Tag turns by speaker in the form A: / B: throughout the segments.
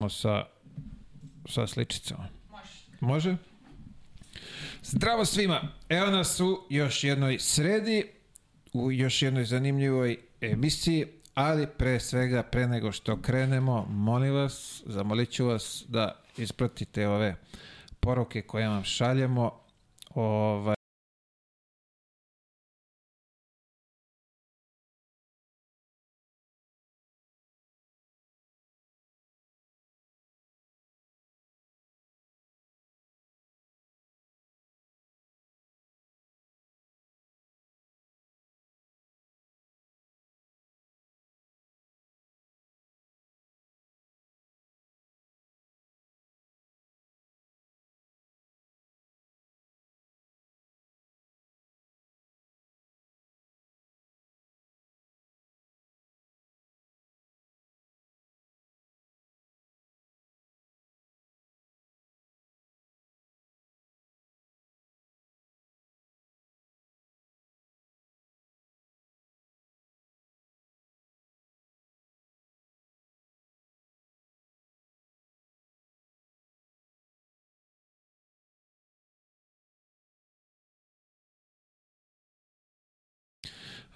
A: sa, sa sličicama. Može. Zdravo svima! Evo nas u još jednoj sredi, u još jednoj zanimljivoj emisiji, ali pre svega, pre nego što krenemo, molim vas, zamolit ću vas da ispratite ove poruke koje vam šaljemo. Ovaj,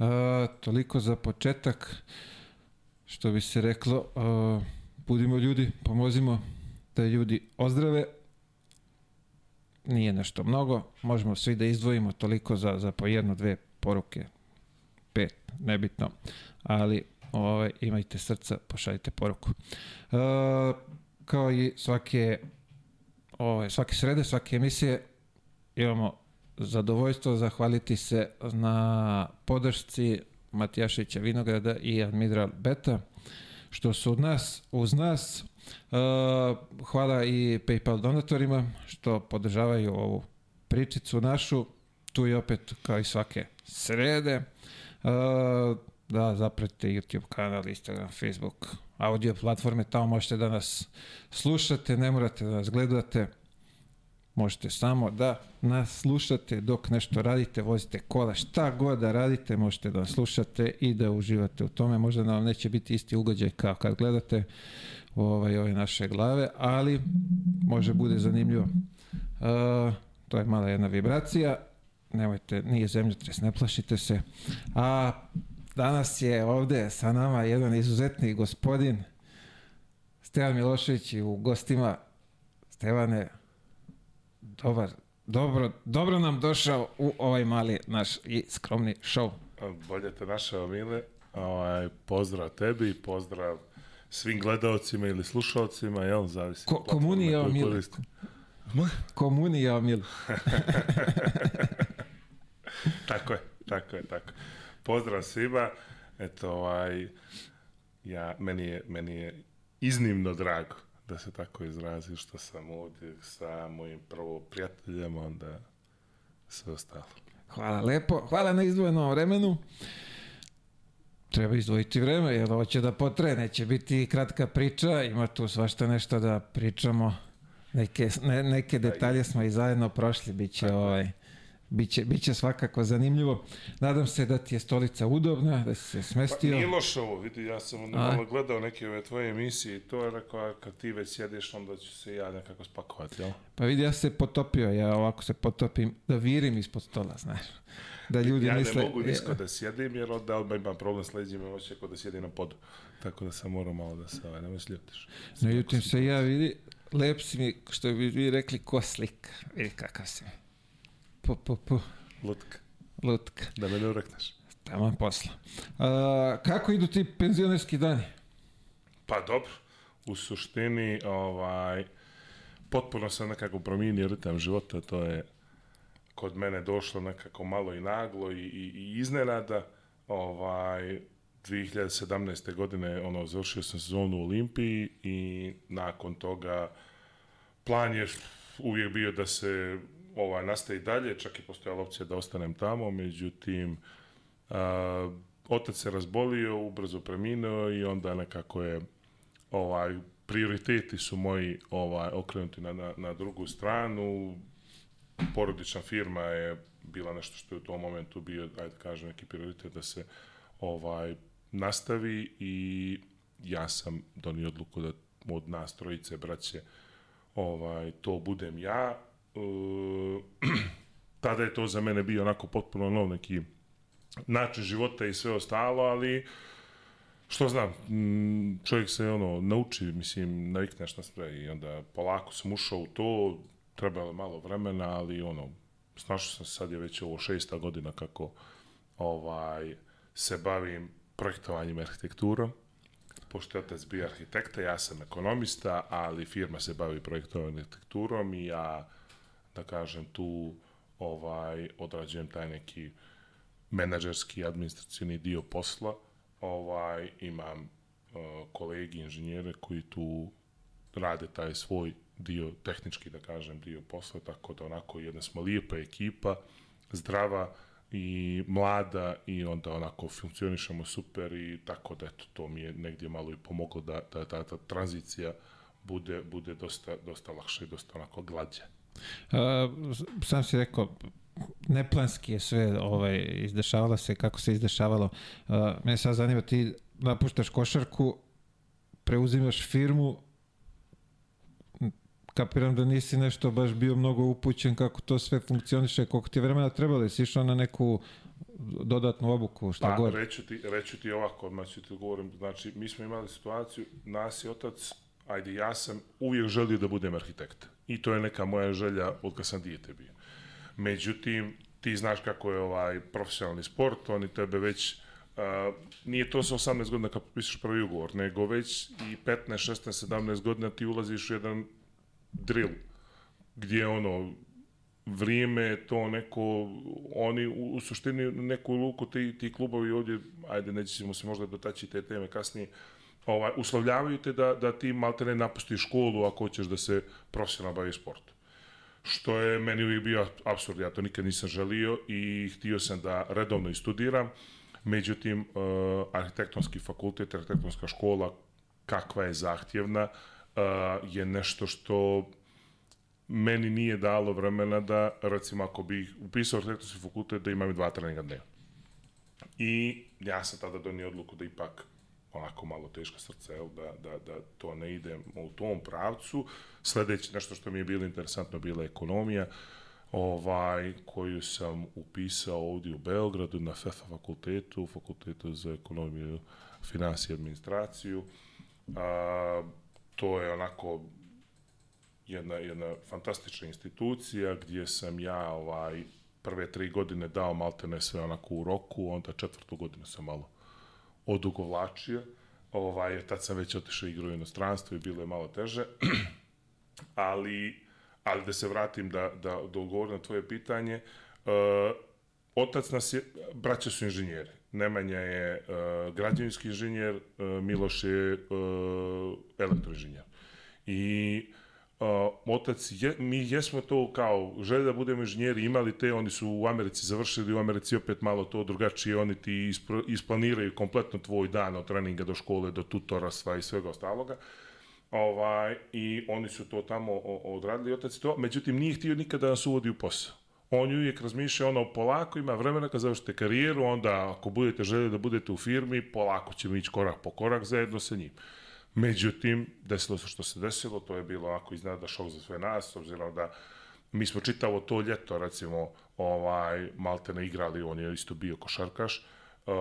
A: A, toliko za početak, što bi se reklo, a, budimo ljudi, pomozimo da ljudi ozdrave. Nije nešto mnogo, možemo svi da izdvojimo toliko za, za po jednu, dve poruke, pet, nebitno, ali ovaj, imajte srca, pošaljite poruku. A, kao i svake, ovaj, svake srede, svake emisije, imamo zadovoljstvo zahvaliti se na podršci Matijašića Vinograda i Admiral Beta, što su od nas, uz nas. Uh, hvala i PayPal donatorima što podržavaju ovu pričicu našu. Tu je opet kao i svake srede. Uh, da zapratite YouTube kanal, Instagram, Facebook, audio platforme, tamo možete da nas slušate, ne morate da nas gledate Možete samo da nas slušate dok nešto radite, vozite kola, šta god da radite, možete da slušate i da uživate u tome. Možda nam neće biti isti ugođaj kao kad gledate ovaj, ove naše glave, ali može bude zanimljivo. Uh, to je mala jedna vibracija, nemojte, nije zemljotres, ne plašite se. A danas je ovde sa nama jedan izuzetni gospodin, Stevan Milošević u gostima. Stevane, dobar, dobro, dobro nam došao u ovaj mali naš i skromni show.
B: Bolje te našao, Mile. Ovaj, pozdrav tebi, pozdrav svim gledalcima ili slušalcima, jel, zavisi.
A: Ko, komunija, Mile. Komunija, Mile.
B: tako je, tako je, tako. Pozdrav svima. Eto, ovaj, ja, meni je, meni je iznimno drago da se tako izrazim, što sam ovdje sa mojim prvo prijateljem, onda sve ostalo.
A: Hvala lepo, hvala na izdvojenom vremenu. Treba izdvojiti vreme, jer ovo će da potre, neće biti kratka priča, ima tu svašta nešto da pričamo. Neke, ne, neke detalje smo i zajedno prošli, bit će ovaj Biće, biće svakako zanimljivo. Nadam se da ti je stolica udobna, da si se smestio.
B: Pa nije loše ovo, vidi, ja sam malo gledao neke ove tvoje emisije i to je rekao, kad ti već sjediš, onda ću se ja nekako spakovati, jel?
A: Pa vidi, ja se potopio, ja ovako se potopim, da virim ispod stola, znaš. Da ljudi
B: ja
A: misle...
B: Ja ne mogu nisko da sjedim, jer onda odmah imam problem s leđima, hoće kod da sjedim na podu. Tako da sam morao malo da se, ovaj, nemoj sljutiš.
A: Ne ljutim se ja, vidi, lep si mi, što bi vi rekli, ko slika. Vidi kakav si mi. Pu, pu, pu.
B: Lutka.
A: Lutka.
B: Da me ne urekneš.
A: Tamo posla. A, kako idu ti penzionerski dani?
B: Pa dobro. U suštini, ovaj, potpuno sam nekako promijenio ritam života, to je kod mene došlo nekako malo i naglo i, i, i iznenada. Ovaj, 2017. godine ono, završio sam sezonu u Olimpiji i nakon toga plan je uvijek bio da se ovaj, nastaje dalje, čak i postojala opcija da ostanem tamo, međutim, a, otac se razbolio, ubrzo preminuo i onda nekako je ovaj, prioriteti su moji ovaj, okrenuti na, na, na drugu stranu, porodična firma je bila nešto što je u tom momentu bio, ajde kažem, neki prioritet da se ovaj nastavi i ja sam donio odluku da od nas trojice braće ovaj, to budem ja. E, tada je to za mene bio onako potpuno nov neki način života i sve ostalo, ali što znam, čovjek se ono nauči, mislim, navikneš na sve i onda polako sam ušao u to, trebalo malo vremena, ali ono, snašao sam sad je već ovo šesta godina kako ovaj, se bavim projektovanjem arhitekturom, pošto je otac bio arhitekta, ja sam ekonomista, ali firma se bavi projektovanjem arhitekturom i ja, da kažem, tu ovaj, odrađujem taj neki menadžerski, administracijni dio posla, ovaj, imam uh, kolegi inženjere koji tu rade taj svoj dio, tehnički da kažem, dio posla, tako da onako jedna smo lijepa ekipa, zdrava i mlada i onda onako funkcionišemo super i tako da eto, to mi je negdje malo i pomoglo da, da, da ta tranzicija bude, bude dosta, dosta lakše i dosta onako glađa.
A: Uh, sam si rekao, neplanski je sve ovaj, izdešavalo se, kako se izdešavalo. Uh, mene sad zanima, ti napuštaš košarku, preuzimaš firmu, kapiram da nisi nešto baš bio mnogo upućen kako to sve funkcioniše, koliko ti je vremena trebalo, jesi išao na neku dodatnu obuku, šta
B: Pa,
A: god.
B: reću ti, reću ti ovako, odmah ću ti govorim, znači, mi smo imali situaciju, nas je otac, ajde, ja sam uvijek želio da budem arhitekt. I to je neka moja želja od kad sam dijete bio. Međutim, ti znaš kako je ovaj profesionalni sport, oni tebe već Uh, nije to sa 18 godina kad potpišeš prvi ugovor, nego već i 15, 16, 17 godina ti ulaziš u jedan drill, gdje ono, vrijeme, to neko, oni u, u suštini neku luku ti, ti klubovi ovdje, ajde nećemo se možda dotaći te teme kasnije, ovaj, uslovljavaju te da, da ti malte ne napustiš školu ako hoćeš da se profesionalno baviš sportom. Što je meni uvijek bio absurd, ja to nikad nisam želio i htio sam da redovno i studiram, međutim, uh, arhitektonski fakultet, arhitektonska škola, kakva je zahtjevna, uh, je nešto što meni nije dalo vremena da, recimo, ako bih upisao arhitektonski fakultet, da imam dva treninga dnevno. I ja sam tada donio odluku da ipak onako malo teška srce, jel, da, da, da to ne ide u tom pravcu. Sledeće nešto što mi je bilo interesantno bila ekonomija, ovaj, koju sam upisao ovdje u Beogradu na FEFA fakultetu, fakultetu za ekonomiju, finansiju i administraciju. A, to je onako jedna, jedna fantastična institucija gdje sam ja ovaj, prve tri godine dao maltene sve onako u roku, onda četvrtu godinu sam malo odugovlačio. Ovaj, tad sam već otišao igrao u inostranstvo i bilo je malo teže. ali, ali da se vratim da, da, da odgovorim na tvoje pitanje, uh, otac nas je, braća su inženjeri. Nemanja je uh, građevinski inženjer, uh, Miloš je uh, elektroinženjer. I uh, otac, je, mi jesmo to kao želje da budemo inženjeri, imali te, oni su u Americi završili, u Americi opet malo to drugačije, oni ti ispro, isplaniraju kompletno tvoj dan od treninga do škole, do tutora, sva i svega ostaloga. Ovaj, I oni su to tamo odradili, otac to, međutim nije htio nikada da nas uvodi u posao. On je uvijek razmišlja ono polako, ima vremena kad završite karijeru, onda ako budete željeli da budete u firmi, polako ćemo ići korak po korak zajedno sa njim. Međutim, desilo se što se desilo, to je bilo onako iznada šok za sve nas, obzirom da mi smo čitavo to ljeto, recimo, ovaj, Maltene igrali, on je isto bio košarkaš, uh,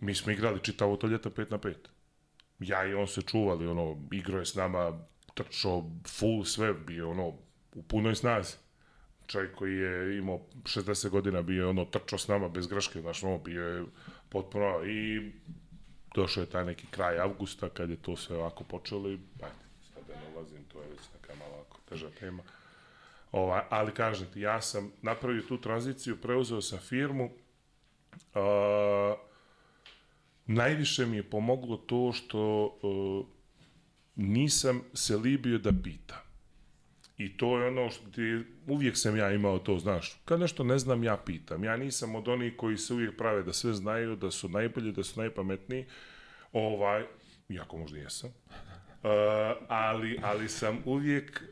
B: mi smo igrali čitavo to ljeto 5 na 5. Ja i on se čuvali, ono, igrao je s nama, trčao full sve, bio ono, u punoj snazi. Čovjek koji je imao 60 godina bio je ono, trčao s nama bez greške, znaš, ono, bio je potpuno i došao je taj neki kraj avgusta kad je to sve ovako počelo i ajde, sad da ne ulazim, to je već neka malo ovako teža tema. Ovaj, ali kažem ti, ja sam napravio tu tranziciju, preuzeo sam firmu, uh, najviše mi je pomoglo to što uh, nisam se libio da pitam. I to je ono što ti, uvijek sam ja imao to, znaš, kad nešto ne znam, ja pitam. Ja nisam od onih koji se uvijek prave da sve znaju, da su najbolji, da su najpametniji, ovaj, iako možda jesam, uh, ali, ali sam uvijek,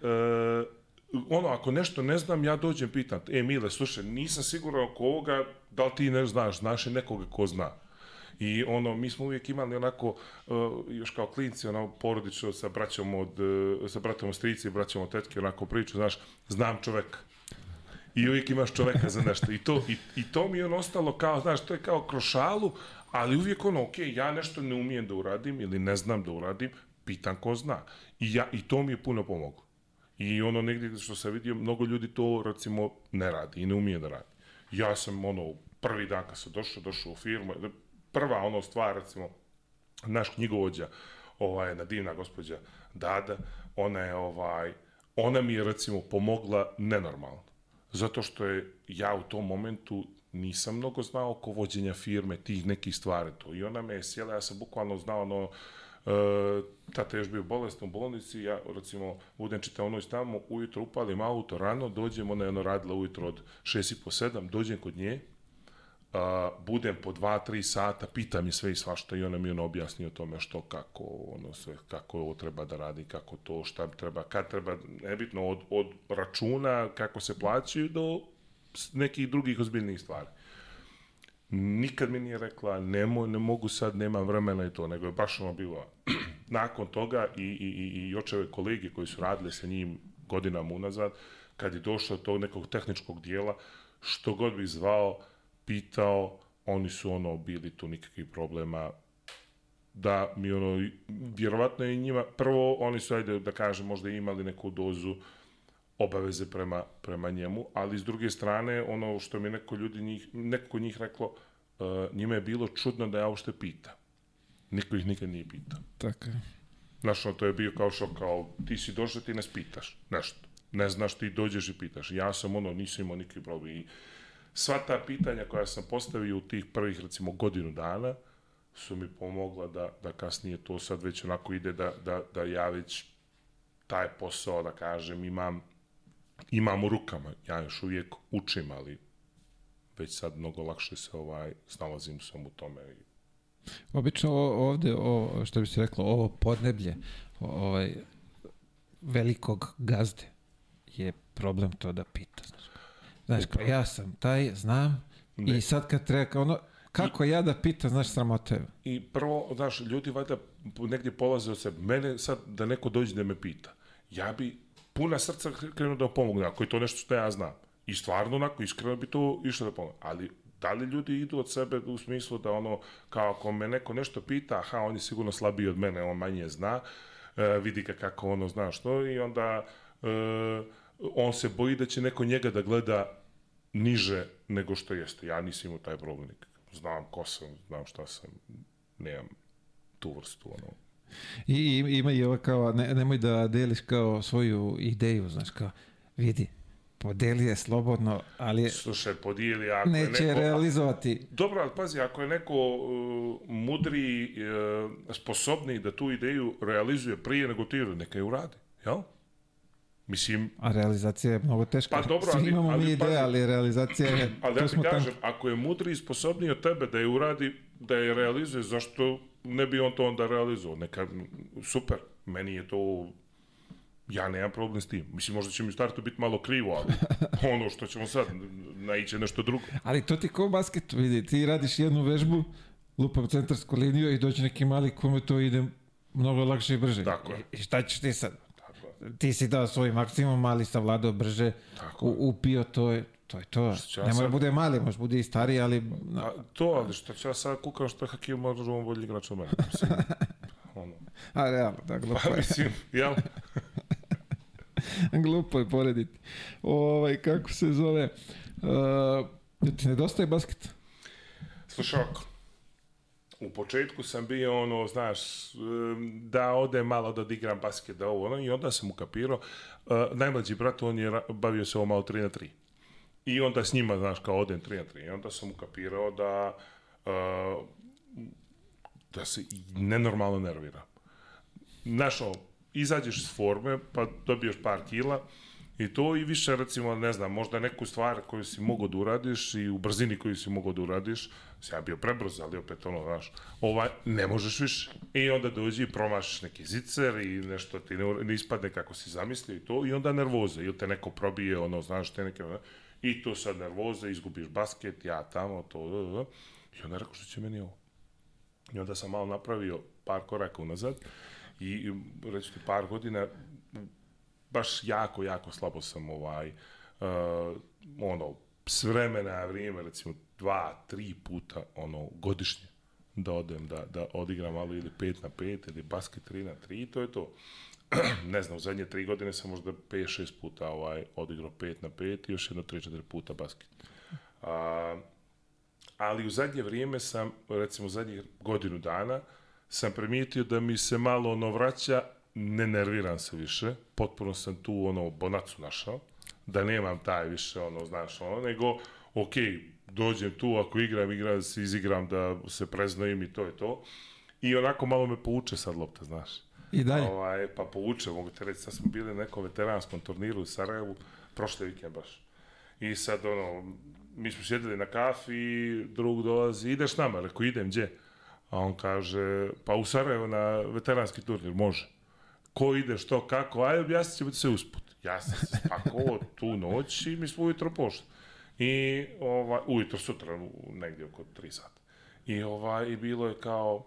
B: uh, ono, ako nešto ne znam, ja dođem pitam, e, Mile, slušaj, nisam siguran oko ovoga, da li ti ne znaš, znaš li nekoga ko zna. I ono, mi smo uvijek imali onako, uh, još kao klinci, ono, porodično sa braćom od, uh, sa bratom od strici, braćom od tetke, onako priču, znaš, znam čoveka. I uvijek imaš čoveka za nešto. I to, i, i to mi je ono ostalo kao, znaš, to je kao kroz šalu, ali uvijek ono, ok, ja nešto ne umijem da uradim ili ne znam da uradim, pitan ko zna. I, ja, i to mi je puno pomoglo. I ono negdje što sam vidio, mnogo ljudi to recimo ne radi i ne umije da radi. Ja sam ono, prvi dan kad sam došao, došao u firmu, prva ono stvar, recimo, naš knjigovođa, ovaj, jedna divna gospođa Dada, ona je, ovaj, ona mi je recimo pomogla nenormalno. Zato što je ja u tom momentu nisam mnogo znao oko vođenja firme, tih nekih stvari to. I ona me je sjela, ja sam bukvalno znao ono, E, tata je još bio bolestan u bolnici, ja recimo budem čitao noć tamo, ujutro upalim auto rano, dođem, ona je ono radila ujutro od 6 i po 7, dođem kod nje, a, budem po 2-3 sata, pitam je sve i svašta i ona mi ono objasni o tome što, kako, ono sve, kako ovo treba da radi, kako to, šta treba, kad treba, nebitno, od, od računa, kako se plaćaju do nekih drugih ozbiljnih stvari. Nikad mi nije rekla, nemoj, ne mogu sad, nemam vremena i to, nego je baš ono bilo. Nakon toga i, i, i, i očeve kolege koji su radili sa njim godinama unazad, kad je došlo do tog nekog tehničkog dijela, što god bi zvao, pitao, oni su ono bili tu nikakvih problema da mi ono, vjerovatno je njima, prvo oni su, ajde da kažem, možda imali neku dozu obaveze prema, prema njemu, ali s druge strane, ono što mi neko ljudi njih, neko njih reklo, uh, njima je bilo čudno da ja uopšte pita. Niko ih nikad nije pitao.
A: Tako je.
B: Znaš, ono, to je bio kao šok, kao ti si došao, ti nas pitaš, nešto. Ne znaš, ti dođeš i pitaš. Ja sam ono, nisam imao nikakvi problem. I sva ta pitanja koja sam postavio u tih prvih, recimo, godinu dana, su mi pomogla da, da kasnije to sad već onako ide da, da, da ja već taj posao, da kažem, imam imam u rukama. Ja još uvijek učim, ali već sad mnogo lakše se ovaj, snalazim sam u tome.
A: Obično ovde, o, što bi se reklo, ovo podneblje ovaj, velikog gazde je problem to da pita. Znaš, znaš kao, ja sam taj, znam, ne. i sad kad treba, ono, kako I, ja da pitam, znaš, sramote.
B: I prvo, znaš, ljudi valjda negdje polaze od sebe. Mene sad da neko dođe da me pita. Ja bi puna srca krenu da pomogne, ako je to nešto što ja znam. I stvarno onako iskreno bi to išlo da pomogne. Ali da li ljudi idu od sebe u smislu da ono, kao ako me neko nešto pita, aha, on je sigurno slabiji od mene, on manje zna, e, vidi ga kako ono zna što i onda e, on se boji da će neko njega da gleda niže nego što jeste. Ja nisam imao taj problem Znam ko sam, znam šta sam, nemam tu vrstu ono,
A: I ima i ovo kao, ne, nemoj da deliš kao svoju ideju, znaš, kao, vidi, podeli je slobodno, ali
B: Slušaj, podijeli, ako
A: neće
B: je neko,
A: realizovati.
B: Dobro, ali pazi, ako je neko uh, mudri, uh, sposobni da tu ideju realizuje prije nego ti, neka je uradi, jel? Mislim...
A: A realizacija je mnogo teška.
B: Pa dobro,
A: Svi
B: ali,
A: imamo
B: ali,
A: mi ideje, ali realizacija je...
B: Ali ja ti kažem, tam... ako je mudri i sposobniji od tebe da je uradi, da je realizuje, zašto ne bi on to onda realizovao? Neka, super, meni je to ja nemam problem s tim. Mislim, možda će mi u startu biti malo krivo, ali ono što ćemo sad, naiće nešto drugo.
A: Ali to ti kao basket, vidi, ti radiš jednu vežbu, lupam centarsku liniju i dođe neki mali kome to ide mnogo lakše i brže.
B: Tako je.
A: I šta ćeš ti sad? Ti si dao svoj maksimum, mali savladao brže, u, upio, to je, to je to. Ne mora bude mali, može bude i stari, ali...
B: A, to, ali što ću ja sad kukam što Hakim može on bolji igrač od mene. Mislim,
A: ono. A, realno, da, glupo
B: pa, mislim, jel?
A: glupo je porediti. Ovaj, kako se zove... Uh, ti nedostaje basket?
B: Slušaj, u početku sam bio ono, znaš, da ode malo da odigram basket, da ovo, ono, i onda sam ukapirao, uh, najmlađi brat, on je bavio se ovo malo 3 na 3. I onda s njima, znaš, kao odem 3 na 3. I onda sam ukapirao da uh, da se nenormalno nervira. Znaš, izađeš iz forme, pa dobiješ par kila, I to i više, recimo, ne znam, možda neku stvar koju si mogao da uradiš i u brzini koju si mogao da uradiš, si ja bio prebrzo, ali opet ono, znaš, ovaj, ne možeš više. I onda dođi i promašiš neki zicer i nešto ti ne, ne ispadne kako si zamislio i to, i onda nervoza, ili te neko probije, ono, znaš, te neke, i to sad nervoza, izgubiš basket, ja tamo, to, da, da, da. i onda rekao, što će meni ovo? I onda sam malo napravio par koraka unazad i reći ti par godina baš jako, jako slabo sam ovaj uh, ono s vremena na vrijeme recimo dva, tri puta ono godišnje da odem, da, da odigram malo ili 5 na 5 ili basket 3 na 3 to je to. ne znam, u zadnje tri godine sam možda 5-6 puta ovaj, odigrao 5 na 5 i još jedno 3-4 puta basket. A, ali u zadnje vrijeme sam, recimo u zadnjih godinu dana, sam primijetio da mi se malo ono vraća, ne nerviram se više, potpuno sam tu ono bonacu našao, da nemam taj više ono, znaš, ono, nego, ok, dođem tu, ako igram, igram, da se izigram, da se preznojim i to je to. I onako malo me pouče sad lopta, znaš.
A: I dalje?
B: Ovaj, pa pouče, mogu te reći, sad smo bili na nekom veteranskom turniru u Sarajevu, prošle vikend baš. I sad, ono, mi smo sjedili na kafi i drug dolazi, ideš nama, rekao, idem, gdje? A on kaže, pa u Sarajevo na veteranski turnir, može. Ko ide, što, kako, aj objasnit ćemo se usput. Ja sam se spakovao tu noć i mi smo ujutro pošli. I ovaj, ujutro sutra, negdje oko 3 sata. I, ovaj, I bilo je kao,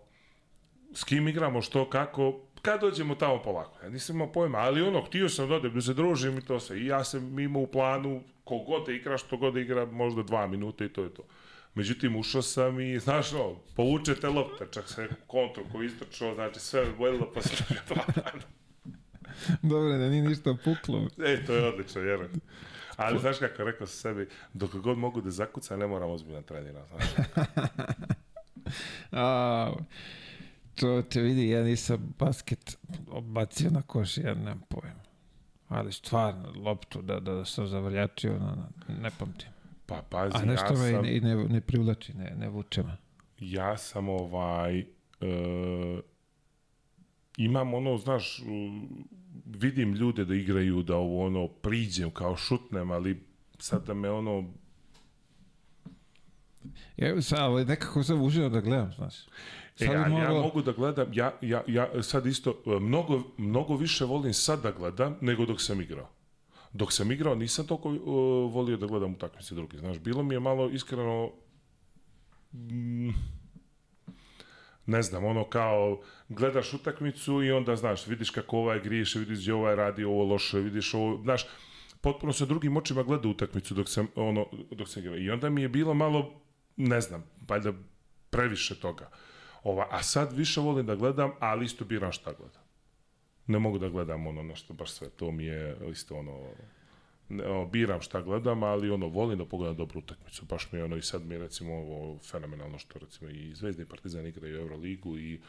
B: s kim igramo, što, kako, kad dođemo tamo polako. Ja nisam imao pojma, ali ono, htio sam da odem, da se družim i to sve. I ja sam imao u planu, kogod da igra, što god da igra, možda dva minuta i to je to. Međutim, ušao sam i, znaš, no, povuče te lopte, čak se kontru koji istrčao, znači sve me bojilo, pa dana.
A: Dobro, da nije ništa puklo.
B: E, to je odlično, vjerujem. Ali znaš kako, rekao sam sebi, dok god mogu da zakucam, ne moram ozbiljno trenirati.
A: A, to te vidi, ja nisam basket bacio na koš, ja nemam pojma. Ali stvarno, loptu da, da sam zavrljačio, ne pamtim.
B: Pa pazi,
A: A nešto
B: ja
A: me
B: sam...
A: i ne, ne, privlači, ne, ne vuče me.
B: ja sam ovaj e, imam ono, znaš, vidim ljude da igraju, da ovo ono priđem kao šutnem, ali sad da me ono
A: Ja, ali nekako sam užio da gledam, znaš.
B: E,
A: Sad
B: ali ja
A: moglo-
B: mogu da gledam, ja, ja, ja sad isto, e, mnogo, mnogo više volim sad da gledam nego dok sam igrao. Dok sam igrao nisam toliko uh, volio da gledam utakmice drugi, znaš, bilo mi je malo iskreno mm, ne znam, ono kao gledaš utakmicu i onda znaš, vidiš kako ovaj griješe, vidiš gdje ovaj radi ovo loše, vidiš ovo, znaš, potpuno sa drugim očima gleda utakmicu dok sam, ono, dok sam. I onda mi je bilo malo, ne znam, valjda previše toga. Ova, a sad više volim da gledam, ali isto biram šta gledam. Ne mogu da gledam ono nešto baš sve, to mi je isto ono, ono, biram šta gledam, ali ono, volim da pogledam dobru utakmicu. Baš mi je ono, i sad mi je recimo ovo fenomenalno što recimo i Zvezda i Partizan igraju Euroligu i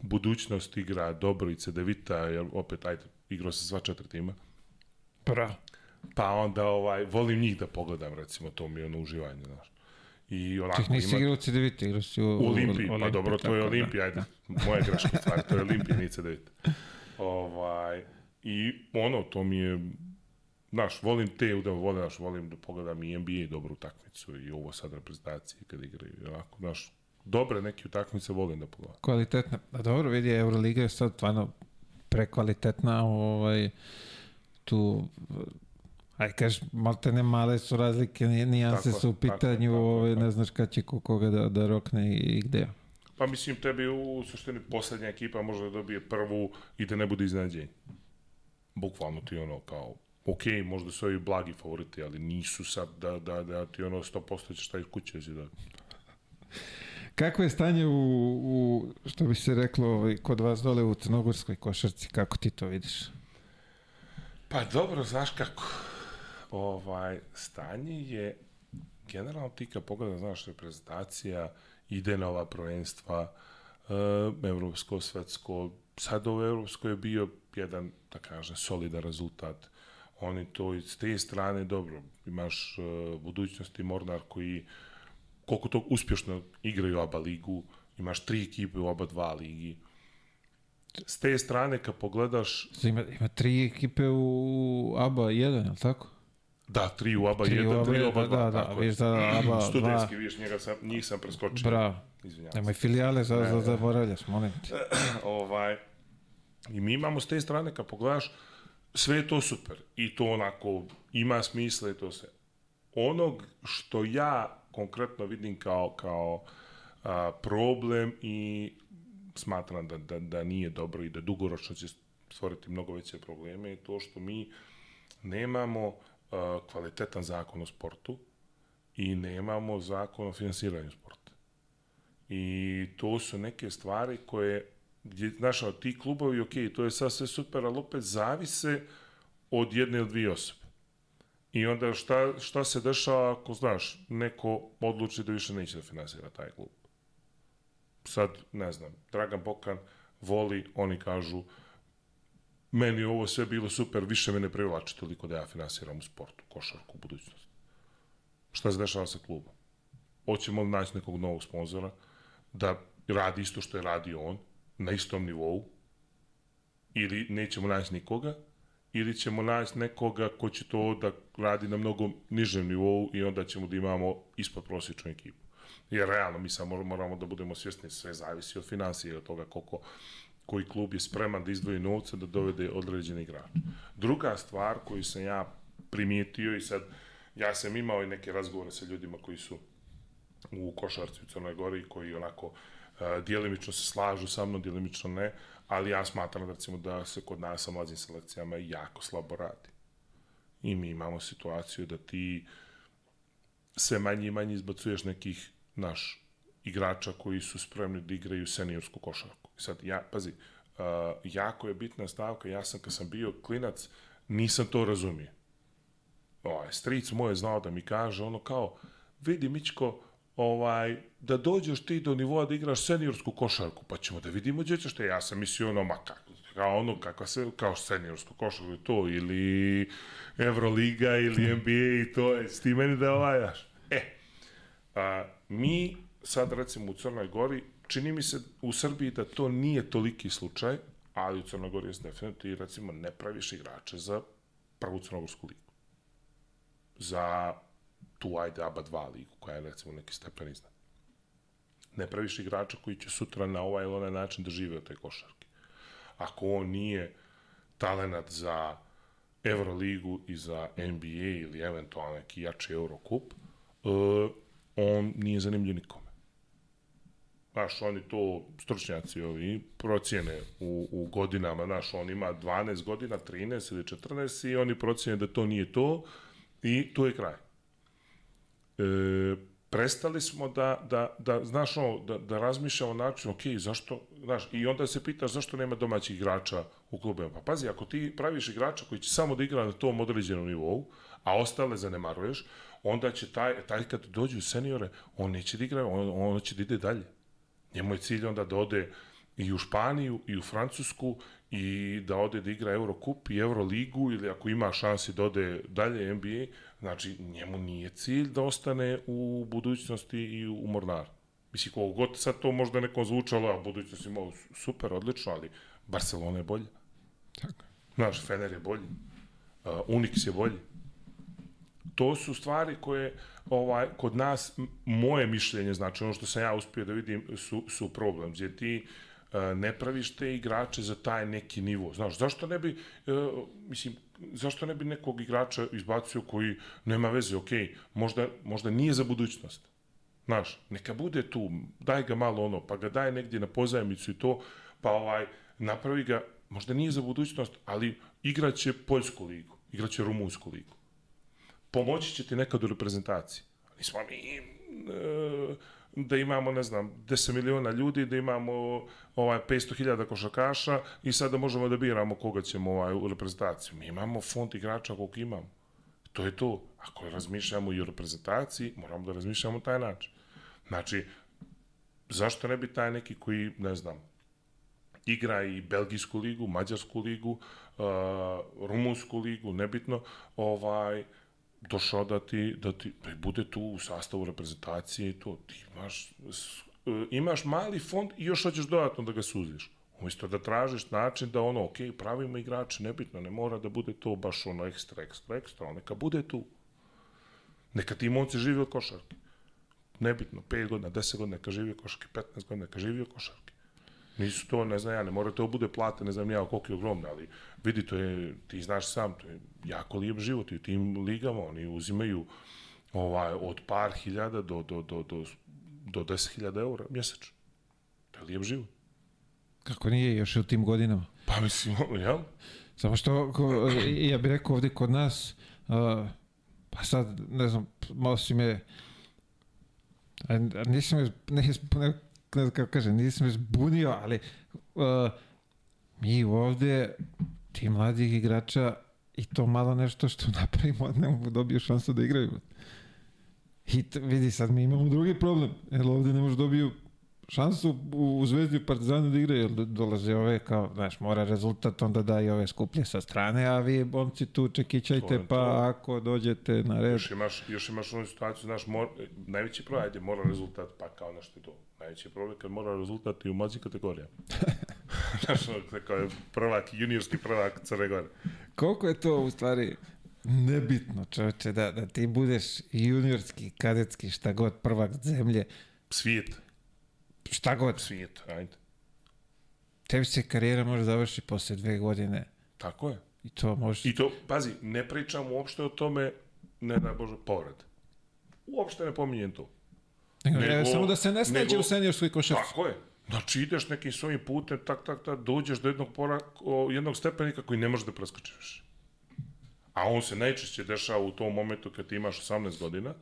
B: budućnost igra dobro i Cedevita, jer opet, ajde, igrao se sva četiri tima.
A: Bravo.
B: Pa onda ovaj, volim njih da pogledam, recimo, to mi je ono uživanje, znaš. I onako
A: Ti nisi igrao u CDVita, igrao si u,
B: u Olimpiji, pa
A: Olimpiji,
B: dobro, to je
A: da.
B: Olimpija, ajde, moja greška stvar, to je Olimpija, nije C9. Ovaj, I ono, to mi je, znaš, volim te, da volim, znaš, volim da pogledam i NBA dobru utakmicu i ovo sad reprezentacije kad igraju, onako, znaš, dobre neke utakmice volim da pogledam.
A: Kvalitetna. A dobro, vidi, Euroliga je sad stvarno prekvalitetna, ovaj, tu aj kaž, malte ne male su razlike, ni- nijanse
B: Tako,
A: su u pitanju,
B: tako,
A: ovaj,
B: tako.
A: ne znaš kad će ko koga da, da rokne i, i gde.
B: Pa mislim, tebi u suštini poslednja ekipa može da dobije prvu i da ne bude iznenađenje. Bukvalno ti ono kao, ok, možda su ovi blagi favoriti, ali nisu sad da, da, da ti ono 100% ćeš taj kuće da da
A: Kako je stanje u, u što bi se reklo, ovaj, kod vas dole u crnogorskoj košarci, kako ti to vidiš?
B: Pa dobro, znaš kako. Ovaj, stanje je, generalno ti kad pogledam, znaš, reprezentacija, ide na ova prvenstva, uh, evropsko, svetsko, sad ovo evropsko je bio jedan, da kažem, solidan rezultat. Oni to iz te strane, dobro, imaš uh, budućnosti Mornar koji koliko to uspješno igraju ABA ligu, imaš tri ekipe u oba dva ligi. S te strane, kad pogledaš,
A: Ima, ima tri ekipe u ABA 1, je li tako?
B: Da, tri u ABA
A: Tri u
B: 1,
A: ABA
B: tri u ABA 2.
A: da, da,
B: tako
A: viš
B: je.
A: da ABA
B: Studentski,
A: dva-
B: viš, njega sam, njih sam preskočio.
A: Bravo.
B: Izvinjavam se.
A: Nemoj filijale za, za zaboravljaš, molim te.
B: ovaj, I mi imamo s te strane, kad pogledaš, sve je to super. I to onako ima smisla i to sve. Onog što ja konkretno vidim kao, kao a, problem i smatram da, da, da nije dobro i da dugoročno će stvoriti mnogo veće probleme je to što mi nemamo a, kvalitetan zakon o sportu i nemamo zakon o finansiranju sporta. I to su neke stvari koje, gdje, znaš, ti klubovi, ok, to je sad sve super, ali opet zavise od jedne ili dvije osobe. I onda šta, šta se dešava ako, znaš, neko odluči da više neće da finansira taj klub. Sad, ne znam, Dragan Bokan voli, oni kažu, meni ovo sve bilo super, više me ne privlači toliko da ja finansiram u sportu, košarku, u budućnosti. Šta se dešava sa klubom? Hoćemo li naći nekog novog sponzora da radi isto što je radio on, na istom nivou, ili nećemo naći nikoga, ili ćemo naći nekoga ko će to da radi na mnogo nižem nivou i onda ćemo da imamo ispod prosječnu ekipu. Jer realno mi samo moramo da budemo svjesni, sve zavisi od financije, od toga koliko koji klub je spreman da izdvoji novce da dovede određeni igrač. Druga stvar koju sam ja primijetio i sad ja sam imao i neke razgovore sa ljudima koji su u košarci u Crnoj Gori koji onako uh, dijelimično se slažu sa mnom, dijelimično ne, ali ja smatram da recimo da se kod nas sa mlađim selekcijama jako slabo radi. I mi imamo situaciju da ti sve manje i manje izbacuješ nekih naš igrača koji su spremni da igraju seniorsku košarku. Sad, ja, pazi, uh, jako je bitna stavka, ja sam kad sam bio klinac, nisam to razumio. Ovaj, stric moj je znao da mi kaže ono kao, vidi Mičko, ovaj, da dođeš ti do nivoa da igraš seniorsku košarku, pa ćemo da vidimo gdje ćeš te. Ja sam mislio ono, ma kako, kao ono, kakva se, kao seniorsku košarku to, ili Euroliga, ili NBA i to, je, s ti meni da ovajaš. E, a, mi sad recimo u Crnoj Gori, čini mi se u Srbiji da to nije toliki slučaj, ali u Crnoj Gori je definitivno ti recimo ne praviš igrače za prvu crnogorsku ligu. Za tu ajde ABA 2 ligu, koja je recimo neki stepen iznad. Ne praviš igrača koji će sutra na ovaj ili onaj način da žive od te košarke. Ako on nije talenat za Euroligu i za NBA ili eventualno neki jači Eurocup, uh, on nije zanimljiv nikome. Znaš, oni to, stručnjaci ovi, procijene u, u godinama, znaš, on ima 12 godina, 13 ili 14 i oni procijene da to nije to i tu je kraj e, prestali smo da, da, da znaš ono, da, da razmišljamo način, ok, zašto, znaš, i onda se pitaš zašto nema domaćih igrača u klubima. Pa pazi, ako ti praviš igrača koji će samo da igra na tom određenom nivou, a ostale zanemaruješ, onda će taj, taj kad dođu seniore, on neće da igra, on, on će da ide dalje. Njemu je cilj onda da ode i u Španiju, i u Francusku, i da ode da igra Eurocup i Euroligu, ili ako ima šansi da ode dalje NBA, Znači, njemu nije cilj da ostane u budućnosti i u Mornar. Mislim, kogo god sad to možda nekom zvučalo, a budućnost imao super, odlično, ali Barcelona je bolje.
A: Tako.
B: Znaš, Fener je bolji. Uh, Unix je bolji. To su stvari koje ovaj kod nas moje mišljenje znači ono što sam ja uspio da vidim su su problem gdje ti uh, ne praviš te igrače za taj neki nivo. Znaš, zašto ne bi uh, mislim zašto ne bi nekog igrača izbacio koji nema veze, ok, možda, možda nije za budućnost. Znaš, neka bude tu, daj ga malo ono, pa ga daj negdje na pozajmicu i to, pa ovaj, napravi ga, možda nije za budućnost, ali igraće Poljsku ligu, igraće Rumunsku ligu. Pomoći će ti nekad u reprezentaciji. Nismo mi e, da imamo, ne znam, 10 miliona ljudi, da imamo ovaj 500.000 košarkaša i sada možemo da biramo koga ćemo ovaj, u reprezentaciju. Mi imamo fond igrača koliko imamo. To je to. Ako razmišljamo i o reprezentaciji, moramo da razmišljamo taj način. Znači, zašto ne bi taj neki koji, ne znam, igra i Belgijsku ligu, Mađarsku ligu, uh, Rumunsku ligu, nebitno, ovaj, uh, došao da ti, da ti da bude tu u sastavu reprezentacije i to. Ti imaš, e, imaš mali fond i još hoćeš dodatno da ga suziš. Umesto da tražiš način da ono, ok, pravimo igrače, nebitno, ne mora da bude to baš ono ekstra, ekstra, ekstra, neka bude tu. Neka ti momci živi od košarke. Nebitno, 5 godina, 10 godina, neka živi od košarke, 15 godina, neka živi od košarke. Nisu to, ne znam ja, ne mora to da bude plate, ne znam ja koliko je ogromno, ali vidi, to je, ti znaš sam, to je jako lijep život i u tim ligama oni uzimaju ovaj, od par hiljada do, do, do, do do 10.000 eura mjesečno. To je lijep život.
A: Kako nije još u tim godinama?
B: Pa mislim, jel?
A: Samo što, ko, ja bih rekao ovdje kod nas, uh, pa sad, ne znam, malo si me, a, ne, ne, ne znam kako kažem, nisi me zbunio, ali uh, mi ovdje, ti mladih igrača, i to malo nešto što napravimo, ne mogu dobiju šansu da igraju. I t, vidi, sad mi imamo drugi problem, jer ovdje ne može dobiju šansu u, u Zvezdi u Partizanu da igraju, jer dolaze ove kao, znaš, mora rezultat, onda da i ove skuplje sa strane, a vi, momci, tu čekićajte, pa ako dođete na red...
B: Još imaš, još imaš onu situaciju, znaš, mor, najveći problem, ajde, mora rezultat, pa kao nešto to. Najveći problem kad mora rezultat i u mlađim kategorijama. znaš, kao je prvak, juniorski prvak Crne Gore.
A: Koliko je to u stvari nebitno, čoveče, da, da ti budeš juniorski, kadetski, šta god, prvak zemlje.
B: Svijet
A: šta god.
B: Svijet, ajde.
A: Tebi se karijera može završiti posle dve godine.
B: Tako je.
A: I to može...
B: I to, pazi, ne pričam uopšte o tome, ne da Bože, povred. Uopšte ne pominjem to.
A: Nego, samo da se ne snađe nego, u seniorskoj košarci.
B: Tako je. Znači ideš nekim svojim putem, tak, tak, tak, dođeš do jednog, pora, o, jednog stepenika koji ne možeš da preskočiš. A on se najčešće dešava u tom momentu kad ti imaš 18 godina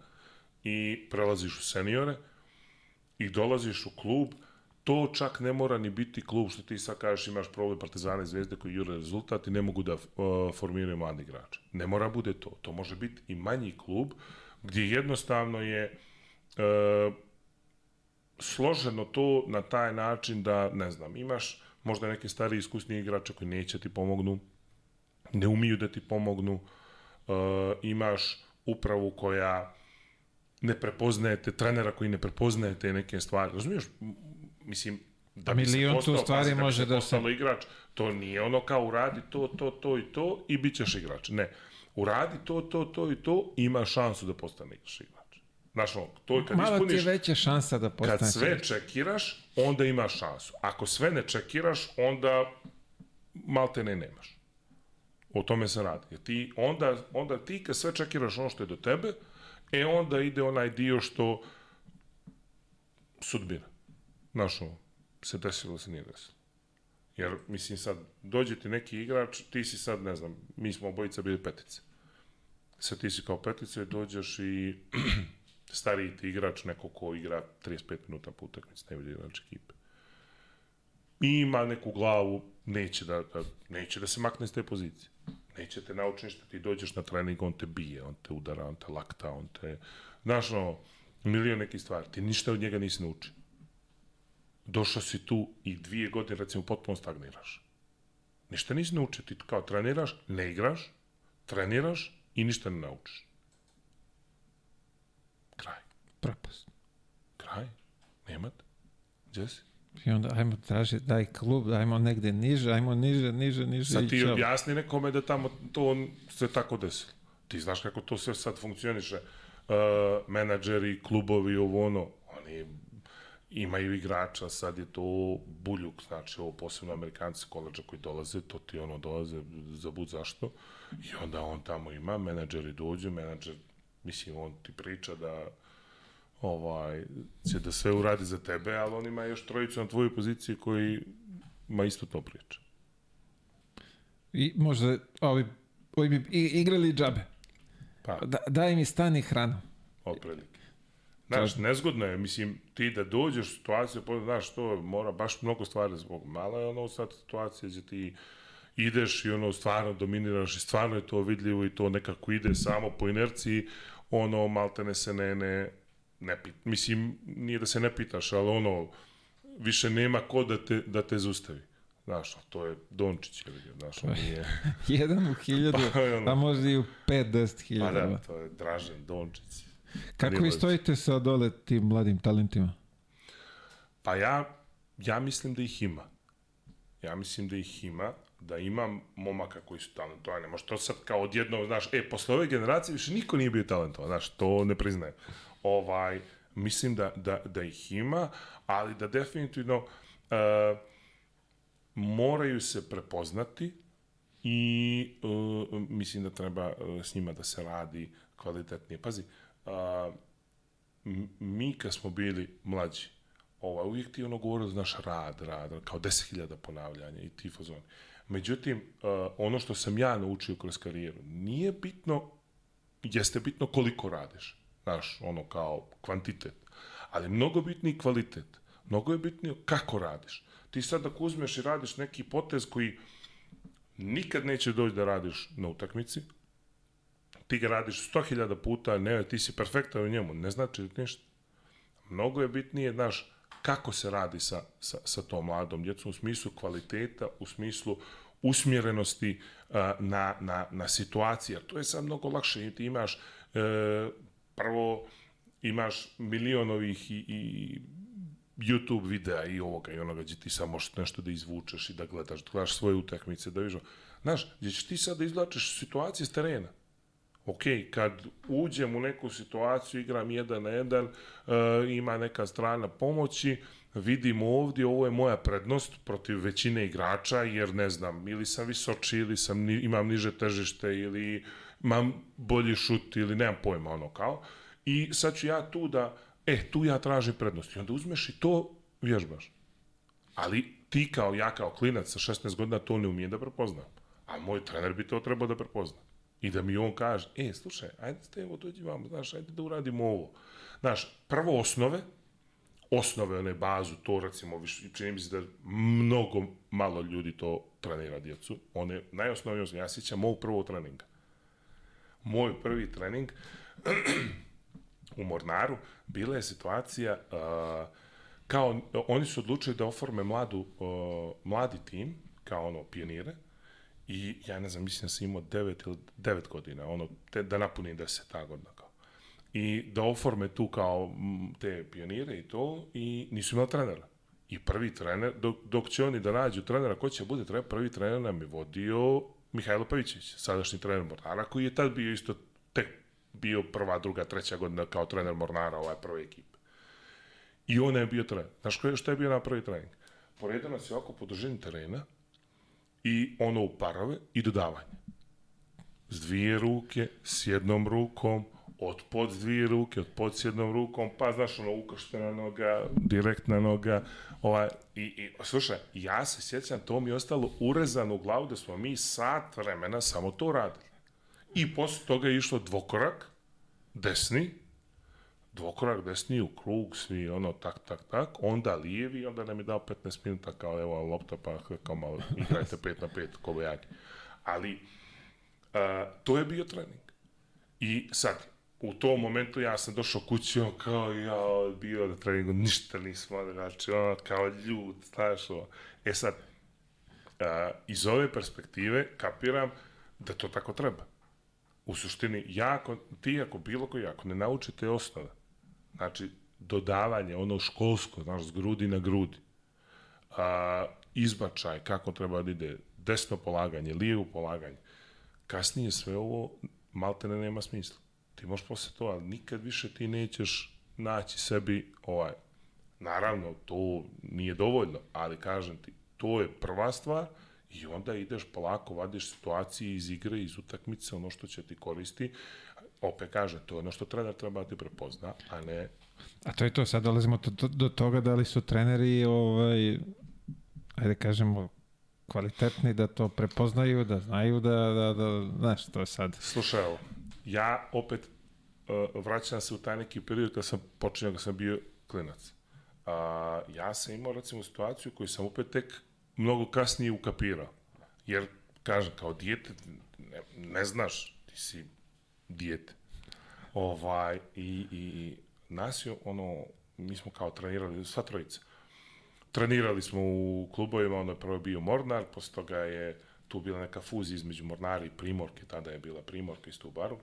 B: i prelaziš u seniore, i dolaziš u klub, to čak ne mora ni biti klub što ti sad kažeš imaš problem Partizana i Zvezde koji jure rezultat i ne mogu da uh, formiraju mladi igrače. Ne mora bude to. To može biti i manji klub gdje jednostavno je uh, složeno to na taj način da, ne znam, imaš možda neke stari iskusni igrače koji neće ti pomognu, ne umiju da ti pomognu, uh, imaš upravu koja ne prepoznajete, trenera koji ne prepoznajete neke stvari. Razumiješ? Mislim,
A: da bi milion se postao, tu stvari pazi, može da se...
B: igrač, to nije ono kao uradi to, to, to i to i bit ćeš igrač. Ne. Uradi to, to, to i to ima šansu da postaneš igrač. Znaš, ono, to je kad
A: Mala
B: ispuniš...
A: ti je veća šansa da postaneš
B: Kad sve čekiraš, onda imaš šansu. Ako sve ne čekiraš, onda malte ne nemaš. O tome se radi. Jer ti, onda, onda ti kad sve čekiraš ono što je do tebe, E onda ide onaj dio što sudbina. Znaš, se desilo, se nije desilo. Jer, mislim, sad, dođe ti neki igrač, ti si sad, ne znam, mi smo obojica bili petice. Sad ti si kao petice, dođeš i stariji ti igrač, neko ko igra 35 minuta po utakmici, ne vidi igrač ekipe. I ima neku glavu, neće da, da, neće da se makne iz te pozicije neće te naučiti što ti dođeš na trening, on te bije, on te udara, on te lakta, on te... Znaš, no, milion nekih stvari. Ti ništa od njega nisi naučio. Došao si tu i dvije godine, recimo, potpuno stagniraš. Ništa nisi naučio. Ti kao treniraš, ne igraš, treniraš i ništa ne naučiš.
A: Propast.
B: Kraj. Nemate. Gdje si?
A: I onda ajmo traži, daj klub, ajmo negde niže, ajmo niže, niže, niže.
B: Sad ti objasni nekome da tamo to se tako desilo. Ti znaš kako to sve sad funkcioniše. Uh, menadžeri, klubovi, ovo ono, oni imaju igrača, sad je to buljuk, znači ovo posebno amerikanci koleđa koji dolaze, to ti ono dolaze za bud zašto. I onda on tamo ima, menadžeri dođu, menadžer, mislim, on ti priča da ovaj, će da sve uradi za tebe, ali on ima još trojicu na tvojoj poziciji koji ma isto to priča.
A: I možda ovi, ovi bi igrali džabe. Pa. Da, daj mi stan i hranu.
B: Otprilike. Znaš, nezgodno je, mislim, ti da dođeš u situaciju, pa, znaš, to mora baš mnogo stvari zbog mala je ono sad situacija gdje ti ideš i ono stvarno dominiraš i stvarno je to vidljivo i to nekako ide samo po inerciji, ono maltene se ne, ne, ne pit, mislim, nije da se ne pitaš, ali ono, više nema ko da te, da te zustavi. Znaš, to je Dončić, ili znaš, on nije...
A: Jedan u hiljadu, pa, ono, a možda i u pet, deset hiljada.
B: Pa da, to je Dražen Dončić.
A: Kako vi stojite sa dole tim mladim talentima?
B: Pa ja, ja mislim da ih ima. Ja mislim da ih ima, da imam momaka koji su talentovani. Možda to sad kao odjedno, znaš, e, posle ove generacije više niko nije bio talentovan, znaš, to ne priznajem ovaj, mislim da, da, da ih ima, ali da definitivno uh, moraju se prepoznati i uh, mislim da treba uh, s njima da se radi kvalitetnije. Pazi, uh, mi kad smo bili mlađi, ovaj, uvijek ti ono govorili, znaš, rad, rad, kao 10.000 ponavljanja i ti fazoni. Međutim, uh, ono što sam ja naučio kroz karijeru, nije bitno, jeste bitno koliko radiš, znaš, ono kao kvantitet, ali mnogo bitniji kvalitet, mnogo je bitnije kako radiš. Ti sad ako uzmeš i radiš neki potez koji nikad neće doći da radiš na utakmici, ti ga radiš 100.000 puta, ne, ti si perfektan u njemu, ne znači ništa. Mnogo je bitnije, znaš, kako se radi sa, sa, sa tom mladom djecom u smislu kvaliteta, u smislu usmjerenosti uh, na, na, na situacije. To je sad mnogo lakše. Ti imaš uh, prvo imaš milion ovih i, i YouTube videa i ovoga i onoga gdje ti samo možeš nešto da izvučeš i da gledaš, da gledaš svoje utakmice, da vidiš. Znaš, gdje ćeš ti sad da izvlačiš situacije s terena. Ok, kad uđem u neku situaciju, igram jedan na jedan, uh, ima neka strana pomoći, vidim ovdje, ovo je moja prednost protiv većine igrača, jer ne znam, ili sam visoči, ili sam, imam niže težište, ili imam bolji šut, ili nemam pojma, ono kao. I sad ću ja tu da, e, tu ja tražim prednost. I onda uzmeš i to vježbaš. Ali ti kao ja, kao klinac sa 16 godina, to ne umijem da prepoznam. A moj trener bi to trebao da prepozna. I da mi on kaže, e, slušaj, ajde Stevo, dođi vam, znaš, ajde da uradimo ovo. Znaš, prvo osnove, osnove, one bazu, to recimo, čini mi se da mnogo malo ljudi to trenira djecu. One, najosnovnije, ja sjećam mog prvog treninga. Moj prvi trening u Mornaru bila je situacija kao, oni su odlučili da oforme mladu, mladi tim, kao ono, pionire, I ja ne znam, mislim da sam imao 9 ili 9 godina, ono, te, da napunim 10 ta godina kao. I da oforme tu kao te pionire i to, i nisu imali trenera. I prvi trener, dok, dok će oni da nađu trenera, ko će bude trener, prvi trener nam je vodio Mihajlo Pavićević, sadašnji trener Mornara, koji je tad bio isto tek bio prva, druga, treća godina kao trener Mornara, ovaj prve ekipe. I on je bio trener. Znaš što je bio na prvi trening? Poredio nas je ovako po terena, i ono u parove i dodavanje. S dvije ruke, s jednom rukom, od pod dvije ruke, od pod s jednom rukom, pa znaš ono ukrštena noga, direktna noga, ovaj, i, i slušaj, ja se sjećam, to mi je ostalo urezano u glavu da smo mi sat vremena samo to radili. I posle toga je išlo dvokorak, desni, dvokorak desni u krug, svi ono tak, tak, tak, onda lijevi, onda nam je dao 15 minuta kao evo lopta pa kao malo igrajte 5 na 5 ko bojaki. Ali uh, to je bio trening. I sad, u tom momentu ja sam došao kući, on kao ja bio na treningu, ništa nismo, znači ono kao ljud, znaš ovo. E sad, uh, iz ove perspektive kapiram da to tako treba. U suštini, jako, ti ako bilo koji, ako ne naučite osnove, znači dodavanje, ono školsko, znaš, s grudi na grudi, a, izbačaj, kako treba da ide, desno polaganje, lijevo polaganje, kasnije sve ovo malte ne nema smisla. Ti možeš posle to, ali nikad više ti nećeš naći sebi ovaj, naravno, to nije dovoljno, ali kažem ti, to je prva stvar i onda ideš polako, vadiš situacije iz igre, iz utakmice, ono što će ti koristi, opet kažem, to je ono što trener treba da ti prepozna, a ne...
A: A to je to, sad dolazimo do, do, do toga da li su treneri, ovaj, ajde kažemo, kvalitetni da to prepoznaju, da znaju da, da, da znaš, to je sad.
B: Slušaj, evo, ja opet uh, vraćam se u taj neki period kad sam počinjao, kad sam bio klinac. Uh, ja sam imao, recimo, situaciju koju sam opet tek mnogo kasnije ukapirao. Jer, kažem, kao dijete, ne, ne znaš, ti si dijete. Ovaj, i, i, i nas je, ono, mi smo kao trenirali, sva trojica. Trenirali smo u klubovima, ono je prvo bio Mornar, posle toga je tu bila neka fuzija između Mornara i Primorke, tada je bila Primorka isto u baru.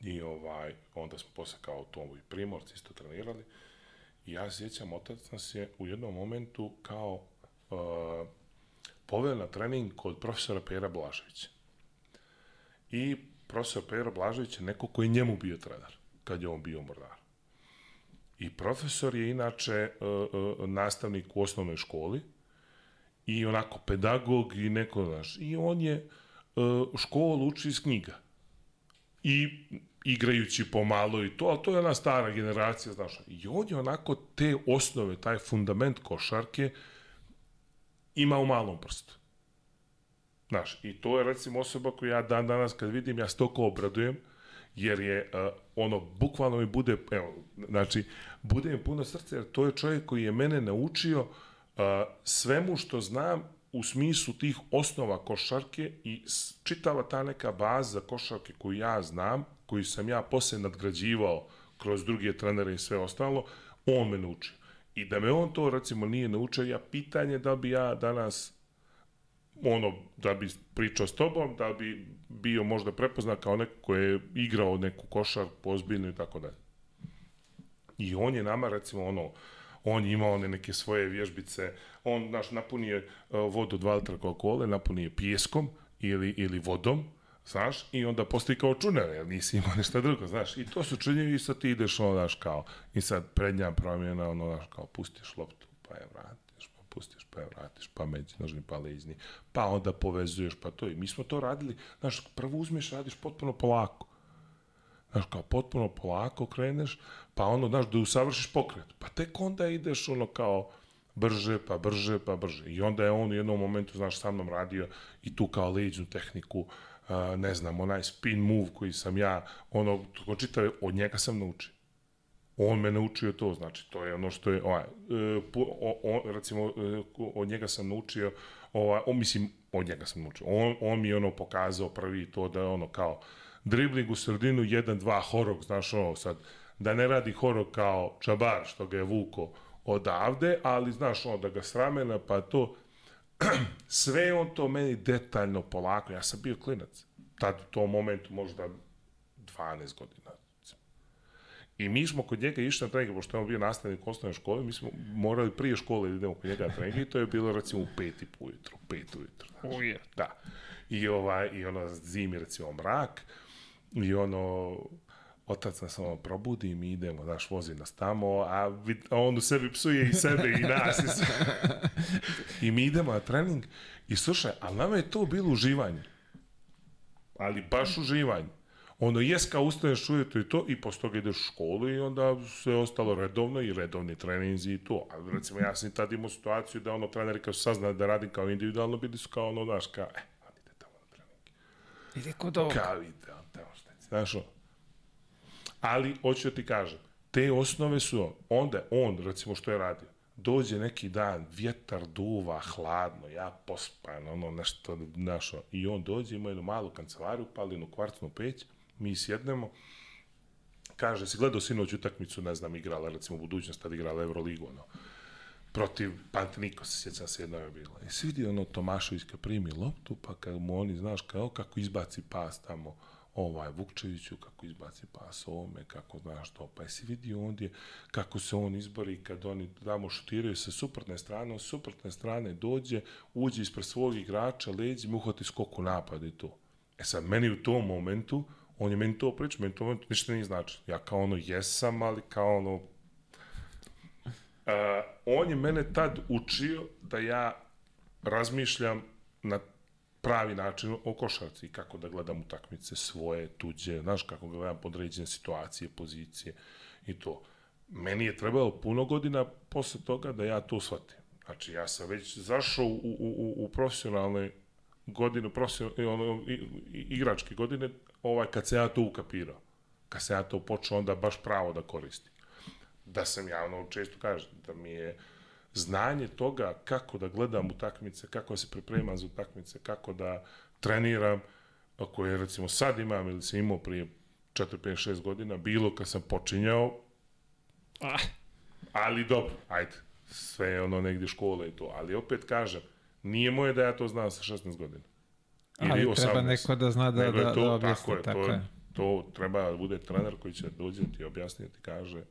B: I ovaj, onda smo posle kao to i Primorci isto trenirali. I ja sjećam, otac nas je u jednom momentu kao uh, poveo na trening kod profesora Pera Blaževića. I profesor Pero Blažević je neko koji je njemu bio trener, kad je on bio mornar. I profesor je inače uh, uh, nastavnik u osnovnoj školi i onako pedagog i neko, znaš, i on je uh, školu uči iz knjiga. I igrajući pomalo i to, ali to je ona stara generacija, znaš. I on je onako te osnove, taj fundament košarke ima u malom prstu. Znaš, i to je recimo osoba koju ja dan danas kad vidim, ja stoko obradujem, jer je uh, ono, bukvalno mi bude, evo, znači, bude mi puno srce, jer to je čovjek koji je mene naučio uh, svemu što znam u smislu tih osnova košarke i čitava ta neka baza košarke koju ja znam, koju sam ja posle nadgrađivao kroz druge trenere i sve ostalo, on me naučio. I da me on to recimo nije naučio, ja pitanje da bi ja danas ono, da bi pričao s tobom, da bi bio možda prepoznat kao neko ko je igrao neku košar pozbiljnu i tako dalje. I on je nama recimo ono, on je imao one neke svoje vježbice, on naš napunio uh, vodu dva litra Coca-Cola, napunio pijeskom ili, ili vodom, znaš, i onda postoji kao čuner, jer nisi imao ništa drugo, znaš, i to su čunjevi i sad ti ideš, ono, znaš, kao, i sad prednja promjena, ono, znaš, kao, pustiš loptu, pa je vratiš, pa pustiš, pa je vratiš, pa međunožni, pa lezni, pa onda povezuješ, pa to, i mi smo to radili, znaš, prvo uzmeš, radiš potpuno polako, znaš, kao, potpuno polako kreneš, pa ono, znaš, da usavršiš pokret, pa tek onda ideš, ono, kao, brže, pa brže, pa brže. I onda je on u jednom momentu, znaš, sa mnom radio i tu kao leđnu tehniku, ne znam, onaj spin move koji sam ja, ono, to čitave, od njega sam naučio. On me naučio to, znači, to je ono što je, ovaj, uh, o, o, recimo, uh, od njega sam naučio, ovaj, on, mislim, od njega sam naučio. On, on mi je ono pokazao prvi to da je ono kao dribling u sredinu, 1-2 horog, znaš ono, sad, da ne radi horog kao čabar što ga je vuko odavde, ali znaš ono da ga sramena pa to sve on to meni detaljno polako, ja sam bio klinac tad u tom momentu možda 12 godina I mi smo kod njega išli na trening, pošto je on bio nastavnik osnovne škole, mi smo morali prije škole da idemo kod njega na trening i to je bilo recimo u pet i po ujutru, pet ujutru. Znači.
A: Uje.
B: Da. I, ovaj, I ono zimi recimo mrak i ono otac nas ono probudi i mi idemo, znaš, vozi nas tamo, a, vid, a on u sebi psuje i sebe i nas. I, sve. I mi idemo na trening i slušaj, ali nama je to bilo uživanje. Ali baš uživanje. Ono, jes kao ustaneš ujutro i to, i posle toga ideš u školu i onda sve ostalo redovno i redovni treninzi i to. A recimo, ja sam tad imao situaciju da ono, treneri kao su saznali da radim kao individualno, bili su kao ono, znaš, kao, eh, on ide tamo na trening.
A: Ide kod ovoga.
B: Kao ide, tamo šta je. Znaš, ono, ali hoću da ti kažem, te osnove su, onda on, recimo što je radio, dođe neki dan, vjetar duva, hladno, ja pospan, ono nešto, našo, i on dođe, ima jednu malu kancelariju, pali jednu kvartnu peć, mi sjednemo, kaže, si gledao sinoć utakmicu, ne znam, igrala, recimo, u budućnosti, tad igrala Euroligu, ono, protiv Panteniko, se sjećam se jedno je bilo. I se vidi ono Tomašović kad primi loptu, pa kad mu oni, znaš, kao kako izbaci pas tamo, ovaj Vukčeviću kako izbaci pas ovome, kako znaš to, pa jesi vidio ondje kako se on izbori kad oni tamo šutiraju sa suprotne strane, on suprotne strane dođe, uđe ispred svog igrača, leđi, mu uhvati skoku napada i to. E sad, meni u tom momentu, on je meni to pričao, meni to momentu ništa nije znači. Ja kao ono jesam, ali kao ono... Uh, on je mene tad učio da ja razmišljam na pravi način o košarci, kako da gledam utakmice svoje, tuđe, znaš, kako gledam podređene situacije, pozicije i to. Meni je trebalo puno godina posle toga da ja to shvatim. Znači, ja sam već zašao u, u, u, u profesionalne godine, profesionalne, igračke godine, ovaj, kad se ja to ukapirao. Kad se ja to počeo onda baš pravo da koristim. Da sam ja, ono, često kažem, da mi je znanje toga kako da gledam utakmice, kako da se pripremam za utakmice, kako da treniram, koje recimo sad imam ili sam imao prije 4, 5, 6 godina, bilo kad sam počinjao, ah. ali dobro, ajde, sve je ono negdje škola i to, ali opet kažem, nije moje da ja to znam sa 16 godina.
A: Ili ali 18. treba neko da zna da, da,
B: to,
A: da objasni.
B: Tako je, tako to, je. to treba da bude trener koji će dođe ti objasniti, kaže,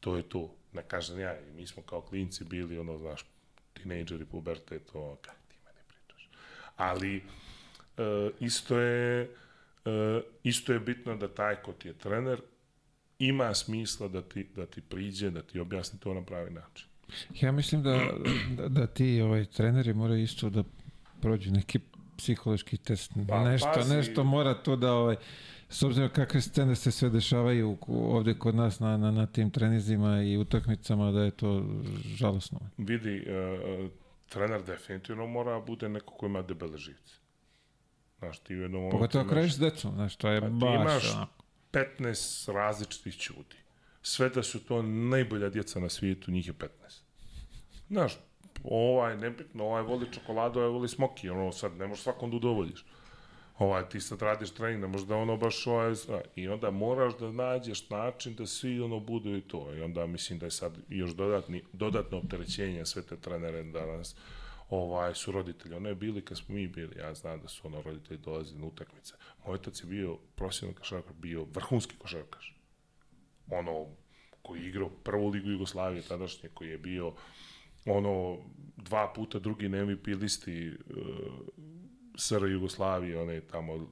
B: to je to ne kažem ja, i mi smo kao klinci bili, ono, znaš, tinejdžeri, pubertet, to, kaj ti meni pričaš. Ali, e, isto je, e, isto je bitno da taj ko ti je trener, ima smisla da ti, da ti priđe, da ti objasni to na pravi način.
A: Ja mislim da, da, da ti ovaj, treneri moraju isto da prođu neki psihološki test, pa, nešto, pazi. nešto mora to da ovaj, S obzirom kakve scene se sve dešavaju ovde kod nas na, na, na tim trenizima i utakmicama, da je to žalosno.
B: Vidi, uh, trener definitivno mora bude neko ko ima debele živce. Znaš, ti u jednom momentu
A: Pogotovo
B: imaš-
A: kraješ s decom, znaš, to je
B: Pa ti
A: baš...
B: imaš-
A: onako.
B: 15 različitih ljudi. Sve da su to najbolja djeca na svijetu, njih je 15. Znaš, ovaj, nebitno, ovaj voli čokoladu, ovaj voli smoki, ono, sad ne možeš svakom da udovoljiš. Ovaj, ti sad radiš trening, da ono baš ovaj, i onda moraš da nađeš način da svi ono budu i to. I onda mislim da je sad još dodatni, dodatno opterećenje sve te trenere danas ovaj, su roditelji. Ono je bili kad smo mi bili, ja znam da su ono roditelji dolazili na utakmice. Moj otac je bio profesionalni košarkaš, bio vrhunski košarkaš. Ono, koji je igrao prvu ligu Jugoslavije tadašnje, koji je bio ono dva puta drugi na MVP listi uh, SR Jugoslavije, one tamo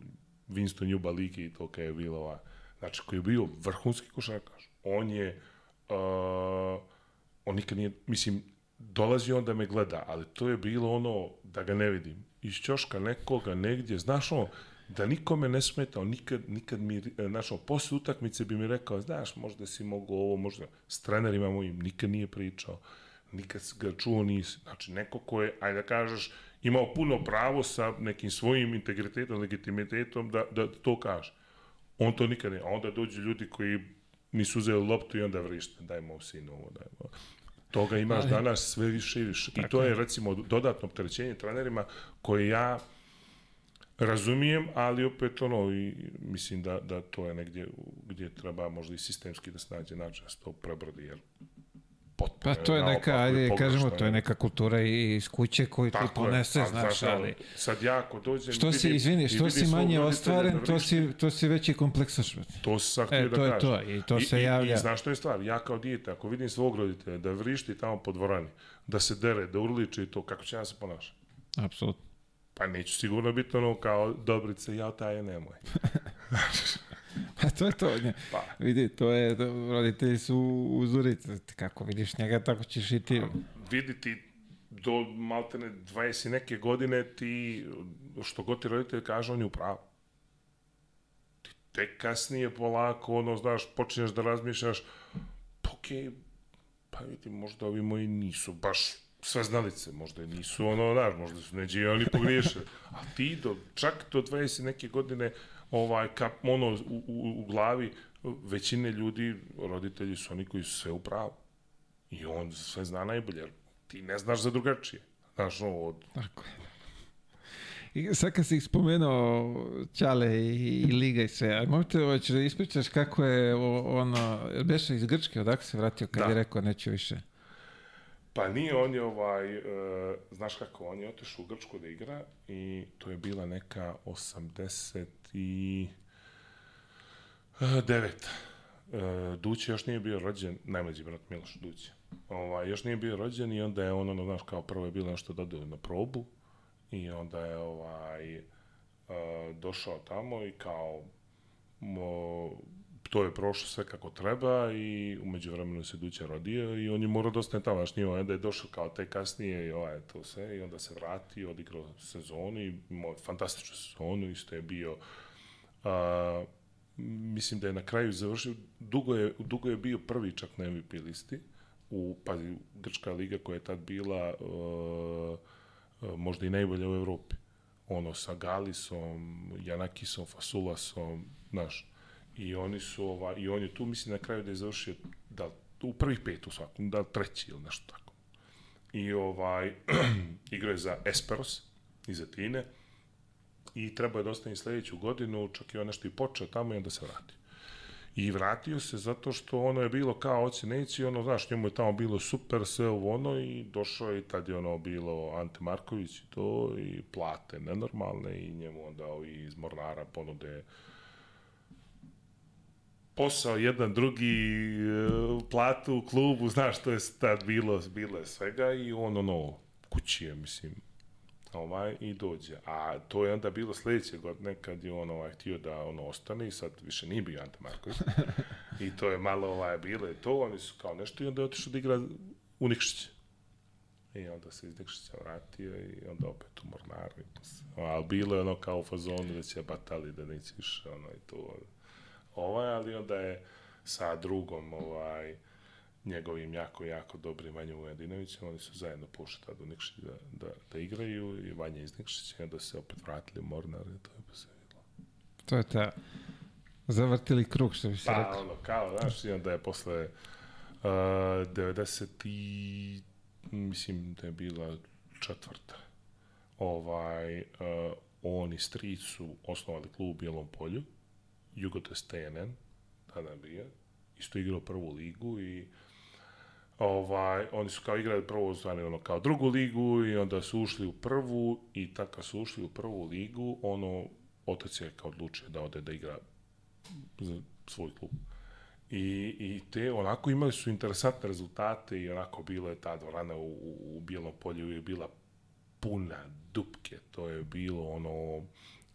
B: Winston Juba Ligi i to kada je bilo ova. Znači, koji je bio vrhunski košarkaš. On je uh, on nikad nije, mislim, dolazi on da me gleda, ali to je bilo ono da ga ne vidim. Iz ćoška nekoga negdje, znaš ono, da nikome ne smeta, on nikad, nikad mi, znaš posle utakmice bi mi rekao, znaš, možda si mogu ovo, možda, s trenerima mojim nikad nije pričao, nikad ga čuo nisi. Znači, neko ko je, ajde da kažeš, imao puno pravo sa nekim svojim integritetom, legitimitetom da, da to kaže. On to nikad ne, a onda dođu ljudi koji nisu uzeli loptu i onda vrište, dajmo sinu ovo, dajmo. Toga imaš
A: Ali-
B: danas sve više i više. I to je, recimo, dodatno opterećenje trenerima koje ja razumijem, ali opet ono, i mislim da, da to je negdje gdje treba možda i sistemski da se nađe način da se to prebrodi, jer potpuno
A: Pa to je neka,
B: i
A: ajde, kažemo, to je neka kultura i iz kuće koju ti
B: Tako je,
A: ponese,
B: ali
A: znaš,
B: znaš,
A: ali...
B: Sad ja ako dođem...
A: Što
B: i
A: si, izvini,
B: i
A: što si manje ostvaren,
B: da
A: to si, to si veći kompleksaš.
B: To sam
A: E,
B: htio da
A: to je
B: kažem.
A: to, i to se
B: I,
A: javlja.
B: I, znaš što je stvar? Ja kao dijete, ako vidim svog roditelja da vrišti tamo po dvorani, da se dere, da urliče i to, kako će ja se ponašati?
A: Apsolutno.
B: Pa neću sigurno biti ono kao Dobrice, ja taj je nemoj.
A: Pa to je to. Ne.
B: Pa,
A: Vidi, to je, roditelji su uzorice. Kako vidiš njega, tako ćeš i ti.
B: vidi ti do maltene 20 i neke godine ti, što god ti roditelj kaže, on je u pravu. Ti tek kasnije polako, ono, znaš, počinješ da razmišljaš, pa okej, pa vidi, možda ovi moji nisu baš sve znalice, možda i nisu ono, znaš, možda su neđe i oni pogriješili. A ti do, čak do 20 i neke godine, ovaj, kap, ono, u, u, u glavi, većine ljudi, roditelji su oni koji su sve u pravu. I on sve zna najbolje, jer ti ne znaš za drugačije. Znaš, ono, od,
A: Tako je. I sad kad si spomenuo Ćale i, i Liga i sve, a možete hoćeš da ispričaš kako je ono, jel beše iz Grčke, odakle se vratio kad
B: Da.
A: je rekao neću više?
B: Pa nije on je ovaj, e, znaš kako, on je otišao u Grčku da igra i to je bila neka 80 i e, devet. E, Duće još nije bio rođen, najmlađi brat Miloš Duće. Ovaj, još nije bio rođen i onda je on, ono, znaš, kao prvo je bilo nešto da ode na probu i onda je ovaj, e, došao tamo i kao mo, to je prošlo sve kako treba i umeđu vremenu se Duća rodio i on je morao nije on, onda je došao kao te kasnije i ovaj, to sve, i onda se vratio, odigrao sezonu i imao fantastičnu sezonu, isto je bio a, mislim da je na kraju završio, dugo je, dugo je bio prvi čak na MVP listi, u, pazi, Grčka liga koja je tad bila uh, možda i najbolja u Evropi. Ono, sa Galisom, Janakisom, Fasulasom, znaš, i oni su, ova, i on je tu, mislim, na kraju da je završio, da, u prvih pet u svakom, da treći ili nešto tako. I ovaj, igrao je za Esperos iz Atine i treba je da ostane sledeću godinu, čak i on nešto i počeo tamo i onda se vratio. I vratio se zato što ono je bilo kao neće, ono, znaš, njemu je tamo bilo super, sve ovo ono i došao je i tad je ono bilo Ante Marković i to i plate nenormalne i njemu onda ovi iz Mornara ponude posao jedan drugi e, platu u klubu, znaš, to je tad bilo, bilo je svega i on ono, kući je, mislim, ovaj, i dođe. A to je onda bilo sledeće godine kad je on ovaj, htio da ono ostane i sad više nije bio Ante Marković. I to je malo ovaj, bilo je to, oni su kao nešto i onda je otišao da igra u Nikšić. I onda se iz Nikšića vratio i onda opet u Mornaru. Ali bilo je ono kao u fazonu da će batali da neće više ono i to. Ovaj, ali onda je sa drugom ovaj, njegovim jako, jako dobrim Vanjom Vujadinovićem, oni su zajedno pošli tada u Nikšić da, da, da igraju i Vanja iz Nikšića i onda se opet vratili u Mornar i to je pa se vidjelo.
A: To je ta zavrtili krug, što bi se
B: Pa,
A: rekao.
B: ono, kao, znaš, i onda je posle uh, 90 i, mislim da je bila četvrta, ovaj, uh, on i stric su osnovali klub u Bijelom polju, Jugotest TNN, tada bio, isto igrao prvu ligu i ovaj, oni su kao igrali prvo zvani ono kao drugu ligu i onda su ušli u prvu i tako su ušli u prvu ligu, ono, otac je kao odlučio da ode da igra za svoj klub. I, I te, onako, imali su interesantne rezultate i onako bila je ta dvorana u, u, u Bijelom polju je bila puna dupke, to je bilo ono,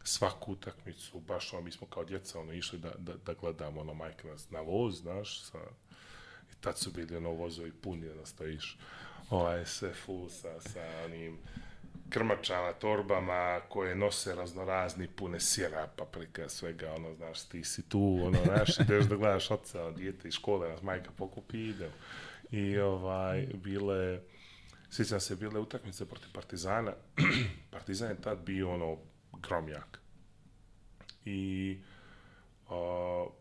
B: svaku utakmicu, baš ono, mi smo kao djeca ono, išli da, da, da gledamo ono, majka nas na voz, znaš, sa, i tad su bili ono vozovi puni da stojiš, ovaj, sve full sa, sa onim krmačama, torbama koje nose raznorazni pune sira, paprika, svega, ono, znaš, ti si tu, ono, znaš, ideš da gledaš oca, dijete iz škole, nas majka pokupi i. I, ovaj, bile, sjećam se, bile utakmice protiv Partizana, Partizan je tad bio, ono, gromjak. I o,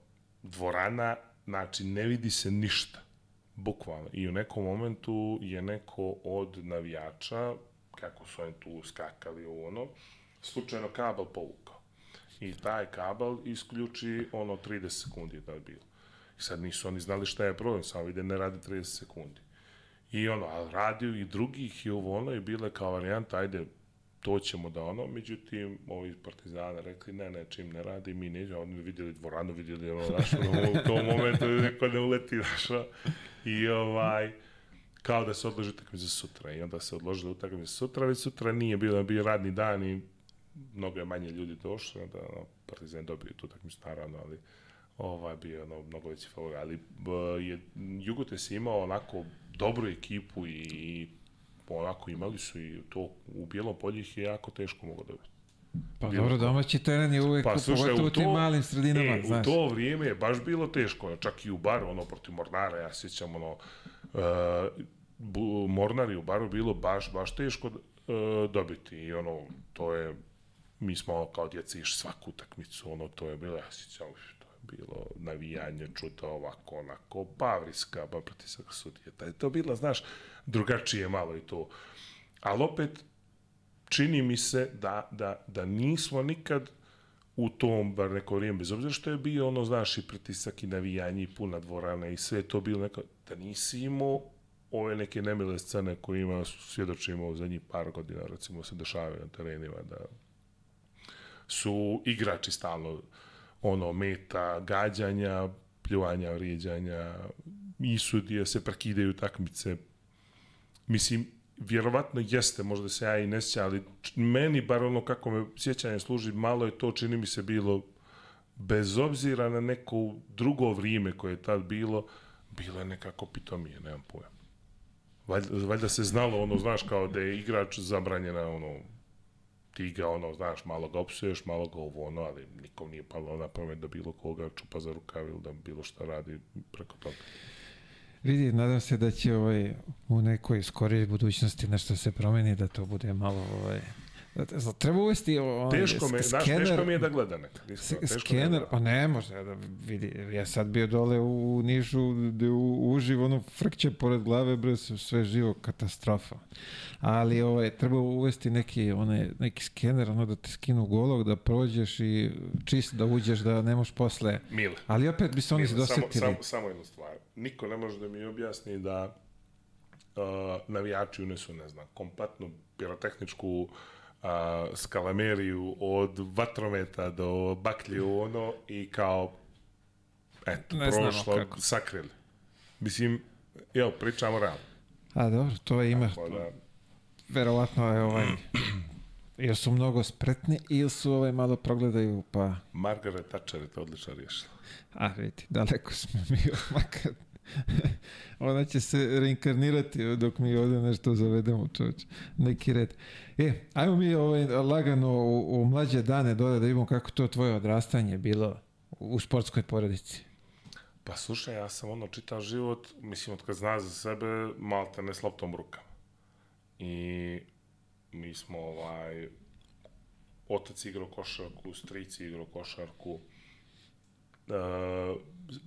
B: dvorana, znači, ne vidi se ništa, bukvalno. I u nekom momentu je neko od navijača, kako su oni tu skakali u ono, slučajno kabel povukao. I taj kabel isključi ono 30 sekundi da je bilo. I sad nisu oni znali šta je problem, samo vide ne radi 30 sekundi. I ono, a radio i drugih i ovo ono i bile kao varijanta, ajde, to ćemo da ono, međutim, ovi iz Partizana rekli, ne, ne, čim ne radi, mi nećemo, oni vidjeli dvoranu, vidjeli ono, ono, u tom momentu neko ne uleti, ono. i ovaj, kao da se odloži utakmica za sutra. I onda se odložila utakmica sutra, već sutra nije bilo, bio radni dan i mnogo je manje ljudi došlo, onda ono, Partizan dobio tu utakmicu naravno, ali ovaj bio ono, mnogo veći favorit, ali b, je, Jugotes imao onako dobru ekipu i, i onako imali su i to u Bijelom polju ih je jako teško mogo dobiti.
A: Pa
B: bilo
A: dobro, domaći teren je uvek,
B: Pa
A: pa,
B: slušaj,
A: pogotovo
B: u
A: u tim
B: to,
A: malim sredinama,
B: e, u
A: znaš.
B: to vrijeme je baš bilo teško, ono, čak i u baru, ono, protiv Mornara, ja sjećam, ono, uh, bu, Mornar je u baru bilo baš, baš teško uh, dobiti i ono, to je, mi smo kao djeci išli svaku utakmicu, ono, to je bilo, ja sjećam, to je bilo navijanje, čuta ovako, onako, pavriska, pa pritisak sudije, da je to bilo, znaš, drugačije malo i to, ali opet, čini mi se da, da, da nismo nikad u tom, bar neko vrijeme, bez obzira što je bio ono, znaš, i pritisak i navijanje i puna dvorana i sve to bilo neko, da nisi imao ove neke nemile scene koje ima, svjedočimo u zadnjih par godina, recimo, se dešavaju na terenima, da su igrači stalno ono, meta, gađanja, pljuvanja, vrijeđanja, i sudije se prekidaju takmice. Mislim, vjerovatno jeste, možda se ja i ne sjećam, ali meni, bar ono kako me sjećanje služi, malo je to, čini mi se, bilo, bez obzira na neko drugo vrijeme koje je tad bilo, bilo je nekako pitomije, nemam pojma. Valjda, valjda se znalo, ono, znaš, kao da je igrač zabranjena, ono, ti ga, ono, znaš, malo ga opsuješ, malo ga ovo, ono, ali nikom nije palo na pamet da bilo koga čupa za rukav ili da bilo šta radi preko toga.
A: Vidi, nadam se da će ovaj, u nekoj skorijoj budućnosti nešto se promeni, da to bude malo... Ovaj, treba uvesti ovaj,
B: Teško me,
A: skener,
B: teško mi je da gleda nekad. Je
A: Skener, pa ne može da vidi. Ja sad bio dole u Nišu, gde u, uživo, ono frkće pored glave, bre, sve- živo, katastrofa. Ali ovaj, treba uvesti neki, onaj, neki skener, ono da te skinu golog, da prođeš i čist da uđeš, da ne možeš posle.
B: Mile.
A: Ali opet bi se oni
B: Mile, samo,
A: dosetili.
B: samo, samo jednu stvar. Niko ne može da mi objasni da uh, navijači unesu, ne znam, kompletnu pirotehničku uh, skalameriju od vatrometa do baklje u ono i kao eto,
A: Ne
B: prošlo,
A: kako.
B: sakrili. Mislim, evo, pričamo realno.
A: A dobro, to ima,
B: Pa da,
A: verovatno je ovaj, ili su mnogo spretni ili su ovaj malo progledaju, pa
B: Margaret Thatcher je to odlično riješila.
A: A vidi, daleko smo mi od makar. Ona će se reinkarnirati dok mi ovde nešto zavedemo, čovječ. Neki red. E, ajmo mi ovaj, lagano u, u mlađe dane dole da vidimo kako to tvoje odrastanje bilo u sportskoj porodici.
B: Pa slušaj, ja sam ono čitav život, mislim, od kad zna za sebe, malte ne s loptom rukama. I mi smo, ovaj, otac igrao košarku, strici igrao košarku, uh,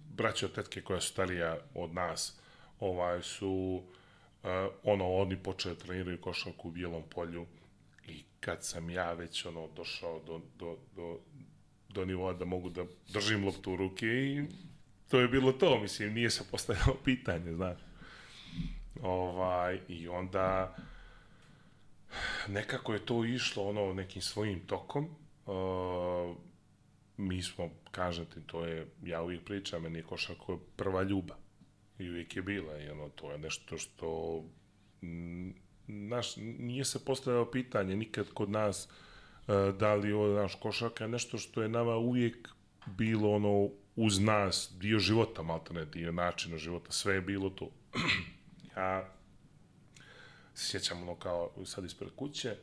B: braće od tetke koja su starija od nas, ovaj, su, uh, ono, oni počeli da treniraju košarku u Bijelom polju i kad sam ja već, ono, došao do, do, do, do nivoa da mogu da držim loptu u ruke i to je bilo to, mislim, nije se postavljalo pitanje, znaš. Ovaj, I onda nekako je to išlo ono nekim svojim tokom. Uh, mi smo, kažem ti, to je, ja uvijek pričam, meni je košarka prva ljubav. I uvijek je bila. I ono, to je nešto što naš, nije se postavljalo pitanje nikad kod nas uh, da li ovo naš košarka je nešto što je nama uvijek bilo ono uz nas, dio života, malta ne, dio načina života, sve je bilo to. ja sjećam ono kao sad ispred kuće,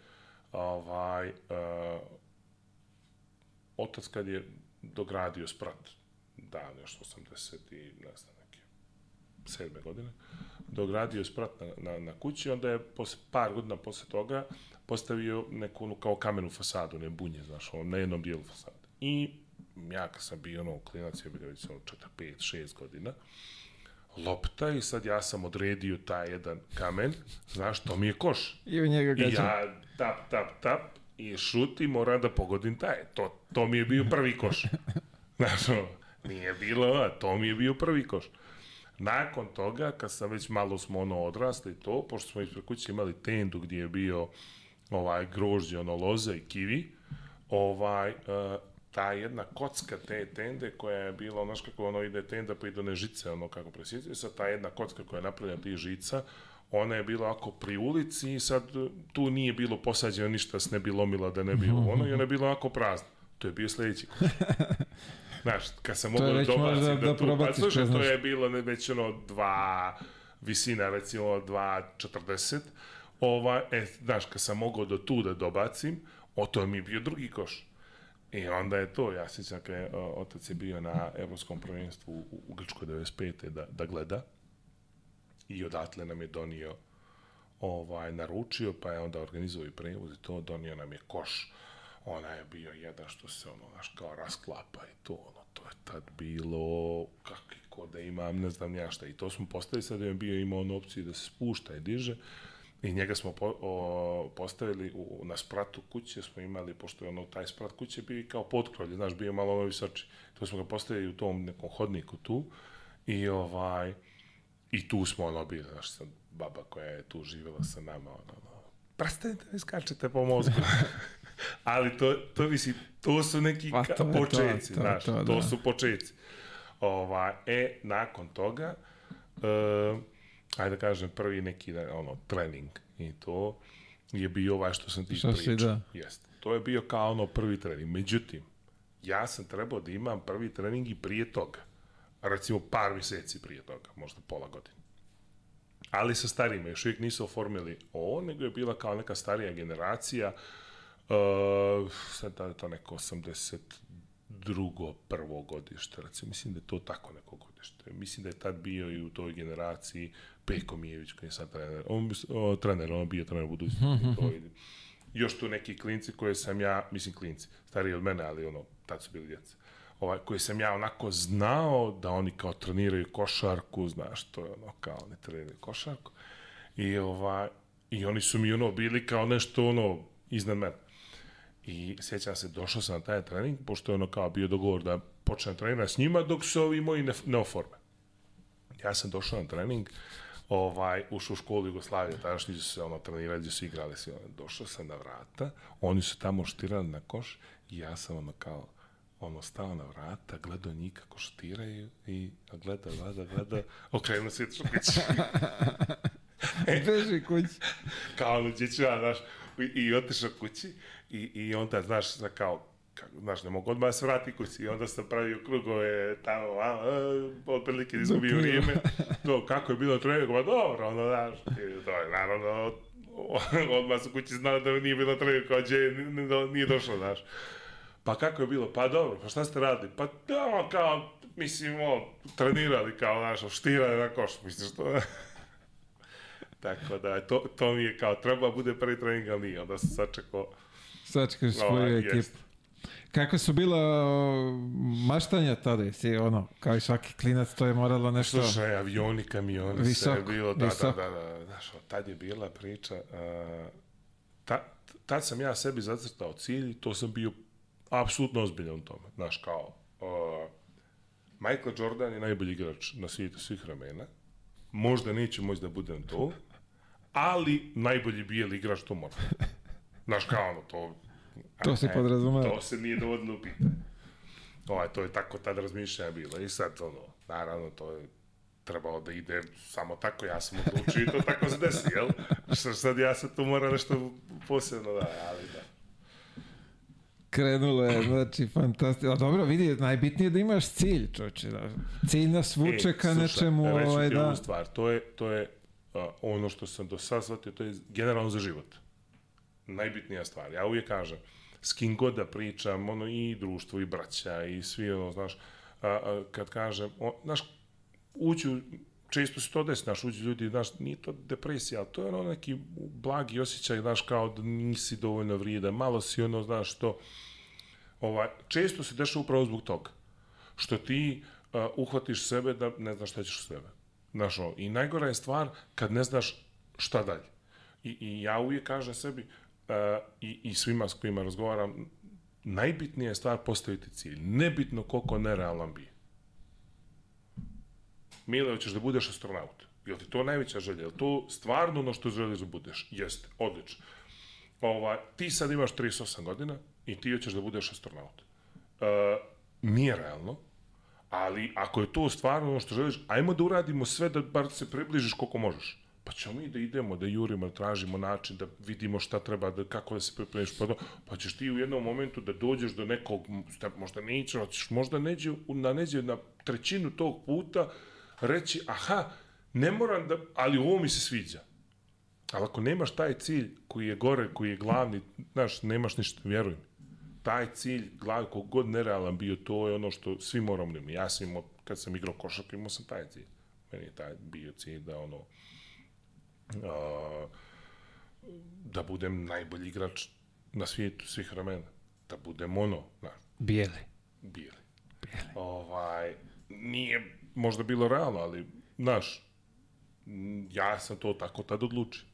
B: ovaj, uh, otac kad je dogradio sprat, da, nešto 80 i ne znam, neke sedme godine, dogradio sprat na, na, na kući, onda je posle, par godina posle toga postavio neku ono, kao kamenu fasadu, ne bunje, znaš, ono, na jednom dijelu fasade. I ja kad sam bio ono klinac, je bio već ono 4, 5, 6 godina, lopta i sad ja sam odredio taj jedan kamen, znaš, to mi je koš.
A: I u njega gađam.
B: I ja tap, tap, tap i šut i moram da pogodim taj. To, to mi je bio prvi koš. Znaš, ono, nije bilo, a to mi je bio prvi koš. Nakon toga, kad sam već malo smo ono odrasli to, pošto smo ispred kuće imali tendu gdje je bio ovaj grožđe, ono loza i kivi, ovaj, uh, ta jedna kocka te tende koja je bila, znaš kako ono ide tenda pa ide one žice, ono kako presjećaju, sad ta jedna kocka koja je napravljena tih žica, ona je bila ako pri ulici i sad tu nije bilo posađeno ništa se ne bi lomila da ne bi ono i ona je bila onako prazna. To je bio sledeći koš. Znaš, kad sam mogao da dobacim da, da, da tu, pa slušaj, to je bilo ne, već ono dva visina, recimo 2.40, ova, e, znaš, kad sam mogao do tu da dobacim, o to mi je bio drugi koš. I onda je to, ja sjećam kada je otac je bio na evropskom prvenstvu u, u Grčkoj 95. da, da gleda i odatle nam je donio ovaj, naručio, pa je onda organizovao i prevoz i to, donio nam je koš. Ona je bio jedan što se ono, znaš, kao rasklapa i to, ono, to je tad bilo, kakvi ko da imam, ne znam ja šta. I to smo postavili, sad je bio imao onu opciju da se spušta i diže. I njega smo po, o, postavili u, na spratu kuće, smo imali, pošto je ono, taj sprat kuće bio kao potkrovlje, znaš, bio malo ono visoči. To smo ga postavili u tom nekom hodniku tu i ovaj, i tu smo ono bili, znaš, sad baba koja je tu živela sa nama, ono, ono prestanite da mi skačete po mozgu. Ali to, to misli, to su neki pa, to početci, to, to, znaš, to, to, to su početci. Ovaj, e, nakon toga, uh, ajde da kažem, prvi neki ono, trening i to je bio ovaj što sam ti što pričao. Da. Jeste. To je bio kao ono prvi trening. Međutim, ja sam trebao da imam prvi trening i prije toga. Recimo par meseci prije toga, možda pola godine. Ali sa starijima, još uvijek nisu oformili ovo, nego je bila kao neka starija generacija, uh, sad da je to neko 80 drugo, prvo godište, recimo, mislim da je to tako neko godište. Mislim da je tad bio i u toj generaciji Peko Mijević, koji je sad trener, on, o, trener, on bio trener budućnosti. to je, još tu neki klinci koje sam ja, mislim klinci, stariji od mene, ali ono, tad su bili djeca, ovaj, koji sam ja onako znao da oni kao treniraju košarku, znaš, to je ono, kao oni treniraju košarku. I, ovaj, I oni su mi ono bili kao nešto ono iznad mene. I sjećam se, došao sam na taj trening, pošto je ono kao bio dogovor da počnem trenirati s njima dok se ovi moji ne, ne oforme. Ja sam došao na trening, ovaj, ušao u školu Jugoslavije, tadašnji su se ono, trenirali, gdje su igrali, svi, ono, došao sam na vrata, oni su tamo štirali na koš i ja sam ono kao, ono, stao na vrata, gledao njih kako štiraju i gleda, gleda, gleda, okrenuo se i kući.
A: Beži kući.
B: kao ono, gdje ću ja, znaš, i, i otišao kući i, i onda, znaš, kao, kako, znaš, ne mogu odmah se vrati kući i onda sam pravio krugove tamo, a, a, otprilike izgubio vrijeme. To, kako je bilo trening, pa dobro, ono, znaš, i to je, naravno, odmah su kući znali da nije bilo trening, kao će, nije došlo, znaš. Pa kako je bilo? Pa dobro, pa šta ste radili? Pa da, kao, mislim, o, trenirali kao, znaš, štirali na koš, mislim, što... Tako da, to, to mi je kao, treba bude prvi trening, ali nije, onda sam sačekao...
A: Sačekaš svoju ekipu. Kako su bila maštanja tada, jesi ono, kao i svaki klinac, to je moralo nešto...
B: Slušaj, avioni, kamioni, visoko, sve je bilo, da, visoko. da, da, da, znaš, tad je bila priča, uh, ta, tad sam ja sebi zacrtao cilj, to sam bio apsolutno ozbiljan u tome, znaš, kao, uh, Michael Jordan je najbolji igrač na svijetu svih vremena, možda neće moći da budem to, ali najbolji bijeli igrač to mora. Znaš, kao ono, to
A: To se podrazumeva.
B: To se nije dovodilo u pitanje. Ovaj, to je tako tad razmišljanja bilo. I sad, ono, naravno, to je trebalo da ide samo tako, ja sam odlučio i to tako se desi, jel? Što sad ja sad tu moram nešto posebno da, ali da.
A: Krenulo je, znači, fantastično. A dobro, vidi, najbitnije je da imaš cilj, čoče. Da. Cilj nas vuče e, ka slušaj, nečemu.
B: Ovaj, da. stvar, to je, to je uh, ono što sam do sad shvatio, to je generalno za život najbitnija stvar. Ja uvijek kažem, s kim god da pričam, ono, i društvo, i braća, i svi, ono, znaš, a, a, kad kažem, o, znaš, uđu, često se to desi, znaš, uđu ljudi, znaš, nije to depresija, ali to je ono neki blagi osjećaj, znaš, kao da nisi dovoljno vrijedan, malo si ono, znaš, što, ovaj, često se dešava upravo zbog toga, što ti uh, uhvatiš sebe da ne znaš šta ćeš sebe. Znaš, ono, i najgora je stvar kad ne znaš šta dalje. I, i ja uvijek kažem sebi, uh, i, i svima s kojima razgovaram, najbitnija je stvar postaviti cilj. Nebitno koliko nerealan bi. Mile, hoćeš da budeš astronaut. Je ti to najveća želja? Je to stvarno ono što želiš da budeš? Jeste, odlično. Ova, ti sad imaš 38 godina i ti hoćeš da budeš astronaut. Uh, nije realno, ali ako je to stvarno ono što želiš, ajmo da uradimo sve da bar se približiš koliko možeš pa ćemo mi da idemo, da jurimo, da tražimo način, da vidimo šta treba, da, kako da se pripremiš, pa, pa ćeš ti u jednom momentu da dođeš do nekog, možda neće, hoćeš možda neđe, na neđe na trećinu tog puta reći, aha, ne moram da, ali ovo mi se sviđa. Ali ako nemaš taj cilj koji je gore, koji je glavni, znaš, nemaš ništa, vjeruj mi. Taj cilj, glavni, kog god nerealan bio, to je ono što svi moramo da imamo. Ja sam imao, kad sam igrao košarku, imao sam taj cilj. Meni je taj bio cilj da ono, a, da budem najbolji igrač na svijetu svih vremena. Da budem ono, na,
A: bijeli.
B: Bijeli. Bijeli. Ovaj, nije možda bilo realno, ali, znaš, ja sam to tako tad odlučio.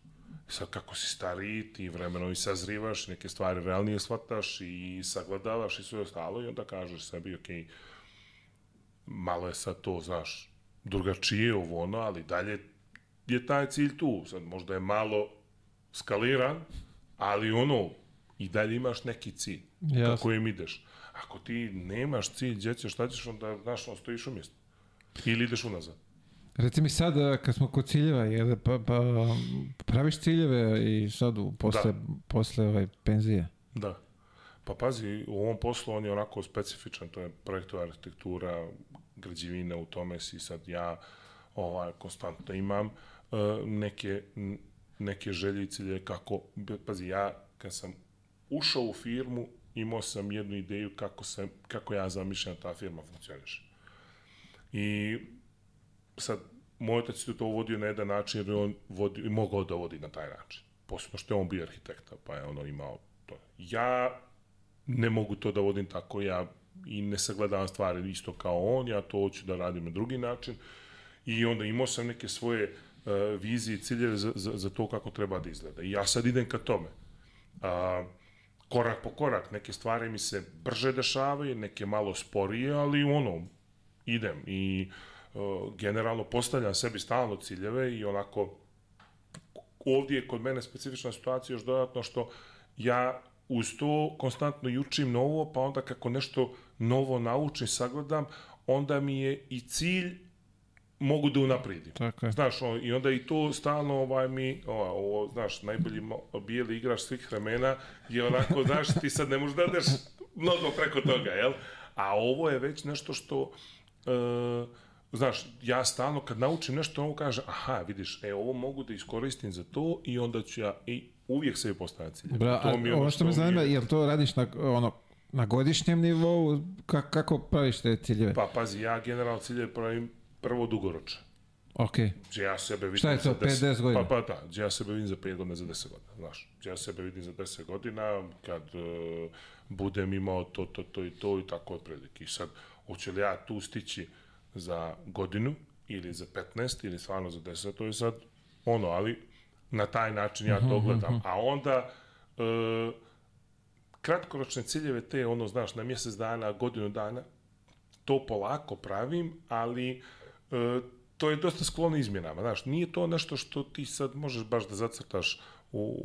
B: Sad kako si stariji, ti vremenom i sazrivaš, neke stvari realnije shvataš i sagledavaš i sve ostalo i onda kažeš sebi, ok, malo je sad to, znaš, drugačije ovo ono, ali dalje je taj cilj tu. Sad, možda je malo skaliran, ali ono, i dalje imaš neki cilj Jasne. ka kojem ideš. Ako ti nemaš cilj, gdje ćeš, šta ćeš onda, znaš, on stojiš u mjestu. Ili ideš unazad.
A: Reci mi sad, kad smo kod ciljeva, je, pa, pa, praviš ciljeve i sad posle, da. posle ovaj, penzije?
B: Da. Pa pazi, u ovom poslu on je onako specifičan, to je projektova arhitektura, građevina, u tome si sad ja ovaj, konstantno imam. Uh, E, neke, neke želje i cilje kako, pazi, ja kad sam ušao u firmu, imao sam jednu ideju kako, sam, kako ja zamišljam da ta firma funkcioniše. I sad, moj otac je to vodio na jedan način, jer on vodi, mogao da vodi na taj način. Posebno što je on bio arhitekta, pa je ono imao to. Ja ne mogu to da vodim tako, ja i ne sagledavam stvari isto kao on, ja to hoću da radim na drugi način. I onda imao sam neke svoje uh, vizije i ciljeve za, za, za to kako treba da izgleda. I ja sad idem ka tome. Uh, korak po korak, neke stvari mi se brže dešavaju, neke malo sporije, ali ono, idem i uh, generalno postavljam sebi stalno ciljeve i onako ovdje je kod mene specifična situacija još dodatno što ja uz to konstantno jučim novo, pa onda kako nešto novo naučim, sagledam, onda mi je i cilj mogu da unapredim.
A: Tako je.
B: Znaš, on, i onda i to stalno ovaj mi, o, ovo, znaš, najbolji bijeli igrač svih vremena je onako, znaš, ti sad ne možeš da deš mnogo preko toga, jel? A ovo je već nešto što, e, znaš, ja stalno kad naučim nešto, ovo kaže, aha, vidiš, e, ovo mogu da iskoristim za to i onda ću ja, i uvijek se postavljam cilje.
A: Bra,
B: to mi je
A: ovo što me
B: mi je-
A: zanima, jel to radiš na, ono, na godišnjem nivou? Ka, kako praviš te ciljeve?
B: Pa, pazi, ja generalno cilje pravim prvo dugoročno.
A: Ok.
B: Gdje ja sebe vidim
A: Šta je to,
B: za
A: 5, 10 godina?
B: Pa, pa da, gdje ja sebe vidim za 5 godina, za 10 godina, znaš. Gdje ja sebe vidim za 10 godina, kad e, budem imao to, to, to i to i tako otprilike. I sad, hoće li ja tu stići za godinu ili za 15 ili stvarno za 10, to je sad ono, ali na taj način ja
A: Mhm,
B: to gledam. A onda, e, kratkoročne ciljeve te, ono, znaš, na mjesec dana, godinu dana, to polako pravim, ali e, to je dosta sklono izmjenama. Znaš, nije to nešto što ti sad možeš baš da zacrtaš u,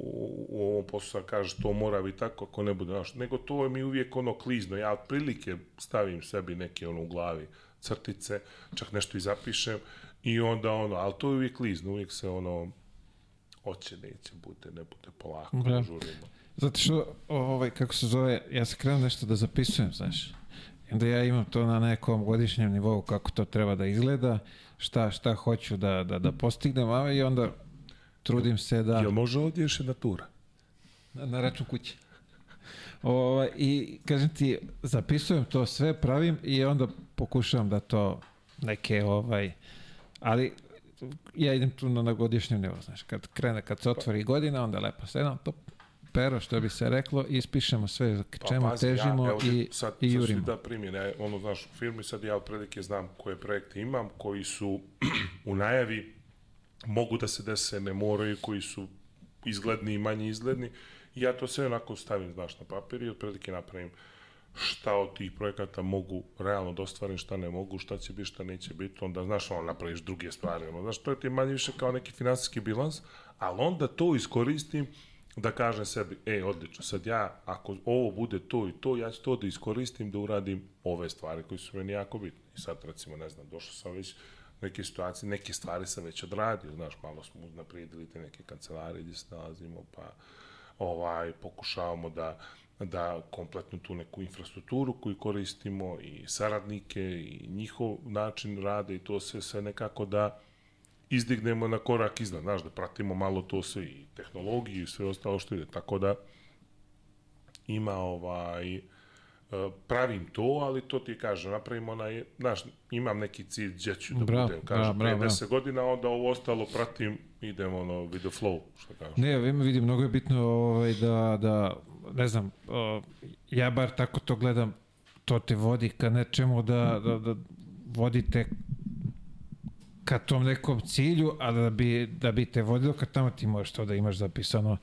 B: u, ovom poslu, sad kažeš to mora biti tako ako ne bude, znaš, nego to je mi uvijek ono klizno. Ja otprilike stavim sebi neke ono u glavi crtice, čak nešto i zapišem i onda ono, ali to je uvijek klizno, uvijek se ono hoće, neće, bude, ne bude, polako,
A: Da.
B: žurimo.
A: Zato što, ovaj, kako se zove, ja se krenuo nešto da zapisujem, znaš. Onda ja imam to na nekom godišnjem nivou kako to treba da izgleda, šta, šta hoću da, da, da postignem, a i onda trudim se da...
B: Jel može ovdje još jedna tura?
A: Na, na račun kuće. Ovaj, I kažem ti, zapisujem to sve, pravim i onda pokušavam da to neke, ovaj, ali ja idem tu na, na godišnjem nivou, znaš, kad krene, kad se otvori godina, onda lepo sedam, to pero, što bi se reklo, ispišemo sve k čemu
B: Pa pazi,
A: težimo
B: ja, evo,
A: i,
B: sad,
A: i
B: sad
A: jurimo.
B: ti da primjer, ja, ono, znaš, u firmi sad ja otprilike znam koje projekte imam, koji su u najavi, mogu da se dese, ne moraju, koji su izgledni i manje izgledni. Ja to sve onako stavim, znaš, na papir i otprilike napravim šta od tih projekata mogu realno da ostvarim, šta ne mogu, šta će biti, šta neće biti, onda, znaš, ono, napraviš druge stvari, ono, znaš, to je ti manje više kao neki finansijski bilans, ali onda to iskoristim da kažem sebi, e, odlično, sad ja, ako ovo bude to i to, ja ću to da iskoristim da uradim ove stvari koje su meni jako bitne. I sad, recimo, ne znam, došao sam već neke situacije, neke stvari sam već odradio, znaš, malo smo naprijedili te neke kancelarije gdje se nalazimo, pa ovaj, pokušavamo da da kompletnu tu neku infrastrukturu koju koristimo i saradnike i njihov način rada i to sve, sve nekako da izdignemo na korak iznad, znaš, da pratimo malo to sve i tehnologiju i sve ostalo što ide. Tako da ima ovaj e, pravim to, ali to ti kažem, napravimo onaj, znaš, imam neki cilj gdje ću da
A: Bravo,
B: budem, kažem,
A: bravo, bravo,
B: 50 godina, onda ovo ostalo pratim, idem ono, with the flow, što kažem.
A: Ne, vidim, mnogo je bitno ovaj, da, da, ne znam, o, ja bar tako to gledam, to te vodi ka nečemu da, da, da vodite ka tom nekom cilju, a da bi, da bi te vodilo ka tamo ti možeš to da imaš zapisano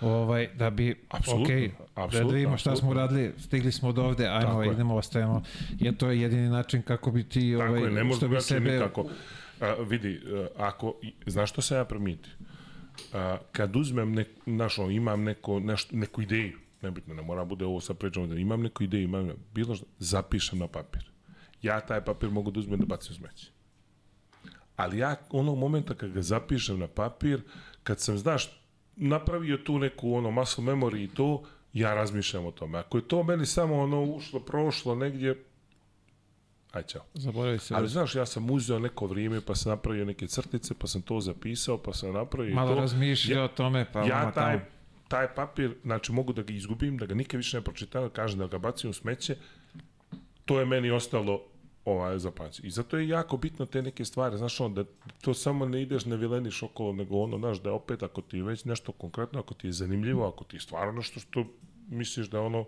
A: ovaj, da bi,
B: Apsolutno,
A: ok, da
B: apsolutno,
A: vidimo šta smo uradili, stigli smo do ovde, ajmo,
B: Tako je.
A: idemo, ostajemo, jer to je jedini način kako bi ti,
B: Tako
A: ovaj,
B: je, ne
A: što bi sebe,
B: nikako. A, vidi, a, ako, znaš što sam ja primitio? A, kad uzmem, nek, znaš, imam neko, nešto, neku ideju, nebitno, ne mora bude ovo sad pričamo, da imam neku ideju, imam bilo što, zapišem na papir. Ja taj papir mogu da uzmem da bacim smeće. Ali ja onog momenta kad ga zapišem na papir, kad sam, znaš, napravio tu neku ono muscle memory i to, ja razmišljam o tome. Ako je to meni samo ono ušlo, prošlo negdje, aj čao.
A: zaboravi se,
B: Ali znaš, ja sam uzeo neko vrijeme, pa sam napravio neke crtice, pa sam to zapisao, pa sam napravio
A: malo
B: to.
A: razmišlja
B: Ja-
A: o tome, pa
B: ja taj,
A: tamo.
B: taj papir, znači mogu da ga izgubim, da ga nikad više ne pročitam, kažem da ga bacim u smeće, to je meni ostalo ovaj, za pamćenje. I zato je jako bitno te neke stvari, znaš, on, da to samo ne ideš, ne vileniš okolo, nego ono, znaš, da je opet, ako ti je već nešto konkretno, ako ti je zanimljivo, ako ti je stvarno nešto što misliš da je ono,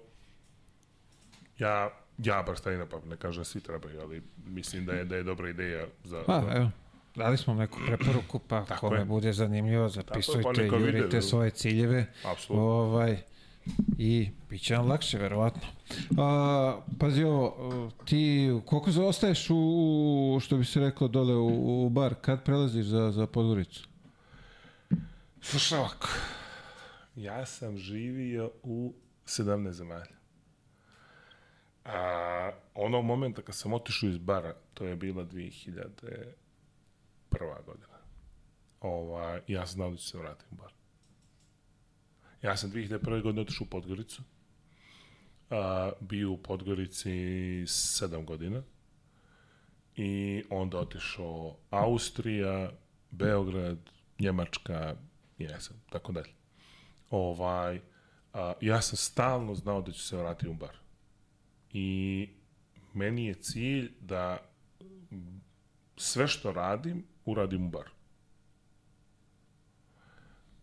B: ja, ja bar stavim na papir, ne kažem da svi trebaju, ali mislim da je, da je dobra ideja za...
A: Pa,
B: za-
A: evo, dali smo neku preporuku, pa
B: Tako
A: kome
B: je.
A: bude zanimljivo,
B: je,
A: zapisujte,
B: pa neka vide,
A: jurite
B: da.
A: svoje ciljeve.
B: Apsolutno.
A: Ovaj, I bit će vam lakše, verovatno. A, pazi ovo, ti koliko zaostaješ u, što bi se reklo dole u, u bar, kad prelaziš za, za Podgoricu?
B: Slušaj ovako, ja sam živio u 17 zemalja. A onog momenta kad sam otišao iz bara, to je bila 2001. godina. Ova, ja znao da ću se vratiti u bar. Ja sam 2001. godine otišao u Podgoricu. a, bio u Podgorici sedam godina i onda otišao Austrija, Beograd, Njemačka, jesam, tako dalje. Ovaj, a, ja sam stalno znao da ću se vratiti u bar. I meni je cilj da sve što radim, uradim u baru.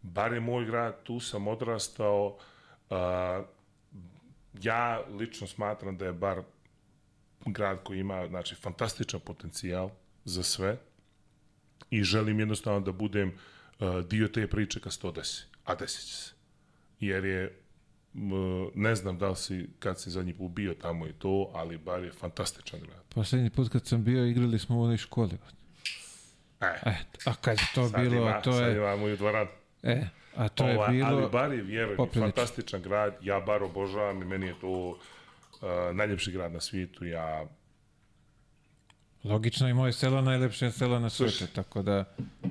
B: Bar je moj grad, tu sam odrastao. A, ja lično smatram da je bar grad koji ima znači, fantastičan potencijal za sve i želim jednostavno da budem uh, dio te priče kad se to desi. A desit će se. Jer je ne znam da li si, kad si zadnji put bio tamo i to, ali bar je fantastičan grad.
A: Poslednji put kad sam bio, igrali smo u onoj školi.
B: E,
A: Eto, a kad je to
B: sad
A: bilo,
B: ima,
A: to
B: sad
A: je...
B: imamo i u dvoranu.
A: E, a to je
B: Ova,
A: bilo...
B: Ali bar je, vjeruj mi,
A: poprilično.
B: fantastičan grad. Ja bar obožavam i meni je to uh, najljepši grad na svijetu. Ja
A: Logično i moje selo najlepše selo na svijetu, tako da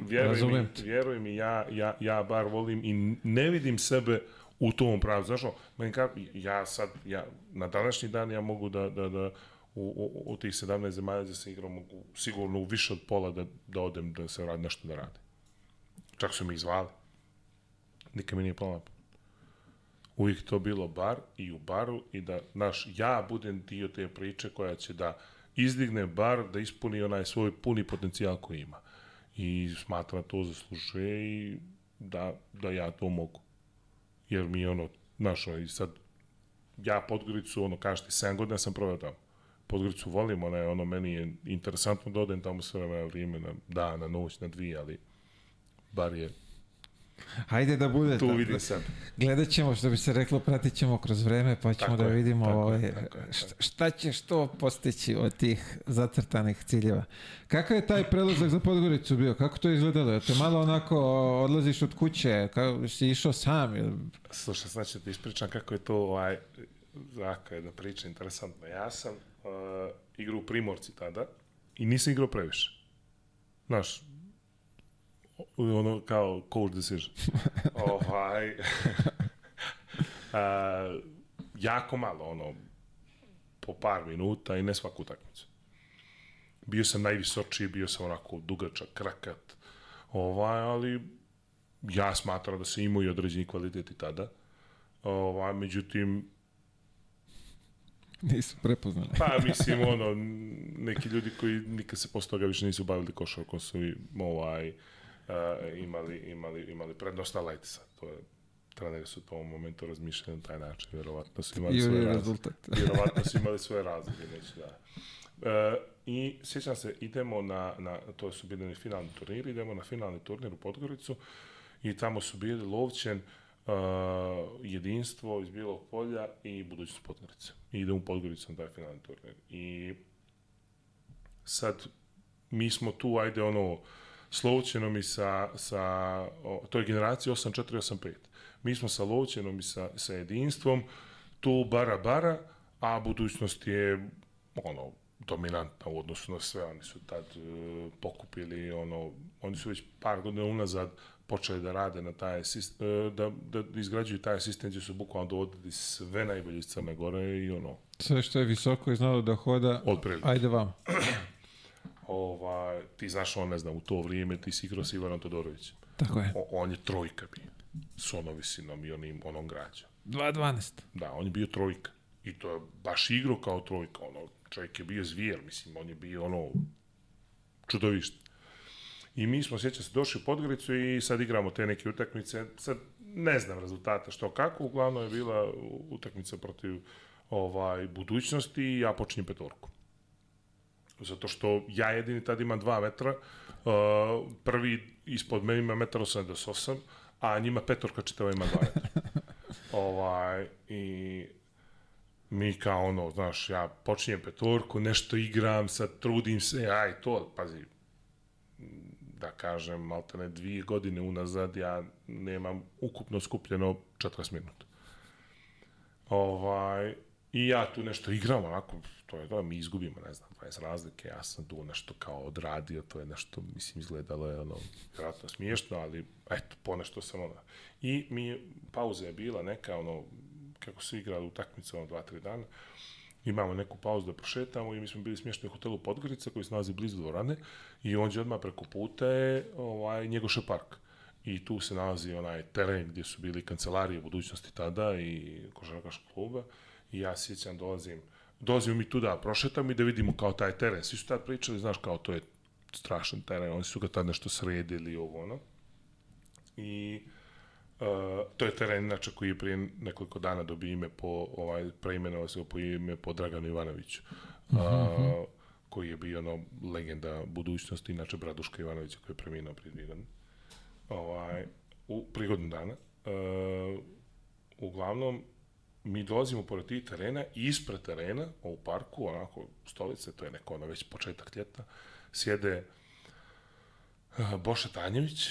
B: Vjeruj
A: razumem te.
B: vjeruj mi, ja, ja, ja bar volim i ne vidim sebe u tom pravu. Znaš, meni ja sad, ja, na današnji dan ja mogu da, da, da u, u, u tih 17 zemalja gde sam igrao, mogu sigurno u više od pola da, da odem da se radi nešto da radi. Čak su mi ih zvali. Nikad mi nije palo na. Uvijek je to bilo bar i u baru i da, naš, ja budem dio te priče koja će da izdigne bar, da ispuni onaj svoj puni potencijal koji ima. I smatram da to zaslužuje i da, da ja to mogu. Jer mi je ono, znaš, i sad, ja Podgoricu, ono, kažeš ti, 7 godina sam proveo tamo. Podgoricu volim, ona je, ono, meni je interesantno da odem tamo sve vreme vrijeme, na dan, na noć, na dvije, ali bar je,
A: Hajde da bude
B: tu
A: tako.
B: vidim sebe.
A: Gledat ćemo, što bi se reklo, pratit ćemo kroz vreme, pa ćemo
B: Tako
A: da vidimo
B: je,
A: ovaj,
B: je,
A: šta, šta će što postići od tih zacrtanih ciljeva. Kakav je taj prelazak za Podgoricu bio? Kako to izgledalo? Jel te malo onako odlaziš od kuće? Kako si išao sam?
B: Slušaj, znači ti ispričam kako je to ovaj, zaka jedna priča interesantna. Ja sam uh, igrao u Primorci tada i nisam igrao previše. Znaš, ono kao cold decision. ovaj, uh, jako malo, ono, po par minuta i ne svaku utakmicu. Bio sam najvisočiji, bio sam onako dugačak, krakat, ovaj, ali ja smatram da se imao i određeni kvalitet i tada. Ovaj, međutim,
A: Nisu prepoznali.
B: pa mislim, ono, neki ljudi koji nikad se posle toga više nisu bavili košarkom su i, ovaj, uh, imali, imali, imali prednost na Lajtisa. To je, treneri su u tom momentu razmišljali na taj način, vjerovatno su imali
A: I
B: svoje
A: rezultat.
B: Vjerovatno su imali svoje razloge, neću da. E, I sjećam se, idemo na, na, to su bili finalni turniri, idemo na finalni turnir u Podgoricu i tamo su bili Lovćen, uh, jedinstvo iz Bijelog polja i budućnost Podgorice. I idemo u Podgoricu na taj finalni turnir. I sad, mi smo tu, ajde ono, Lovćenom i sa, sa o, to je generacija 8485. Mi smo sa Lovćenom i sa, sa jedinstvom, tu bara bara, a budućnost je ono dominantna u odnosu na sve. Oni su tad e, pokupili ono, oni su već par godina unazad počeli da rade na taj sistem, da, da izgrađuju taj sistem gdje su bukvalno dovodili sve najbolje iz Crne Gore i ono,
A: Sve što je visoko i znalo da hoda,
B: Otprilike.
A: ajde vam.
B: Ovaj, ti znaš on, ne znam, u to vrijeme ti si igrao s Ivanom Todorovićem.
A: Tako je.
B: O, on je trojka bio. S onom visinom i onim, onom građom.
A: 2.12.
B: Da, on je bio trojka. I to je baš igrao kao trojka. Ono, čovjek je bio zvijer, mislim, on je bio ono, čudovište. I mi smo, sjeća se, došli u Podgoricu i sad igramo te neke utakmice. Sad ne znam rezultata što kako, uglavnom je bila utakmica protiv ovaj budućnosti i ja počinjem petorku. Zato što ja jedini tad imam dva metra, uh, prvi ispod mene ima 1,88 m, a njima petorka čitava ima dva metra. ovaj, I mi kao ono, znaš, ja počinjem petorku, nešto igram, sad trudim se, aj to, pazi, da kažem, maltene dvije godine unazad ja nemam ukupno skupljeno 40 minuta. Ovaj, I ja tu nešto igram, onako, to je to, mi izgubimo, ne znam, 20 razlike, ja sam tu nešto kao odradio, to je nešto, mislim, izgledalo je ono, vjerojatno smiješno, ali eto, ponešto sam ono. I mi, pauza je bila neka, ono, kako se igrali utakmice ono dva, tri dana, imamo neku pauzu da prošetamo i mi smo bili smješteni u hotelu Podgorica koji se nalazi blizu dvorane i on je odmah preko puta je ovaj, Njegoše park. I tu se nalazi onaj teren gdje su bili kancelarije budućnosti tada i košarkaškog kluba. I ja sjećam, dolazim, dolazimo mi tu da prošetam i da vidimo kao taj teren. Svi su tad pričali, znaš, kao to je strašan teren, oni su ga tad nešto sredili, ovo ono. I Uh, to je teren inače koji je prije nekoliko dana dobio ime po ovaj preimenovao se po ime po Draganu Ivanoviću. Uh, uh, koji je bio ono legenda budućnosti, inače Braduška Ivanovića koji je preminuo prije dvije godine. Ovaj, u prigodnu dana. Uh, uglavnom, mi dolazimo pored tih terena i ispred terena, u parku, onako, stolice, to je neko ono već početak ljeta, sjede uh, Boša Tanjević,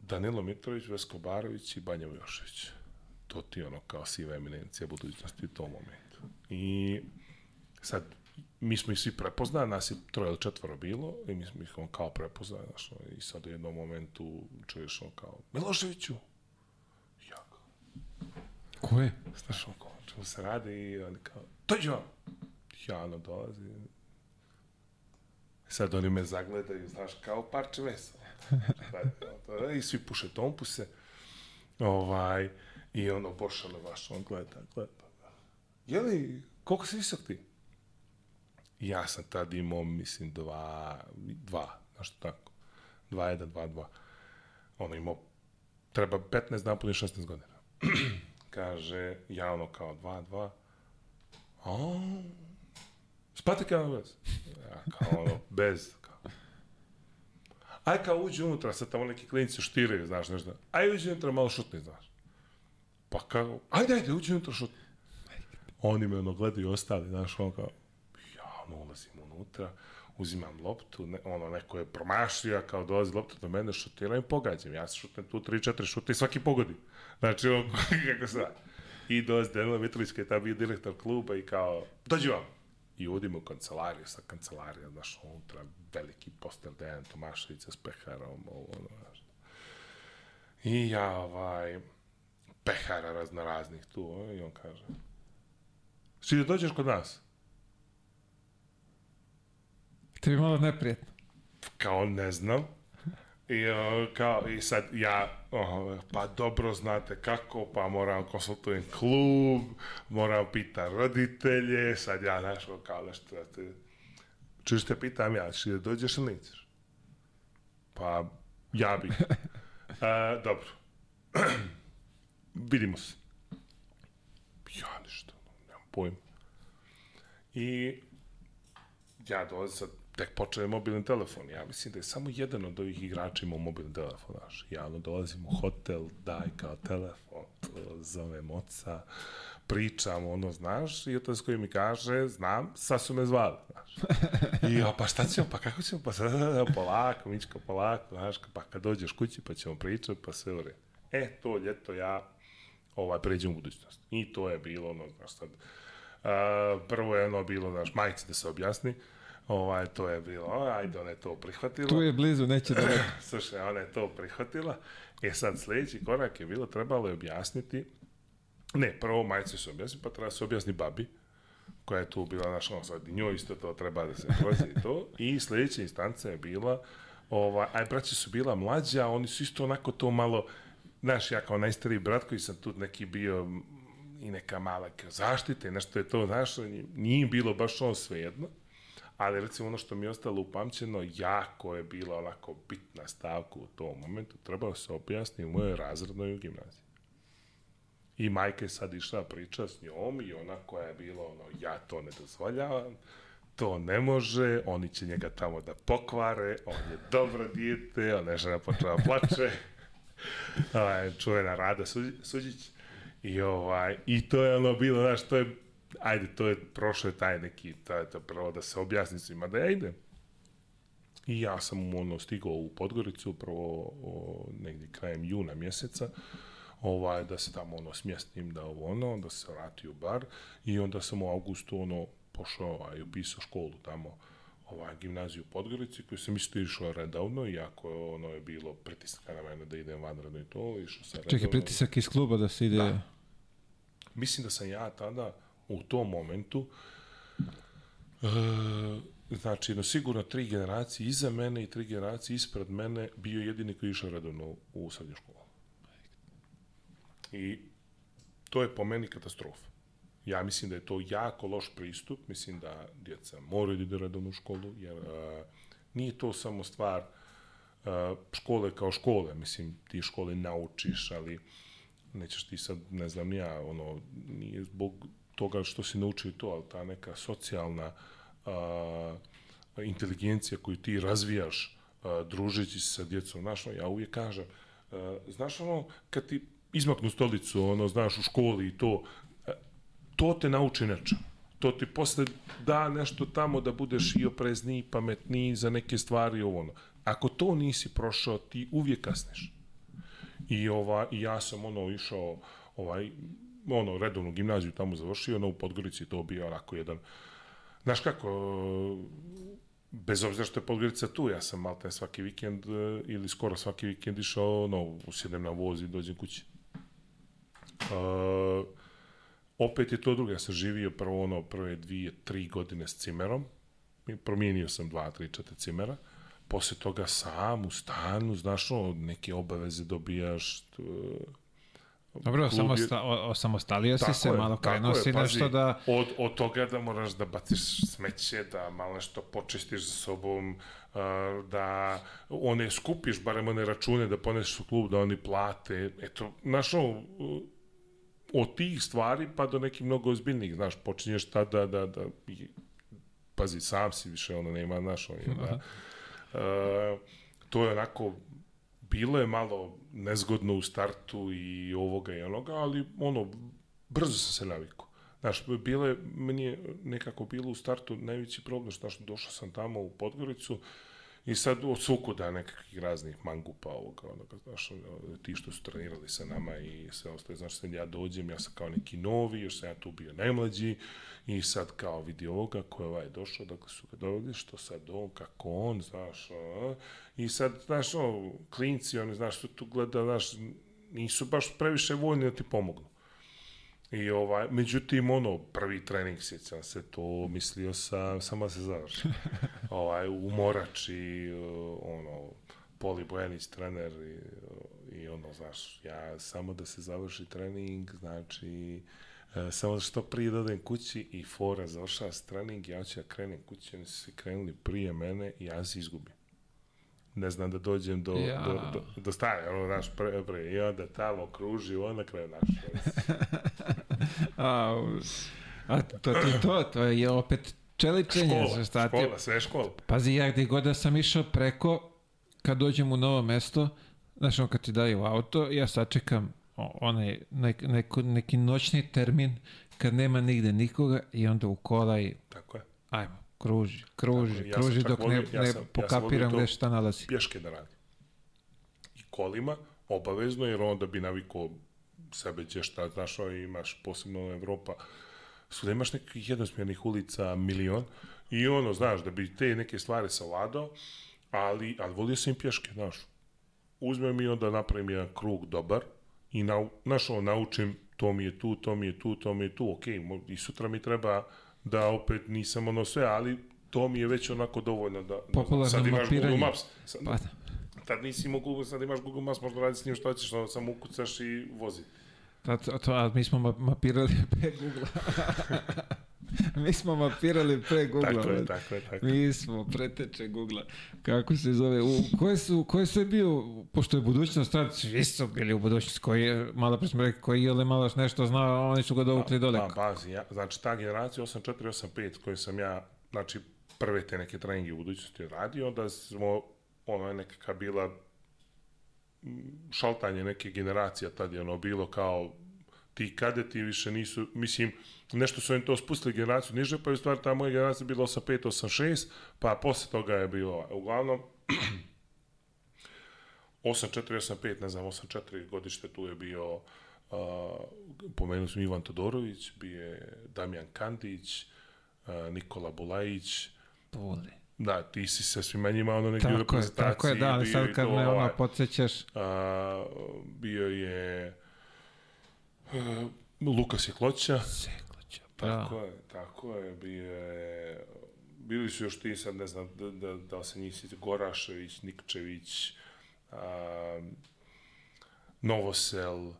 B: Danilo Mitrović, Vesko Barović i Banja Vujošević. To ti ono kao siva eminencija budućnosti u tom momentu. I sad, mi smo ih svi prepoznali, nas je troje ili četvoro bilo, i mi smo ih on kao prepoznali, znaš, i sad u jednom momentu čuješ on kao, Miloševiću,
A: Ko je?
B: znaš, on kao, čemu se radi, i oni kao, dođi vam, ja ono dolazi, sad oni me zagledaju, znaš, kao parče mesa, i svi puše tompuse, ovaj, i ono, Bošano baš, on gleda, gleda, je li, koliko si visok ti? Ja sam tad imao, mislim, dva, dva, nešto tako. Dva, jedan, dva, dva. Ono imao, treba 15 dana puni 16 godina. Kaže, ja ono kao dva, dva. A, spati kao bez. Ja kao ono, bez. Kao. Aj kao uđi unutra, sad tamo neki klinici štiraju, znaš nešto. Aj uđi unutra, malo šutni, znaš. Pa kao, ajde, ajde, uđi unutra, šutni. Oni me ono gledaju ostali, znaš, ono kao, ono, ulazim unutra, uzimam loptu, ne, ono, neko je promašio, a kao dolazi lopta do mene, šutiram i pogađam. Ja šutnem tu 3-4 šuta i svaki pogodi. Znači, ono, kako se da. I dolazi Danilo Mitrović, koji je tada bio direktor kluba i kao, dođi vam. I udim u kancelariju, sa kancelarija, znaš, unutra, veliki poster Dejan Tomaševića s peharom, ovo, ono, znaš. I ja, ovaj, pehara raznoraznih tu, i on kaže, Svi da dođeš kod nas?
A: Te bi malo neprijatno.
B: kao ne znam. I, uh, kao, I sad ja, uh, pa dobro znate kako, pa moram konsultujem klub, moram pita roditelje, sad ja našao kao nešto da te... Čuš te pitam ja, či dođeš ili nećeš? Pa, ja bi. Uh, dobro. Vidimo se. Ja ništa, nemam pojma. I ja dolazim sad tek počeo je mobilni telefon. Ja mislim da je samo jedan od ovih igrača imao mobilni telefon, znaš. Ja ono dolazim u hotel, daj kao telefon, zovem oca, pričam, ono, znaš, i otac koji mi kaže, znam, sad su me zvali, znaš. I ja, pa šta ćemo, pa kako ćemo, pa sad, polako, Mičko, polako, znaš, pa kad dođeš kući, pa ćemo pričati, pa sve u. E, to ljeto ja, ovaj, pređem u budućnost. I to je bilo, ono, znaš, sad, uh, prvo je ono bilo, znaš, majici da se objasni, Ovaj, to je bilo, ajde, ona je to prihvatila.
A: Tu je blizu, neće da.
B: Slušaj, ona je to prihvatila. E sad, sledeći korak je bilo, trebalo je objasniti, ne, prvo majice se objasni, pa treba se objasni babi, koja je tu bila naša, ono sad, njoj isto to treba da se prođe i to. I sledeća instanca je bila, ovaj, aj, braći su bila mlađa, oni su isto onako to malo, znaš, ja kao najstariji brat koji sam tu neki bio i neka mala zaštite, nešto je to, znaš, nije bilo baš ono svejedno ali recimo ono što mi je ostalo upamćeno, jako je bila onako bitna stavka u tom momentu, trebalo se objasniti u mojoj razrednoj gimnaziji. I majka je sad išla priča s njom i ona koja je bila ono, ja to ne dozvoljavam, to ne može, oni će njega tamo da pokvare, on je dobro dijete, ona je žena počela plače, ovaj, čuvena Rada Suđić, i, ovaj, i to je ono bilo, znaš, to je ajde, to je prošlo je taj neki, taj, to prvo da se objasni svima da ja idem. I ja sam ono stigao u Podgoricu upravo o, negdje krajem juna mjeseca, ovaj, da se tamo ono smjestim, da ovo ono, da se vrati u bar i onda sam u augustu ono pošao ovaj, upisao školu tamo ovaj, gimnaziju u Podgorici, koju sam isto išao redovno, iako ono je bilo pritiska na mene da idem vanredno i to, išao sam redovno.
A: Čekaj, pritisak iz kluba da se ide...
B: Da mislim da sam ja tada u tom momentu e, znači, no sigurno tri generacije iza mene i tri generacije ispred mene bio jedini koji je išao redovno u srednju školu. I to je po meni katastrofa. Ja mislim da je to jako loš pristup, mislim da djeca moraju da idu redovno u školu, jer uh, nije to samo stvar uh, škole kao škole, mislim, ti škole naučiš, ali nećeš ti sad, ne znam ja, ono, nije zbog toga što si naučio to, ali ta neka socijalna uh, inteligencija koju ti razvijaš uh, družeći se sa djecom, znaš, ja uvijek kažem, uh, znaš ono, kad ti izmaknu stolicu, ono, znaš, u školi i to, to te nauči nečemu. To ti posle da nešto tamo da budeš i oprezniji, pametniji za neke stvari ovo ono. Ako to nisi prošao, ti uvijek kasneš. I, ova, i ja sam ono išao ovaj, ono, redovnu gimnaziju tamo završio, ono u Podgorici to bio onako jedan, znaš kako, bez obzira što je Podgorica tu, ja sam malte svaki vikend ili skoro svaki vikend išao, ono, usjedem na voz i dođem kući. Uh, opet je to drugo, ja sam živio prvo ono, prve dvije, tri godine s cimerom, promijenio sam dva, tri, četiri cimera, posle toga sam u stanu, znaš, ono, neke obaveze dobijaš,
A: Dobro, klub samosta, je... osamostalio si se, je, malo krenuo si nešto da...
B: Od, od toga da moraš da baciš smeće, da malo nešto počistiš za sobom, da one skupiš, barem one račune da poneseš u klub, da oni plate. Eto, znaš, ono, od tih stvari pa do nekih mnogo ozbiljnih, znaš, počinješ tada da, da, i, pazi, sam si više, ono, nema, znaš, on je, da, uh, to je onako, bilo je malo nezgodno u startu i ovoga i onoga, ali, ono, brzo sam se navikao. Znaš, bilo je, meni je nekako bilo u startu najveći problem, što, došao sam tamo u Podgoricu, uh, I sad od sukuda nekakvih raznih mangupa ovoga, onoga, znaš, ti što su trenirali sa nama i sve ostaje, znaš, sad ja dođem, ja sam kao neki novi, još sam ja tu bio najmlađi i sad kao vidi ovoga ko je ovaj došao, dakle su ga doveli, što sad on, kako on, znaš, a, i sad, znaš, o, klinci, oni, znaš, što tu gleda, znaš, nisu baš previše voljni da ti pomognu. I ovaj, međutim, ono, prvi trening, sjećam se, to mislio sam, samo da se završi. ovaj, u Morači, ono, Poli Bojanić trener i, i ono, znaš, ja samo da se završi trening, znači, e, samo da što prije dodem kući i fora završava s trening, ja ću da krenem kući, oni su svi krenuli prije mene i ja se izgubim ne znam da dođem do, ja. do, do, do stane, ono, naš pre, pre, i onda tamo kruži, onda kraju naš.
A: a, a to ti to, to je opet čeličenje.
B: Škola, šta ti... škola, sve škola.
A: Pazi, ja gde god da sam išao preko, kad dođem u novo mesto, znaš, on kad ti daju auto, ja sačekam onaj nek, neko, neki noćni termin kad nema nigde nikoga i onda u kola i...
B: Tako je.
A: Ajmo, kruži, kruži, Tako, ja kruži dok volim, ne, ja ne sam, pokapiram ja gde šta nalazi.
B: Pješke da radi. I kolima, obavezno, jer onda bi navikao sebe će šta, znaš, imaš posebno Evropa, da imaš nekih jednosmjernih ulica milion i ono, znaš, da bi te neke stvari savladao, ali, ali volio sam pješke, znaš. Uzmem i onda napravim jedan krug dobar i, na, znaš, ono, naučim to mi je tu, to mi je tu, to mi je tu, ok, i sutra mi treba da opet nisam ono sve, ali to mi je već onako dovoljno da,
A: Popularno
B: sad imaš
A: mapiranje.
B: Google Maps. Sad,
A: Pa,
B: tad nisi Google, sad imaš Google Maps, možda radi s njim što ćeš, samo ukucaš i vozi.
A: to, to, to, a mi smo ma- mapirali pre Google. mi smo mapirali pre Google.
B: Tako je, tako je, tako je.
A: Mi smo preteče Google. Kako se zove? U, koje su, koje su je bio, pošto je budućnost, tad svi su bili u budućnosti, koji je, malo pre smo rekli, koji je li malo nešto znao, oni su ga dovukli dole.
B: Pa, bazi, ja, znači ta generacija 8485 koju sam ja, znači prve te neke treninge u budućnosti radio, onda smo, ono je nekakva bila šaltanje neke generacija tad je ono bilo kao ti kadeti više nisu, mislim, nešto su im to spustili generaciju niže, pa je u stvari ta moja generacija bila 85, 86, pa posle toga je bilo, uglavnom, 84, 85, ne znam, 84 godište tu je bio, uh, pomenuo sam Ivan Todorović, bio je Damjan Kandić, uh, Nikola Bulajić,
A: Puli.
B: Da, ti si sa svima njima ono neki
A: Tako je, tako je, da, ali sad kad me ono podsjećaš.
B: A, bio je... Uh, Lukas je kloća.
A: Sekloća.
B: Tako
A: Da.
B: je, tako je, bio je, bili su još ti, sad ne znam, da, da, da se njih sjeća, Gorašević, Nikčević, a, Novosel,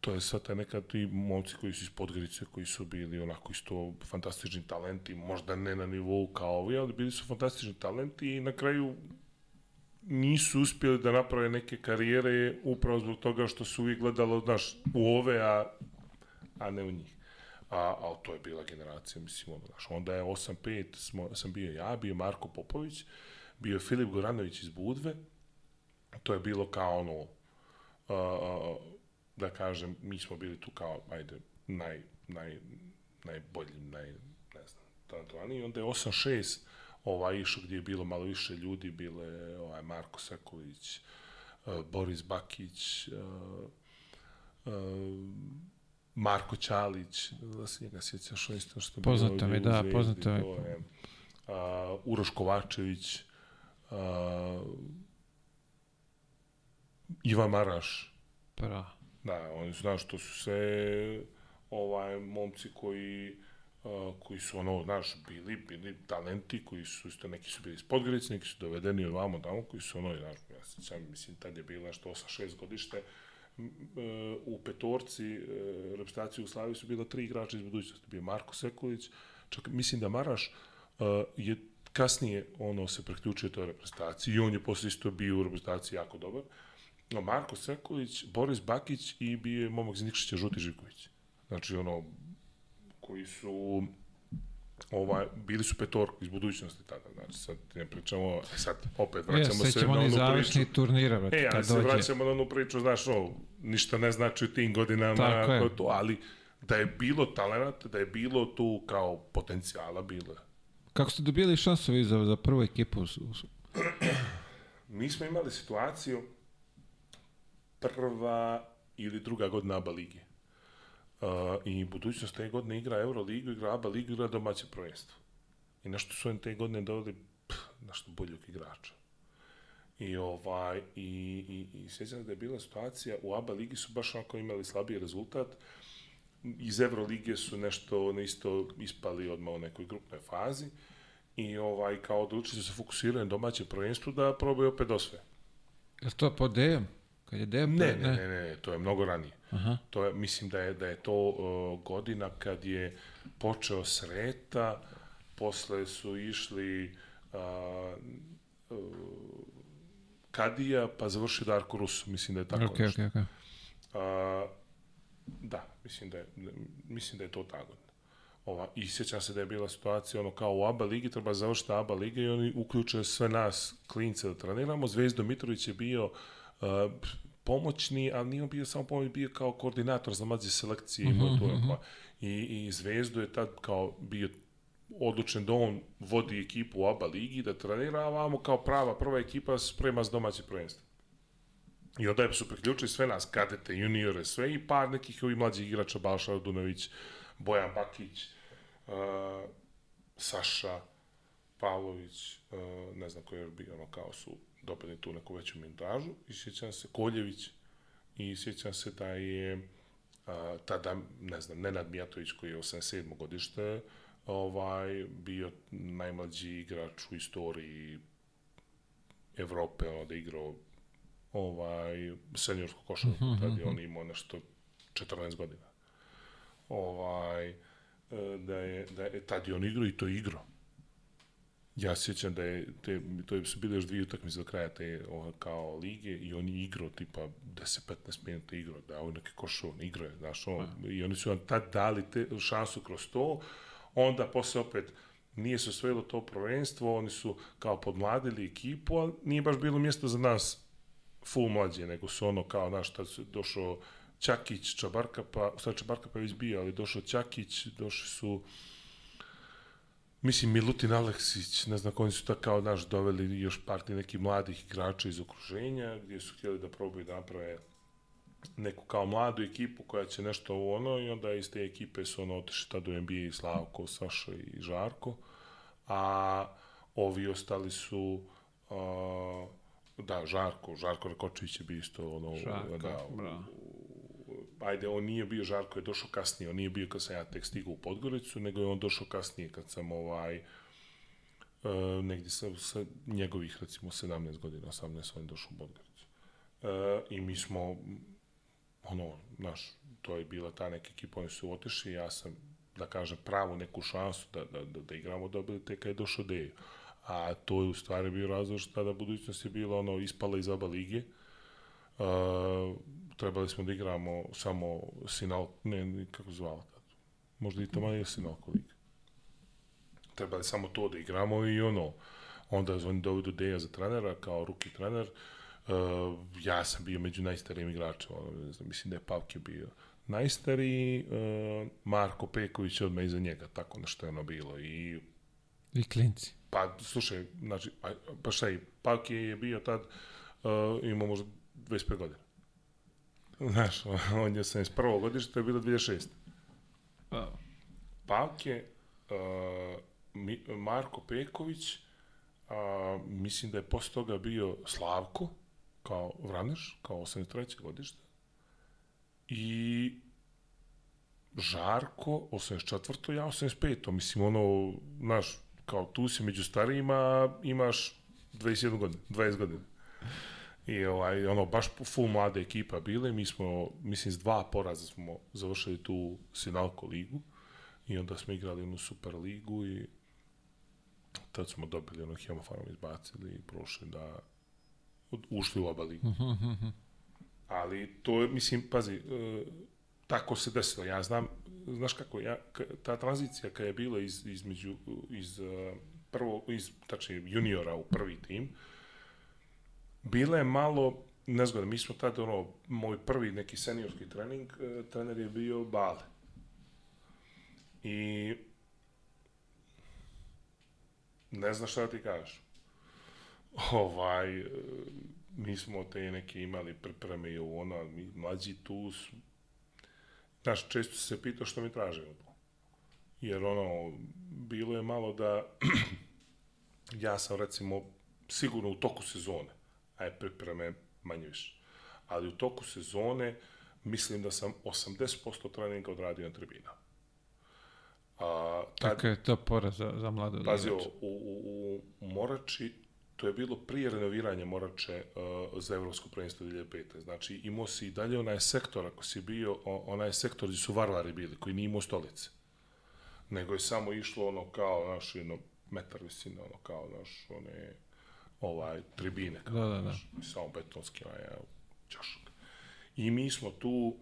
B: to je sad taj nekad ti momci koji su iz Podgorice, koji su bili onako isto fantastični talenti, možda ne na nivou kao ovi, ali bili su fantastični talenti i na kraju nisu uspjeli da naprave neke karijere upravo zbog toga što su uvijek gledalo, znaš, u ove, a, a ne u njih. A, a to je bila generacija, mislim, ono, znaš, onda je 8-5, smo, sam bio ja, bio Marko Popović, bio Filip Goranović iz Budve, to je bilo kao ono, a, a, da kažem, mi smo bili tu kao, ajde, naj, naj, najbolji, naj, ne znam, talentovani, i onda je 8-6 ovaj išao gdje je bilo malo više ljudi, bile ovaj Marko Sekulić, uh, Boris Bakić, uh, uh, Marko Ćalić, da se njega sjećaš, on isto što
A: Poznato mi, da, poznato mi.
B: uh, Uroš Kovačević, uh, Ivan Maraš,
A: Pra.
B: Da, oni su, znaš, to su sve ovaj, momci koji uh, koji su ono, znaš, bili, bili talenti, koji su isto, neki su bili iz Podgorice, neki su dovedeni od vamo tamo, koji su ono, znaš, ja sjećam, mislim, tad je bilo nešto 8-6 godište, e, u petorci e, reprezentacije u Slaviji su bila tri igrača iz budućnosti, bio Marko Sekulić, čak mislim da Maraš e, je kasnije ono se priključio toj reprezentaciji i on je posle isto bio u reprezentaciji jako dobar. No, Marko Sekulić, Boris Bakić i bio je momak iz Nikšića Žuti Živković. Znači, ono, koji su ovaj, bili su petorku iz budućnosti tada, znači sad ne pričamo, sad opet
A: Ja,
B: vraćamo se
A: sećamo
B: na onu priču.
A: završni turnira, brate,
B: E,
A: kad
B: se
A: dođe.
B: vraćamo na onu priču, znaš, no, ništa ne znači u tim godinama,
A: Tako je.
B: to, ali da je bilo talenat, da je bilo tu kao potencijala, bilo.
A: Kako ste dobili šansu vi za, za prvu ekipu?
B: Mi smo imali situaciju prva ili druga godina ABA lige. Uh, I budućnost te godine igra Euroligu, igra ABA ligu, igra domaće prvenstvo. I nešto su im te godine doveli pff, nešto boljeg igrača. I ovaj i i i sjećam da je bila situacija u ABA ligi su baš onako imali slabiji rezultat. Iz Evrolige su nešto ono isto ispali odmah u nekoj grupnoj fazi i ovaj kao odlučili su se fokusiraju na domaće prvenstvo da probaju opet osve.
A: Je li to po Dejem? Kad je Dejem?
B: Ne, ne, ne, ne, to je mnogo ranije.
A: Aha.
B: To je, mislim da je, da je to uh, godina kad je počeo Sreta, posle su išli uh, uh, Kadija, pa završio Darko Rus, mislim da je tako
A: Ok,
B: nešto.
A: ok, ok.
B: A, da, mislim da je, mislim da je to ta godina. Ova, I sjećam se da je bila situacija ono kao u ABA ligi, treba završiti ABA liga i oni uključe sve nas klince da treniramo. Zvezdo Mitrović je bio uh, pomoćni, ali nije bio samo pomoćni, bio kao koordinator za mlađe selekcije. Mm -hmm, to, pa, i, I Zvezdo je tad kao bio odlučen da on vodi ekipu u ABA ligi, da trenira, a vamo kao prava prva ekipa sprema za domaće prvenstvo. I onda su priključili sve nas, kadete, juniore, sve i par nekih ovih mlađih igrača, Balša Radunović, Bojan Bakić, uh, Saša Pavlović, uh, ne znam ko je bio, ono kao su dobili tu neku veću minutažu i sjećam se Koljević i sjećam se da je uh, tada, ne znam, Nenad Mijatović koji je 87. godište, ovaj, bio najmlađi igrač u istoriji Evrope, ono da igrao ovaj, seniorsku košarku, tad je on imao nešto 14 godina. Ovaj, e, da je, da je, tad je on igrao i to igrao. Ja sjećam da je, te, to su bile još dvije utakmice do kraja te o, kao lige i on je igrao tipa 10-15 minuta igrao, da on neke košu, on igrao je, znaš, on, i oni su vam tad dali te, šansu kroz to, onda posle opet nije se osvojilo to prvenstvo, oni su kao podmladili ekipu, ali nije baš bilo mjesto za nas full mlađe, nego su ono kao, znaš, tad su došao Čakić, Čabarkapa, stvari Čabarkapa je već bio, ali došao Čakić, došli su mislim Milutin Aleksić, ne znam koji su tako kao naš doveli još par nekih mladih igrača iz okruženja, gdje su htjeli da probaju da naprave neku kao mladu ekipu koja će nešto u ono i onda iz te ekipe su ono otišli tada u NBA i Slavko, Saša i Žarko, a ovi ostali su uh, da, Žarko, Žarko Rakočević je bio isto ono,
A: Žarko,
B: da,
A: bravo.
B: U, ajde, on nije bio Žarko, je došao kasnije, on nije bio kad sam ja tek stigao u Podgoricu, nego je on došao kasnije kad sam ovaj, uh, negdje sa, sa njegovih, recimo, 17 godina, 18, on je došao u Podgoricu. Uh, I mi smo, ono, naš, to je bila ta neka ekipa, oni su otišli, ja sam, da kažem, pravu neku šansu da, da, da, da igramo dobili tek kad je došao Dejo. A to je u stvari bio razlog što tada budućnost je bila ono ispala iz oba lige. Uh, trebali smo da igramo samo Sinal, ne, kako zvala tad. Možda i tamo je Sinalko liga. Trebali samo to da igramo i ono, onda oni dovedu Deja za trenera, kao ruki trener. Uh, ja sam bio među najstarijim igračima, ono, ne znam, mislim da je Pavke bio najstariji, uh, Marko Peković odmah iza njega, tako nešto je ono bilo. I
A: I klinci.
B: Pa, slušaj, znači, pa šta je, Pavke je bio tad, uh, imao možda 25 godina. Znaš, on je 71. godište, to je bilo 2006.
A: Pa,
B: Pavke, uh, Mi, Marko Peković, a, mislim da je posle toga bio Slavko, kao Vraneš, kao 83. godište, i Žarko, 84. ja 85. Mislim, ono, znaš, kao tu si među starijima, imaš 21 godina, 20 godina. I ovaj, ono, baš full mlada ekipa bile, mi smo, mislim, s dva poraza smo završili tu Sinalko ligu i onda smo igrali onu Super ligu i tad smo dobili ono hemofarm izbacili i prošli da ušli u oba ligu. Ali to je, mislim, pazi, e, tako se desilo. Ja znam, znaš kako, ja, ta tranzicija kada je bila iz, između, iz e, prvo, iz, tačnije, juniora u prvi tim, bila je malo nezgodna. Mi smo tada, ono, moj prvi neki seniorski trening, e, trener je bio Bale. I ne znaš šta da ti kažeš. Ovaj, e, mi smo te neke imali pripreme i ono, mi mlađi tu su, znaš, često se pitao što mi traže Jer ono, bilo je malo da ja sam recimo sigurno u toku sezone, a je pripreme manje više, ali u toku sezone mislim da sam 80% treninga odradio na tribinama. A, tad,
A: Kakav je to poraz za, za mlado
B: Pazi, u, u, u Morači, to je bilo prije renoviranja Morače uh, za Evropsko prvenstvo 2005. Znači, imao si i dalje onaj sektor, ako si bio, onaj sektor gdje su varvari bili, koji nije imao stolice. Nego je samo išlo ono kao, znaš, jedno metar visine, ono kao, znaš, one, ovaj, tribine. Kao,
A: Da, da, da.
B: Samo betonski, evo, čašak. I mi smo tu,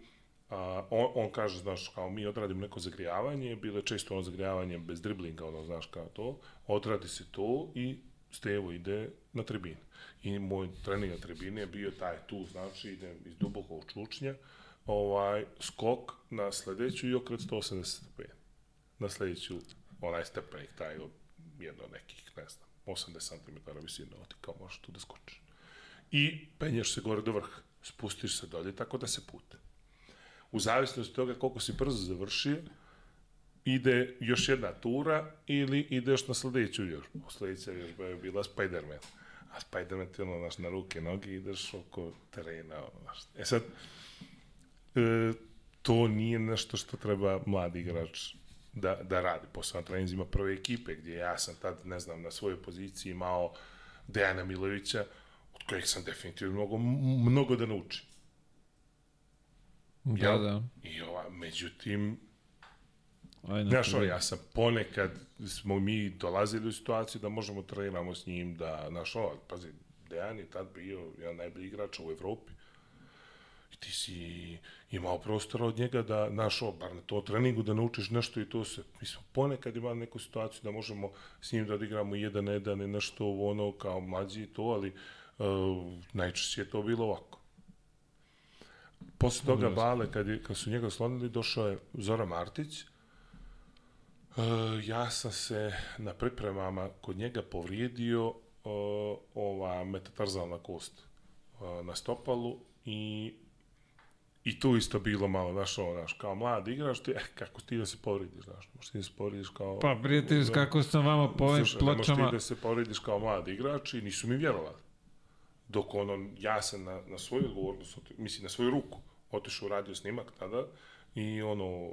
B: a, on, on kaže, znaš, kao mi odradimo neko zagrijavanje, bilo je često ono zagrijavanje bez driblinga, ono, znaš, kao to, odradi se to i Stevo ide na tribine. I moj trening na tribine je bio taj tu, znači, idem iz dubokog čučnja, ovaj, skok na sledeću i okret 185. Na sledeću, onaj stepenik, taj od jedno nekih, ne znam, 80 cm visine, ti kao možeš tu da skočiš. I penješ se gore do vrha, spustiš se dolje tako da se pute. U zavisnosti od toga koliko si brzo završio, ide još jedna tura ili ideš na sledeću još. Sledeća još je bila Spider-Man. A Spider-Man ti ono, znaš, na ruke, noge ideš oko terena, znaš. E sad, e, to nije nešto što treba mladi igrač da, da radi. Posle na treninzima prve ekipe, gdje ja sam tad, ne znam, na svojoj poziciji imao Dejana Milovića, od kojeg sam definitivno mnogo, mnogo da naučim.
A: Da,
B: jel?
A: da.
B: I ova, međutim,
A: Ajde,
B: Znaš, ono, ja sam ponekad, smo mi dolazili u situaciju da možemo treniramo s njim, da, znaš, ono, pazi, Dejan je tad bio jedan najbolji igrač u Evropi. I ti si imao prostora od njega da, znaš, ono, bar na to treningu da naučiš nešto i to se, mi smo ponekad imali neku situaciju da možemo s njim da odigramo jedan jedan nešto ono, kao mlađi i to, ali uh, najčešće je to bilo ovako. Posle toga Bale, kad, je, kad su njega slonili, došao je Zora Martić, E, ja sam se na pripremama kod njega povrijedio uh, ova metatarzalna kost uh, na stopalu i i tu isto bilo malo, znaš, ono, znaš, kao mlad igrač, ti, eh, kako ti da se povrijediš, znaš, možeš ti da se povrijediš kao...
A: Pa, prijatelj, kako sam vama po ovim
B: ne možeš
A: pločama...
B: ti da se povrijediš kao mlad igrač i nisu mi vjerovali. Dok ono, ja sam na, na svoju odgovornost, mislim, na svoju ruku, otišao uradio snimak tada i ono,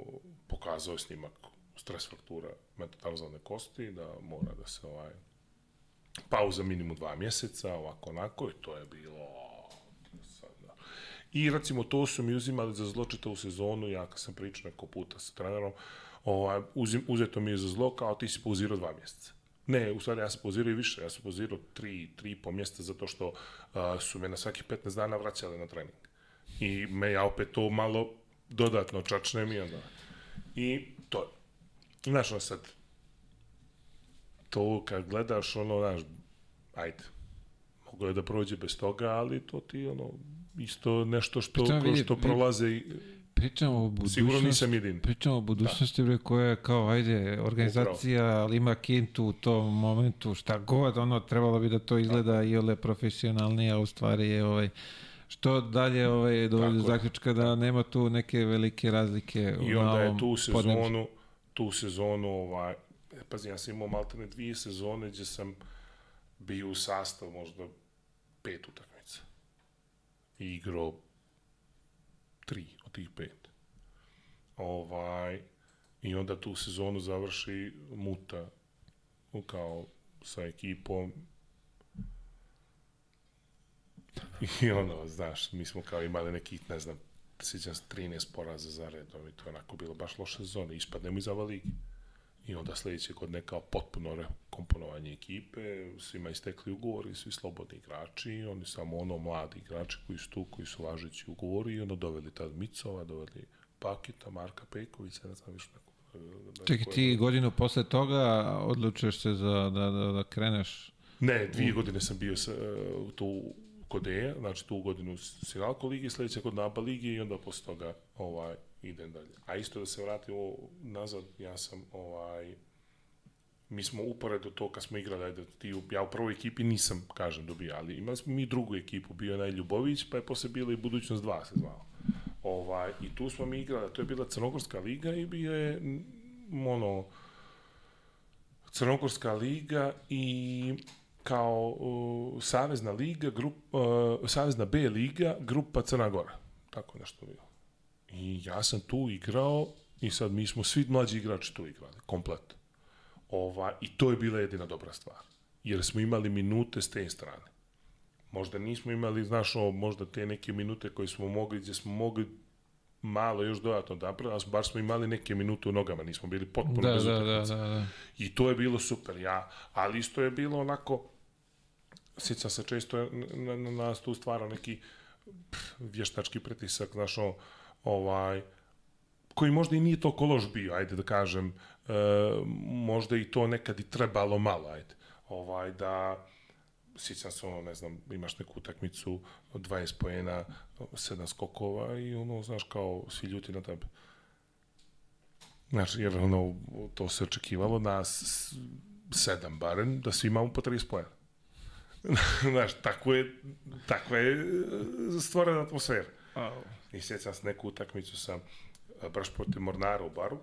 B: pokazao je snimak stres fraktura metatarzalne kosti, da mora da se ovaj, pauza minimum dva mjeseca, ovako onako, i to je bilo da. I recimo to su mi uzimali za zlo čitavu sezonu, ja kad sam pričao neko puta sa trenerom, ovaj, uzim, uzeto mi je za zlo kao ti si pauzirao dva mjeseca. Ne, u stvari ja sam pauzirao i više, ja sam pauzirao tri, tri i po mjeseca zato što uh, su me na svaki 15 dana vraćali na trening. I me ja opet to malo dodatno čačnem i onda. I to je. Znaš, ono sad, to kad gledaš, ono, znaš, ajde, mogo je da prođe bez toga, ali to ti, ono, isto nešto što,
A: Pritom vidi,
B: što prolaze i
A: Pričamo o budućnosti.
B: sigurno nisam jedin.
A: Pričamo o budućnosti, bre, koja je kao, ajde, organizacija, ali ima kintu u tom momentu, šta god, ono, trebalo bi da to izgleda i ole profesionalnije, a u stvari je, ovaj, što dalje ovaj, dovodi do zaključka da nema tu neke velike razlike
B: I onda je tu sezonu, tu sezonu, ovaj, e, pazi, ja sam imao maltene dvije sezone gdje sam bio u sastavu možda pet utakmica. I igrao tri od tih pet. Ovaj, I onda tu sezonu završi Muta kao sa ekipom I ono, znaš, mi smo kao imali nekih, ne znam, sjećam se 13 poraza za redom i to je onako bilo baš loše sezone. Ispadnemo iz ova ligi. I onda sledeće godine kao potpuno rekomponovanje ekipe, svima istekli ugovori, svi slobodni igrači, oni samo ono mladi igrači koji su tu, koji su važeći ugovori i ono doveli tad Micova, doveli Paketa, Marka Pejkovića, ne znam više neko. da-
A: Čekaj, ti godinu posle toga odlučuješ se za, da, da, da kreneš
B: Ne, dvije godine sam bio sa, uh, tu kod Eja, znači tu godinu Sinalko ligi, sledeća kod Naba ligi i onda posle toga ovaj, idem dalje. A isto da se vratimo nazad, ja sam ovaj, mi smo uporedo to kad smo igrali, ajde, ti, ja u prvoj ekipi nisam, kažem, dobio, ali imali smo mi drugu ekipu, bio je Naj Ljubović, pa je posle bila i Budućnost 2 se zvao. Ovaj, I tu smo mi igrali, to je bila Crnogorska liga i bio je, ono, Crnogorska liga i kao uh, Savezna liga, grup, uh, Savezna B liga, grupa Crna Gora. Tako nešto bilo. I ja sam tu igrao i sad mi smo svi mlađi igrači tu igrali, komplet. Ova, I to je bila jedina dobra stvar. Jer smo imali minute s te strane. Možda nismo imali, znaš, ovo, možda te neke minute koje smo mogli, gdje smo mogli malo još dodatno da napravimo, ali baš smo imali neke minute u nogama, nismo bili potpuno
A: Da,
B: bez
A: da, da,
B: utakmice.
A: da, da.
B: I to je bilo super, ja, ali isto je bilo onako, sjećam se često je na, na nas tu stvara neki pff, vještački pritisak, znaš, o, ovaj, koji možda i nije to loš bio, ajde da kažem, e, možda i to nekad i trebalo malo, ajde, ovaj, da, sjećam se ono, ne znam, imaš neku utakmicu od 20 poena, 7 skokova i ono, znaš, kao svi ljuti na tebe. Znaš, jer ono, to se očekivalo nas sedam barem, da svi imamo po 30 pojena. Znaš, tako je, takva je e, stvorena atmosfera. I sjećam se neku utakmicu sa e, baš protiv Mornara u baru.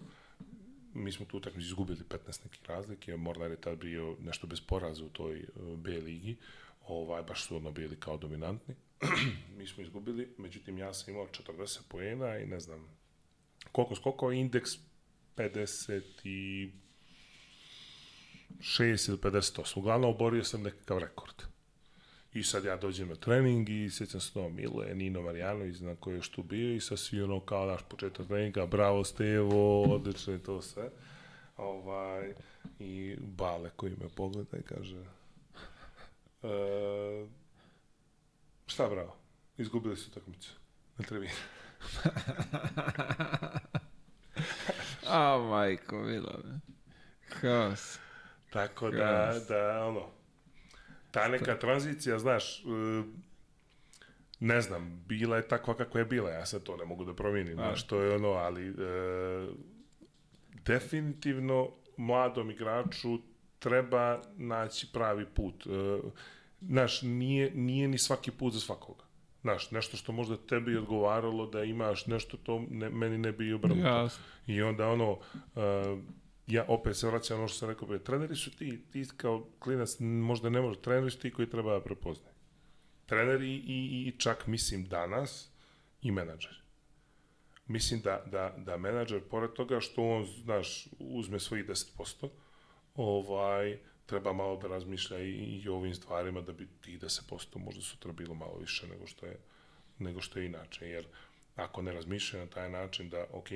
B: Mi smo tu utakmicu izgubili 15 nekih razlike. Mornar je tad bio nešto bez poraza u toj e, B ligi. Ovaj, baš su ono bili kao dominantni. Mi smo izgubili, međutim ja sam imao 40 poena i ne znam koliko skokao indeks 50 i 6 ili 58. Uglavnom oborio sam nekakav rekord. I sad ja dođem na trening i sjećam se to Mile, Nino Marjanović, na koji je tu bio i sad svi ono kao naš početak treninga, bravo Stevo, odlično je to sve. Ovaj, I Bale koji me pogleda i kaže e, šta bravo, izgubili su utakmicu na tribini.
A: A, majko, mila. Haos.
B: Tako da, da, ono, ta neka tranzicija, znaš, e, ne znam, bila je takva kakva je bila, ja sad to ne mogu da promijenim, znaš, to je ono, ali e, definitivno mladom igraču treba naći pravi put. E, znaš, nije, nije ni svaki put za svakoga. Znaš, nešto što možda tebi odgovaralo da imaš nešto to ne, meni ne bi obrnuto.
A: Jasno.
B: I onda ono, uh, ja opet se vraćam ono što sam rekao, treneri su ti, ti kao klinac možda ne može, treneri su ti koji treba da prepoznaju. Treneri i, i, i čak mislim danas i menadžeri. mislim da, da, da menadžer, pored toga što on, znaš, uzme svojih 10%, ovaj, treba malo da razmišlja i, i o ovim stvarima da bi tih 10% možda sutra bilo malo više nego što je, nego što je inače, jer ako ne razmišljaju na taj način da, ok,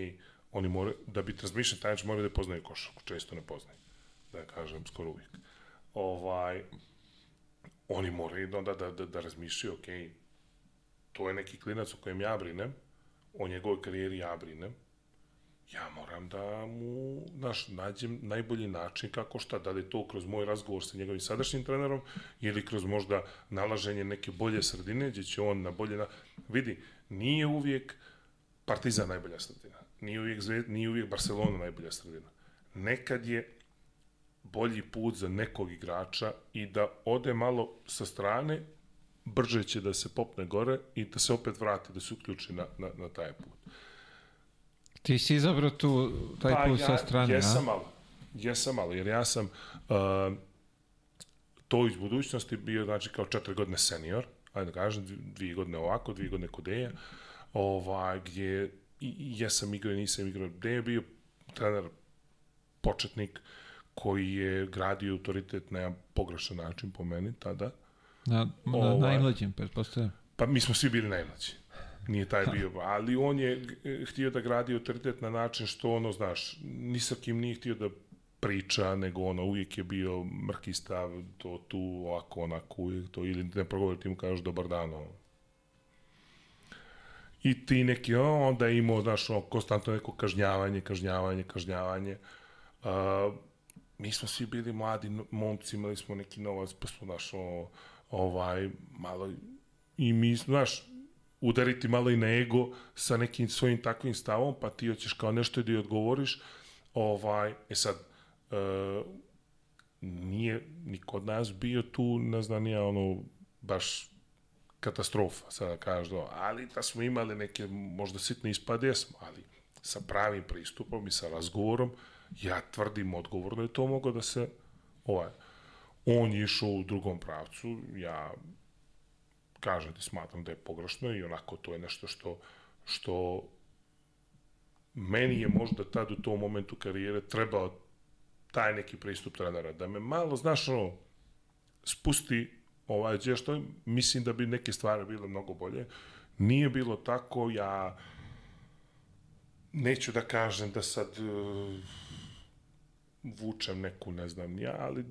B: oni moraju, da bi razmišljali taj način moraju da poznaju košarku, često ne poznaju, da kažem, skoro uvijek. Ovaj, oni moraju da, da, da, da razmišljaju, ok, to je neki klinac o kojem ja brinem, o njegovoj karijeri ja brinem, ja moram da mu naš, nađem najbolji način kako šta, da li to kroz moj razgovor sa njegovim sadašnjim trenerom ili kroz možda nalaženje neke bolje sredine gdje će on na bolje... Na... Vidi, nije uvijek Partizan najbolja nije uvijek, Zved, nije uvijek Barcelona najbolja sredina. Nekad je bolji put za nekog igrača i da ode malo sa strane, brže će da se popne gore i da se opet vrati, da se uključi na, na, na taj put.
A: Ti si izabrao tu, taj
B: pa,
A: put
B: ja,
A: sa strane,
B: jesam
A: a?
B: malo. Jesam malo, jer ja sam uh, to iz budućnosti bio, znači, kao četiri godine senior, ajde da kažem, dvije godine ovako, dvije godine kod Deja, ovaj, gdje i, jesam igrao i nisam igrao. Deja je bio trener početnik koji je gradio autoritet na pogrešan način po meni tada.
A: Na, na
B: Ovaj.
A: najmlađim, pretpostavljam.
B: Pa mi smo svi bili najmlađi. Nije taj bio, ali on je eh, htio da gradi autoritet na način što ono, znaš, ni sa kim nije htio da priča, nego ono, uvijek je bio mrki stav, to tu, ovako, onako, uvijek to, ili ne progovori, ti mu kažeš dobar dan, ono. I ti neki, o, onda je imao, znaš, ono, konstantno neko kažnjavanje, kažnjavanje, kažnjavanje. Uh, mi smo svi bili mladi momci, imali smo neki novac, pa smo, znaš, o, ovaj, malo, i mi, znaš, udariti malo i na ego sa nekim svojim takvim stavom, pa ti hoćeš kao nešto da i odgovoriš, ovaj, e sad, e, nije ni kod nas bio tu, ne znam, nije ono, baš katastrofa, sada do, ali da smo imali neke možda sitne ispade, jesmo, ali sa pravim pristupom i sa razgovorom, ja tvrdim odgovorno je to moglo da se, ovaj, on je išao u drugom pravcu, ja kažem ti smatram da je pogrešno i onako to je nešto što što meni je možda tad u tom momentu karijere trebao taj neki pristup trenera, da me malo, znaš, ono, spusti ovaj, gdje što mislim da bi neke stvari bile mnogo bolje. Nije bilo tako, ja neću da kažem da sad uh, vučem neku, ne znam, ja, ali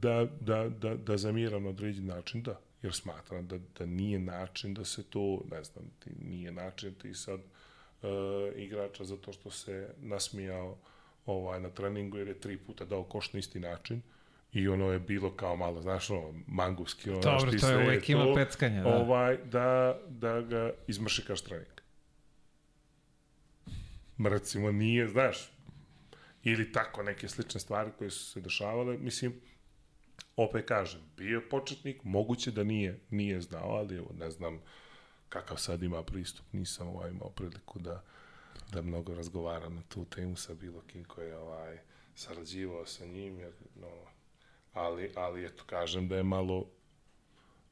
B: da, da, da, da zamiram na određen način, da jer smatram da, da nije način da se to, ne znam, ti, nije način ti sad uh, igrača zato što se nasmijao ovaj, na treningu jer je tri puta dao koš na isti način i ono je bilo kao malo, znaš, ono, manguski, ono,
A: Dobro,
B: ti
A: to je uvek ima peckanja, da.
B: Ovaj, da, da ga izmršikaš trening. Recimo, nije, znaš, ili tako neke slične stvari koje su se dešavale, mislim, opet kažem, bio je početnik, moguće da nije, nije znao, ali evo, ne znam kakav sad ima pristup, nisam ovaj, imao priliku da, da mnogo razgovaram na tu temu sa bilo kim koji je ovaj, sarađivao sa njim, jer, no, ali, ali eto, kažem da je malo,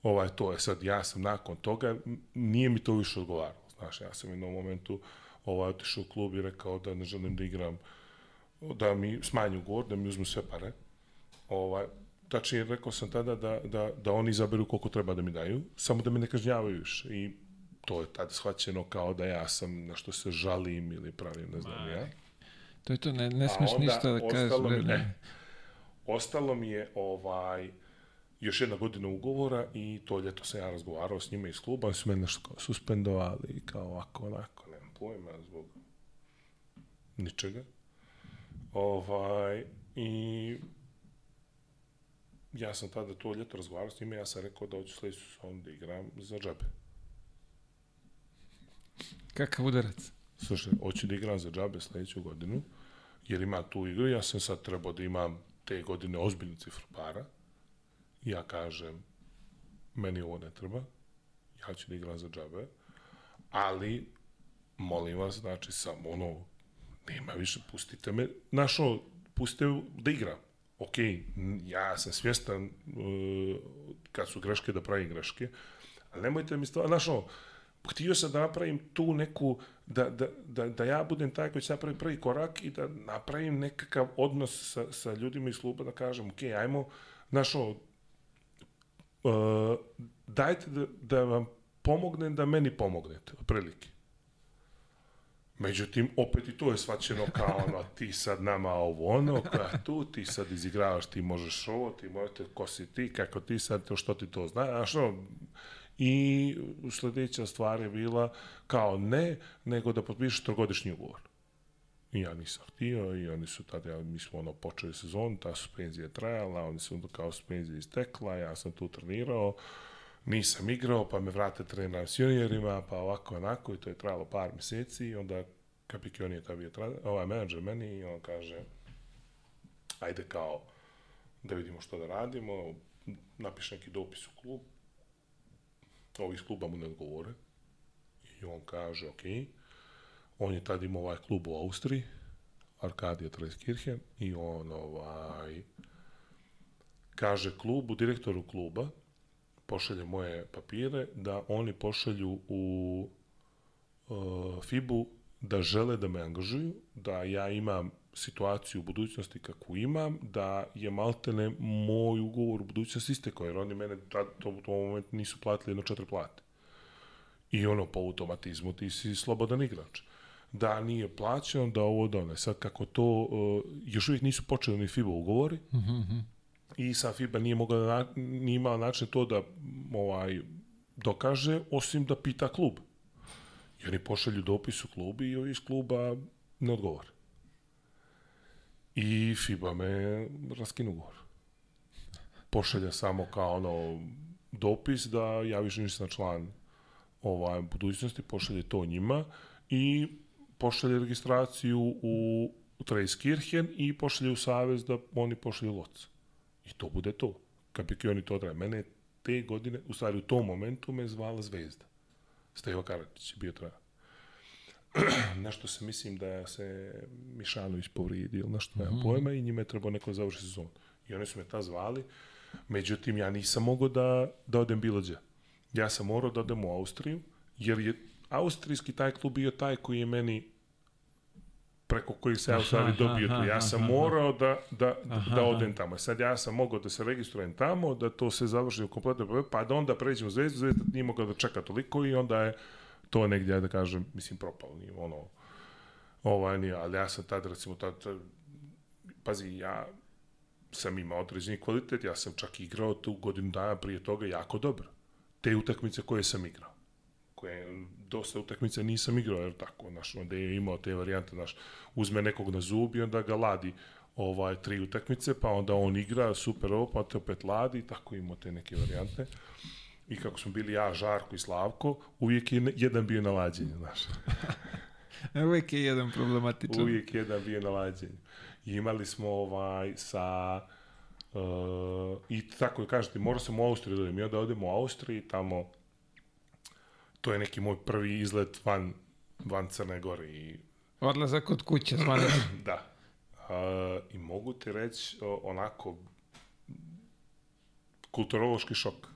B: ovaj, to je sad, ja sam nakon toga, nije mi to više odgovaralo, znaš, ja sam u jednom momentu ovaj, otišao u klub i rekao da ne želim da igram, da mi smanju ugovor, da mi uzmu sve pare, ovaj, tačnije rekao sam tada da, da, da oni izaberu koliko treba da mi daju, samo da me ne kažnjavaju više. I to je tada shvaćeno kao da ja sam na što se žalim ili pravim, ne znam ja.
A: To je to, ne, ne smeš ništa da kažeš.
B: ne.
A: ne.
B: Ostalo mi je ovaj još jedna godina ugovora i to ljeto sam ja razgovarao s njima iz kluba, oni su mene nešto kao suspendovali, kao ovako, onako, nemam pojma, zbog ničega. Ovaj, i ja sam tada to ljeto razgovarao s njima, ja sam rekao da hoću sledeću sezonu da igram za džabe.
A: Kakav udarac.
B: Slušaj, hoću da igram za džabe sledeću godinu, jer ima tu igru, ja sam sad trebao da imam te godine ozbiljnu cifru para. Ja kažem, meni ovo ne treba, ja ću da igram za džabe, ali, molim vas, znači, samo ono, nema više, pustite me, znaš, ono, pustite da igram. Ok, ja sam svjestan uh, kad su greške da pravim greške, ali nemojte mi stvar, znaš, ono, htio sam da napravim tu neku, da, da, da, da ja budem taj koji će napraviti prvi korak i da napravim nekakav odnos sa, sa ljudima iz kluba, da kažem, ok, ajmo, znaš, uh, dajte da, da vam pomognem da meni pomognete, otprilike. Međutim, opet i to je svačeno kao ono, ti sad nama ovo ono, kao tu, ti sad izigravaš, ti možeš ovo, ti možete, ko si ti, kako ti sad, to što ti to zna, znaš, ono, i sledeća stvar je bila kao ne, nego da potpišeš trogodišnji ugovor. I ja nisam htio i oni su tada, ja, mi smo ono počeli sezon, ta suspenzija je trajala, oni su kao suspenzija istekla, ja sam tu trenirao, nisam igrao, pa me vrate trener s juniorima, pa ovako, onako, i to je trajalo par meseci, i onda Kapikion je ta bio ovaj menadžer meni i on kaže, ajde kao, da vidimo što da radimo, napiš neki dopis u klub, ovi iz kluba mu ne odgovore, i on kaže, ok, on je tad imao ovaj klub u Austriji, Arkadija Treskirchen, i on ovaj, kaže klubu, direktoru kluba, pošalje moje papire, da oni pošalju u uh, FIBU da žele da me angažuju, da ja imam situaciju u budućnosti kakvu imam, da je maltene moj ugovor u budućnosti istekao, jer oni mene da, to, u tom momentu nisu platili jedno četiri plate. I ono, po automatizmu ti si slobodan igrač. Da nije plaćeno, da ovo da one. Sad kako to, uh, još uvijek nisu počeli ni FIBA ugovori, mm -hmm i sa FIBA nije mogla da, nije imala način to da ovaj dokaže, osim da pita klub. I oni pošalju dopis u klub i iz kluba ne odgovore. I FIBA me raskinu ugovor. Pošalja samo kao ono dopis da ja više nisam član ovaj, budućnosti, pošalje to njima i pošalje registraciju u, u Trejskirchen i pošalje u Savez da oni pošalju loc. I to bude to. Kapikioni to traje. Mene te godine, u stvari u tom momentu me zvala Zvezda. Stevo Karadžić je bio traja. nešto se mislim da se Mišanović povrijedio, ili nešto, nemam mm -hmm. pojma, i njima je trebao neko završi sezon. I oni su me ta zvali, međutim, ja nisam mogao da, da odem bilo gdje. Ja sam morao da odem u Austriju, jer je austrijski taj klub bio taj koji je meni preko kojih se ja u stvari dobio tu. Ja sam morao da, da, da odem tamo. Sad ja sam mogao da se registrujem tamo, da to se završi u kompletno pa da onda pređem u Zvezdu, Zvezda nije mogao da čeka toliko i onda je to negdje, da kažem, mislim, propalo, nije ono, ovaj, nije, ali ja sam tad, recimo, tad, pazi, ja sam imao određeni kvalitet, ja sam čak igrao tu godinu dana prije toga jako dobro. Te utakmice koje sam igrao koje dosta utakmica nisam igrao, jer tako, znaš, onda je imao te varijante, znaš, uzme nekog na zub i onda ga ladi ovaj, tri utakmice, pa onda on igra, super ovo, pa te opet ladi, tako imao te neke varijante. I kako smo bili ja, Žarko i Slavko, uvijek je jedan bio na lađenju, znaš.
A: uvijek je jedan problematičan.
B: Uvijek je jedan bio na lađenju. I imali smo ovaj, sa... Uh, I tako je kažete, morao sam u Austriju da odem. I onda odem u Austriji, tamo to je neki moj prvi izlet van, van Crne Gore. I...
A: Odlazak od kuće, zvanično.
B: da. Uh, I mogu ti reći onako kulturološki šok.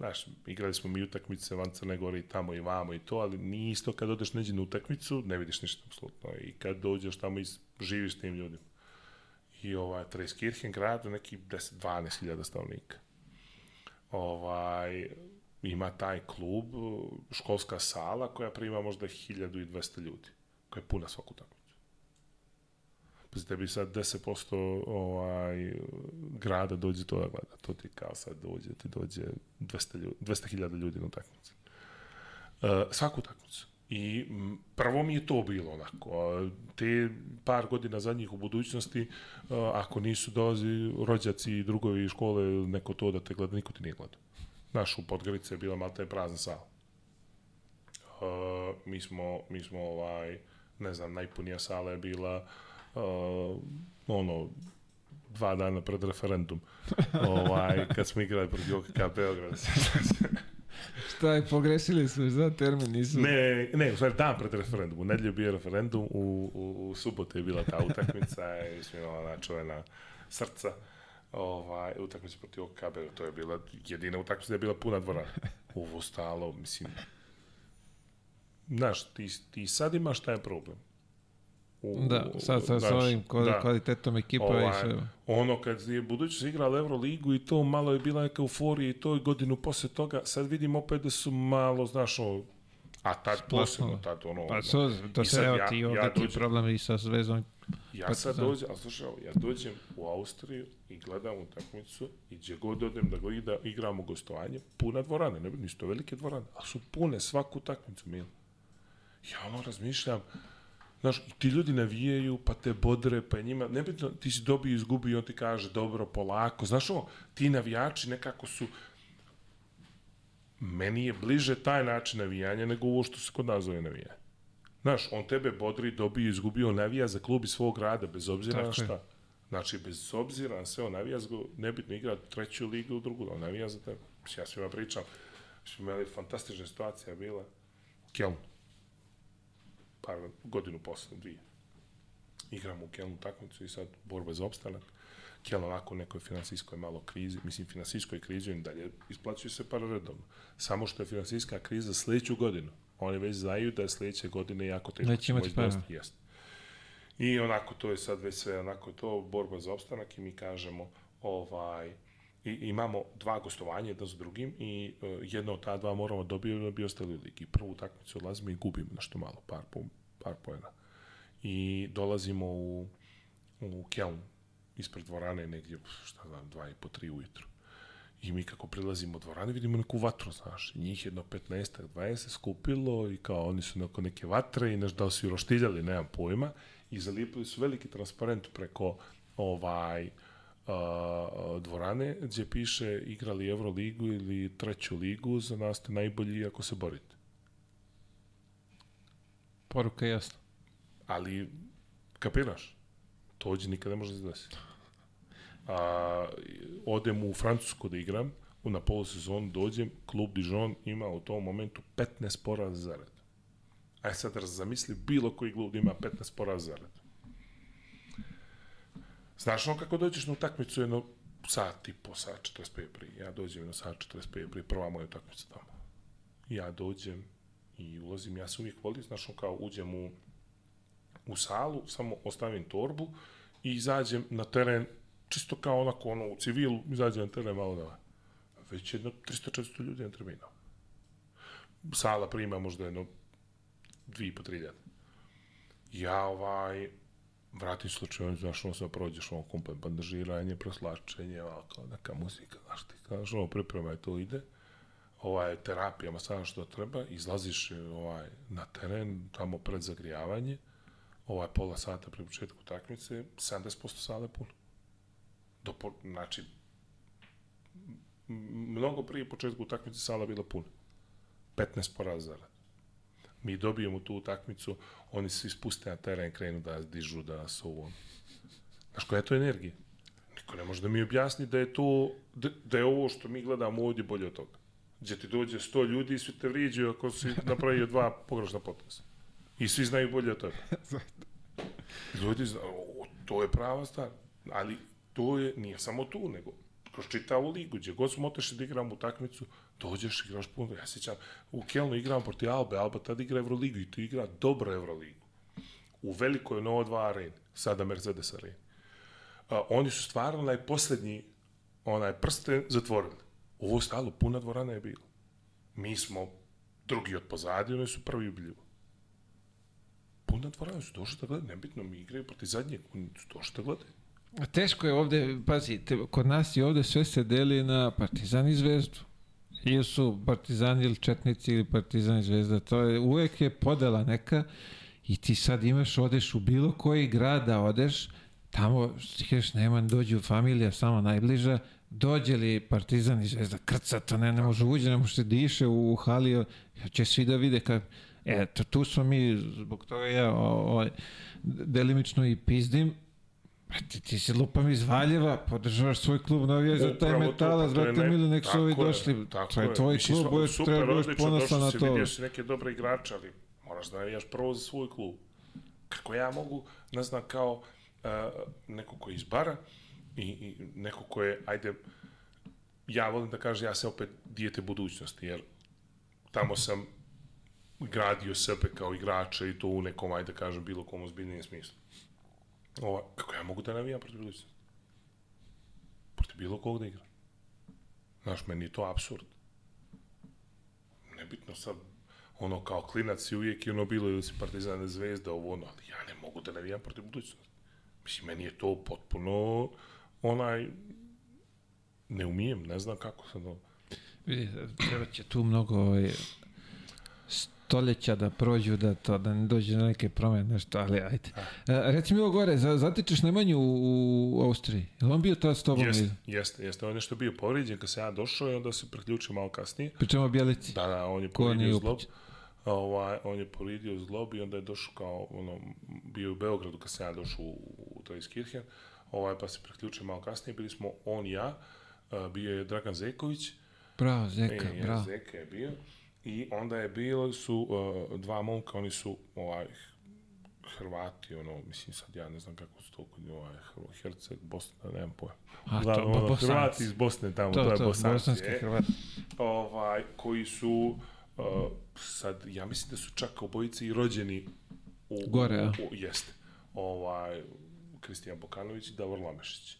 B: Znaš, igrali smo mi utakmice van Crne Gore i tamo i vamo i to, ali nije isto kad odeš neđe na utakmicu, ne vidiš ništa apsolutno. I kad dođeš tamo i živiš s tim ljudima. I ovaj, Treskirchen grad, neki 10-12 hiljada stavnika. Ovaj, ima taj klub, školska sala koja prima možda 1200 ljudi, koja je puna svaku utakmicu. Pa tebi sad 10% ovaj, grada dođe to da gleda. To ti kao sad dođe, ti dođe 200 ljudi, 200.000 ljudi na utakmicu. Uh, svaku utakmicu. I prvo mi je to bilo onako. Te par godina zadnjih u budućnosti, ako nisu dolazi rođaci i drugovi škole, neko to da te gleda, niko ti nije gledao. Znaš, u Podgorici je bila malta je prazna sala. Uh, mi smo, mi smo ovaj, ne znam, najpunija sala je bila uh, ono, dva dana pred referendum. ovaj, kad smo igrali protiv OKK Beograd.
A: Šta je, pogrešili smo za termin, nisu...
B: Ne, ne, u stvari dan pred referendum. U nedelju bio referendum, u, u, u subotu je bila ta utakmica i smo imala na čovena srca ovaj, utakmicu protiv OKB, to je bila jedina utakmica da je bila puna dvorana. Ovo stalo, mislim, znaš, ti, ti sad imaš taj problem.
A: U, da, sad sa znaš, ovim da. kvalitetom ekipa ovaj, i sve.
B: Ono kad je budući igrali Euroligu i to malo je bila neka euforija i to i godinu posle toga, sad vidim opet da su malo, znaš, ono, a tad posebno, tad ono...
A: Pa so, to se, evo ti, ovdje ja ti problem i sa zvezom.
B: Ja sad dođem, a slušaj, ja dođem u Austriju i gledam utakmicu i gdje god odem da gleda, igramo gostovanje, puna dvorana, ne, nisu to velike dvorane, ali su pune svaku utakmicu, mil. Ja ono razmišljam, Znaš, ti ljudi navijaju, pa te bodre, pa je njima, nebitno, ti si dobio izgubio on ti kaže, dobro, polako. Znaš ovo, ti navijači nekako su, meni je bliže taj način navijanja nego ovo što se kod nas zove navijanje. Znaš, on tebe bodri, dobio, izgubio, navija za klub svog rada, bez obzira Tako na šta. Je. Znači, bez obzira na sve, on navija za nebitno igra treću ligu u drugu, on navija za tebe. Ja svima pričam, smo imali fantastična situacija bila. Keln. Par godinu posle, dvije. Igramo u Kelnu takmicu i sad borba za opstanak. Keln onako u nekoj finansijskoj malo krizi, mislim finansijskoj krizi, i dalje isplaćuje se par redovno. Samo što je finansijska kriza sledeću godinu Oni već znaju da je sledeće godine jako teško.
A: Neće imati para.
B: Jeste. I onako, to je sad već sve onako to, borba za opstanak i mi kažemo, ovaj, i, imamo dva gostovanja jedno s drugim i uh, jedno od ta dva moramo dobiti da bi ostali u ligi. Prvu utakmicu odlazimo i gubimo nešto malo, par, po, par pojena. I dolazimo u, u Keln, ispred dvorane negdje, šta znam, dva i po, tri ujutru. I mi kako prilazimo u dvorani vidimo neku vatru, znaš. I njih jedno 15 20 se skupilo i kao oni su neko neke vatre i nešto da su roštiljali, nemam pojma. I zalijepili su veliki transparent preko ovaj uh, dvorane gdje piše igrali Euroligu ili treću ligu, za nas ste najbolji ako se borite.
A: Poruka je jasna.
B: Ali, kapiraš? To ovdje nikada ne može da se desiti a, odem u Francusku da igram, na polusezonu dođem, klub Dijon ima u tom momentu 15 poraza za red. Aj sad zamisli bilo koji klub da ima 15 poraza za red. Znaš ono kako dođeš na utakmicu jedno sat i po, sat 45 prije. Ja dođem na sat 45 prije, prva moja utakmica tamo. Ja dođem i ulazim, ja se uvijek volim, znaš ono kao uđem u, u salu, samo ostavim torbu i izađem na teren čisto kao onako, ono, u civilu, izađe na teren malo da već jedno 300-400 ljudi na terminu. Sala prima možda jedno 2,5-3 Ja, ovaj, vratim slučaj, znaš, ono sve prođeš, ono, komplet bandažiranje, proslačenje, ovako, neka muzika, znaš ti, znaš, ono, pripremaj, to ide, ovaj, terapija, masaž što treba, izlaziš ovaj, na teren, tamo pred zagrijavanje, ovaj, pola sata pre početku takmice, 70% sale puno. Do, znači, mnogo prije početka utakmice sala bila puna. 15 poraza Mi dobijemo tu utakmicu, oni se ispuste na teren, krenu da dižu, da su ovo. Znaš koja je to energija? Niko ne može da mi objasni da je to, da, da je ovo što mi gledamo ovdje bolje od toga. Gdje ti dođe 100 ljudi i svi te vriđaju ako si napravio dva pogrešna potresa. I svi znaju bolje od toga. Ljudi znaju, to je prava stvar. Ali to je, nije samo tu, nego kroz čitavu ligu, gdje god smo otešli da igramo utakmicu, dođeš, igraš puno. Ja sećam, u Kelnu igram proti Albe, Alba tada igra Euroligu i tu igra dobro Euroligu. U velikoj Novo 2 areni, sada Mercedes areni. A, oni su stvarno onaj poslednji, onaj prste zatvorili. Ovo stalo, puna dvorana je bila. Mi smo drugi od pozadi, oni su prvi ubiljivo. Puna dvorana su došli da gledaju, nebitno mi igraju proti zadnjeg, oni su došli da gledaju.
A: Teško je ovde, pazi, te, kod nas i ovde sve se deli na Partizan i Zvezdu. Ili su Partizan ili Četnici ili Partizan i Zvezda. To je, uvek je podela neka i ti sad imaš, odeš u bilo koji grad da odeš, tamo, stižeš, nema, dođu familija, samo najbliža, dođe li Partizan i Zvezda, krca, to ne, ne može uđe, ne može se diše u, hali, će svi da vide kad, eto, tu smo mi, zbog toga ja o, o, delimično i pizdim, Pa ti, ti si lupam iz Valjeva, podržavaš svoj klub, navijaš za taj metalac, brate mili, nek su ovi došli.
B: Tako
A: to je tvoj klub, bude treba budeš ponosan na to.
B: Vidio si neke dobre igrače, ali moraš da navijaš prvo za svoj klub. Kako ja mogu, ne znam, kao uh, neko ko je iz bara i, i neko ko je, ajde, ja volim da kažem, ja se opet dijete budućnosti, jer tamo sam gradio sebe kao igrača i to u nekom, ajde da kažem, bilo kom ozbiljnijem smislu. Ova, kako ja mogu da navijam protiv budućnosti? Protiv bilo kog da igra. Znaš, meni je to absurd. Nebitno sad, ono, kao klinac si uvijek i ono bilo ili si partizan zvezda, ovo ono, ali ja ne mogu da navijam protiv budućnosti. Mislim, meni je to potpuno, onaj, ne umijem, ne znam kako sad ovo.
A: Vidite, treba će tu mnogo ovaj, stoljeća da prođu, da to, da ne dođe na neke promene, nešto, ali ajde. E, reci mi ovo gore, za, zatičeš Nemanju u, u Austriji. Je li on bio tad s tobom?
B: Jeste, jeste, jeste. On je nešto bio povrijeđen kad se ja došao i onda se priključio malo kasnije.
A: Pričamo o Bjelici.
B: Da, da, on je povrijedio zlob. Ovaj, on je povrijedio zlob i onda je došao kao, ono, bio u Beogradu kad sam ja došao u, u Traiskirchen, ovaj, pa se priključio malo kasnije. Bili smo on i ja, bio je Dragan Zeković.
A: Bravo, Zeka,
B: e,
A: bravo.
B: Zeka je bio. I onda je bilo su uh, dva momka, oni su ovaj Hrvati, ono, mislim sad ja ne znam kako su to kod ovaj Herceg, Bosna, nemam pojma.
A: A,
B: Znam,
A: to,
B: ono,
A: Bosanci.
B: Hrvati iz Bosne tamo, to,
A: To,
B: je
A: to,
B: Bosanci.
A: bosanski Hrvati.
B: ovaj, koji su uh, sad, ja mislim da su čak obojice i rođeni u,
A: Gore, a?
B: u, jeste. Ovaj, Kristijan Bokanović i Davor Lamešić.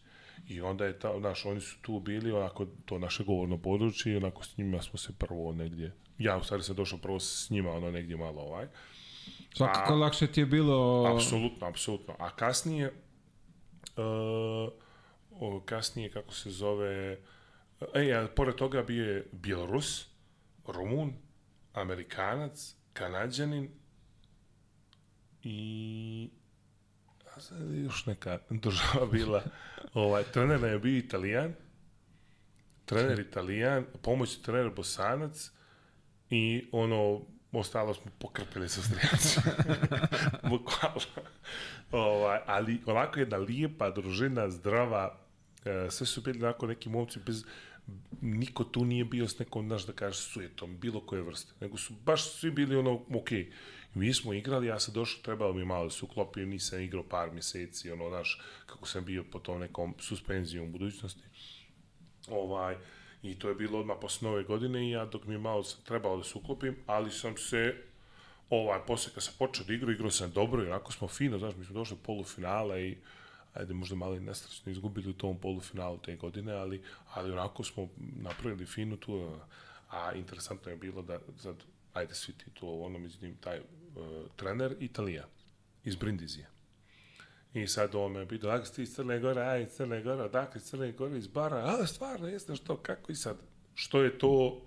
B: I onda je ta, znaš, oni su tu bili, onako, to naše govorno područje, onako s njima smo se prvo negdje, ja u stvari sam došao prvo s njima, ono, negdje malo, ovaj.
A: Svakako lakše ti je bilo...
B: Apsolutno, apsolutno. A kasnije, uh, kasnije, kako se zove, e, a pored toga bio je Bjelorus, Rumun, Amerikanac, Kanadjanin i još neka država bila, ovaj, trener je bio Italijan, trener Italijan, pomoćni trener Bosanac i ono, ostalo smo pokrpili sa strijancima. Bukvalno. ovaj, ali onako jedna lijepa družina, zdrava, e, sve su bili onako neki momci bez niko tu nije bio s nekom, znaš da kažeš, sujetom, bilo koje vrste, nego su baš svi bili ono, okej. Okay. Mi smo igrali, ja sam došao, trebalo mi malo da se uklopim, nisam igrao par mjeseci, ono, znaš, kako sam bio po tom nekom suspenzijom budućnosti. Ovaj, I to je bilo odmah posle nove godine i ja dok mi malo trebalo da se uklopim, ali sam se ovaj, posle kad sam počeo da igrao, igrao sam dobro i onako smo fino, znaš, mi smo došli do polufinala i ajde možda malo i izgubili u tom polufinalu te godine, ali, ali onako smo napravili fino tu, a interesantno je bilo da, sad, ajde svi ti to ono, međutim, taj uh, trener Italija iz Brindizija. I sad on me pitao, ako ste iz Crne Gore, a iz Crne Gore, odakle iz Crne Gore, iz bara, a stvarno jeste što, kako i sad, što je to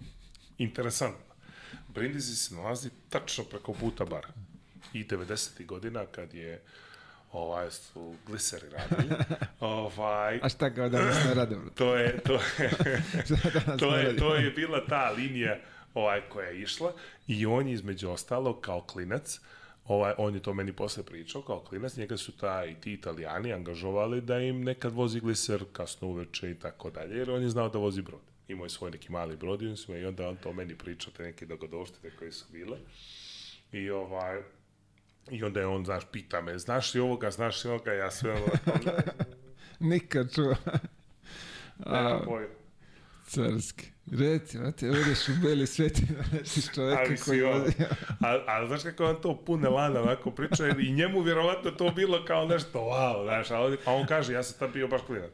B: interesantno. Brindisi se nalazi tačno preko puta bara. I 90. godina kad je ovaj su gliseri radili. ovaj
A: A šta kao danas ne radimo?
B: to je to je to je to je bila ta linija ovaj koja je išla i on je između ostalog kao klinac Ovaj, on je to meni posle pričao, kao klinac, njega su ta, i ti italijani angažovali da im nekad vozi gliser kasno uveče i tako dalje, jer on je znao da vozi brod. Imao je svoj neki mali brod i, onda on to meni pričao, te neke dogodoštine koje su bile. I ovaj, I onda je on, znaš, pita me, znaš li ovoga, znaš li ovoga, ja sve ono,
A: Nikad čuo.
B: nemam
A: A,
B: pojma.
A: Carski. Reci, vrati, odeš u beli svet i naletiš čoveka
B: Ali
A: koji vozi.
B: a, a znaš kako on to pune lana onako priča i njemu vjerovatno to bilo kao nešto wow, znaš, a on, a on kaže ja sam tad bio baš klinac.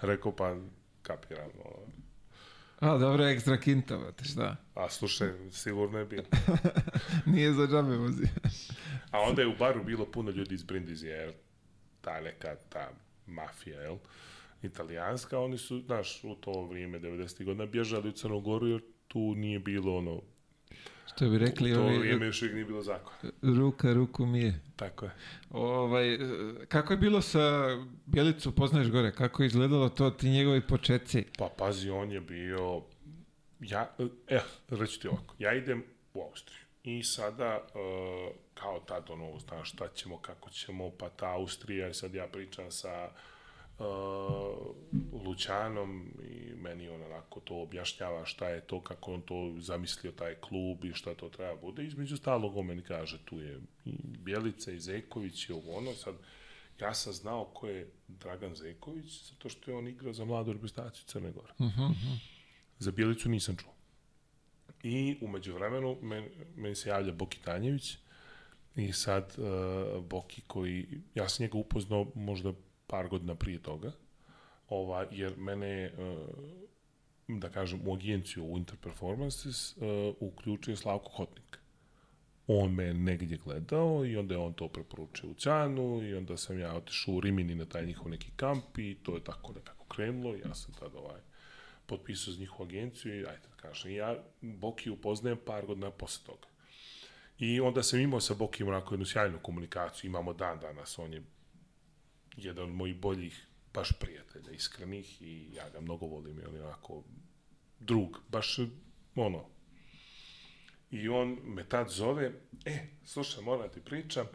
B: Rekao pa kapiram. Ovo.
A: A, dobro, ekstra kinta, vrati, šta?
B: A slušaj, sigurno je bilo.
A: Nije za džabe vozi.
B: A onda je u baru bilo puno ljudi iz Brindizija, jer ta neka, ta mafija, jel? Italijanska, oni su, znaš, u to vrijeme 90. godina bježali u Crnu Goru, jer tu nije bilo ono,
A: Što bi rekli,
B: u to
A: ovi,
B: vrijeme još uvijek nije bilo zakon.
A: ruka ruku mije.
B: Tako je.
A: Ovaj, e, kako je bilo sa Bjelicu, poznaješ gore, kako je izgledalo to, ti njegovi početci?
B: Pa pazi, on je bio, ja, eh, reći ti ovako, ja idem u Austriju i sada, uh, kao tad, ono, znaš šta ćemo, kako ćemo, pa ta Austrija, i sad ja pričam sa uh, Lučanom i meni on onako to objašnjava šta je to, kako on to zamislio, taj klub i šta to treba bude. Između stalog on meni kaže, tu je i Bjelica i Zeković i ovo ono, sad, ja sam znao ko je Dragan Zeković, zato što je on igrao za mladu reprezentaciju Crne Gore.
A: Uh -huh.
B: Za Bjelicu nisam čuo. I umeđu vremenu men, meni se javlja Boki Tanjević i sad uh, Boki koji, ja sam njega upoznao možda par godina prije toga, ova, jer mene uh, da kažem, u agenciju Winter Performances uh, uključio Slavko Hotnik. On me negdje gledao i onda je on to preporučio u Ćanu i onda sam ja otišao u Rimini na taj njihov neki kamp i to je tako nekako krenulo ja sam tad ovaj, potpisao za njihovu agenciju i ajde da kažem, ja Boki upoznajem par godina posle toga. I onda sam imao sa Bokim onako jednu sjajnu komunikaciju, imamo dan danas, on je jedan od mojih boljih baš prijatelja, iskrenih i ja ga mnogo volim, on je onako drug, baš ono. I on me tad zove, e, slušaj, moram ti pričam,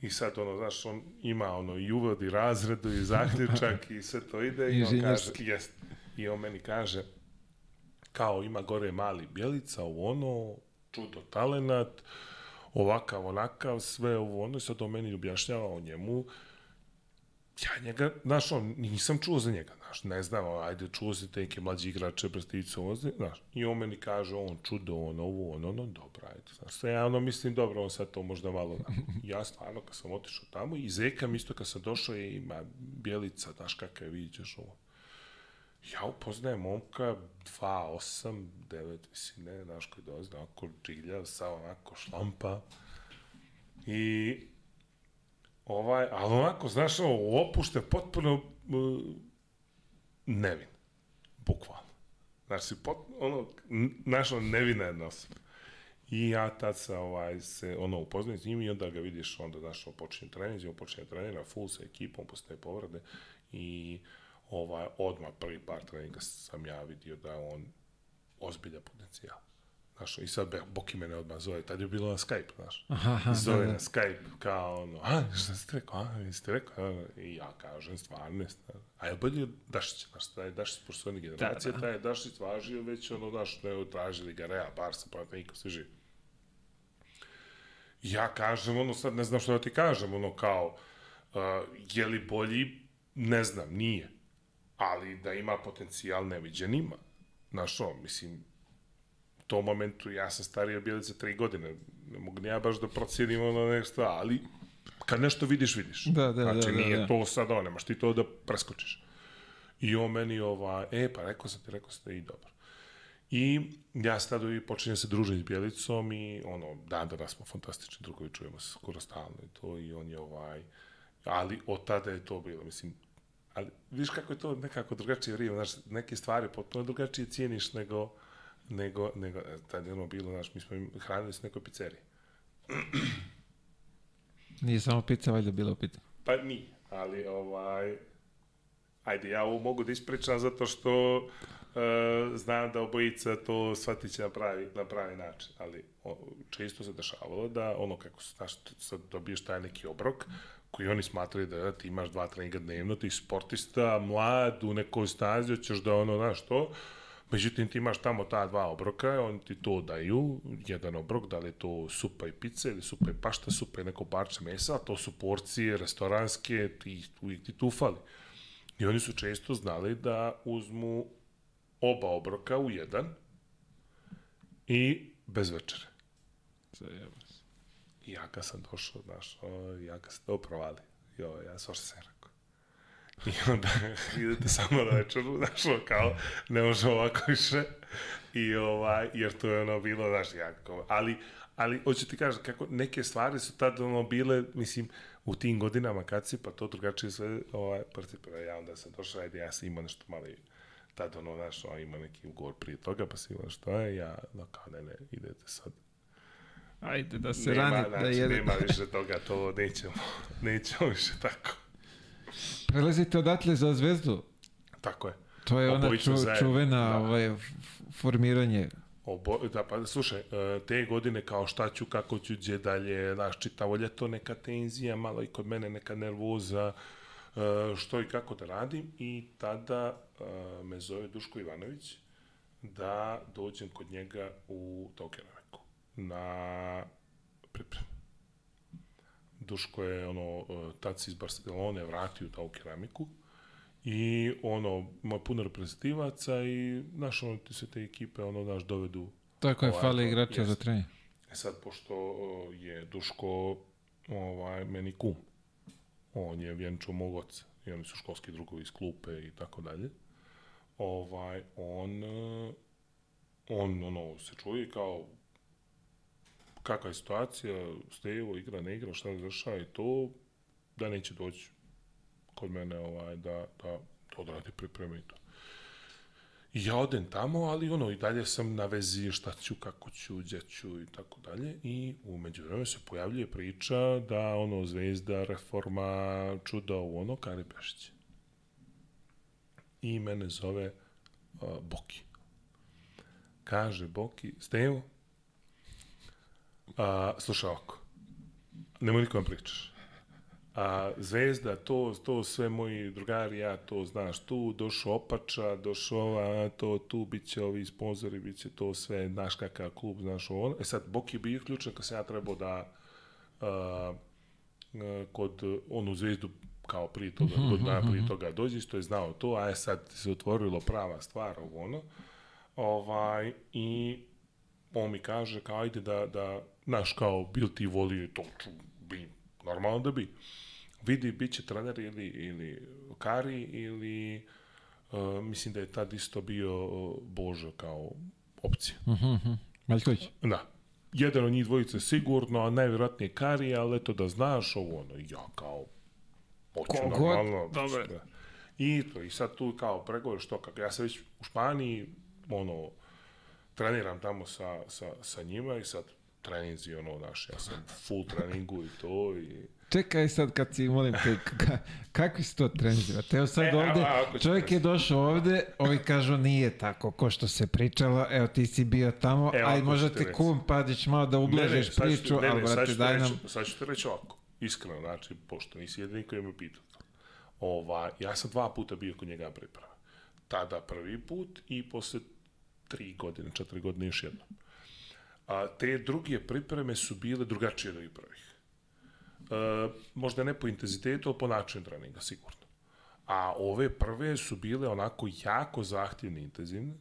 B: i sad ono, znaš, on ima ono i uvod i razredu i zaključak i sve to ide i on kaže, jest, i on meni kaže, kao ima gore mali bjelica, u ono, čudo talenat, ovakav, onakav, sve ovo ono, i sad on meni objašnjava o njemu, ja njega, znaš, on, nisam čuo za njega, znaš, ne znam, ajde, čuo se te neke mlađi igrače, brstice, ovo, znaš, i on meni kaže, on čudo, on ovo, on ono, dobro, ajde, znaš, sve ja ono mislim, dobro, on sad to možda malo, da. ja stvarno, kad sam otišao tamo, i Zeka, isto kad sam došao, je ima bijelica, znaš kakav je, vidiš ovo. Ja upoznajem momka 2, 8, 9, mislim, ne, znaš, koji dolazi, onako džilja, sa onako šlampa, i ovaj, ali onako, znaš, ovo, opušte potpuno uh, nevin. Bukvalno. Znaš, si pot, ono, znaš, ono, nevina jedna osoba. I ja tad sa, ovaj, se, ono, upoznajem s njim i onda ga vidiš, onda, znaš, on počinje trening, on počinje trenira full sa ekipom, posle povrede i ovaj, odmah prvi par treninga sam ja vidio da on ozbilja potencijal. Znaš, i sad Boki mene odmah zove, tad je bilo na Skype, znaš. Aha, zove da, da. na Skype, kao ono, a, šta ste rekao, a, jeste rekao, i ja kažem, stvarno, a je bolje Dašić, znaš, taj Dašić, pošto oni generacije, da, da. taj Dašić važio već, ono, znaš, ne, tražili ga Rea, Barsa, pa niko se živi. Ja kažem, ono, sad ne znam što da ti kažem, ono, kao, uh, je li bolji, ne znam, nije. Ali da ima potencijal neviđen ima. Znaš, o, mislim, tom momentu ja sam stariji od Bjelice tri godine. Ne mogu ja baš da procijenim ono nešto, ali kad nešto vidiš, vidiš.
A: Da, da,
B: znači,
A: da, da,
B: nije
A: da.
B: to sad ono, nemaš ti to da preskočiš. I on meni ova, e, pa rekao sam ti, rekao sam ti, i dobro. I ja se tada i počinjem se družiti s Bjelicom i ono, dan danas smo fantastični drugovi, čujemo se skoro stalno i to i on je ovaj, ali od tada je to bilo, mislim, ali viš kako je to nekako drugačije vrijeme, znaš, neke stvari potpuno drugačije cijeniš nego, nego, nego e, tad je ono bilo, znaš, mi smo hranili s nekoj pizzeriji.
A: Nije samo pizza, valjda bila u pitanju.
B: Pa nije, ali ovaj, ajde, ja ovo mogu da ispričam zato što uh, znam da obojica to shvatit će na pravi, na pravi način, ali o, često se dešavalo da ono kako znaš, sad dobiješ taj neki obrok, koji oni smatraju da ti imaš dva treninga dnevno, ti sportista, mlad, u nekoj stazi, hoćeš da ono, znaš to, Međutim, ti imaš tamo ta dva obroka, oni ti to daju, jedan obrok, da li je to supa i pice, ili supa i pašta, supa i neko parče mesa, to su porcije restoranske, ti, uvijek ti tu fali. I oni su često znali da uzmu oba obroka u jedan i bez večere.
A: Zajeba se.
B: I ja kad sam došao, znaš, ja kad sam to provali, jo, ja svašta sam rekao. I onda idete samo na večeru, znaš, kao, ne može ovako više. I ovaj, jer to je ono bilo, znaš, jako, ali, ali, hoću ti kažem, kako neke stvari su tad ono bile, mislim, u tim godinama kad si, pa to drugačije sve, ovaj, participira. Ja onda sam došao, ajde, ja sam imao nešto malo tad ono, znaš, ono, ima neki ugovor prije toga, pa si imao što je, ja, no, kao, ne, ne, idete sad.
A: Ajde, da se
B: nema,
A: rani,
B: znači,
A: da jede.
B: Nema više toga, to nećemo, nećemo više tako.
A: Prelazite odatle za zvezdu.
B: Tako je.
A: To je ona ču, čuvena
B: da.
A: ovaj, formiranje.
B: Obo, da, pa slušaj, e, te godine kao šta ću, kako ću, gdje dalje, znaš, čitavo ljeto neka tenzija, malo i kod mene neka nervoza, e, što i kako da radim i tada e, me zove Duško Ivanović da dođem kod njega u Taukeramiku na pripremu. Duško je ono, e, se iz Barcelone vratio u Tau keramiku i ono, ima puno reprezentativaca i znaš, ono, ti se te ekipe, ono, znaš, dovedu
A: Tako je,
B: Ovaj,
A: fali igrača
B: jeste.
A: za trening.
B: E sad, pošto je Duško ovaj, meni kum, on je vjenčao mog oca i oni su školski drugovi iz klupe i tako dalje, ovaj, on, e, on ono, se čuje kao kakva je situacija, Stevo igra, ne igra, šta dešava i to, da neće doći kod mene ovaj, da, da odradi pripreme i to. Ja odem tamo, ali ono, i dalje sam na vezi šta ću, kako ću, gdje ću i tako dalje. I u međuvremenu se pojavljuje priča da ono, zvezda, reforma, čudo, u ono, Kari Pešić. I mene zove uh, Boki. Kaže Boki, Stevo, a, slušaj ovako, nemoj nikom pričaš. A Zvezda, to, to sve moji drugari, ja to znaš, tu došao Opača, došao ova, to, tu bit će ovi sponzori, bit će to sve, znaš kakav klub, znaš ono. E sad, Bok je bio ključan kad sam ja trebao da a, a, kod onu Zvezdu kao prije toga, godinu dana prije toga dođe, isto je znao to, a je sad se otvorilo prava stvar, ovo ono. Ovaj, i on mi kaže kao ajde da, da znaš kao bil ti volio to ču, bi, normalno da bi vidi bit će trener ili, ili Kari ili uh, mislim da je tad isto bio uh, Božo kao opcija.
A: Maljković.
B: Da. Jedan od njih dvojice sigurno, a najvjerojatnije Kari, ali eto da znaš ovo ono, ja kao hoću
A: Ko
B: normalno.
A: dobro.
B: Da. I to, i sad tu kao pregovor što kako, ja sam već u Španiji, ono, treniram tamo sa, sa, sa njima i sad treninzi, ono, naš, ja sam full treningu i to i...
A: Čekaj sad kad si, molim te, ka, kakvi su to trenzi? Evo sad
B: E,
A: ovde,
B: a,
A: čovjek je došao ovde, ovi kažu nije tako ko što se pričalo, evo ti si bio tamo,
B: Evo,
A: aj možda
B: reći.
A: kum padić malo da ublažiš
B: ti-
A: priču,
B: ne,
A: ali
B: ne, sad
A: brate
B: ti
A: daj nam...
B: Sad ću ti reći ovako, iskreno, znači, pošto nisi jedini koji me pitao. Ova, ja sam dva puta bio kod njega priprava. Tada prvi put i posle tri godine, četiri godine još jednom. A, te druge pripreme su bile drugačije od prvih. E, možda ne po intenzitetu, ali po načinu treninga, sigurno. A ove prve su bile onako jako zahtjevne i intenzivne,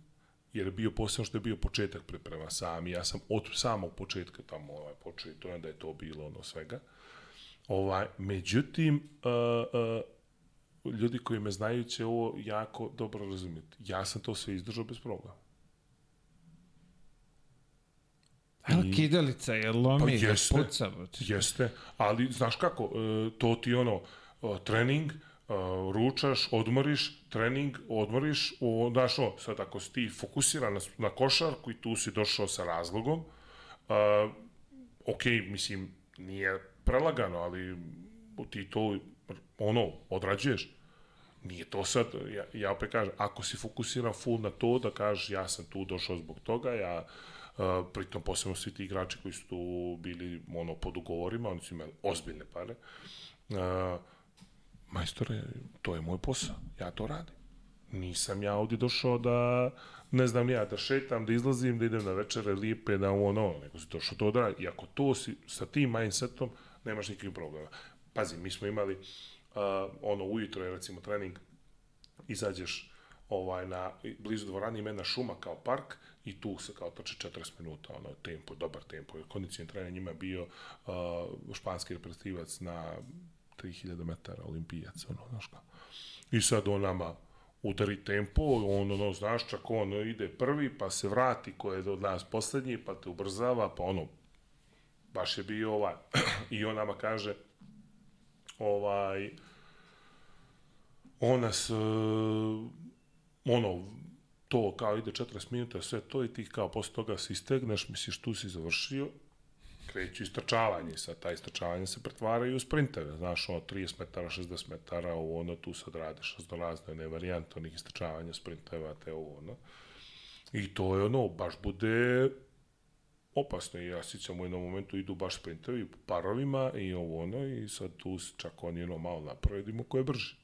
B: jer je bio posebno što je bio početak priprema sam i ja sam od samog početka tamo ovaj, počeo i to da je to bilo ono svega. Ovaj, međutim, uh, uh, ljudi koji me znaju će ovo jako dobro razumjeti. Ja sam to sve izdržao bez problema.
A: Ali kidalica je lomi,
B: Pa jeste.
A: puca.
B: Jeste, ali znaš kako, e, to ti ono, e, trening, e, ručaš, odmoriš, trening, odmoriš, o, znaš ono, sad ako si ti fokusiran na, na košarku i tu si došao sa razlogom, a, ok, mislim, nije prelagano, ali ti to, ono, odrađuješ. Nije to sad, ja, ja opet kažem, ako si fokusiran full na to, da kažeš ja sam tu došao zbog toga, ja, uh, pritom posebno svi ti igrači koji su tu bili ono, pod ugovorima, oni su imali ozbiljne pare, majstore, to je moj posao, ja to radim. Nisam ja ovdje došao da, ne znam ja, da šetam, da izlazim, da idem na večere lijepe, da ono, nego si došao to da. I ako to si, sa tim mindsetom, nemaš nikakvih problema. Pazi, mi smo imali, uh, ono, ujutro je recimo trening, izađeš ovaj, na, blizu dvorani ima jedna šuma kao park i tu se kao trče 40 minuta, ono, tempo, dobar tempo. Kondicijni trening njima bio uh, španski reprezentativac na 3000 metara, olimpijac, ono, znaš kao. I sad on nama udari tempo, on, ono, znaš, čak on ide prvi, pa se vrati, ko je od nas poslednji, pa te ubrzava, pa ono, baš je bio ovaj, i on nama kaže, ovaj, on nas, uh, ono, to kao ide 40 minuta, sve to i ti kao posle toga se istegneš, misliš tu si završio, kreću istračavanje, sad ta istračavanja se pretvaraju u sprinteve, znaš, ono, 30 metara, 60 metara, ovo, ono, tu sad radiš raznorazne ne varijante onih istračavanja sprinteva, te ovo, ono. I to je ono, baš bude opasno i ja sjećam u jednom momentu idu baš sprintevi parovima i ovo ono i sad tu čak oni ono malo naprave ima ko je brži.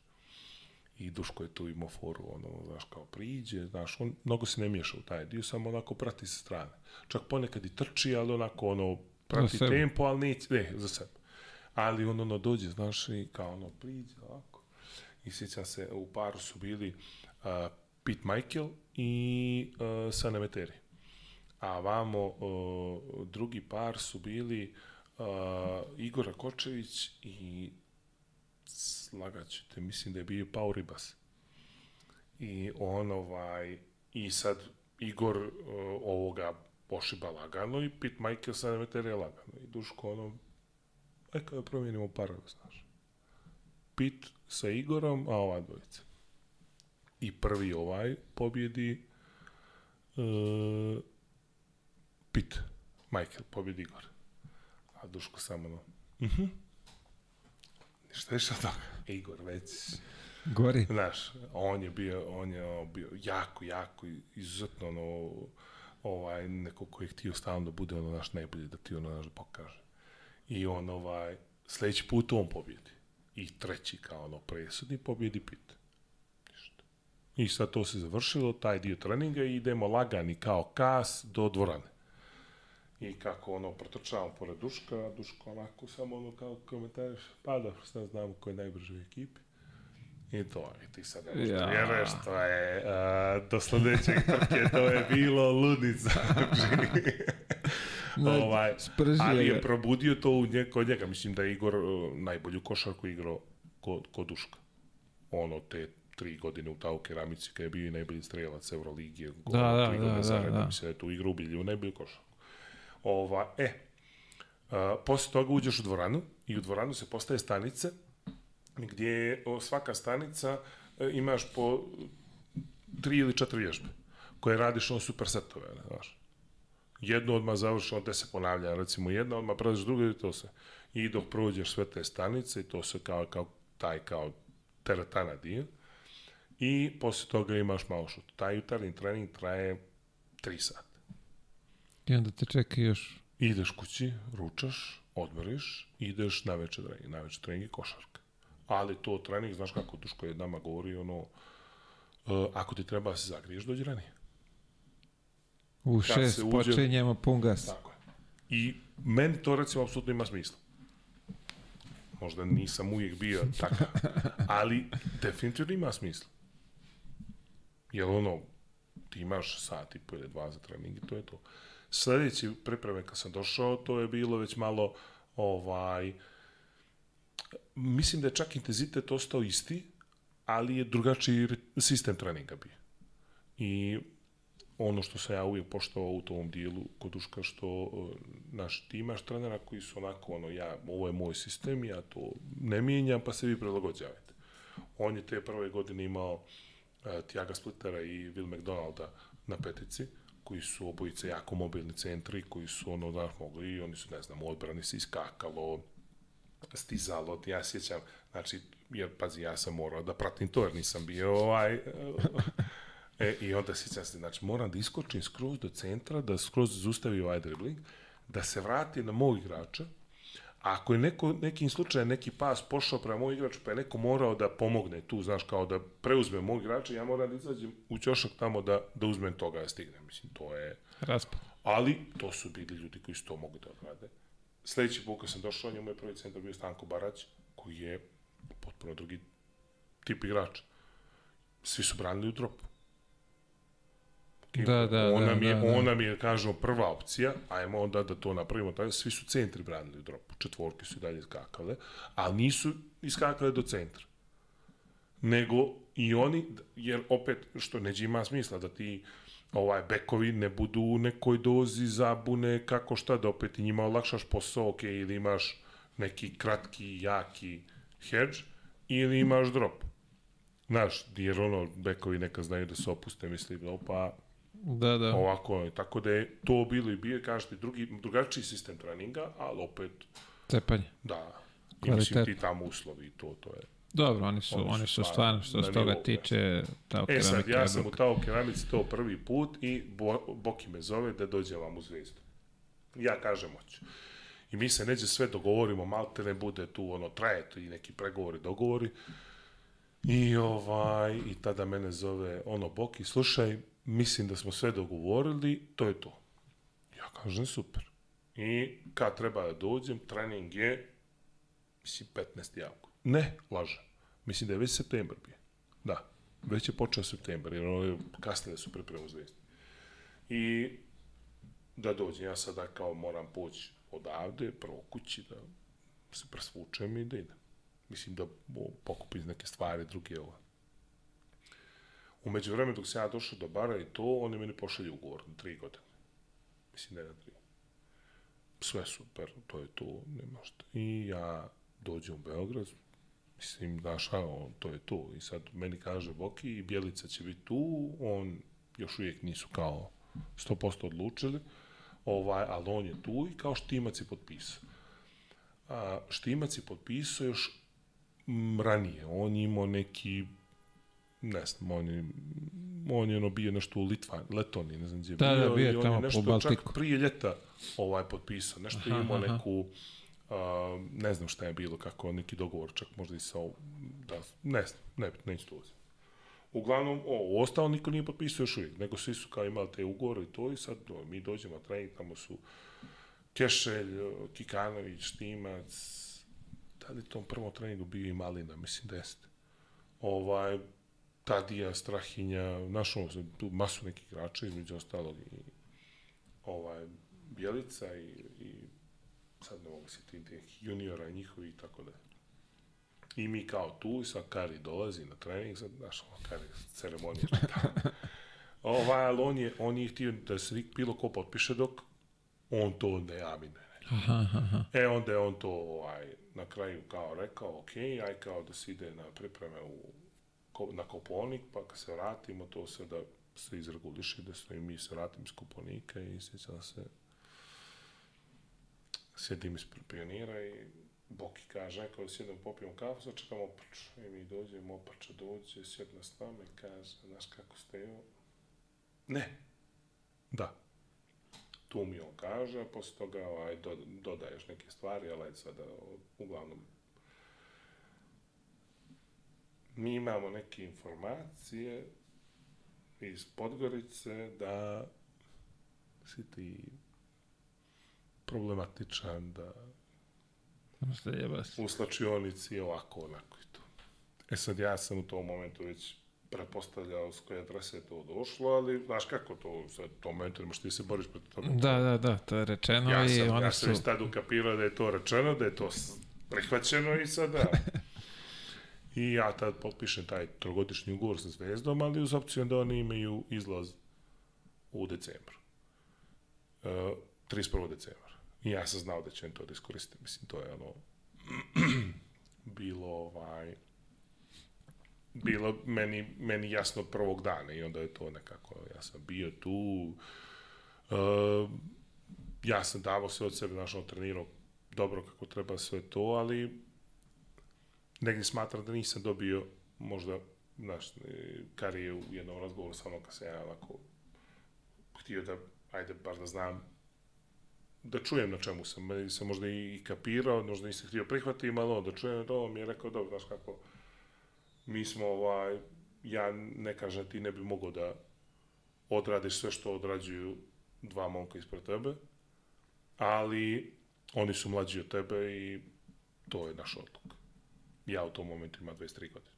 B: I Duško je tu imao foru, ono, znaš, kao priđe, znaš, on mnogo se ne miješa u taj dio, samo onako prati sa strane. Čak ponekad i trči, ali onako, ono, prati tempo, ali neće, ne, za sebe. Ali on, ono, dođe, znaš, i kao, ono, priđe, ovako. I sjećam se, u paru su bili uh, Pete Michael i uh, Sana Meteri. a vamo o, drugi par su bili a, Igora Kočević i slagaću te, mislim da je bio Pau Ribas. I on ovaj, i sad Igor o, ovoga pošiba lagano i Pit Michael sa nemetere lagano. I Duško ono, aj kada promijenimo parove, znaš. Pit sa Igorom, a ova dvojica. I prvi ovaj pobjedi uh, Pit, Michael, pobjedi Igor. A Duško samo ono, mhm. Ništa više od toga. Igor već,
A: Gori.
B: znaš, on je bio, on je ono, bio jako, jako izuzetno ono, ovaj, neko ko je htio stalno da bude ono naš najbolji, da ti ono naš pokaže. I on ovaj, sledeći put on pobjedi. I treći kao ono presudni pobjedi Pit. Ništa. I sad to se završilo, taj dio treninga i idemo lagani kao kas do dvorane. I kako ono, protrčavamo pored Duška, a Duško onako samo ono kao komentariš, pa da, šta znamo ko je najbrži u ekipi. I to, i ti sad ne možeš
A: Ja.
B: da vjeruješ, to je, uh, do sledećeg trke, to je bilo ludnica. ovaj,
A: Spržio
B: ali je probudio to u nje, kod njega. Mislim da je Igor uh, najbolju košarku igrao kod, kod Duška. Ono, te tri godine u Tau Keramici, kada je bio i najbolji strelac Euroligije.
A: Da, da, da, da,
B: redom,
A: da.
B: Mislim da je tu igrao ubilju najbolju košarku. Ova, e, uh, posle toga uđeš u dvoranu i u dvoranu se postaje stanice gdje svaka stanica e, imaš po tri ili četiri vježbe koje radiš on super setove, ne, znaš. Jednu odmah završi, on te se ponavlja, recimo jedna, odmah prelaziš drugu i to se. I dok prođeš sve te stanice, i to se kao, kao taj kao teretana dio, i posle toga imaš malo šut. Taj jutarnji trening traje 3 sata.
A: I onda te čeka još...
B: Ideš kući, ručaš, odmoriš, ideš na večer trening, na večer trening i košarka. Ali to trening, znaš kako Duško je nama govori, ono, uh, ako ti treba da se zagriješ, dođi ranije.
A: U
B: Kad
A: šest
B: uđe-
A: počinjemo pun gas.
B: Tako je. I meni to recimo apsolutno ima smisla. Možda nisam uvijek bio takav, ali definitivno ima smisla. Jer ono, ti imaš sat i po ili dva za trening i to je to. Sledeći pripreme kad sam došao, to je bilo već malo ovaj, mislim da je čak intenzitet ostao isti, ali je drugačiji sistem treninga bio. I ono što sam ja uvijek poštovao u tom dijelu kod Duška, što uh, naš, ti imaš trenera koji su onako, ono, ja, ovo je moj sistem, ja to ne mijenjam, pa se vi prilagođavajte. On je te prve godine imao uh, Tiaga Splittera i Will McDonalda na petici, koji su obojice jako mobilni centri, koji su ono, da, mogli, i oni su, ne znam, u odbrani se iskakalo, stizalo, ja sjećam, znači, jer, pazi, ja sam morao da pratim to, jer nisam bio ovaj, E, I onda sjećam se, znači moram da iskočim skroz do centra, da skroz zustavi ovaj dribling, da se vrati na mog igrača, ako je neko, nekim slučajem neki pas pošao prema moj igraču, pa je neko morao da pomogne tu, znaš, kao da preuzme mog igrača, ja moram da izađem u ćošak tamo da, da uzmem toga da stignem. Mislim, to je...
A: Raspad.
B: Ali to su bili ljudi koji su to mogli da odrade. Sledeći put kad sam došao, njemu je prvi centar bio Stanko Barać, koji je potpuno drugi tip igrača. Svi su branili u dropu.
A: Da, da,
B: on
A: da,
B: nam je,
A: da, da.
B: on nam je, kažemo, prva opcija, ajmo onda da to napravimo, tako, svi su centri branili u dropu, četvorke su i dalje skakale, ali nisu iskakale do centra. Nego i oni, jer opet, što neđe ima smisla da ti ovaj bekovi ne budu u nekoj dozi zabune kako šta da opet i njima olakšaš posao, ok, ili imaš neki kratki, jaki hedge, ili imaš drop. Znaš, jer ono, bekovi neka znaju da se opuste, misli, da pa
A: Da, da.
B: ovako je. Tako da je to bilo i bio, kažete, drugi, drugačiji sistem treninga, ali opet,
A: Cepanje.
B: da, i mislim ti tamo uslovi i to, to je.
A: Dobro, oni su,
B: Oni su
A: oni su
B: stvarno
A: što se toga
B: nivou,
A: tiče, ta
B: E sad, ja sam u. Tao keramici to prvi put i Bo, Boki me zove da dođem vam u zvezdu. Ja kažem hoću. I mi se neđe sve dogovorimo, malte ne bude tu, ono, traje to i neki pregovori, dogovori. I ovaj, i tada mene zove ono Boki, slušaj, mislim da smo sve dogovorili, to je to. Ja kažem super. I kad treba da dođem, trening je, mislim, 15. avgust. Ne, lažem. Mislim da je već septembar bio. Da, već je počeo septembar, jer ono je kasnije da su pripremu zvezde. I da dođem. Ja sada kao moram poći odavde, prvo kući, da se presvučem i da idem. Mislim da pokupim neke stvari, druge ovo. Umeđu vremenu dok sam ja došao do bara i to, oni meni pošalju ugovor na tri godine. Mislim da je na tri. Sve super, to je to, nema šta. I ja dođem u Beograd, mislim, on, to je to. I sad meni kaže Boki, Bjelica će biti tu, on još uvijek nisu kao 100% odlučili, ovaj, ali on je tu i kao Štimac je potpisao. A, Štimac je potpisao još ranije, on je imao neki ne znam, on je, on je ono bio nešto u Litva, Letoni, ne znam gdje je
A: Da, da, bio
B: i on je nešto čak prije ljeta ovaj potpisao, nešto
A: Aha,
B: imao
A: aha.
B: neku, a, ne znam šta je bilo, kako neki dogovor, čak možda i sa, da, ne znam, ne, neću to uzeti. Uglavnom, o, ostalo niko nije potpisao još uvijek, nego svi su kao imali te ugovore i to i sad o, mi dođemo na trening, tamo su Kešelj, Kikanović, Štimac, da li je tom prvom treningu bio i Malina, mislim da jeste. Ovaj, Tadija, Strahinja, našao sam tu masu nekih igrača, između ostalog i ovaj, Bjelica i, i sad ne mogu se ti nekih juniora njihovi i tako da. I mi kao tu, i sad Kari dolazi na trening, sad, znaš, ono, Kari ceremonija. ovaj, ali on je, on je htio da se bilo ko potpiše dok on to ne aminuje.
A: Aha, aha.
B: E, onda je on to ovaj, na kraju kao rekao, ok, aj kao da se ide na pripreme u, na Koponik, pa kad se vratimo, to se da se izreguliše, da se mi se vratimo iz Koponika i sjećam se, sjedim ispred pionira i Boki kaže, aj kao da sjedem popijem kafu, sad čekam Opaču. I mi dođemo, Opača dođe, sjedna s nama i kaže, znaš kako ste jo? Ne. Da tu mi on kaže, a posle toga ovaj, do, dodaješ neke stvari, ali o, uglavnom, mi imamo neke informacije iz Podgorice da si ti problematičan, da
A: što jeba se.
B: u slačionici je ovako, onako i to. E sad ja sam u tom momentu već pretpostavljao s koje adrese je to došlo, ali znaš kako to, sad u tom momentu nemaš ti se boriš protiv toga.
A: Da, da, da, to je rečeno
B: Ja
A: i
B: sam,
A: oni
B: ja
A: su...
B: sam već tad ukapirao da je to rečeno, da je to prihvaćeno i sada... I ja tad potpišem taj trogodišnji ugovor sa Zvezdom, ali uz opciju da oni imaju izlaz u decembru. Uh, 31. decembra. I ja sam znao da će to da iskoriste. Mislim, to je ono... bilo ovaj bilo meni, meni jasno prvog dana i onda je to nekako, ja sam bio tu, uh, ja sam davao sve od sebe, znaš, ono, trenirao dobro kako treba sve to, ali negdje smatram da nisam dobio možda, znaš, e, kar je u jednom razgovoru sa mnom kad sam ja onako htio da, ajde, bar da znam da čujem na čemu sam, meni sam možda i, kapirao, možda nisam htio prihvatiti, ono, da čujem, da on mi je rekao, dobro, znaš kako, mi smo, ovaj, ja ne kažem da ti ne bi mogao da odradiš sve što odrađuju dva momka ispred tebe, ali oni su mlađi od tebe i to je naš odluk. Ja u tom momentu imam 23 godine.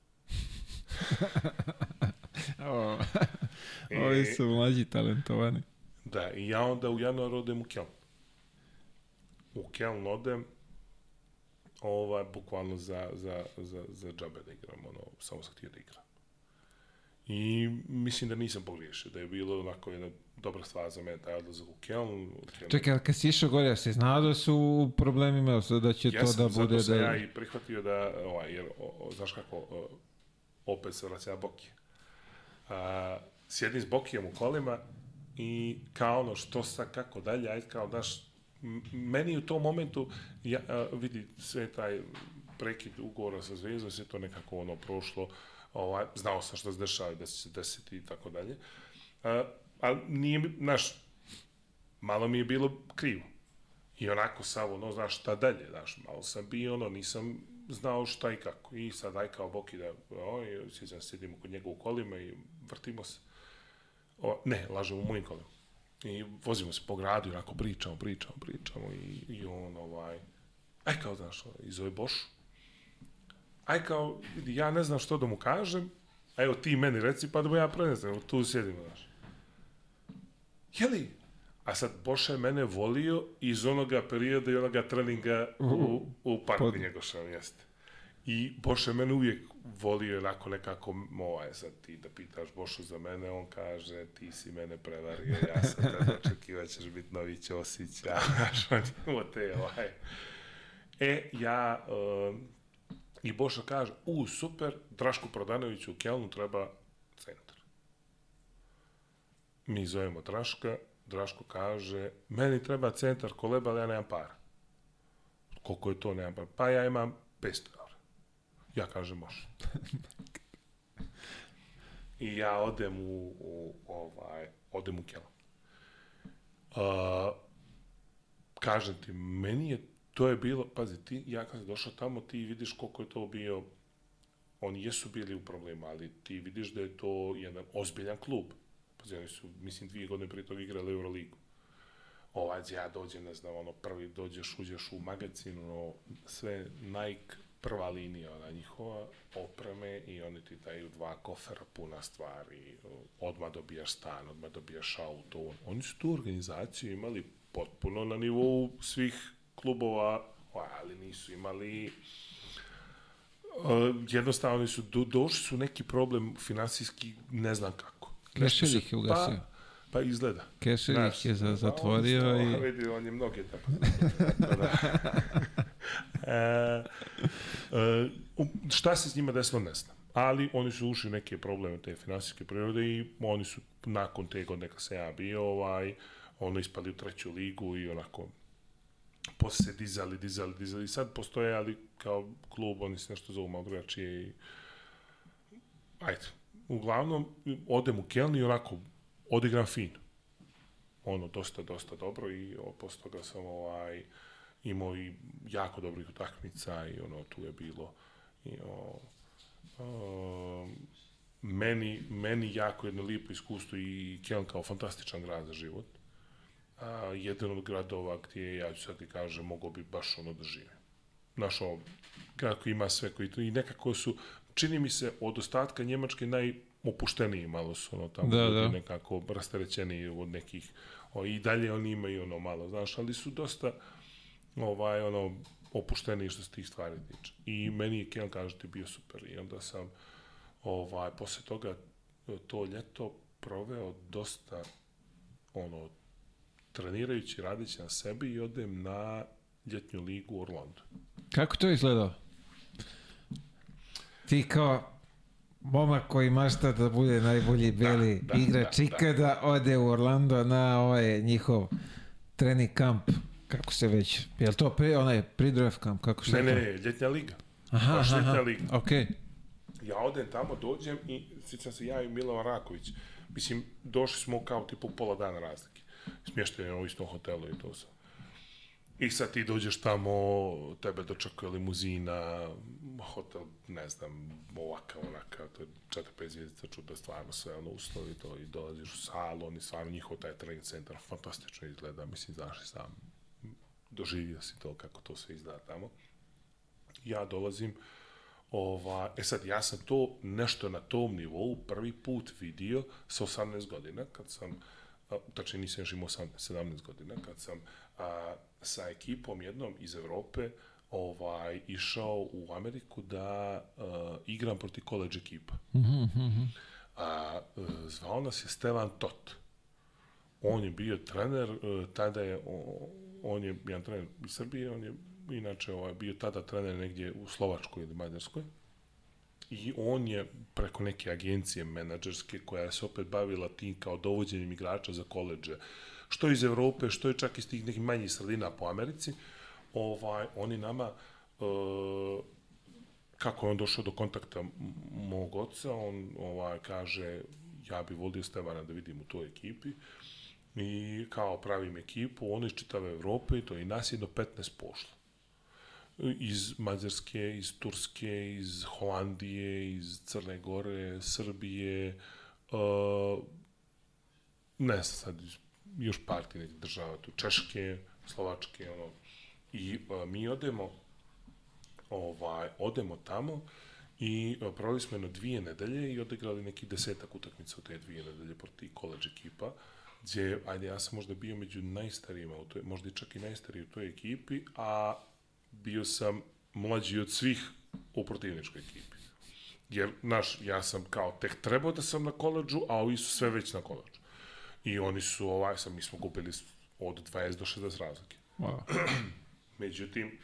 A: O,
B: I-
A: ovi su mlađi talentovani.
B: Da, i ja onda u januaru odem u Keln. U Keln odem, ovaj, bukvalno za, za, za, za džabe da igram, ono, samo sam htio da igram. I mislim da nisam pogriješio, da je bilo onako jedna dobra stvar za mene, taj odlazak u Keln. u Keln.
A: Čekaj, kad si išao gore, si znao da su u problemima, da će
B: ja
A: to da bude...
B: zato sam
A: da...
B: ja i prihvatio da, ovaj, jer, o, o, znaš kako, o, opet se vraća Bokije. A, sjedim s Bokijem u kolima i kao ono, što sa, kako dalje, ajde kao, m- meni u tom momentu, ja, a, vidi, sve taj prekid ugovora sa Zvezdom, sve to nekako ono prošlo, ovaj, znao sam što se dešava, da će se desiti i tako dalje. A, ali nije, znaš, malo mi je bilo krivo. I onako samo, ono, znaš, šta dalje, znaš, malo sam bio, ono, nisam znao šta i kako. I sad, aj kao Boki da, o, i sjećam, se, sjedimo kod njega u kolima i vrtimo se. O, ne, lažem u mojim kolima. I vozimo se po gradu i onako pričamo, pričamo, pričamo i, i on, ovaj, aj kao, znaš, i zove Bošu. Aj kao, ja ne znam što da mu kažem, a evo ti meni reci, pa da mu ja prenesem, evo tu sjedimo, znaš. Jeli, A sad, Boša je mene volio iz onoga perioda i onoga treninga u, u parku
A: Pod-
B: Njegoševom, jeste. I Boša je mene uvijek volio onako nekako, ovaj, sad ti da pitaš Bošu za mene, on kaže, ti si mene prevario, ja sam tada očekivao ćeš biti novi Ćosić, ja, znaš, on te, ovaj. E, ja, um, i Boša kaže, u, super, Draško Prodanoviću u Kelnu treba centar. Mi zovemo Draška, Draško kaže, meni treba centar koleba, ali ja nemam para. Koliko je to, nemam para? Pa ja imam 500 eura. Ja kažem, može. I ja odem u, u ovaj, odem u Keln. Uh, kažem ti, meni je, to je bilo, pazi, ti, ja kad sam došao tamo, ti vidiš koliko je to bio, oni jesu bili u problemu, ali ti vidiš da je to jedan ozbiljan klub. Pazi, oni su, mislim, dvije godine prije toga igrali Euroligu. Ovaj, ja dođem, ne znam, ono, prvi dođeš, uđeš u magazin, ono, sve Nike, prva linija, ona njihova, opreme i oni ti daju dva kofera puna stvari, odmah dobijaš stan, odmah dobijaš auto. Oni su tu organizaciju imali potpuno na nivou svih klubova, ali nisu imali Uh, jednostavno su do, došli su neki problem finansijski ne znam kako. Se-
A: ih je ugasio.
B: Pa, pa izgleda. Znaš,
A: ih je za-
B: da,
A: zatvorio
B: on,
A: i...
B: Vidi, on je mnoge tako. da, da. e, e, u- šta se s njima desilo, ne znam. Ali oni su ušli neke probleme te finansijske prirode i oni su nakon te godine kad sam ja bio, ovaj, ono ispali u treću ligu i onako posle se dizali, dizali, dizali. I sad postoje, ali kao klub, oni se nešto zovu malo drugačije i ajde. Uglavnom, odem u Keln i onako odigram fino. Ono, dosta, dosta dobro i posle toga sam ovaj, imao i jako dobrih utakmica i ono, tu je bilo i o, o, meni, meni jako jedno lijepo iskustvo i Keln kao fantastičan grad za život. A, jedan od gradova gdje, ja ću sad ti kažem, mogao bi baš ono da žive. Znaš, ono, grad koji ima sve, koji to, i nekako su, čini mi se, od ostatka Njemačke najopušteniji malo su, ono, tamo,
A: Da, da.
B: nekako rasterećeniji od nekih, o, i dalje oni imaju ono malo, znaš, ali su dosta, ovaj, ono, opušteniji što se tih stvari tiče. I meni je Keln, kažete, bio super. I onda sam, ovaj, posle toga, to ljeto proveo dosta, ono, trenirajući, radići na sebi i odem na ljetnju ligu u Orlandu.
A: Kako to izgledao? Ti kao momak koji mašta da bude najbolji beli
B: da,
A: igrač
B: da,
A: ikada ode u Orlando na ovaj njihov trening kamp kako se već, je li to pri, onaj pridrev kamp, kako šta
B: Ne, ne, ne, ljetnja liga.
A: Aha,
B: baš
A: aha,
B: ljetna
A: aha.
B: liga.
A: okej.
B: Ja odem tamo, dođem i sjećam se ja i Milovan Raković. Mislim, došli smo kao tipu pola dana razlike. Smješteni u istom hotelu i to sam. I sad ti dođeš tamo, tebe dočekuje limuzina, hotel, ne znam, ovakav, onakav, to je 4-5 zvijezdica, čudo, stvarno sve ono uslovi to i dolaziš u salu, oni stvarno njihov taj trening centar fantastično izgleda, mislim, znaš i sam, doživio si to kako to sve izgleda tamo. Ja dolazim, Ova, e sad, ja sam to nešto na tom nivou prvi put vidio sa 18 godina, kad sam, tačnije nisam još imao 18, 17 godina, kad sam a, sa ekipom jednom iz Evrope ovaj, išao u Ameriku da a, igram proti college ekipa. A, e, zvao nas je Stevan Tot. On je bio trener, e, tada je, on je jedan trener iz Srbije, on je inače ovaj, bio tada trener negdje u Slovačkoj ili Mađarskoj. I on je preko neke agencije menadžerske koja se opet bavila tim kao dovođenjem igrača za koleđe, što iz Evrope, što je čak iz tih nekih manjih sredina po Americi, ovaj, oni nama e, kako je on došao do kontakta mog oca, on ovaj, kaže ja bi volio Stevana da vidim u toj ekipi i kao pravim ekipu, ono iz čitave Evrope i to i nas je do 15 pošlo. Iz Mađarske, iz Turske, iz Holandije, iz Crne Gore, Srbije, uh, ne znam sad, još par ti nekih država tu, Češke, Slovačke, ono, i uh, mi odemo ovaj, odemo tamo i e, proveli smo jedno dvije nedelje i odigrali neki desetak utakmica u te dvije nedelje proti college ekipa gdje, ajde, ja sam možda bio među najstarijima, u toj, možda i čak i najstariji u toj ekipi, a bio sam mlađi od svih u protivničkoj ekipi. Jer, znaš, ja sam kao tek trebao da sam na koleđu, a ovi su sve već na koleđu. I oni su, ovaj, sam, mi smo gubili od 20 do 60 razlike.
A: Wow.
B: Međutim,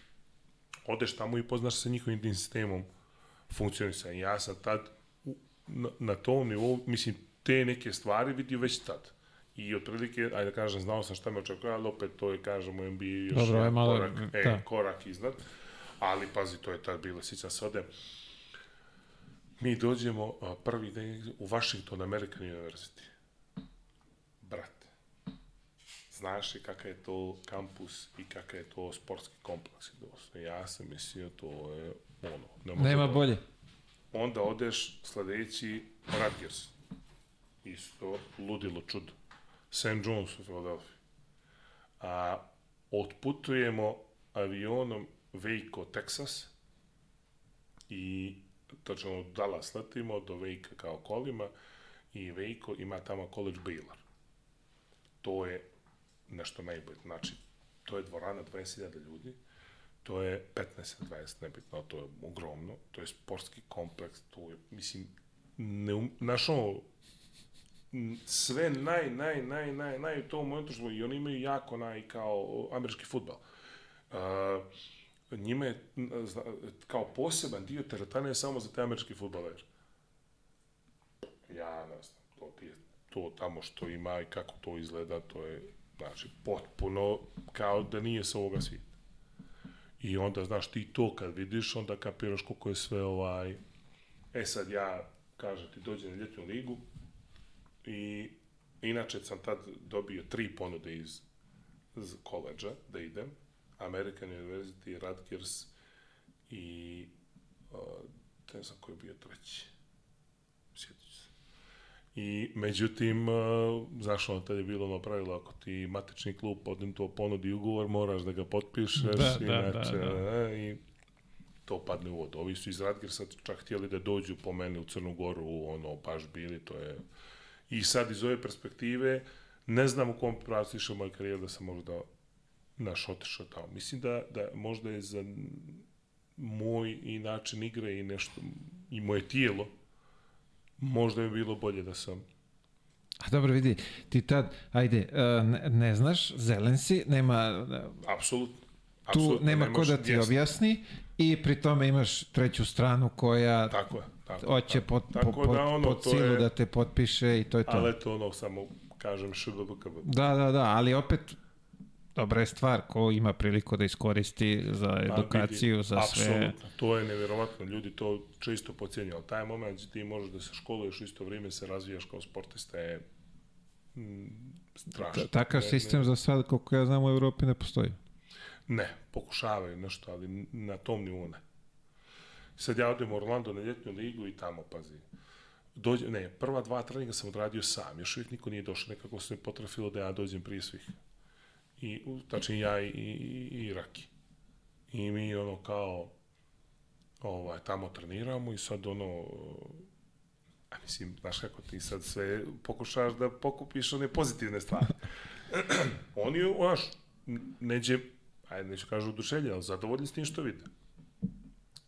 B: odeš tamo i poznaš sa njihovim tim sistemom funkcionisanja. Ja sam tad u, na, na tom nivou, mislim, te neke stvari vidio već tad. I otprilike, ajde da kažem, znao sam šta me očekuje, ali opet to je, kažem, u NBA još
A: Dobro, je malo,
B: korak, e,
A: da.
B: korak iznad. Ali, pazi, to je tad bilo, sjećam se ode, mi dođemo a, prvi dan u Washington American University. Brate, znaš li kakav je to kampus i kakav je to sportski kompleks? Doslovno, ja sam mislio, to je ono. Ne
A: Nema
B: da-
A: bolje.
B: Onda odeš sledeći Rutgers. Isto ludilo čudo. St. John's u Philadelphia. A otputujemo avionom Waco, Texas i tačno u Dallas letimo do Waco kao kolima i Waco ima tamo college Baylor. To je nešto najbolje. Znači, to je dvorana 20.000 ljudi, to je 15-20, nebitno, to je ogromno, to je sportski kompleks, to je, mislim, ne, um, m, sve naj, naj, naj, naj, naj u tom momentu što i oni imaju jako naj kao američki futbal. Uh, njima je zna- kao poseban dio teretane je samo za te američki futbaler. Ja ne znam, to, ti, to tamo što ima i kako to izgleda, to je znači, potpuno kao da nije sa ovoga svijeta. I onda, znaš, ti to kad vidiš, onda kapiraš koliko je sve ovaj... E sad ja, kažem ti, dođem na ljetnu ligu i inače sam tad dobio tri ponude iz, iz koleđa da idem. American University, Rutgers i uh, ne znam koji je bio treći. Sjetit se. I međutim, uh, znaš ono, tad je bilo ono pravilo, ako ti matični klub podnim to ponudi ugovor, moraš da ga potpišeš,
A: Da, da,
B: inače,
A: da, da.
B: e, i to padne u vodu. Ovi su iz Radgersa čak htjeli da dođu po mene u Crnu Goru, ono, baš bili, to je... I sad iz ove perspektive, ne znam u kom pravcu išao moj karijer da sam možda naš otišao tamo. Mislim da, da možda je za moj i način igre i nešto, i moje tijelo, možda je bilo bolje da sam
A: A dobro, vidi, ti tad, ajde, uh, ne, ne znaš, zelen si, nema,
B: apsolutno
A: tu nema
B: ne
A: ko da ti objasni i pri tome imaš treću stranu koja
B: Tako je. Tako,
A: hoće pod,
B: Tako
A: po, pod,
B: da ono,
A: pod
B: to
A: silu
B: je-
A: da te potpiše i to je to.
B: Ali eto ono, samo kažem šbbkb.
A: Da, da, da, ali opet dobra je stvar ko ima priliku da iskoristi za edukaciju, za sve.
B: Apsolutno, to je nevjerovatno, ljudi to često pocijenju, ali taj moment gdje ti možeš da se školuješ u isto vrijeme, se razvijaš kao sportista je mm, strašno.
A: Ta- Takav
B: Ne-
A: sistem za sad, koliko ja znam, u Evropi ne postoji.
B: Ne, pokušavaju nešto, ali na tom nivou ne. Sad ja odem u Orlando na ljetnu ligu i tamo, pazi. Dođe, ne, prva dva treninga sam odradio sam, još uvijek niko nije došao, nekako se mi potrafilo da ja dođem prije svih. I, tačnije ja i, i, i Raki. I mi ono kao, ovaj, tamo treniramo i sad ono, a mislim, znaš kako ti sad sve pokušaš da pokupiš one pozitivne stvari. Oni, znaš, neđe, ajde, neću kažu oduševljeni, ali zadovoljni s tim što vide.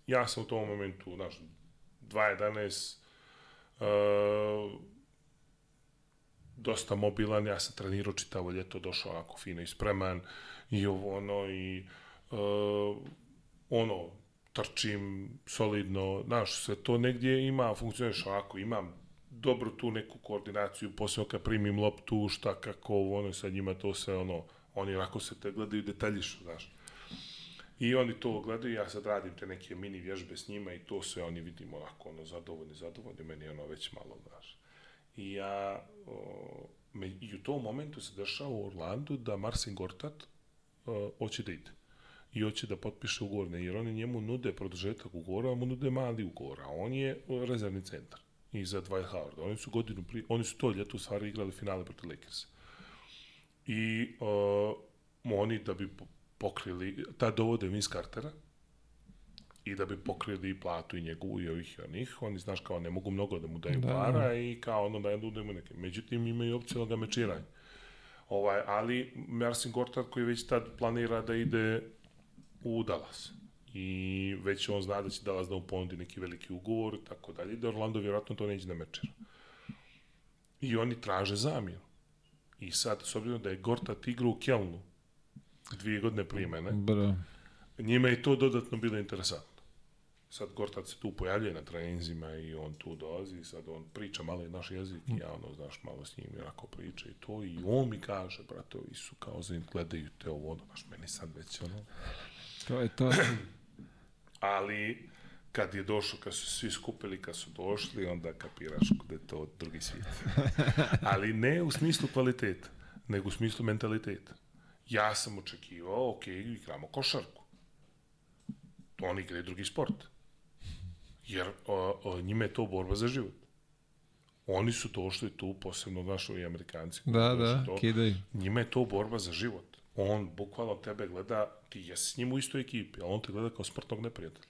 B: Ja sam u tom momentu, znaš, 2.11, uh, dosta mobilan, ja sam trenirao čitavo ljeto, došao onako fino spreman, i ovo ono, i uh, ono, trčim solidno, znaš, sve to negdje ima, funkcioniš ovako, imam dobru tu neku koordinaciju, posebno kad primim loptu, šta, kako, ono, sad njima to sve, ono, oni onako se te gledaju detaljišu, znaš. I oni to gledaju, ja sad radim te neke mini vježbe s njima i to sve oni vidim onako, ono, zadovoljni, zadovoljni, meni ono već malo, znaš. I ja, o, me, i u tom momentu se dešava u Orlandu da Marcin Gortat o, hoće da ide i hoće da potpiše ugovor, jer oni njemu nude produžetak ugovora, a mu nude mali ugovor, a on je rezervni centar i za Dwight Howard. Oni su godinu pri, oni su to ljeto u stvari igrali finale protiv Lakersa. I uh, oni da bi pokrili, tad dovode Vince Cartera i da bi pokrili i platu i njegovu i ovih i onih, oni znaš kao ne mogu mnogo da mu daju
A: Da,
B: para i kao ono da ne mu neke. Međutim imaju opciju da ga mečiraju. Ovaj, ali Marcin Gortat koji već tad planira da ide u Dallas. I već on zna da će Dallas da mu ponudi neki veliki ugovor, tako dalje, da Orlando vjerojatno to neće da mečera. I oni traže zamjenu. I sad, s obzirom da je Gortat igrao u Kelnu, dvije godine prije mene,
A: Bro.
B: njima je to dodatno bilo interesantno. Sad Gortat se tu pojavljuje na treninzima i on tu dolazi, sad on priča malo i naš jezik i ja ono, znaš, malo s njim i onako priča i to i on mi kaže, brate, ovi su kao za gledaju te ovo, ono, znaš, meni sad već ono,
A: To je to.
B: ali kad je došao, kad su svi skupili, kad su došli, onda kapiraš da je to drugi svijet. ali ne u smislu kvaliteta, nego u smislu mentaliteta. Ja sam očekivao, ok, igramo košarku. Oni igraju drugi sport. Jer o, o, njima je to borba za život. Oni su došli tu, posebno naši i Amerikanci.
A: Da, da,
B: to,
A: kidaju.
B: njima je to borba za život. On bukvalno tebe gleda, ti jesi s njim u istoj ekipi, ali on te gleda kao smrtnog neprijatelja.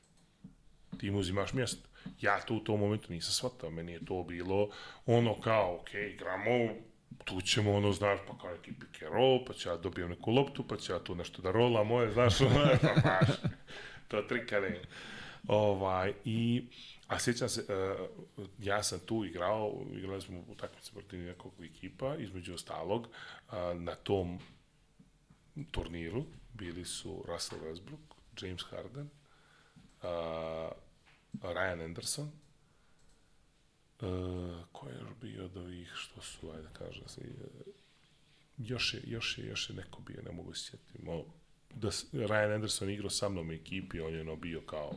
B: Ti mu uzimaš mjesto. Ja to u tom momentu nisam shvatao, meni je to bilo ono kao, ok, igramo, tu ćemo, ono, znaš, pa kao neki pick and roll, pa ću ja dobijem neku loptu, pa ću ja tu nešto da rola moje, znaš, ono, baš, to trikane. Ovaj, i, a sjećam se, uh, ja sam tu igrao, igrali smo utakmice protiv nekog ekipa, između ostalog, uh, na tom turniru bili su Russell Westbrook, James Harden, uh, Ryan Anderson, uh, ko je još bio od ovih što su, ajde kažem se, još je, još je, još je neko bio, ne mogu se sjetiti. Mo, da Ryan Anderson igrao sa mnom ekipi, on je ono bio kao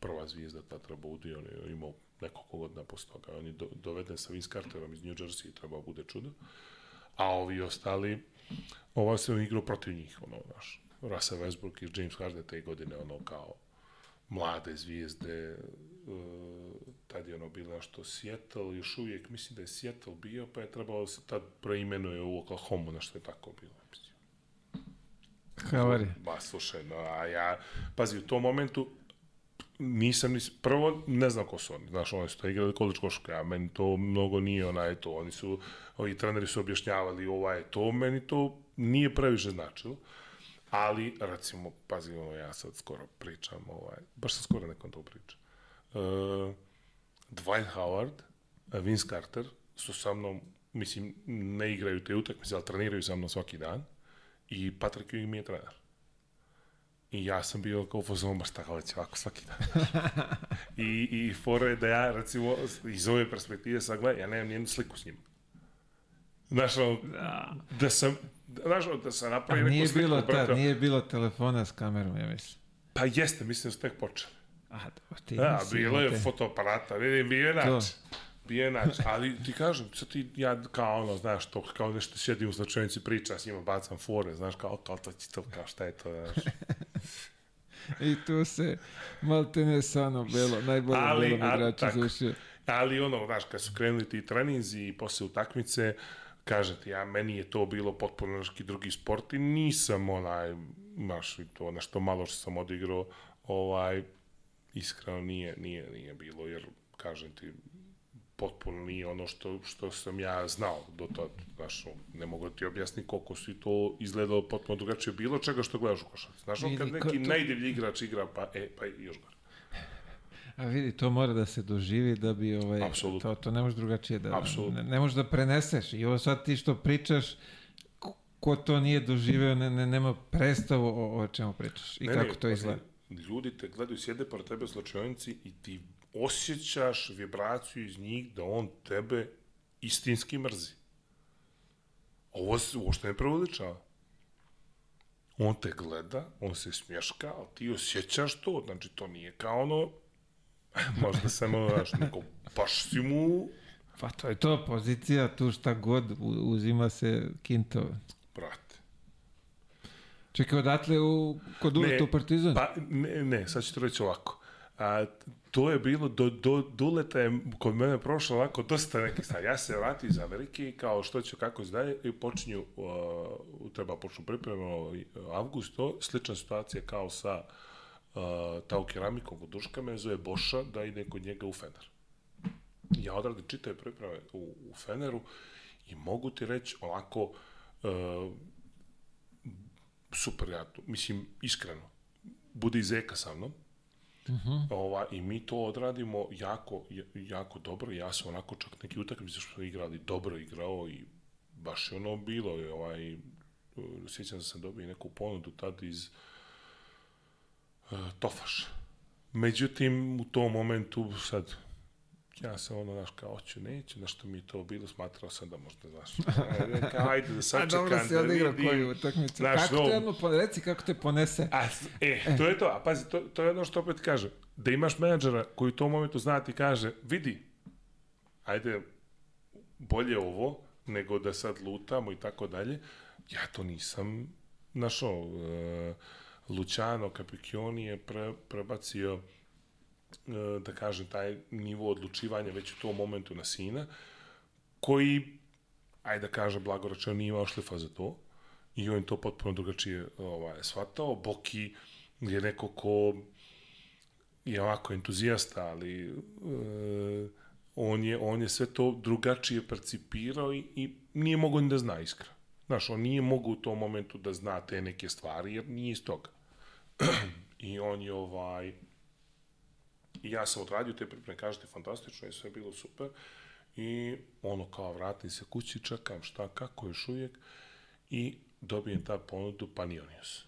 B: prva zvijezda Tatra Budi, on je imao nekoliko godina posle toga. On je do, doveden sa Vince Carterom iz New Jersey, trebao bude čudo. A ovi ostali, ova se on igrao protiv njih, ono, znaš, Russell Westbrook i James Harden te godine, ono, kao mlade zvijezde, uh, tad je ono bilo što Seattle, još uvijek mislim da je Seattle bio, pa je trebalo da se tad preimenuje u Oklahoma, na što je tako bilo. Mislim.
A: Havari.
B: Ba, slušaj, no, a ja, pazi, u tom momentu nisam ni, prvo ne znam ko su oni, znaš, oni su to igrali college košarku, a meni to mnogo nije onaj to, oni su, ovi treneri su objašnjavali ovaj to, meni to nije previše značilo, ali, recimo, pazi, ono, ja sad skoro pričam, ovaj, baš sam skoro nekom to pričam, uh, Dwight Howard, Vince Carter su sa mnom, mislim, ne igraju te utakmice, ali treniraju sa mnom svaki dan, i Patrick Ewing mi je trener. I ja sam bio kao u fazonu, baš tako već ovako svaki dan. I, i fora je da ja, recimo, iz ove perspektive sad gledam, ja nemam nijednu sliku s njim. Znaš, ono, da sam, znaš, da sam
A: A
B: napravio
A: nije
B: neku sliku,
A: bilo, ta, nije bilo telefona s kamerom, ja mislim.
B: pa jeste, mislim da su tek počeli.
A: A, dobro, ti
B: Da, bilo je
A: te-
B: fotoaparata, vidim, bio je
A: To.
B: način. Bio je način, ali ti kažem, sad ti, ja kao ono, znaš, to, kao nešto sjedim u slačajnici, pričam s njima, bacam fore, znaš, kao, kao to će to, kao šta je to, znaš.
A: I tu se maltene Sano Belo, najbolji
B: Ali,
A: belom
B: a,
A: igraču
B: tako.
A: završio.
B: Ali ono, znaš, kad su krenuli ti treninzi i posle utakmice, kažete, ja, meni je to bilo potpuno neki drugi sport i nisam onaj, znaš, to nešto malo što sam odigrao, ovaj, iskreno nije, nije, nije bilo, jer, kažem ti, potpuno nije ono što, što sam ja znao do tad, znaš, ne mogu da ti objasniti koliko si to izgledalo potpuno drugačije bilo čega što gledaš u košarci. Znaš, on kad neki
A: to-
B: najdivlji igrač igra, pa, e, pa još gore.
A: A vidi, to mora da se doživi da bi ovaj,
B: Apsolutno.
A: to, to ne možeš drugačije da,
B: Apsolutno.
A: ne, ne možeš da preneseš. I ovo sad ti što pričaš, ko- to nije doživeo, ne, ne, nema predstavu o, o čemu pričaš i
B: Ne,
A: kako
B: ne,
A: to izgleda.
B: Ljudi te gledaju, sjede pored tebe u slačionici i ti osjećaš vibraciju iz njih da on tebe istinski mrzi. Ovo se uopšte ne prevodičava. On te gleda, on se smješka, ali ti osjećaš to. Znači, to nije kao ono, možda samo, znaš, neko, baš si mu,
A: Pa to je to, pozicija, tu šta god, uzima se kinto.
B: brate.
A: Čekaj, odatle u, kod uleta u Partizan?
B: Pa, ne, ne, sad ću ti reći ovako. A, to je bilo, do, do, Duleta je kod mene prošlo ovako dosta nekih stvari. Ja se vratio iz Amerike kao što ću, kako se daje, i počinju, uh, treba počnu pripremu, avgust, to, slična situacija kao sa uh, tau keramikom u Duškama, zove Boša da ide kod njega u Fener. Ja odradim čitave pripreme u, u Feneru i mogu ti reći ovako, Uh, super, ja to, mislim, iskreno, bude i zeka sa mnom, Uh -huh. Ova, I mi to odradimo jako, jako dobro. Ja sam onako čak neki utakmice što smo igrali dobro igrao i baš je ono bilo. Ovaj, sjećam da sam dobio neku ponudu tad iz uh, Tofaša. Međutim, u tom momentu sad ja sam ono, znaš, kao, hoću, neću, nešto mi je to bilo, smatrao sam da možda, znaš, kao, ajde da sačekam,
A: dobro si
B: da
A: odigrao
B: vidim.
A: koju utakmicu.
B: Znaš,
A: Kako
B: no-
A: te jedno, reci kako te ponese.
B: A, e, to je to, a pazi, to, to je ono što opet kaže, da imaš menadžera koji u tom momentu zna ti kaže, vidi, ajde, bolje ovo, nego da sad lutamo i tako dalje, ja to nisam našao. E, Luciano Capicchioni je pre, prebacio e, da kažem, taj nivo odlučivanja već u tom momentu na sina, koji, ajde da kažem, blagoročno nije imao šlifa za to i on to potpuno drugačije ovaj, shvatao. Boki je neko ko je ovako entuzijasta, ali e, on, je, on je sve to drugačije percipirao i, i nije mogo ni da zna iskreno. Znaš, on nije mogo u tom momentu da zna te neke stvari, jer nije iz toga. I on je ovaj... I ja sam odradio te pripreme, kažete, fantastično je, sve bilo super. I ono kao, vratim se kući, čekam šta, kako još uvijek. I dobijem ta ponudu Panionius.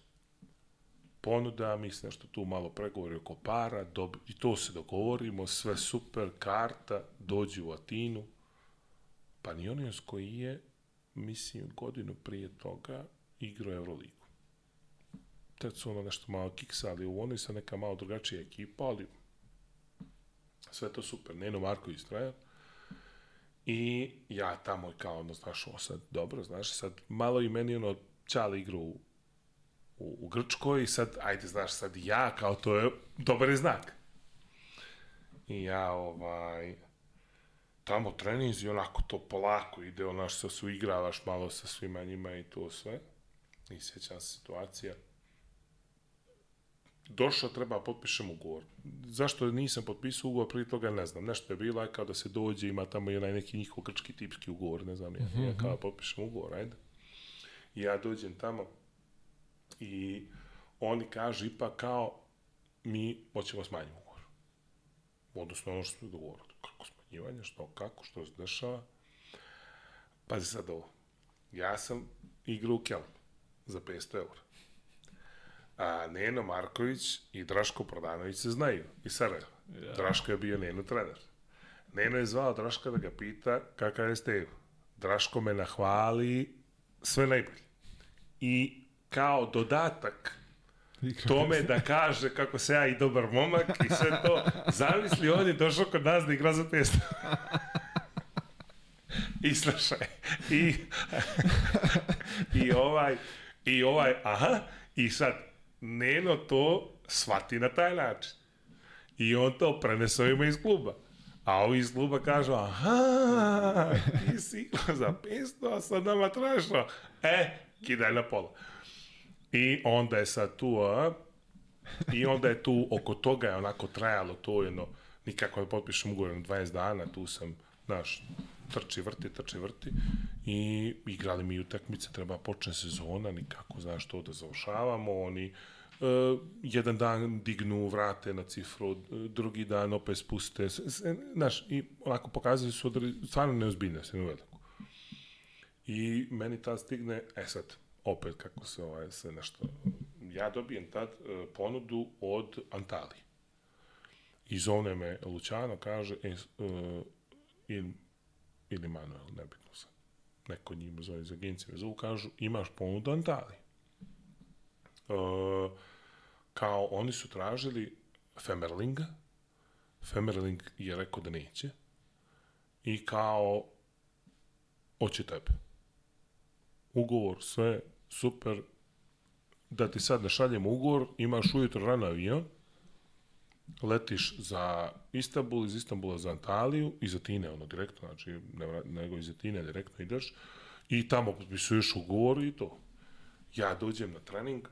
B: Ponuda, mislim što tu malo pregovori oko para, dob... i to se dogovorimo, sve super, karta, dođi u Atinu. Panionius koji je, mislim, godinu prije toga igrao Euroligu tad su ono nešto malo kiksali u ono i sa neka malo drugačija ekipa, ali sve to super. Neno Marković trener. I ja tamo kao ono, znaš, ovo sad dobro, znaš, sad malo i meni ono, Čale igru u, u, u Grčkoj i sad, ajde, znaš, sad ja, kao to je dobar je znak. I ja, ovaj, tamo treniz i onako to polako ide, onaš se su igravaš malo sa svima njima i to sve. I sjećam se situacija došao, treba potpišem ugovor. Zašto nisam potpisao ugovor prije toga, ne znam. Nešto je bilo, kao da se dođe, ima tamo i onaj neki njihov grčki tipski ugovor, ne znam, ja, mm -hmm. ja kao potpišem ugovor, ajde. I ja dođem tamo i oni kažu ipak kao mi hoćemo smanjiti ugovor. Odnosno ono što smo dogovorili. Kako smanjivanje, što, kako, što se dešava. Pazi sad ovo. Ja sam igrao u Kelm za 500 eura a Neno Marković i Draško Prodanović se znaju iz Sarajeva. Ja. Draško je bio Neno trener. Neno je zvao Draška da ga pita kakav je Stevo. Draško me nahvali sve najbolje. I kao dodatak tome da kaže kako se ja i dobar momak i sve to. Zamisli, on je došao kod nas da igra za 500. I slušaj. I, I ovaj, i ovaj, aha, i sad, Neno to shvati na taj način. I on to prenese ovima iz kluba. A ovi iz kluba kažu, aha, ti si igrao za 500, a sad nama tražno. E, kidaj na pola. I onda je sad tu, a, i onda je tu, oko toga je onako trajalo to jedno, nikako da potpišem ugovor na 20 dana, tu sam, znaš, trči, vrti, trči, vrti i igrali mi utakmice, treba počne sezona, nikako, znaš, to da završavamo, oni uh, jedan dan dignu, vrate na cifru, drugi dan opet spuste, znaš, i onako pokazuju su stvarno neozbiljnost, jednu veliku. I meni tad stigne, e sad, opet kako se ovaj, se nešto, ja dobijem tad uh, ponudu od Antali. I zovne me Luciano, kaže, e, uh, in, ili Manuel, nebitno sad. Neko njima zove iz agencije me zovu, kažu, imaš ponudu Antali. Uh, kao oni su tražili Femerlinga, Femerling je rekao da neće, i kao, hoće tebe. Ugovor, sve, super, da ti sad ne šaljemo ugovor, imaš ujutro rano avion, letiš za Istanbul, iz Istanbula za Antaliju, iz Atine, ono, direktno, znači, ne, nego iz Atine direktno ideš, i tamo potpisuješ ugovor i to. Ja dođem na trening,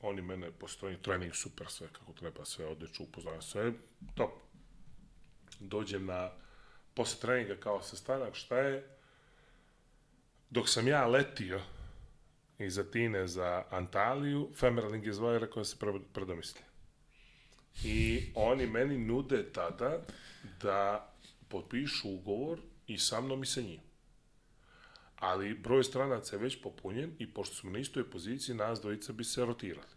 B: oni mene postoji trening super sve kako treba sve odlično upoznajem sve top. Dođem na posle treninga kao sastanak šta je? Dok sam ja letio iz Atine za Antaliju, Femerling je zvao i rekao da se pre- predomisli. I oni meni nude tada da potpišu ugovor i sa mnom i sa njim. Ali broj stranaca je već popunjen i pošto smo na istoj poziciji, nas dvojica bi se rotirali.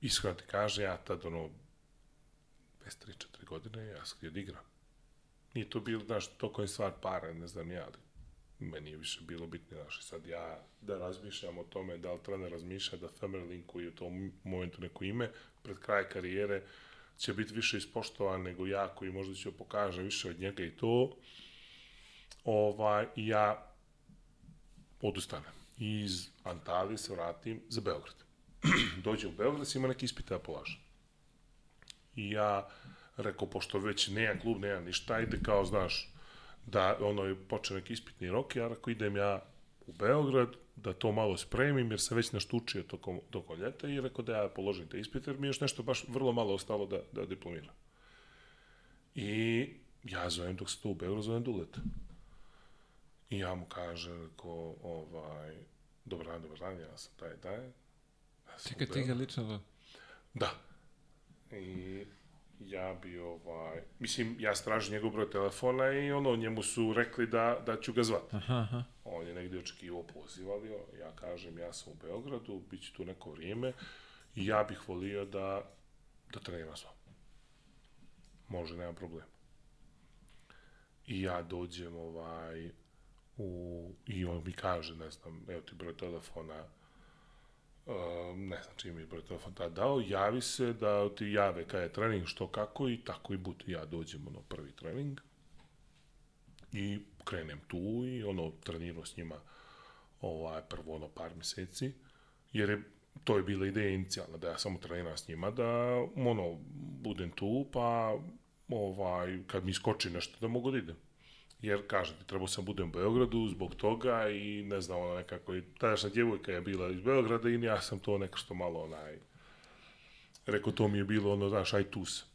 B: Iskreno ti kaže, ja tad ono, bez 3-4 godine, ja sam da igram. Nije to bilo, znaš, to je stvar para, ne znam ja, ali meni je više bilo bitno, znaš, sad ja da razmišljam o tome, da li trener razmišlja da Femerlin koji je u tom momentu neko ime, pred kraj karijere će biti više ispoštovan nego ja koji možda će pokaže više od njega i to, ovaj, ja odustanem. I iz Antalije se vratim za Beograd. Dođem u Beograd, ima neki ispit da polažem. I ja rekao, pošto već nema klub, nema ništa, ide kao, znaš, da ono je počeo neki ispitni rok, ja rekao, idem ja u Beograd, da to malo spremim, jer sam već nešto učio tokom, tokom ljeta i rekao da ja položim te ispite, jer mi je još nešto baš vrlo malo ostalo da, da diplomiram. I ja zovem dok se to u Beograd, zovem Duleta. I ja mu kažem, ko, ovaj, dobar dan, dobar dan, ja sam taj, taj. Ja sam
A: Čekaj, ti ga lično...
B: Da. I ja bi, ovaj, mislim, ja stražim njegov broj telefona i ono, njemu su rekli da, da ću ga zvati.
A: Aha, aha.
B: On je negdje očekivao poziv, ali ja kažem, ja sam u Beogradu, bit će tu neko vrijeme i ja bih volio da, da treniram s vama. Može, nema problema. I ja dođem, ovaj, u, i on mi kaže, ne znam, evo ti broj telefona, ne znam čim mi je broj telefona tada dao, javi se da ti jave kada je trening, što kako i tako i bude. Ja dođem, ono, prvi trening, i krenem tu i ono trenirao s njima ovaj prvo ono par meseci jer je to je bila ideja inicijalna da ja samo treniram s njima da ono budem tu pa ovaj kad mi skoči nešto da mogu da idem jer kažem ti trebao sam budem u Beogradu zbog toga i ne znam ona nekako i tadašnja djevojka je bila iz Beograda i ja sam to neko što malo onaj rekao to mi je bilo ono znaš aj tu sam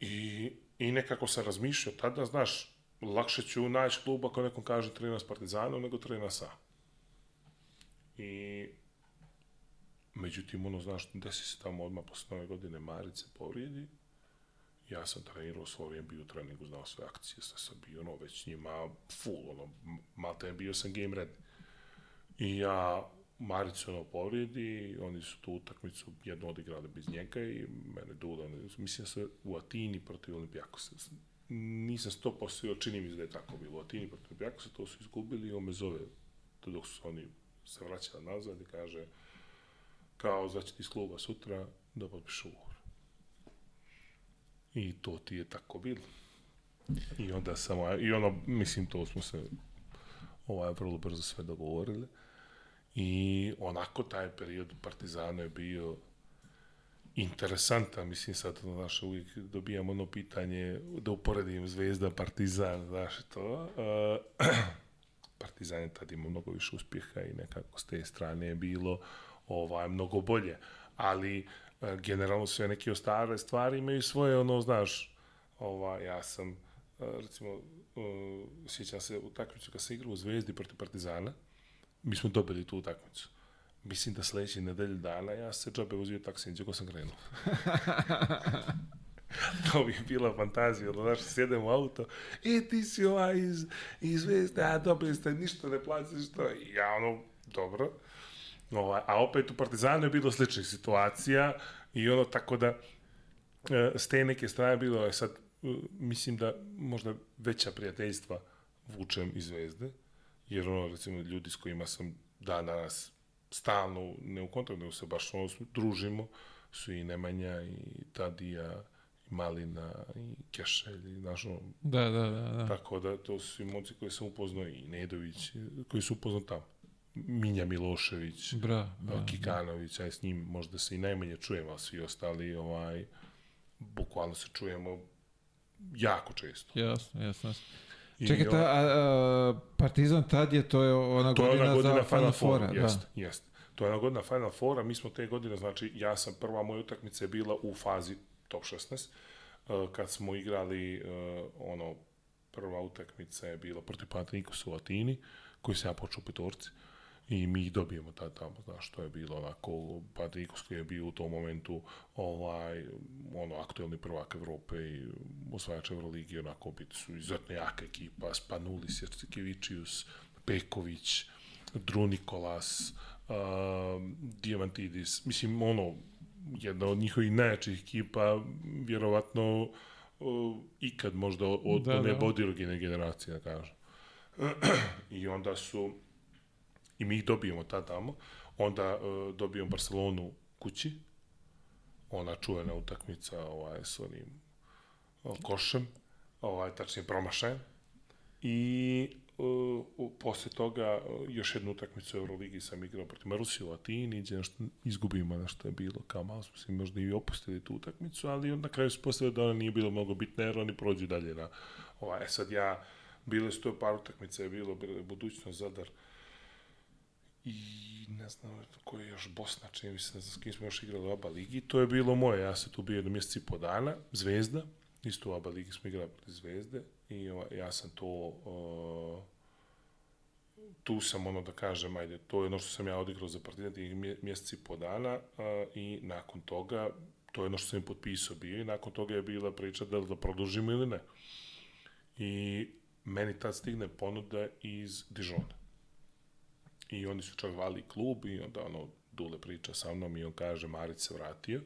B: I, I nekako sam razmišljao tada, znaš, lakše ću naći klub ako nekom kaže 13 Partizanov nego 13 sa. I međutim, ono, znaš, desi se tamo odmah posle nove godine Marić se povrijedi. Ja sam trenirao svo vrijeme, bio u treningu, znao sve akcije, sve sam bio, ono, već njima full, ono, malte bio sam game ready. I ja, Marić se ono povrijedi, oni su tu utakmicu jednu odigrali bez njega i mene Dula, mislim da se u Atini protiv Olimpijakosa. Nisam 100% sigurno, čini mi se da je tako bilo. U Atini protiv Olimpijakosa to su izgubili i on me zove dok su oni se vraćali nazad i kaže kao zvaće ti iz kluba sutra da potpišu ugovor. I to ti je tako bilo. I onda samo, i ono, mislim, to smo se ovaj, vrlo brzo sve dogovorili. I onako taj period u Partizanu je bio interesantan, mislim sad, znaš, uvijek dobijam ono pitanje da uporedim Zvezda, Partizan, znaš, to. Uh, Partizan je tad imao mnogo više uspjeha i nekako s te strane je bilo ovaj, mnogo bolje. Ali uh, generalno sve neke ostale stvari imaju svoje, ono, znaš, ovaj, ja sam, uh, recimo, uh, sjećam se u takmicu kad se igrao u Zvezdi protiv Partizana, mi smo dobili tu utakmicu. Mislim da sledeće nedelje dana ja se džabe vozio taksijem, gdje sam krenuo. to bi je bila fantazija, ono, znaš, sjedem u auto, e, ti si ovaj iz, iz Vesne, a dobili ste, ništa ne plaćaš, što, ja, ono, dobro. Ovaj, a opet u Partizanu je bilo sličnih situacija i ono, tako da, e, s te neke strane bilo je sad, e, mislim da možda veća prijateljstva vučem iz Zvezde, jer ono, recimo, ljudi s kojima sam dan danas stalno, ne u kontaktu, nego se baš ono, družimo, su i Nemanja, i Tadija, i Malina, i Kešelj, i znaš, ono,
A: Da, da, da. da.
B: tako da to su i momci koji sam upoznao, i Nedović, koji su upoznao tamo. Minja Milošević,
A: Bra,
B: da, Kikanović, aj s njim možda se i najmanje čujemo, a svi ostali, ovaj, bukvalno se čujemo jako često.
A: Jasno, jasno. jasno.
B: I
A: Čekaj, ta, a, a, Partizan tad je, to je ona
B: To je
A: godina,
B: ona godina
A: za Final
B: Four,
A: Fora.
B: jeste, jeste. To je ona godina Final Fora, mi smo te godine, znači, ja sam prva moja utakmica je bila u fazi top 16, uh, kad smo igrali uh, ono prva utakmica je bila protiv Panathinaikosa u Atini, koji se ja počeo u petorci. I mi ih dobijemo tad tamo, znaš, to je bilo onako, koji je bio u tom momentu ovaj, ono, aktuelni prvak Evrope i osvajač Euroligi, onako, biti su izuzetno jaka ekipa, Spanulis, Jercekevičius, Peković, Dru Nikolas, uh, Diamantidis, mislim, ono, jedna od njihovih najjačih ekipa, vjerovatno uh, ikad možda od da, one da. bodirogene generacije, da kažem. I onda su, i mi ih dobijemo tad tamo, onda uh, dobijemo Barcelonu kući, ona čuvena utakmica ovaj, s onim uh, košem, ovaj, tačnije promašajem, i uh, posle toga uh, još jednu utakmicu u Euroligi sam igrao protiv Marusiju u Atini, gdje nešto izgubimo nešto je bilo, kao malo smo se možda i opustili tu utakmicu, ali na kraju se postavio da ona nije bilo mnogo bitna, jer oni prođu dalje na ovaj, e sad ja, bile su to par utakmica, je bilo, bilo budućnost Zadar, i ne znam ko je još Bosna, čini mi se, ne znam s kim smo još igrali u oba ligi, to je bilo moje, ja sam tu bio jedno mjeseci po dana, Zvezda, isto u oba ligi smo igrali Zvezde, i ja sam to tu sam ono da kažem, ajde, to je ono što sam ja odigrao za Partizan tih mjeseci po dana uh, i nakon toga, to je ono što sam im potpisao bio i nakon toga je bila priča da da produžimo ili ne. I meni tad stigne ponuda iz Dijona. I oni su čak vali klub i onda ono, Dule priča sa mnom i on kaže, Marić se vratio.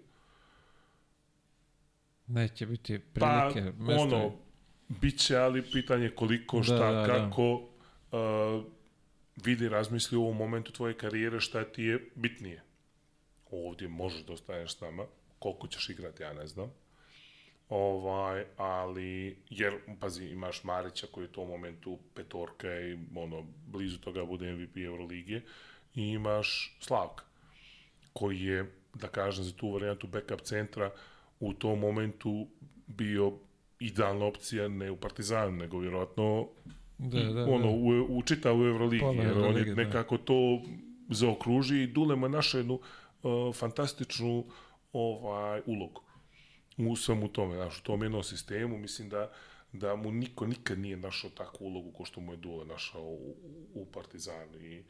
A: Neće biti prilike.
B: Pa, ono, Biće, ali pitanje koliko, da, šta, da, da, kako da. Uh, vidi, razmisli u ovom momentu tvoje karijere šta ti je bitnije. Ovdje možeš da ostaneš s nama, koliko ćeš igrati, ja ne znam. Ovaj, ali, jer, pazi, imaš Marića koji je u tom momentu petorka i ono, blizu toga bude MVP Euroligije i imaš Slavka koji je, da kažem, za tu varijantu backup centra u tom momentu bio idealna opcija ne u Partizanu, nego vjerojatno da, da, ono, da. u, u čitavu Euroligi, Pola, jer on je da. nekako da. to zaokruži i Dulema naša jednu uh, fantastičnu ovaj, ulogu u svemu tome, znaš, u tom jednom sistemu, mislim da da mu niko nikad nije našao takvu ulogu ko što mu je Dule našao u, u Partizanu i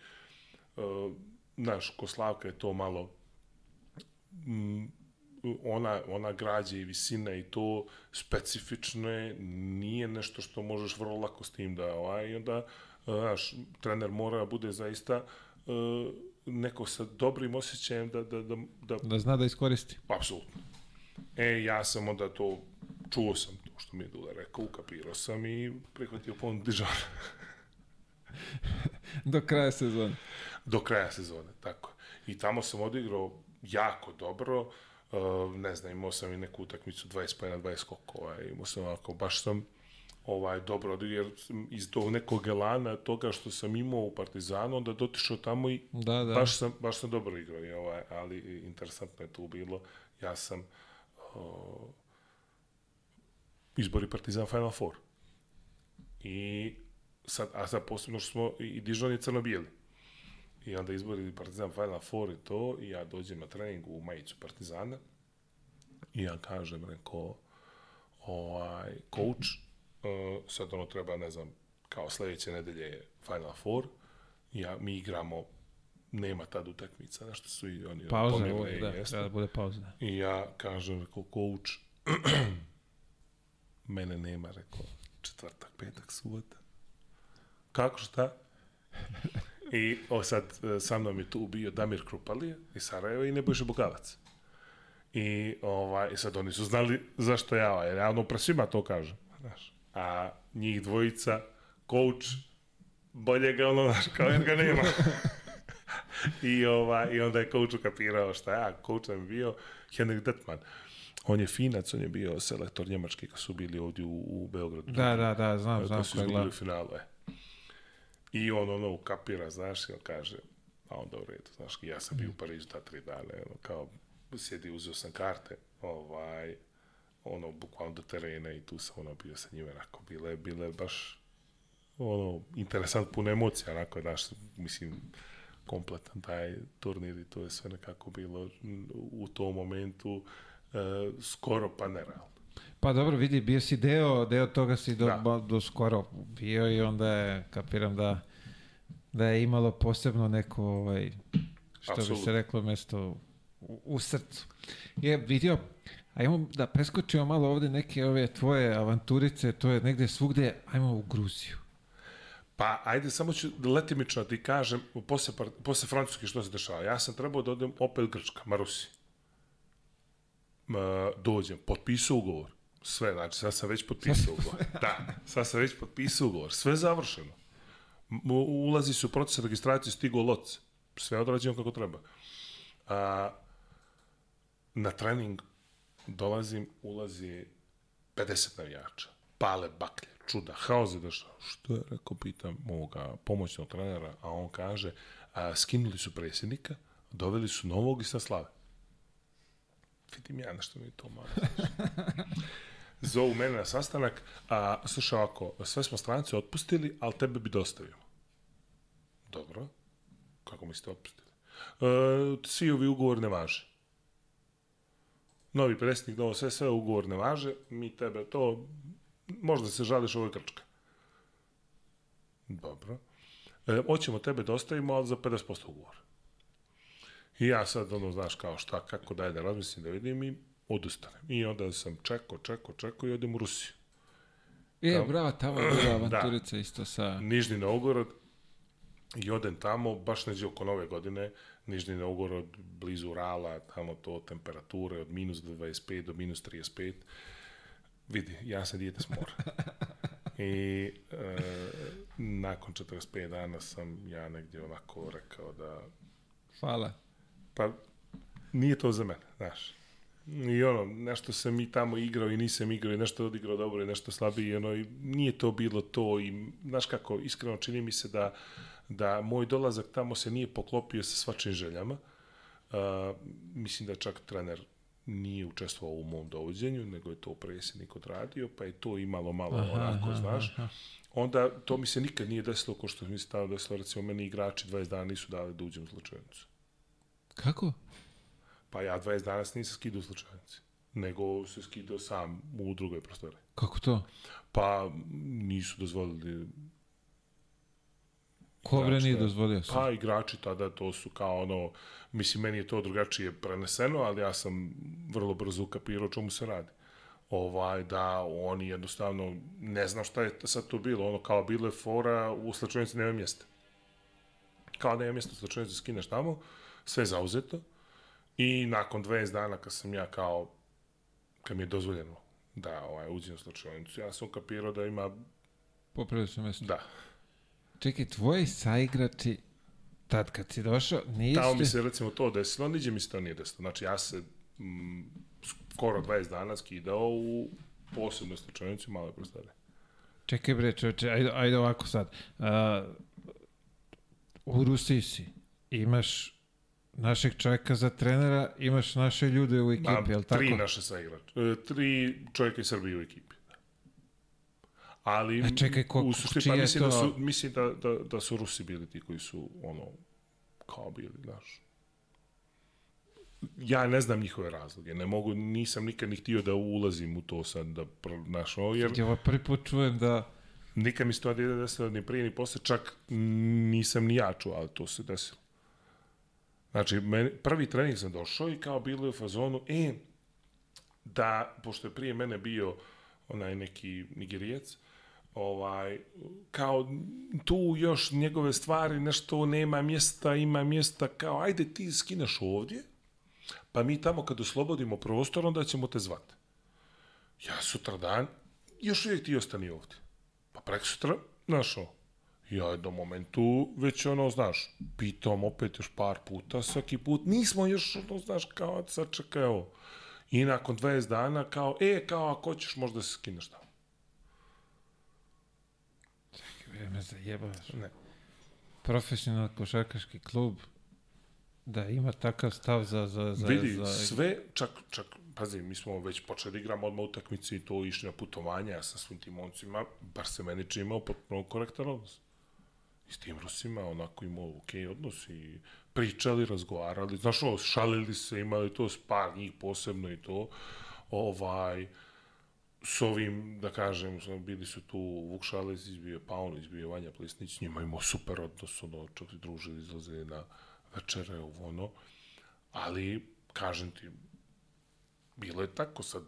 B: uh, znaš, ko Slavka je to malo mm, ona, ona građa i visina i to specifično je, nije nešto što možeš vrlo lako s tim da, ovaj, i onda, znaš, trener mora da bude zaista uh, neko sa dobrim osjećajem da, da, da,
A: da... Da zna da iskoristi.
B: Apsolutno. E, ja sam onda to, čuo sam to što mi je Dule rekao, ukapirao sam i prihvatio pon Dižona.
A: Do kraja sezone.
B: Do kraja sezone, tako. I tamo sam odigrao jako dobro, uh, Uh, ne znam, imao sam i neku utakmicu 20 pa na 20 skokova, imao sam ovako, baš sam ovaj, dobro, jer iz tog nekog elana, toga što sam imao u Partizanu, onda dotišao tamo i da, da. Baš, sam, baš sam dobro igrao, i, ovaj, ali interesantno je tu bilo, ja sam uh, izbori Partizan Final Four. I sad, a sad posebno što smo i Dižon je crno-bijeli. I onda izbori Partizan Final Four i to, i ja dođem na trening u majicu Partizana, i ja kažem, reko, ovaj, coach, uh, sad ono treba, ne znam, kao sledeće nedelje je Final Four, ja, mi igramo nema tad utakmica, nešto su i oni
A: pauza, pomenuli, da, jeste. da, bude pauza. Da.
B: I ja kažem, reko, coach, mene nema, reko, četvrtak, petak, subota. Kako, šta? I o sad, e, sa mnom je tu bio Damir Krupalija iz Sarajeva i Nebojša Bogavac. I ovaj, sad oni su znali zašto ja, jer ja ono pre svima to kažem. Znaš. A njih dvojica, coach, bolje ga ono, znaš, kao jer ga nema. I, ovaj, I onda je coach ukapirao šta ja, coach sam bio Henrik Detman. On je finac, on je bio selektor njemački kad su bili ovdje u, u Beogradu.
A: Da, da, da, znam, znam. Kad
B: su izgledali u finalu, e. I on ono ukapira, znaš, i on kaže, a onda u redu, znaš, ja sam bio u Parizu ta tri dana, ono, kao, sjedi, uzeo sam karte, ovaj, ono, bukvalno do terena i tu sam, ono, bio sa njima, onako, bile, bile baš, ono, interesant, puno emocija, onako, znaš, mislim, kompletan taj turnir i to je sve nekako bilo u tom momentu uh, skoro pa nerealno.
A: Pa dobro, vidi, bio si deo, deo toga si do,
B: Da.
A: do skoro bio i onda je, kapiram da, da je imalo posebno neko, ovaj, što bi se reklo, mesto u, u srcu. Je vidio, ajmo da preskočimo malo ovde neke ove tvoje avanturice, to je negde svugde, ajmo u Gruziju.
B: Pa, ajde, samo ću letimično da ti kažem, posle, posle Francuske što se dešava. Ja sam trebao da odem opet Grčka, Marusi. Ma, dođem, potpisao ugovor. Sve, znači, sad sam već potpisao ugovor. Da, sad sam već potpisao ugovor. Sve završeno. Ulazi se u proces registracije, stigo loc. Sve odrađeno kako treba. A, na trening dolazim, ulazi 50 navijača. Pale baklje, čuda, haos je došao. Što je, rekao, pitam ovoga pomoćnog trenera, a on kaže, a, skinuli su predsjednika, doveli su novog i sa slave. Vidim ja nešto mi je to malo. Zovu mene na sastanak, a slušaj ovako, sve smo strance otpustili, ali tebe bi dostavio. Dobro. Kako mi ste otpustili? E, svi ovi ugovor ne važe. Novi predsjednik, novo sve, sve ugovor ne važe, mi tebe to, možda se žališ ovo je Grčka. Dobro. E, hoćemo tebe da ostavimo, ali za 50% ugovora. I ja sad, ono, znaš, kao šta, kako daj da razmislim, da vidim i odustanem. I onda sam čekao, čekao, čekao i odem u Rusiju.
A: E,
B: Tamo-
A: bravo, tamo je bila avanturica isto sa...
B: Nižni Novgorod i odem tamo, baš neđe oko nove godine, Nižni Novgorod, blizu Urala, tamo to temperature od minus 25 do minus 35. Vidi, ja sam dijete s mora. I e, nakon 45 dana sam ja negdje onako rekao da
A: Hvala.
B: Pa, nije to za mene, znaš. I ono, nešto sam i tamo igrao i nisam igrao i nešto odigrao dobro i nešto slabije i ono, i nije to bilo to i, znaš kako, iskreno čini mi se da, da moj dolazak tamo se nije poklopio sa svačim željama. Uh, mislim da čak trener nije učestvovao u mom dovođenju, nego je to predsjednik odradio, pa je to imalo malo aha, onako, aha, znaš. Aha. Onda to mi se nikad nije desilo ko što mi se tada desilo, recimo meni igrači 20 dana nisu dali da uđem u slučajnicu.
A: Kako?
B: Pa ja 20 dana nisam skidao u slučajnici, nego se skidao sam u drugoj prostore.
A: Kako to?
B: Pa nisu dozvolili
A: Ko bre nije dozvolio se?
B: Pa igrači tada to su kao ono, mislim meni je to drugačije preneseno, ali ja sam vrlo brzo ukapirao o čemu se radi. Ovaj, da oni jednostavno, ne znam šta je sad to bilo, ono kao bilo je fora, u slučajnici nema mjesta. Kao nema mjesta u slučajnici, skineš tamo, sve je zauzeto i nakon 20 dana kad sam ja kao, kad mi je dozvoljeno da ovaj, uđem u slučajnicu, ja sam ukapirao da ima,
A: Popravio se mesto.
B: da,
A: Čekaj, tvoji saigrači, tad kad si došao, niste...
B: Tamo mi se recimo to desilo, niđe mi se to nije desilo. Znači ja se mm, skoro 20 dana skidao u posebnoj slučajnici u maloj prostoriji.
A: Čekaj bre, čoveče, ajde, ajde ovako sad. Uh, u Rusiji si, imaš našeg čovjeka za trenera, imaš naše ljude u ekipi,
B: A,
A: jel tako?
B: tri naše saigrače. E, tri čovjeka iz Srbije u ekipi. Ali
A: A čekaj, ko-
B: u suštini, pa mislim, da
A: to-
B: su, mislim da, da, da su Rusi bili ti koji su ono, kao bili, znaš. Ja ne znam njihove razloge, ne mogu, nisam nikad ni htio da ulazim u to sad, da, znaš, ovo, jer
A: Ja ovo prvi put čujem da...
B: Nikad mi se to nije desilo ni prije ni posle, čak nisam ni ja čuo, ali to se desilo. Znači, meni, prvi trening sam došao i kao bilo je u fazonu, e, da, pošto je prije mene bio onaj neki nigerijac, ovaj, kao tu još njegove stvari, nešto nema mjesta, ima mjesta, kao ajde ti skineš ovdje, pa mi tamo kad oslobodimo prostor, onda ćemo te zvati. Ja sutra dan, još uvijek ti ostani ovdje. Pa prek sutra, znaš ovo. Ja jednom momentu već ono, znaš, pitam opet još par puta, svaki put, nismo još, ono, znaš, kao, sad čekaj ovo. I nakon 20 dana, kao, e, kao, ako hoćeš, možda se skineš tamo.
A: Čekaj, me zajebavaš.
B: Ne.
A: Profesionalni košarkaški klub da ima takav stav za... za, za
B: Vidi,
A: za...
B: sve, čak, čak, pazi, mi smo već počeli da igramo odmah utakmice i to išli na putovanja, ja sa svim tim momcima, bar se meni čini imao potpuno korektan odnos. I s tim Rusima onako imao ok odnos i pričali, razgovarali, znaš šalili se, imali to s par njih posebno i to, ovaj, s ovim, da kažem, bili su tu Vuk Šalesić, bio je Paunović, bio Vanja Plesnić, njima imao super odnos, ono, čak i družili, izlazili na večere, ovo, ono, ali, kažem ti, bilo je tako, sad,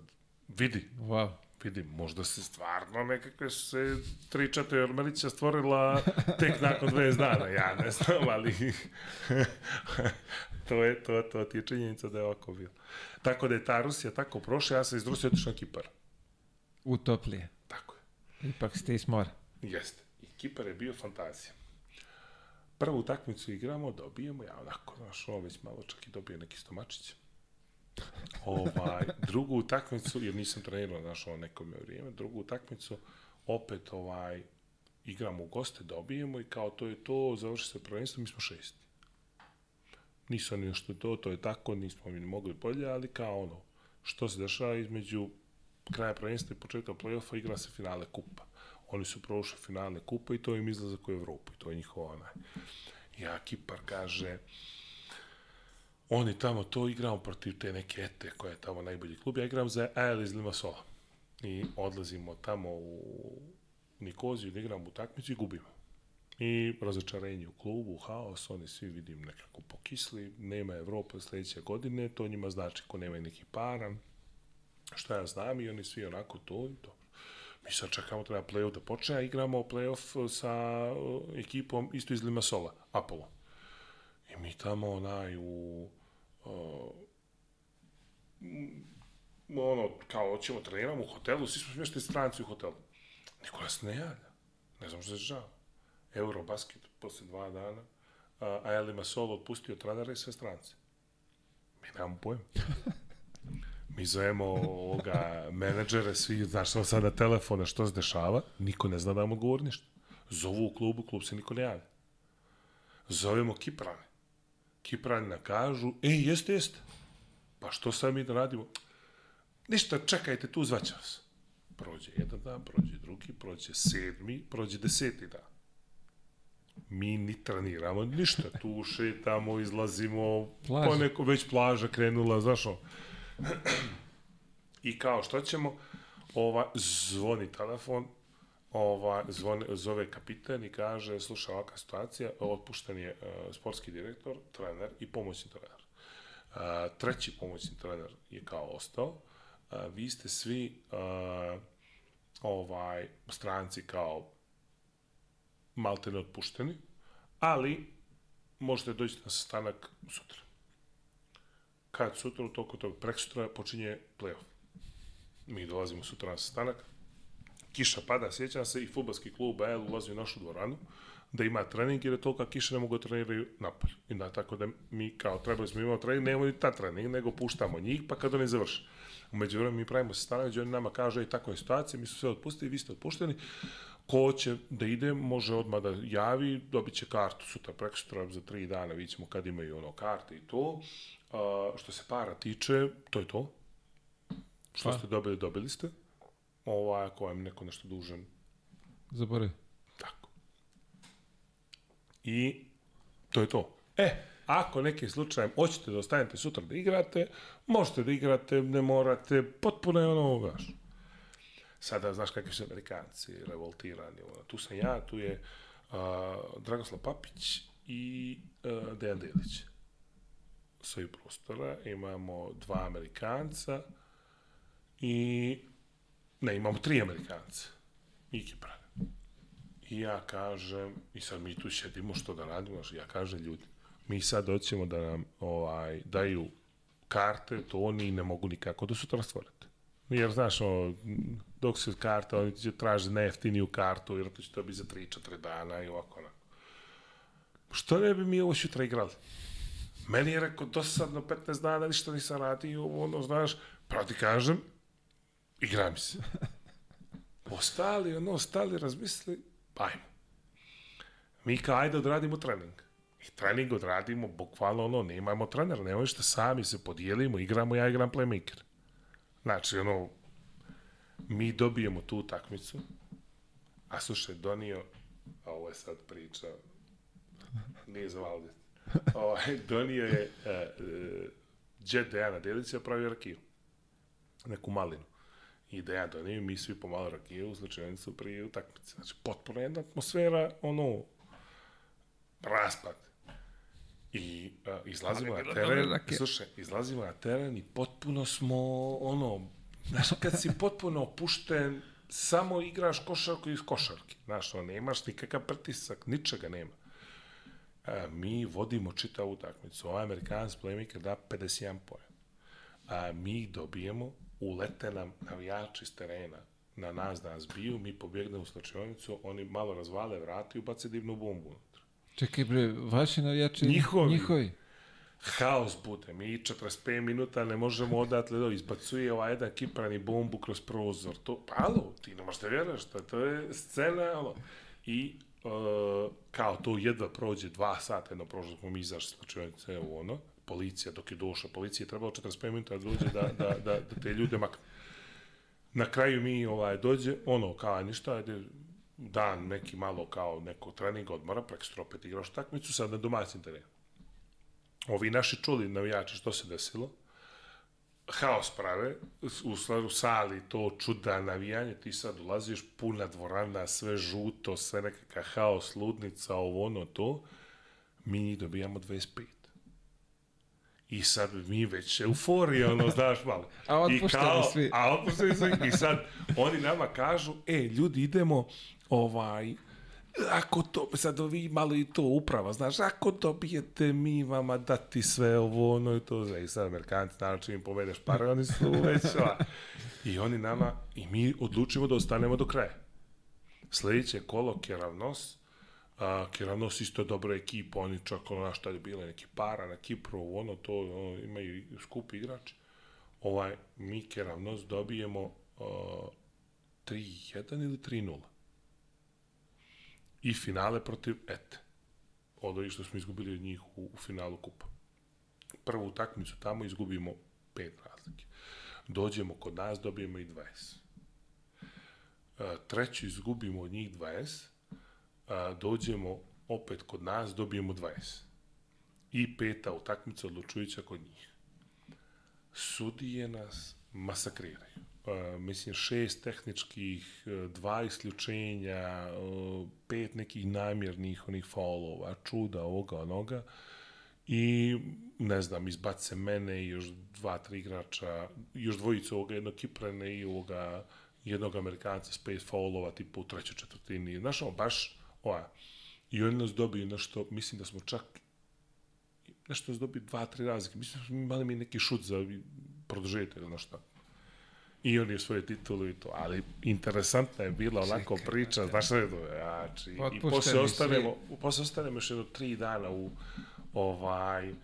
B: vidi,
A: Wow.
B: vidi, možda se stvarno nekakve se tri, četiri Ormelića stvorila tek nakon 20 dana, ja ne znam, ali to, je, to, to ti je činjenica da je ovako bilo. Tako da je ta Rusija tako prošla, ja sam iz Rusije otišao na Kipar.
A: Utoplije.
B: Tako je.
A: Ipak ste iz mora.
B: Jeste. I Kipar je bio fantazija. Prvu utakmicu igramo, dobijemo, ja onako, znaš, ovo već malo čak i dobio neki stomačić. Ovaj, drugu utakmicu, jer nisam trenirao, znaš, ovo neko me vrijeme, drugu utakmicu, opet, ovaj, igramo u goste, dobijemo i kao to je to, završi se prvenstvo, mi smo šesti. Nisu oni nešto to, to je tako, nismo mi mogli bolje, ali kao ono, što se dešava između kraja prvenstva i početka play-offa igra se finale kupa. Oni su prošli finale kupa i to im izlazak u Evropu i to je njihova onaj. Ja, Kipar kaže, oni tamo to igramo protiv te neke ete koja je tamo najbolji klub. Ja igram za AL iz Limassola. I odlazimo tamo u Nikoziju da igramo utakmicu i gubimo. I razočarenje u klubu, haos, oni svi vidim nekako pokisli, nema Evrope sledeće godine, to njima znači ko nema neki para, šta ja znam i oni svi onako to i to. Mi sad čekamo, treba play-off da počne, a igramo play-off sa uh, ekipom isto iz Limassola, Apollo. I mi tamo onaj u uh, ono, kao hoćemo treniramo u hotelu, svi smo smješteni stranci u hotelu. Niko nas ne javlja. Ne znam što se žao. Eurobasket posle dva dana, a, a Eli Masolo otpustio trenera i sve strance. Mi nemamo pojma. Mi zovemo ovoga menadžere, svi, znaš, samo sada telefona, što se dešava, niko ne zna da vam odgovori ništa. Zovu u klubu, klub se niko ne javlja. Zovemo Kiprane. Kiprani nam kažu, ej, jeste, jeste. Pa što sad mi da radimo? Ništa, čekajte, tu zvaće vas. Prođe jedan dan, prođe drugi, prođe sedmi, prođe deseti dan. Mi ni treniramo ništa, tu šetamo, izlazimo,
A: Plaža.
B: po neko već plaža krenula, znaš ono. I kao, što ćemo? Ova, zvoni telefon, ova, zvone, zove kapitan i kaže, slušaj, ovakva situacija, otpušten je uh, sportski direktor, trener i pomoćni trener. Uh, treći pomoćni trener je kao ostao. Uh, vi ste svi uh, ovaj stranci kao maltene otpušteni, ali možete doći na sastanak sutra. Kad sutra, toliko tog preksutra počinje playoff. Mi dolazimo sutra na sastanak, kiša pada, sjećam se, i futbalski klub AL ulazi u našu dvoranu, da ima trening, jer je tolika kiša ne mogu da treniraju napolju. I da, tako da mi kao trebali smo imati trening, nemamo ni ta trening, nego puštamo njih, pa kad oni završe. Umeđu vremenu mi pravimo sastanak, gdje oni nama kažu, i tako je situacija, mi su sve otpustili, vi ste otpušteni, ko će da ide, može odmah da javi, dobit će kartu sutra, preko sutra, za tri dana, ćemo kad imaju ono karte i to. A, što se para tiče, to je to. Što
A: Pa.
B: ste dobili, dobili ste. Ovaj, ako vam neko nešto dužan,
A: Zaboravi.
B: tako. I to je to. E, ako nekim slučajem hoćete da ostanete sutra da igrate, možete da igrate, ne morate, potpuno je ono, znaš. Sada, znaš kakvi su Amerikanci, revoltirani. Ono. Tu sam ja, tu je uh, Dragoslav Papić i uh, Dejan Delić. Svoji prostora, imamo dva Amerikanca i ne, imamo tri Amerikanca i Kiprane. I ja kažem, i sad mi tu sedimo što da radimo, ja kažem ljudi, mi sad hoćemo da nam ovaj, daju karte, to oni ne mogu nikako da su transferete. Jer, znaš, o, dok se karta, oni će traže najjeftiniju kartu, jer to će to biti za 3-4 dana i ovako, onako. Što ne bi mi ovo sutra igrali? Meni je rekao, dosadno 15 dana, ništa nisam radio, ono, znaš, pa ti kažem, igra mi se. Ostali, ono, ostali, razmisli, pa ajmo. Mi kao, ajde odradimo trening. I trening odradimo, bukvalno ono, nemamo trenera, nemamo ništa, sami se podijelimo, igramo, ja igram playmaker. Znači, ono, mi dobijemo tu utakmicu, a slušaj, donio, a ovo je sad priča, nije za Valdet, ovaj, donio je uh, uh, Jet Dejana Delića, pravio rakiju, neku malinu. i da ja donijem, mi svi pomalo rakije u slučajnicu prije utakmice. Znači, potpuno jedna atmosfera, ono, raspad. I uh, izlazimo na teren, slušaj, izlazimo na teren i potpuno smo, ono, znaš, kad si potpuno opušten, samo igraš košarku iz košarke. Znaš, ono, nemaš nikakav pritisak, ničega nema. A, mi vodimo čitavu utakmicu. Ovaj Amerikanac playmaker da 51 poen. A mi ih dobijemo, ulete nam navijači iz terena na nas da nas biju, mi pobjegnemo u slačionicu, oni malo razvale vrati i ubace divnu bombu unutra.
A: Čekaj bre, vaši navijači?
B: Njihovi.
A: Njihovi.
B: Haos bude, mi 45 minuta ne možemo odatle do izbacuje ovaj jedan kiprani bombu kroz prozor. To, alo, ti ne možete vjeruješ, to, to je scena, alo. I uh, kao to jedva prođe dva sata, jedno prošlo smo mi izašli slučajnice u ono, policija, dok je došla policija, je trebalo 45 minuta da dođe da, da, da, da te ljude makne. Na kraju mi ovaj dođe, ono, kao ništa, ajde, dan neki malo kao neko trening odmora, prek opet igraš takmicu, sad na domaćem terenu ovi naši čuli navijači što se desilo, haos prave, u, u sali to čuda navijanje, ti sad ulaziš, puna dvorana, sve žuto, sve nekakav haos, ludnica, ovo ono to, mi njih dobijamo 25. I sad mi već euforija, ono, znaš malo.
A: A otpušteni svi.
B: A otpušteni svi. I sad oni nama kažu, e, ljudi, idemo, ovaj, ako to, sad vi malo i to uprava, znaš, ako dobijete mi vama dati sve ovo, ono i to, i sad Amerikanci, naravno, čim im povedeš pare, oni su već. I oni nama, i mi odlučimo da ostanemo do kraja. Sledeće kolo, Keravnos, a, Keravnos isto je dobra ekipa, oni čak ono, šta je bilo, neki para na Kipru, ono, to, ono, imaju skupi igrači. Ovaj, mi Keravnos dobijemo uh, 3-1 ili 3-0 i finale protiv Ete. Od ovih što smo izgubili od njih u, u finalu kupa. Prvu utakmicu tamo izgubimo pet razlike. Dođemo kod nas, dobijemo i 20. E, treću izgubimo od njih 20, a, dođemo opet kod nas, dobijemo 20. I peta utakmica odlučujuća kod njih. Sudije nas masakriraju. Uh, mislim, šest tehničkih, uh, dva isključenja, uh, pet nekih namjernih onih faulova, čuda, ovoga, onoga. I, ne znam, izbace mene i još dva, tri igrača, još dvojicu ovoga, jednog Kiprane i ovoga, jednog Amerikanca s pet faulova, tipa u trećoj četvrtini. Znaš, ono, baš, ova, i oni nas dobiju nešto, mislim da smo čak nešto nas dobiju dva, tri razlike. Mislim da smo imali mi neki šut za produžetak ili nešto. I on je svoje titulu i to, ali interesantna je bila onako
A: Čekaj,
B: priča, znaš šta je to, znači, i posle ostanemo,
A: svi.
B: posle ostanemo još jedno tri dana u, ovaj, uh,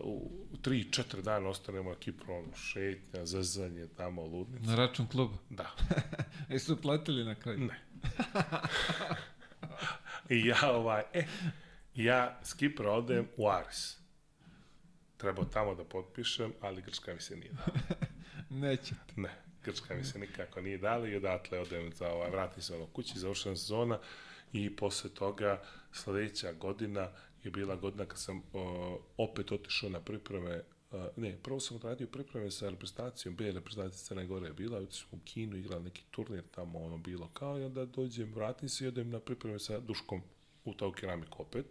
B: u tri, četiri dana ostanemo na Kipru, ono, šetnja, zezanje, tamo, ludnica.
A: Na račun kluba.
B: Da,
A: E su platili na kraju?
B: ne. I ja, ovaj, e, ja s Kipra odem u Aris. Trebao tamo da potpišem, ali Grčka mi se nije dala.
A: Neće.
B: Ne, Grčka mi se nikako nije dala i odatle odem za ovaj, vratim se ono kući, završena sezona i posle toga sledeća godina je bila godina kad sam o, opet otišao na pripreme Uh, ne, prvo sam odradio pripreme sa reprezentacijom, B reprezentacija Crne Gore je bila, otišao u Kinu, igrali neki turnir tamo, ono bilo kao, i onda dođem, vratim se i odem na pripreme sa Duškom u Tau keramiku opet.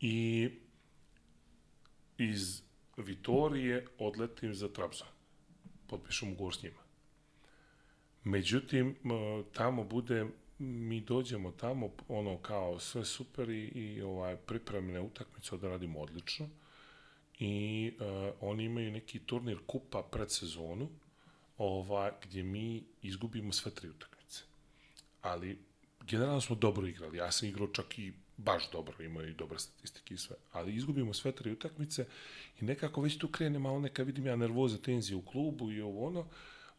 B: I iz Vitorije odletim za Trabzon. Potpišem ugovor s njima. Međutim, m, tamo bude, mi dođemo tamo, ono kao sve super i, i ovaj, pripremne utakmice odradimo odlično i uh, oni imaju neki turnir kupa pred sezonu ovaj, gdje mi izgubimo sve tri utakmice. Ali generalno smo dobro igrali. Ja sam igrao čak i baš dobro, imao i dobre statistike i sve. Ali izgubimo sve tri utakmice i nekako već tu krene malo neka, vidim ja, nervoza, tenzija u klubu i ovo ono,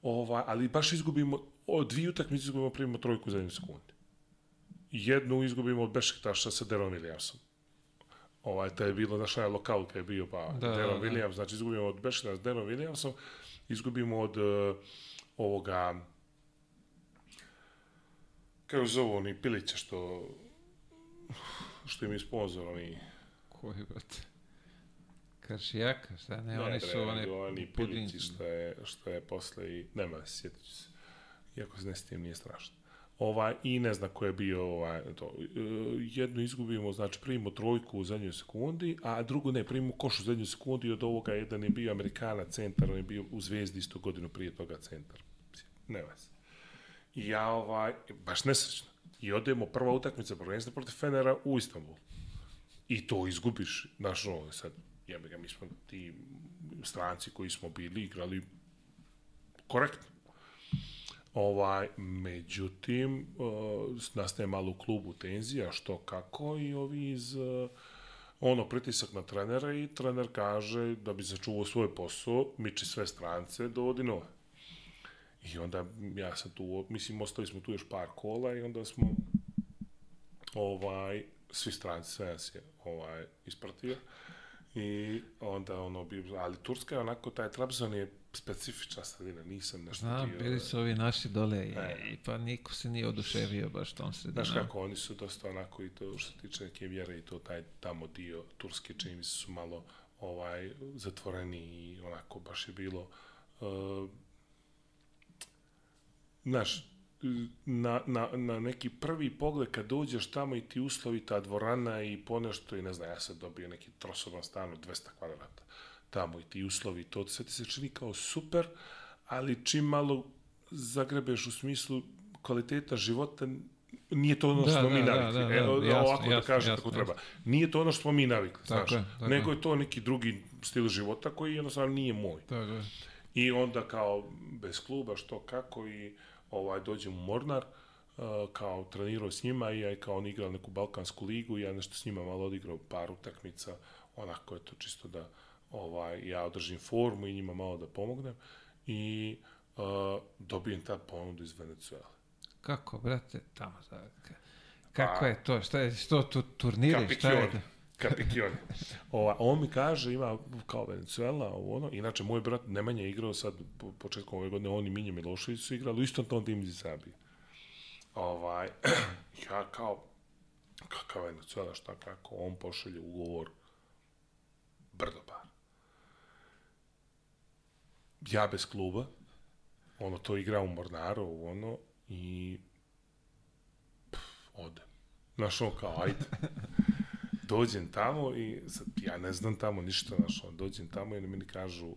B: ovaj, ali baš izgubimo, od dvije utakmice izgubimo, primimo trojku za jednu sekundu. Jednu izgubimo od Bešiktaša sa Deron Williamsom. Ovaj, to je bilo naš onaj lokal kad je bio, pa
A: Da,
B: Deron
A: da, da.
B: Williams, znači izgubimo od Bešiktaša s Deron Williamsom, izgubimo od uh, ovoga, kako zovu oni Pilića što što im je sponsor, oni
A: Koji, brate? Kršijaka, šta ne, oni su one
B: oni
A: pudinci.
B: što je, što je posle i, nema, sjetit ću se. Iako se ne sjetim, nije strašno. Ovaj, I ne znam ko je bio ovaj, to. E, jednu izgubimo, znači primimo trojku u zadnjoj sekundi, a drugu ne, primimo koš u zadnjoj sekundi i od ovoga jedan je bio Amerikana centar, on je bio u Zvezdi isto godinu prije toga centar. Nema se. I ja ovaj, baš nesrećno. I odemo prva utakmica prvenstva protiv Fenera u Istanbul. I to izgubiš, znaš, ono, sad, jebe ga, mi smo ti stranci koji smo bili igrali korektno. Ovaj, međutim, uh, nastaje malo u klubu tenzija, što kako, i ovi iz, uh, ono, pritisak na trenera i trener kaže da bi sačuvao svoj posao, miči sve strance, dovodi nove. I onda ja sam tu, mislim, ostali smo tu još par kola i onda smo ovaj, svi stranci, sve nas je ovaj, ispratio. I onda ono bi, ali Turska je onako, taj Trabzon je specifična sredina, nisam nešto
A: Znam,
B: bio,
A: bili su ovi naši dole i, i pa niko se nije oduševio baš tom sredinom.
B: Znaš kako, oni su dosta onako i to što se tiče neke vjere i to taj tamo dio Turske čini mi se su malo ovaj zatvoreni i onako baš je bilo uh, znaš, na, na, na neki prvi pogled kad dođeš tamo i ti uslovi, ta dvorana i ponešto i ne znam, ja sam dobio neki trosoban stan od 200 kvadrata tamo i ti uslovi, to sve ti se čini kao super, ali čim malo zagrebeš u smislu kvaliteta života, nije to ono
A: Da,
B: što smo
A: da,
B: mi
A: da,
B: navikli.
A: da, da,
B: Evo,
A: jasno,
B: ovako da
A: jasno,
B: kažem
A: jasno,
B: kako treba. Nije to ono što smo mi navikli,
A: Tako
B: znaš.
A: je, tako
B: Nego
A: je
B: to neki drugi stil života koji jednostavno nije moj.
A: Tako je.
B: I onda kao bez kluba što kako i ovaj dođem u Mornar uh, kao trenirao s njima i ja kao on igrao neku balkansku ligu i ja nešto s njima malo odigrao par utakmica onako je to čisto da ovaj ja održim formu i njima malo da pomognem i uh, dobijem tad ponudu iz Venecuela.
A: Kako, brate, tamo za... Kako je to? Šta je što tu turniri? Šta je?
B: Kapikion. Kapikion. Ova, on mi kaže, ima kao Venezuela, ovo ono, inače moj brat Nemanja je igrao sad po, početkom ove godine, on i Minje Milošević su igrali u istom tom timu iz Zabije. Ovaj, ja kao, kakav Venezuela, šta kako, on pošalje ugovor brdo par. Ja bez kluba, ono, to igra u Mornaru, ono, i pff, ode. Znaš, on kao, ajde. Dođem tamo i sad, ja ne znam tamo ništa, znaš, dođem tamo i oni meni kažu,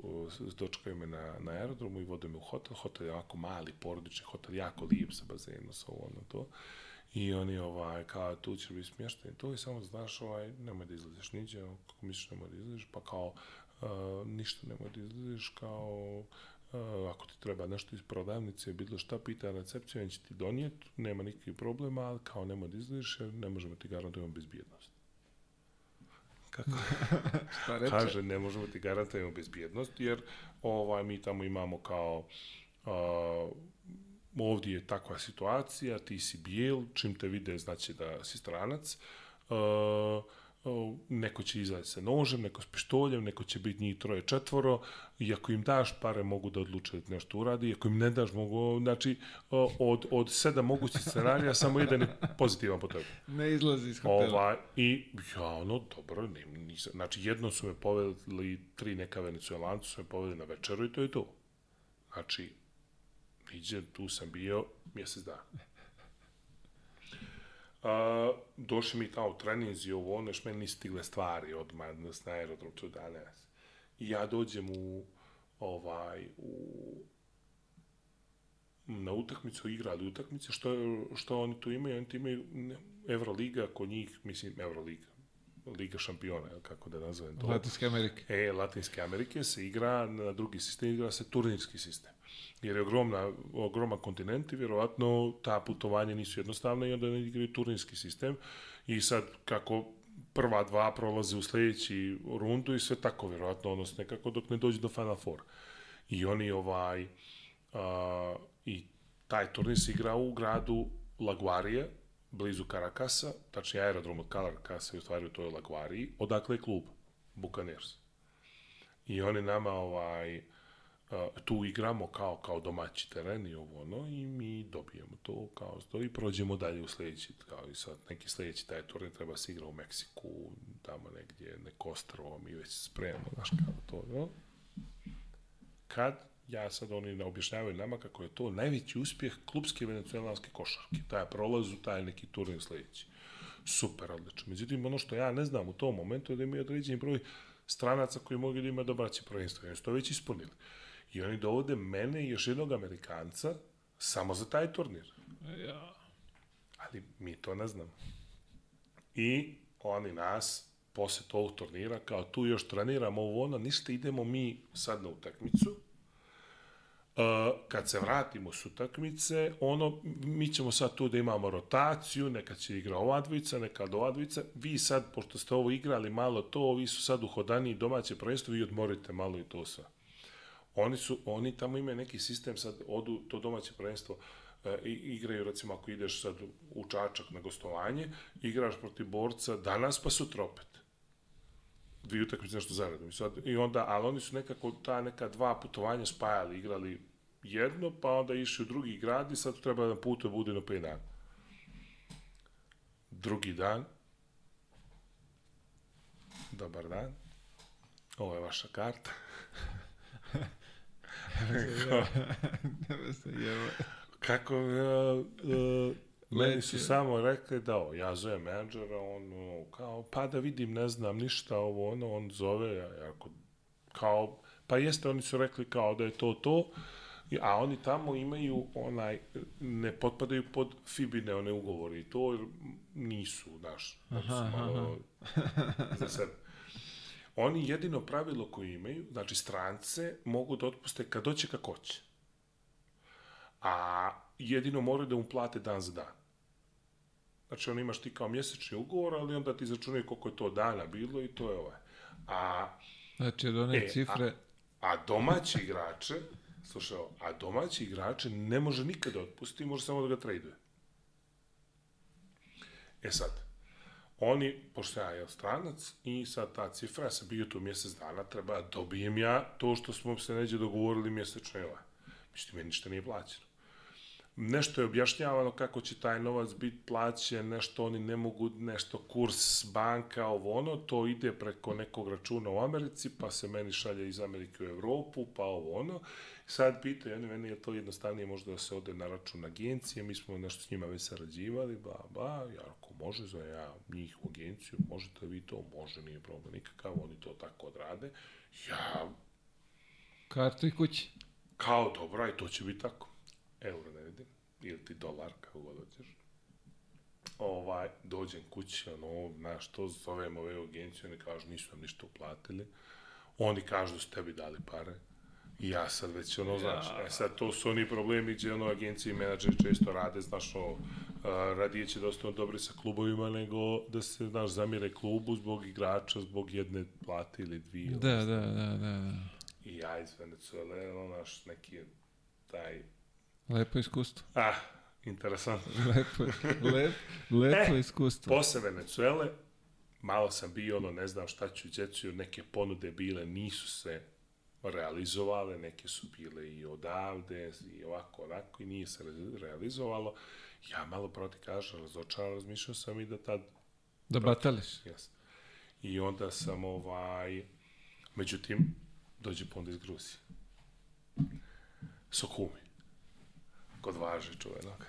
B: dočekaju me na, na aerodromu i vode me u hotel. Hotel je ovako mali, porodični hotel, jako lijep sa bazenom, sa ono, to. I oni, ovaj, kao, tu ćeš biti smješten. To je samo, znaš, ovaj, nemoj da izlazeš niđe, kako misliš, nemoj da izlazeš, pa kao, uh, ništa nemoj da izlazeš, kao, Uh, ako ti treba nešto iz prodavnice, bilo šta, pita recepciju, on će ti donijeti, nema nikakvih problema, ali kao nemoj da izlaziš, jer ne možemo ti garantujemo bezbjednost. Kako?
A: Šta reče?
B: Kaže, ne možemo ti garantujemo bezbjednost, jer ovaj, mi tamo imamo kao uh, ovdje je takva situacija, ti si bijel, čim te vide znači da si stranac, uh, uh, neko će izaći sa nožem, neko s pištoljem, neko će biti njih troje četvoro, i ako im daš pare mogu da odluče da nešto uradi, ako im ne daš mogu, znači od, od sedam mogućih scenarija samo jedan je pozitivan po tebi.
A: Ne izlazi iz hotela.
B: Ovaj, I ja, ono, dobro, ne, nisam, znači jednom su me povedali, tri neka venecuelanca su me povedali na večeru i to je to. Znači, iđe, tu sam bio mjesec dana. A, došli mi tamo treninzi, ovo, ono, još meni nisu stigle stvari odmah na aerodrom, to danas. I ja dođem u, ovaj, u, na utakmicu, igrali utakmice, što, što oni tu imaju, oni tu imaju ne, Euroliga, kod njih, mislim, Euroliga, Liga šampiona, kako da nazovem to.
A: Latinske Amerike.
B: E, Latinske Amerike se igra na drugi sistem, igra se turnirski sistem. Jer je ogromna, ogroman kontinent i vjerovatno ta putovanja nisu jednostavna i onda ne igraju turnirski sistem. I sad, kako prva dva prolaze u sljedeći rundu i sve tako, vjerovatno, odnosno nekako dok ne dođe do Final Four. I oni ovaj, a, i taj turnir se igra u gradu Laguarije, blizu Karakasa, tačnije aerodrom od Karakasa je u stvari u toj Laguariji, odakle je klub Buccaneers. I oni nama ovaj, uh, tu igramo kao, kao domaći teren i ovo ono i mi dobijemo to kao to i prođemo dalje u sledeći, kao i sad neki sledeći taj turnir treba se igra u Meksiku, tamo negdje, neko ostrovo, mi već spremamo, znaš kao to, no? Kad ja sad oni ne objašnjavaju nama kako je to najveći uspjeh klubske venecuelanske košarke, taj prolaz u taj neki turnir sledeći. Super, odlično. Međutim, ono što ja ne znam u tom momentu je da imaju određeni broj stranaca koji mogu da ima domaće prvenstvo. Oni su to već ispunili. I oni dovode mene i još jednog Amerikanca samo za taj turnir.
A: Ja.
B: Ali mi to ne znamo. I oni nas posle tog turnira, kao tu još treniramo ovo ono, ništa, idemo mi sad na utakmicu, kad se vratimo s utakmice, ono, mi ćemo sad tu da imamo rotaciju, neka će igra ova dvojica, neka ova dvojica, vi sad, pošto ste ovo igrali malo to, vi su sad uhodani domaće prvenstvo, vi odmorite malo i to sve. Oni su, oni tamo imaju neki sistem, sad odu to domaće prvenstvo, i, igraju, recimo, ako ideš sad u Čačak na gostovanje, igraš protiv borca danas, pa sutra opet dvije utakmice nešto zaradom. I, sad, I onda, ali oni su nekako ta neka dva putovanja spajali, igrali jedno, pa onda išli u drugi grad i sad treba da put da bude na 5 dana. Drugi dan. Dobar dan. Ovo je vaša karta. Kako uh, uh, meni su samo rekli da o, ja zovem menadžera, on kao, pa da vidim, ne znam ništa, ovo ono, on zove, ako, kao, pa jeste, oni su rekli kao da je to to, a oni tamo imaju onaj, ne potpadaju pod Fibine one ugovori i to nisu, znaš,
A: Aha,
B: malo za sebe. Oni jedino pravilo koje imaju, znači strance, mogu da otpuste kad doće kako hoće. A jedino moraju da mu plate dan za dan. Znači, on imaš ti kao mjesečni ugovor, ali onda ti izračunaju koliko je to dana bilo i to je ovaj. A
A: Znači, od one
B: E, a-
A: cifre...
B: A domaći igrače, slušaj, ovo, a domaći igrače ne može nikada otpustiti, može samo da ga traduje. E sad, oni, pošto ja je stranac i sad ta cifra, ja sam bio tu mjesec dana, treba da dobijem ja to što smo se neđe dogovorili mjesečno i ovaj. Mislim, meni ništa nije plaćeno. Nešto je objašnjavano kako će taj novac biti plaćen, nešto oni ne mogu, nešto kurs banka, ovo ono, to ide preko nekog računa u Americi, pa se meni šalje iz Amerike u Evropu, pa ovo ono. Sad pitaju, oni meni je to jednostavnije možda da se ode na račun agencije, mi smo nešto s njima već sarađivali, ba, ba, ja ako može za ja njih u agenciju, možete vi to, može, nije problem nikakav, oni to tako odrade. Ja
A: Kartu i kući.
B: kao dobro, aj to će biti tako. Euro ne vidim, ili ti dolar, kako god hoćeš. Ovaj, dođem kući, ono, znaš, to zovem ove agencije, oni kažu, nisu nam ništa uplatili. Oni kažu da su tebi dali pare. I ja sad već, ono, znaš, e sad to su oni problemi gdje, ono, agencije i menadžeri često rade, znaš, ono, radije će da ostanu dobri sa klubovima nego da se, znaš, zamire klubu zbog igrača, zbog jedne plate ili dvije. ili
A: Da, da, da, da, da.
B: I ja iz Venezuele, ono, naš neki taj...
A: Lepo iskustvo.
B: Ah, interesantno.
A: Lepo, lep, lepo
B: E,
A: iskustvo.
B: Posle Venezuele, malo sam bio, ono, ne znam šta ću djecu, neke ponude bile, nisu se realizovale, neke su bile i odavde, i ovako, onako, i nije se re- realizovalo. Ja malo proti kažem, razočaran, razmišljao sam i da tad
A: Da batališ.
B: Jes. I onda sam ovaj, međutim, dođe ponda iz Gruzije. Sohumi. Kod važe čuvenog.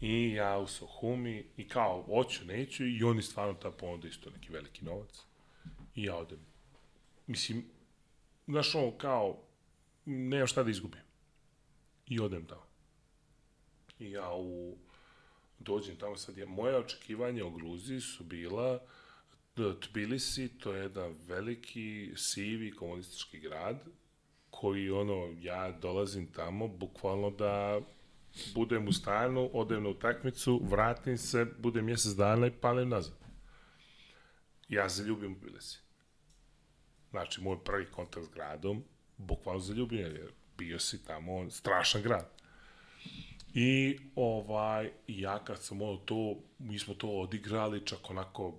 B: I ja u Sohumi, i kao, hoću, neću, i oni stvarno ta ponuda isto neki veliki novac. I ja odem. Mislim, znaš ono, kao, nemam šta da izgubim. I odem tamo. I ja u, dođem tamo sad, je, moje očekivanja o Gruziji su bila da Tbilisi, to je jedan veliki, sivi komunistički grad, koji, ono, ja dolazim tamo, bukvalno da budem u stanu, odem na utakmicu, vratim se, budem mjesec dana i palim nazad. Ja zaljubim u Tbilisi. Znači, moj prvi kontakt s gradom, bukvalno zaljubim, jer bio si tamo, strašan grad. I ovaj, ja kad sam ono to, mi smo to odigrali čak onako,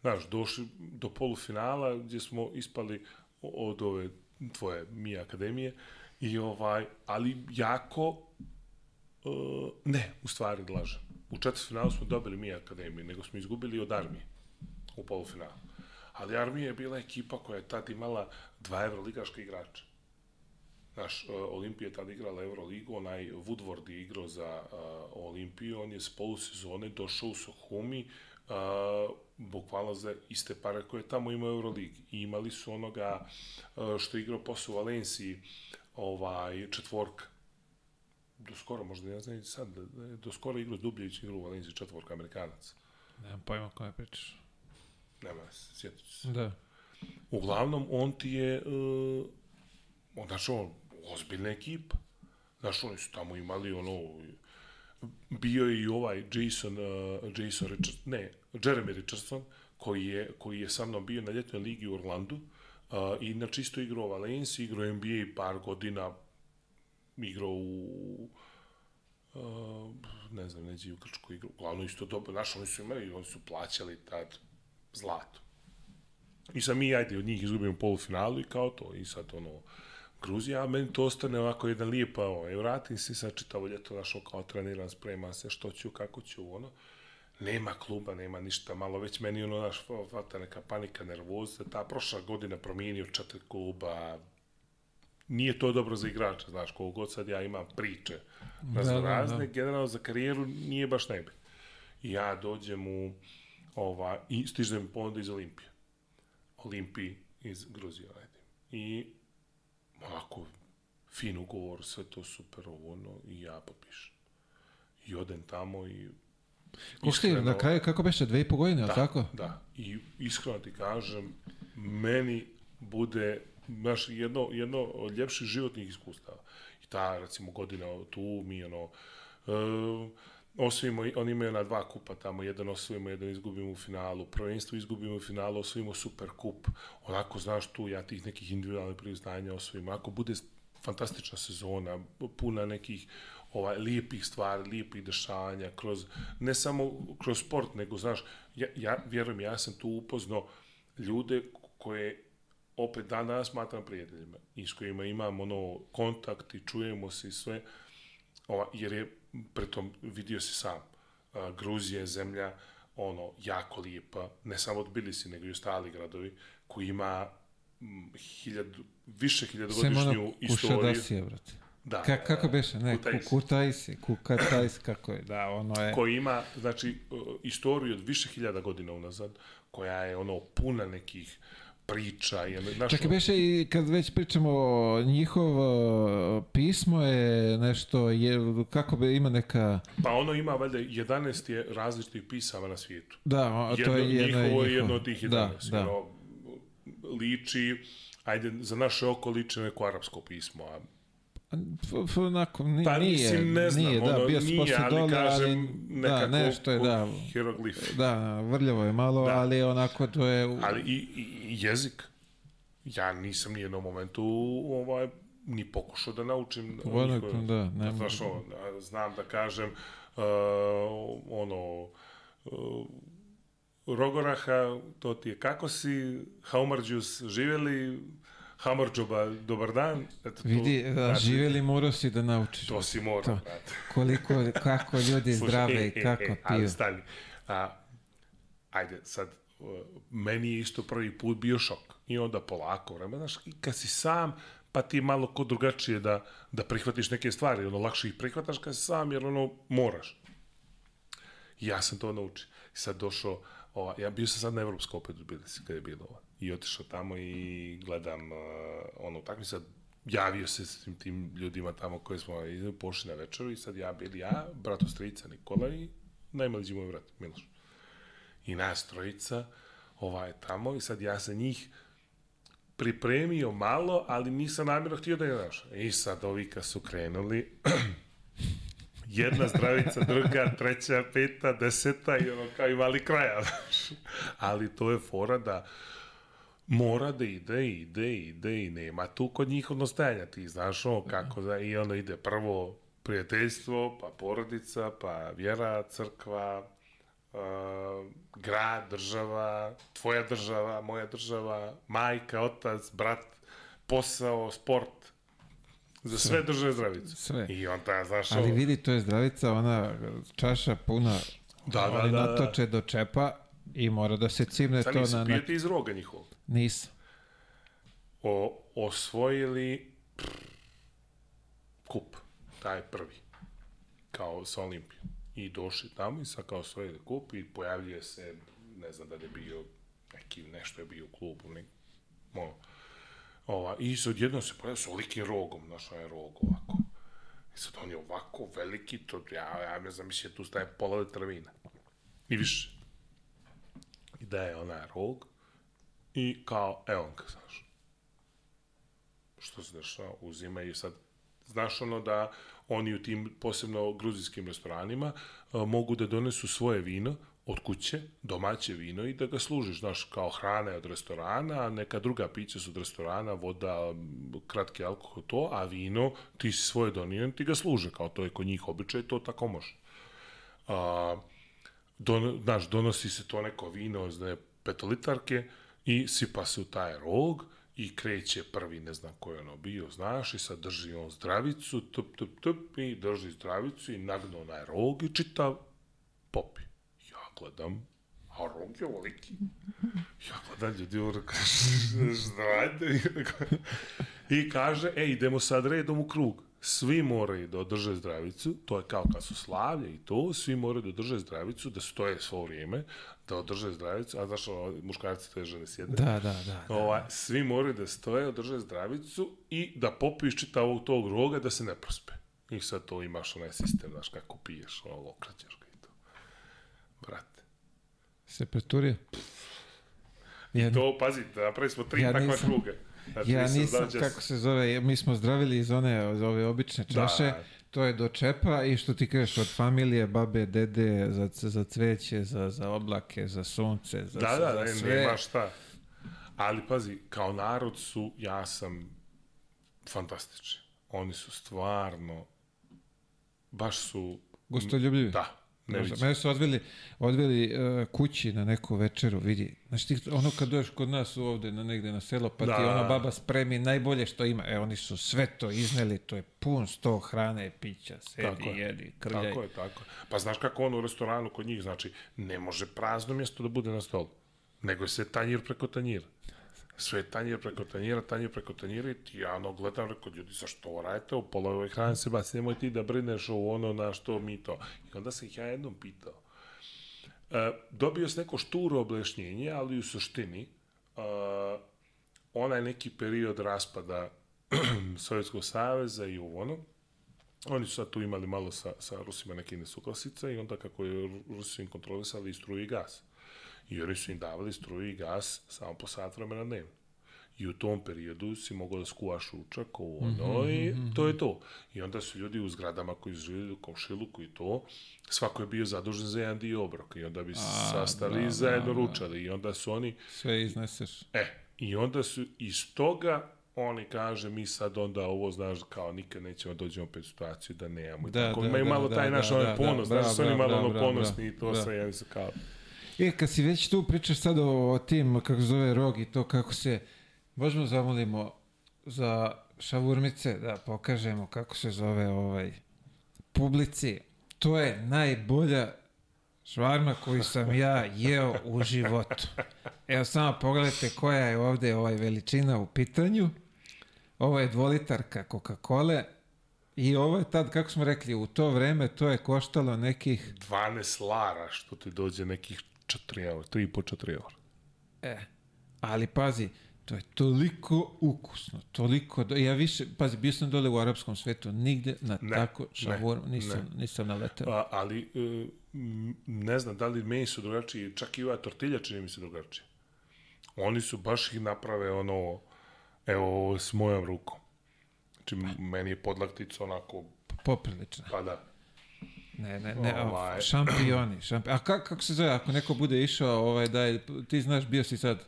B: znaš, došli do polufinala gdje smo ispali od ove tvoje mi akademije I ovaj, ali jako, uh, ne, u stvari lažem. U četvrtfinalu smo dobili mi akademiju, nego smo izgubili od armije u polufinalu. Ali armija je bila ekipa koja je tad imala dva evroligaška igrača. Naš uh, Olimpija je tad igrala Euroligu, onaj Woodward je igrao za uh, Olimpiju, on je s polusezone došao u Sohumi, uh, bukvalno za iste pare koje je tamo imao Euroligi. I imali su onoga uh, što je igrao posle u Valenciji, ovaj, četvorka. Do skoro, možda ne znam sad, do skoro igrao Dubljević igrao u Valenciji četvorka Amerikanac.
A: Nemam pojma kome pričaš.
B: Nema se, sjetit ću se.
A: Da.
B: Uglavnom, on ti je, uh, on, znaš, on, ozbiljna ekipa. Znaš, oni su tamo imali ono, bio je i ovaj Jason, uh, Jason Richard, ne, Jeremy Richardson, koji je, koji je sa mnom bio na ljetnoj ligi u Orlandu, uh, i inače isto igrao u Valenciji, igrao NBA par godina, igrao u uh, ne znam, neđe u Grčku igrao, uglavnom isto dobro, znaš, oni su imali, oni su plaćali tad zlato. I sad mi, ajde, od njih izgubimo polufinalu i kao to, i sad ono, Gruzija, a meni to ostane ovako jedan lijep, ovaj, vratim se sad čitavo ljeto našo kao treniran, sprema se, što ću, kako ću, ono, nema kluba, nema ništa, malo već meni ono, naš, vata neka panika, nervoza, ta prošla godina promijenio četiri kluba, nije to dobro za igrača, znaš, koliko god sad ja imam priče razno
A: da,
B: razne,
A: da.
B: generalno za karijeru nije baš najbolje. Ja dođem u, ova, i stižem ponuda iz Olimpije. Olimpiji iz Gruzije, ajde. I onako, fin ugovor, sve to super, ovo, ono, i ja potpišem. I odem tamo i...
A: Koliko ti, na kraju, kako beše, dve i po godine,
B: da,
A: tako?
B: Da, i iskreno ti kažem, meni bude, znaš, jedno, jedno od ljepših životnih iskustava. I ta, recimo, godina tu mi, ono, uh, osvojimo, oni imaju na dva kupa tamo, jedan osvojimo, jedan izgubimo u finalu, prvenstvo izgubimo u finalu, osvojimo super kup, onako, znaš tu, ja tih nekih individualnih priznanja osvojimo, ako bude fantastična sezona, puna nekih ovaj, lijepih stvari, lijepih dešanja, kroz, ne samo kroz sport, nego, znaš, ja, ja vjerujem, ja sam tu upoznao ljude koje opet dan danas smatram prijateljima i s kojima imam ono kontakt i čujemo se i sve, ova, jer je pritom vidio si sam, a, Gruzija je zemlja ono, jako lijepa, ne samo od Bilisi, nego i ostali gradovi, koji ima hiljad, više hiljadogodišnju istoriju.
A: Kušadasije, brate.
B: Da,
A: Ka, kako beše? Ne,
B: Kutajsi.
A: Kukatajsi, kako je, da, ono je...
B: koji ima, znači, uh, istoriju od više hiljada godina unazad, koja je ono puna nekih priča. I, znaš,
A: Čak beše i kad već pričamo njihovo pismo je nešto, je, kako be ima neka...
B: Pa ono ima valjda 11 je različitih pisama na svijetu.
A: Da, o,
B: jedno,
A: to je jedno,
B: njihovo
A: je
B: je jedno od tih 11.
A: Da, da.
B: Ono, liči, ajde, za naše oko liči neko arapsko pismo, a
A: F, f, onako,
B: Pa
A: nije,
B: mislim, ne znam,
A: nije, da,
B: ono,
A: bio
B: nije, ali
A: dole,
B: kažem,
A: ali, da,
B: nekako
A: nešto je, da,
B: hieroglif.
A: da, vrljavo je malo,
B: Da.
A: ali onako to je,
B: Ali i, i, jezik. Ja nisam ni jednom momentu ovaj, ni pokušao da naučim.
A: Ono, da, ne
B: Znaš, ono, da, znam da kažem uh, ono uh, Rogoraha, to ti je kako si, Haumarđus živjeli, Hamarđoba, dobar dan. Eto, to,
A: vidi,
B: znači,
A: živjeli morao si da naučiš.
B: To si mora,
A: To.
B: brate.
A: Koliko, kako ljudi
B: Slušaj,
A: zdrave
B: e,
A: i
B: e,
A: kako
B: e, Ali
A: piju.
B: stani. A, ajde, sad, meni je isto prvi put bio šok. I onda polako vreme, znaš, kad si sam, pa ti malo kod drugačije da, da prihvatiš neke stvari, ono, lakše ih prihvataš kad si sam, jer ono, moraš. Ja sam to naučio. I sad došao, ova, ja bio sam sad na Evropskom opet u Tbilisi kada je bilo ovo. I otišao tamo i gledam uh, ono utakmicu, javio se s tim, tim ljudima tamo koje smo pošli na večeru i sad ja bili ja, brato strica Nikola i najmlađi moj brat Miloš. I nas trojica ovaj, tamo i sad ja sa njih pripremio malo, ali nisam namjerno htio da je naš. I sad ovi kad su krenuli, jedna zdravica, druga, treća, peta, deseta i ono kao imali kraja. Ali to je fora da mora da ide, ide, ide i nema tu kod njih odnostajanja. Ti znaš ono kako da i ono ide prvo prijateljstvo, pa porodica, pa vjera, crkva, uh, grad, država, tvoja država, moja država, majka, otac, brat, posao, sport. Za sve drže zdravicu.
A: Sve.
B: I onda, znaš,
A: Ali
B: ovo-
A: vidi, to je zdravica, ona čaša puna,
B: Da, da,
A: oni
B: da, da.
A: natoče do čepa i mora da se cimne
B: Sad
A: to na... na...
B: pijete iz roga njihovog.
A: Nisam.
B: O, osvojili kup, taj prvi, kao sa Olimpijom. I došli tamo i sad kao osvojili kup i pojavljuje se, ne znam da li je bio neki, nešto je bio u klubu, ne, mo, ova, i sad jednom se pojavio s olikim rogom, znaš, onaj rog ovako. I sad on je ovako veliki, to, ja, ja ne znam, mislim, tu staje pola litra vina. I više. I daje onaj rog i kao, evo ga, znaš što se dešava, uzima i sad, znaš ono da oni u tim, posebno gruzijskim restoranima, a, mogu da donesu svoje vino od kuće, domaće vino i da ga služiš, znaš, kao hrana je od restorana, neka druga pića su od restorana, voda, kratki alkohol, to, a vino, ti si svoje donio, ti ga služe, kao to je kod njih običaj, to tako može. A, don, znaš, donosi se to neko vino ne, petolitarke i sipa se u taj rog i kreće prvi, ne znam ko je ono bio, znaš, i sad drži on zdravicu, tup, tup, tup, i drži zdravicu i nagnu onaj rog i čitav popi. Ja gledam, a rog je ovoliki. Ja gledam ljudi, ono kaže, šta? I kaže, e, idemo sad redom u krug. Svi moraju da održe zdravicu, to je kao kad su slavlje i to, svi moraju da održe zdravicu, da stoje svo vrijeme, da održe zdravicu, a znaš, ono, muškarci te žene sjede.
A: Da, da, da. da.
B: Ovaj, svi moraju da stoje, održe zdravicu i da popiju iz čitavog tog roga da se ne prospe. I sad to imaš onaj sistem, znaš, kako piješ, ono, okraćeš ga i to. Brate.
A: Se preturio? Ja,
B: To, pazi, napravili smo tri
A: Ja
B: takva
A: nisam-
B: kruga. Znači,
A: ja
B: nisam će
A: kako
B: se-
A: zove, mi smo zdravili iz one, iz ove obične čaše,
B: Da.
A: to je do čepa i što ti kažeš od familije, babe, dede, za, za cveće, za, za oblake, za sunce, za,
B: Da, da,
A: za
B: ne,
A: sve.
B: nema šta. Ali pazi, kao narod su, ja sam fantastični. Oni su stvarno, baš su...
A: Gostoljubljivi.
B: Da, ne
A: Možda. Mene su odveli, odveli uh, kući na neku večeru, vidi. Znači, ti, ono kad dođeš kod nas ovde, na negde na selo, pa
B: Da.
A: ti ona baba spremi najbolje što ima. E, oni su sve to izneli, to je pun sto hrane, pića, sedi,
B: Tako je.
A: jedi, krljaj.
B: Tako je, tako je. Pa znaš kako ono u restoranu kod njih, znači, ne može prazno mjesto da bude na stolu, nego je sve tanjir preko tanjira. Sve tanjir preko tanjira, tanjir preko tanjira i ti ja ono gledam, rekao, ljudi, sa što radite, u pola ove hrane se baci, nemoj ti da brineš o ono na što mi to. I onda sam ih ja jednom pitao. E, dobio sam neko šturo objašnjenje, ali u suštini, e, onaj neki period raspada Sovjetskog saveza i ovo ono, oni su sad tu imali malo sa, sa Rusima neke nesuglasice i onda kako je Rusi im kontrolisali i struju i gas. I oni su im davali struju i gas samo po sat vremena dnevno. I u tom periodu si mogao da skuvaš ručak, ovo ono, i to je to. I onda su ljudi u zgradama koji su živjeli u komšiluku i to, svako je bio zadužen za jedan dio obroka i onda bi se sastali
A: da,
B: i zajedno
A: da, da.
B: ručali. I onda su oni,
A: Sve izneseš.
B: E, i onda su iz toga oni kaže mi sad onda ovo znaš kao nikad nećemo dođemo opet u situaciju da nemamo. i
A: Da,
B: tako.
A: da,
B: Imaju
A: da,
B: malo
A: da,
B: taj
A: da,
B: naš
A: da,
B: onaj
A: da,
B: ponos,
A: bravo,
B: znaš da su oni
A: bravo,
B: malo ono ponosni i to
A: da.
B: sve, ja mislim kao...
A: E, kad si već tu pričaš sad o, o tim, kako zove rog i to kako se, možemo zamolimo za šavurmice da pokažemo kako se zove ovaj publici. To je najbolja švarma koju sam ja jeo u životu. Evo samo pogledajte koja je ovde ovaj veličina u pitanju. Ovo je dvolitarka Coca-Cola i ovo je tad, kako smo rekli, u to vreme to je koštalo nekih
B: 12 lara, što ti dođe nekih 4 eura, 3 po 4 eura.
A: E, ali pazi, to je toliko ukusno, toliko, do... ja više, pazi, bio sam dole u arapskom svetu, nigde na
B: Ne,
A: tako šavur,
B: ne,
A: nisam, nisam naleteo.
B: A, ali, e, ne znam da li meso drugačije, čak i ova tortilja čini mi se drugačije. Oni su baš ih naprave ono, evo, s mojom rukom. Znači, m- meni je podlaktica onako,
A: Poprilično.
B: pa da,
A: Ne, ne, ne,
B: Ovaj.
A: šampioni, šampioni. A kako, kako se zove, ako neko bude išao, ovaj, daj, ti znaš, bio si sad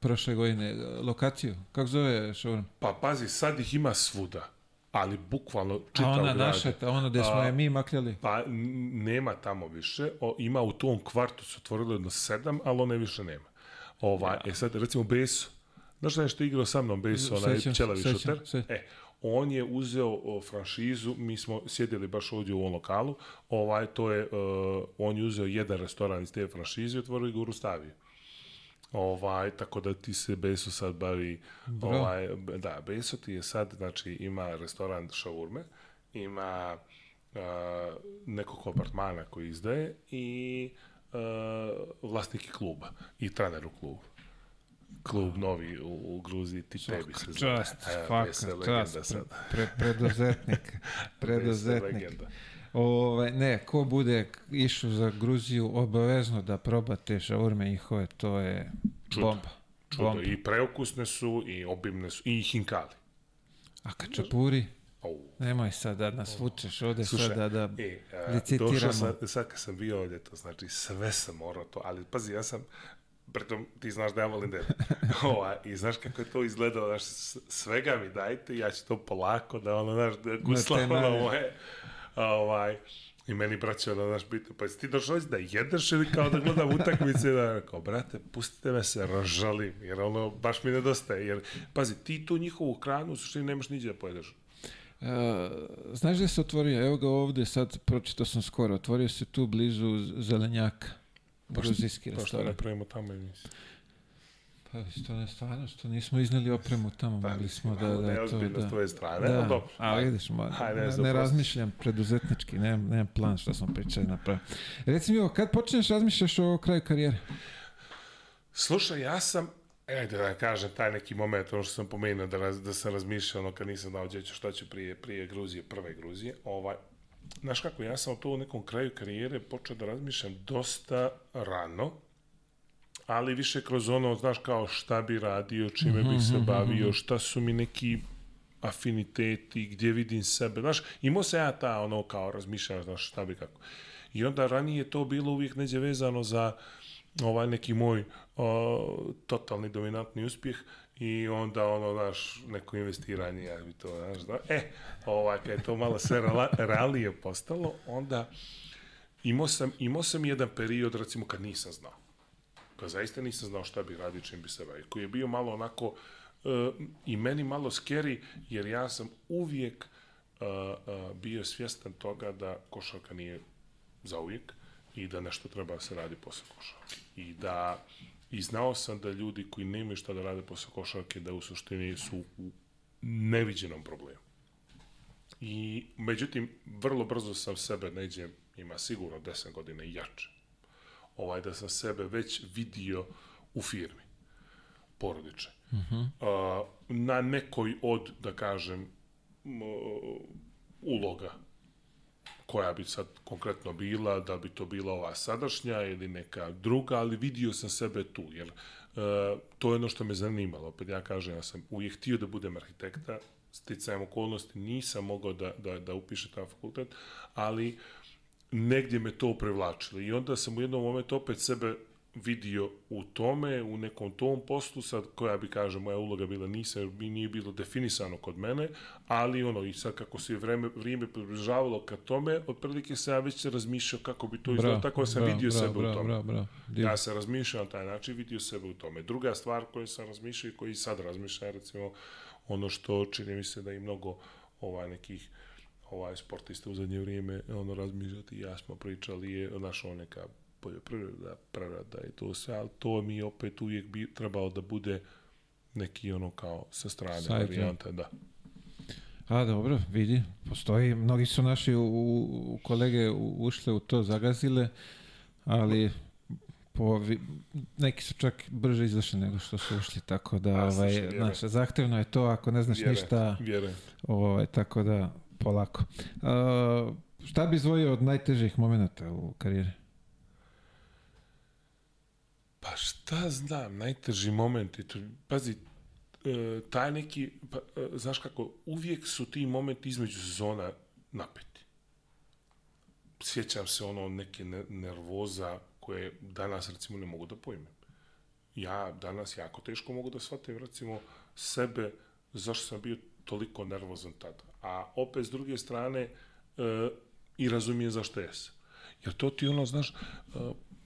A: prošle godine, lokaciju, kako zove šaurma?
B: Pa pazi, sad ih ima svuda, ali bukvalno
A: A
B: čitav
A: ona
B: grad.
A: naša, ta, ono gde smo
B: A,
A: je mi makljali.
B: Pa nema tamo više, o, ima u tom kvartu su otvorili jedno sedam, ali one više nema. Ovaj, E sad, recimo Beso, znaš da je što igrao sa mnom Beso, onaj
A: se, sećam
B: šuter?
A: se.
B: E, on je uzeo o, franšizu, mi smo sjedili baš ovdje u ovom lokalu, ovaj, to je, uh, on je uzeo jedan restoran iz te franšize i otvorio ga u Rustaviju. Ovaj, tako da ti se Beso sad bavi,
A: Bro.
B: ovaj, da, Beso ti je sad, znači, ima restoran šaurme, ima uh, nekog apartmana koji izdaje i uh, vlasniki kluba i trener u klubu. Klub novi u, u Gruziji, ti tebi se zove.
A: Čast,
B: je
A: čast, pre, pre, preduzetnik.
B: legenda.
A: Ove, ne, ko bude išao za Gruziju, obavezno da proba te šaurme njihove, to je
B: Čudo.
A: bomba.
B: Čudo.
A: Bomba.
B: I preukusne su, i obimne su, i hinkali.
A: A kačapuri,
B: Au.
A: nemoj sad da nas vučeš ovde
B: Slušaj,
A: sad da,
B: E, a,
A: licitiramo.
B: došao sam, sad kad sam bio ovdje, to znači sve sam morao to, ali pazi, ja sam, pritom ti znaš da ja volim da jedem. Ova, I znaš kako je to izgledalo, znaš, svega mi dajte, ja ću to polako da ono, znaš, da guslam
A: naje.
B: moje, ovaj, I meni braće, ono, znaš, bitno, pa jesi ti došao da jedeš ili kao da gledam utakmice, da, kao, brate, pustite me se, ražalim, jer ono, baš mi nedostaje, jer, pazi, ti tu njihovu hranu, u suštini nemaš niđe da pojedeš.
A: Uh, znaš gde se otvorio? Evo ga ovde, sad pročitao sam skoro. Otvorio se tu blizu Zelenjaka. Gruzijski
B: Pa što
A: restoran.
B: ne pravimo tamo emisiju?
A: Pa što ne stvarno, što nismo izneli opremu tamo,
B: Pa,
A: mogli smo da, da, to,
B: neozbiljno s
A: da.
B: tvoje strane,
A: Da,
B: ali dobro.
A: a vidiš, ma,
B: Hajde,
A: ne, ne razmišljam preduzetnički, nemam, nemam plan što smo pričali napraviti. Reci mi ovo, kad počneš razmišljaš o kraju karijere?
B: Slušaj, ja sam, ajde da kažem, taj neki moment, ono što sam pomenuo, da, raz, da sam razmišljao, ono kad nisam dao djeću šta ću prije, prije Gruzije, prve Gruzije, ovaj, znaš kako, ja sam to u nekom kraju karijere počeo da razmišljam dosta rano, ali više kroz ono, znaš, kao šta bi radio, čime bih se bavio, šta su mi neki afiniteti, gdje vidim sebe, znaš, imao sam ja ta, ono, kao razmišljanja, znaš, šta bi kako. I onda ranije je to bilo uvijek neđe vezano za ovaj neki moj o, totalni dominantni uspjeh i onda ono, znaš, neko investiranje, ja bi to, znaš, da, e, ovaj, kad je to malo sve realnije postalo, onda imao sam, imao sam jedan period, recimo, kad nisam znao. Kad zaista nisam znao šta bi radio, čim bi se bavio. Koji je bio malo onako, uh, i meni malo scary, jer ja sam uvijek uh, uh, bio svjestan toga da košarka nije za uvijek i da nešto treba da se radi posle košarke. I da i znao sam da ljudi koji nemaju šta da rade posle košarke, da u suštini su u neviđenom problemu. I, međutim, vrlo brzo sam sebe, neđe, ima sigurno 10 godina i jače, ovaj, da sam sebe već vidio u firmi porodiče. Uh -huh. uh, na nekoj od, da kažem, uloga koja bi sad konkretno bila, da bi to bila ova sadašnja ili neka druga, ali vidio sam sebe tu, jer uh, to je ono što me zanimalo. Opet ja kažem, ja sam uvijek htio da budem arhitekta, sticajem okolnosti nisam mogao da, da, da upišem taj fakultet, ali negdje me to privlačilo. I onda sam u jednom momentu opet sebe vidio u tome, u nekom tom poslu, sad koja bi, kaže, moja uloga bila nisam, jer mi nije bilo definisano kod mene, ali ono, i sad kako se vreme, vrijeme približavalo ka tome, otprilike se ja već razmišljao kako bi to izgledalo, tako da sam
A: bravo,
B: vidio
A: bravo,
B: sebe
A: bravo,
B: u tome.
A: Bravo, bravo, Divno.
B: Ja se razmišljam na taj način, vidio sebe u tome. Druga stvar koju sam razmišljao i koji sad razmišljam, recimo, ono što čini mi se da i mnogo ovaj, nekih ovaj sportista u zadnje vrijeme ono razmišljati ja smo pričali je našo neka poljoprivreda, prerada i to sve, ali to mi opet uvijek bi trebalo da bude neki ono kao sa strane
A: Side,
B: varijanta, da.
A: A dobro, vidi, postoji, mnogi su naši u, u kolege u- ušle u to, zagazile, ali po, neki su čak brže izašli nego što su ušli, tako da,
B: A,
A: ovaj,
B: slušaj,
A: znaš, zahtevno je to ako ne znaš
B: Vjerujem,
A: ništa,
B: Vjerujem.
A: ovaj, tako da, polako. A, šta bi izvojio od najtežih momenta u karijeri?
B: Pa šta znam, najteži moment to, pazi, e, taj neki, pa, e, znaš kako, uvijek su ti momenti između sezona napeti. Sjećam se ono neke ne, nervoza koje danas recimo ne mogu da pojmem. Ja danas jako teško mogu da shvatim recimo sebe zašto sam bio toliko nervozan tada. A opet s druge strane e, i razumijem zašto jesam. Jer to ti ono, znaš, e,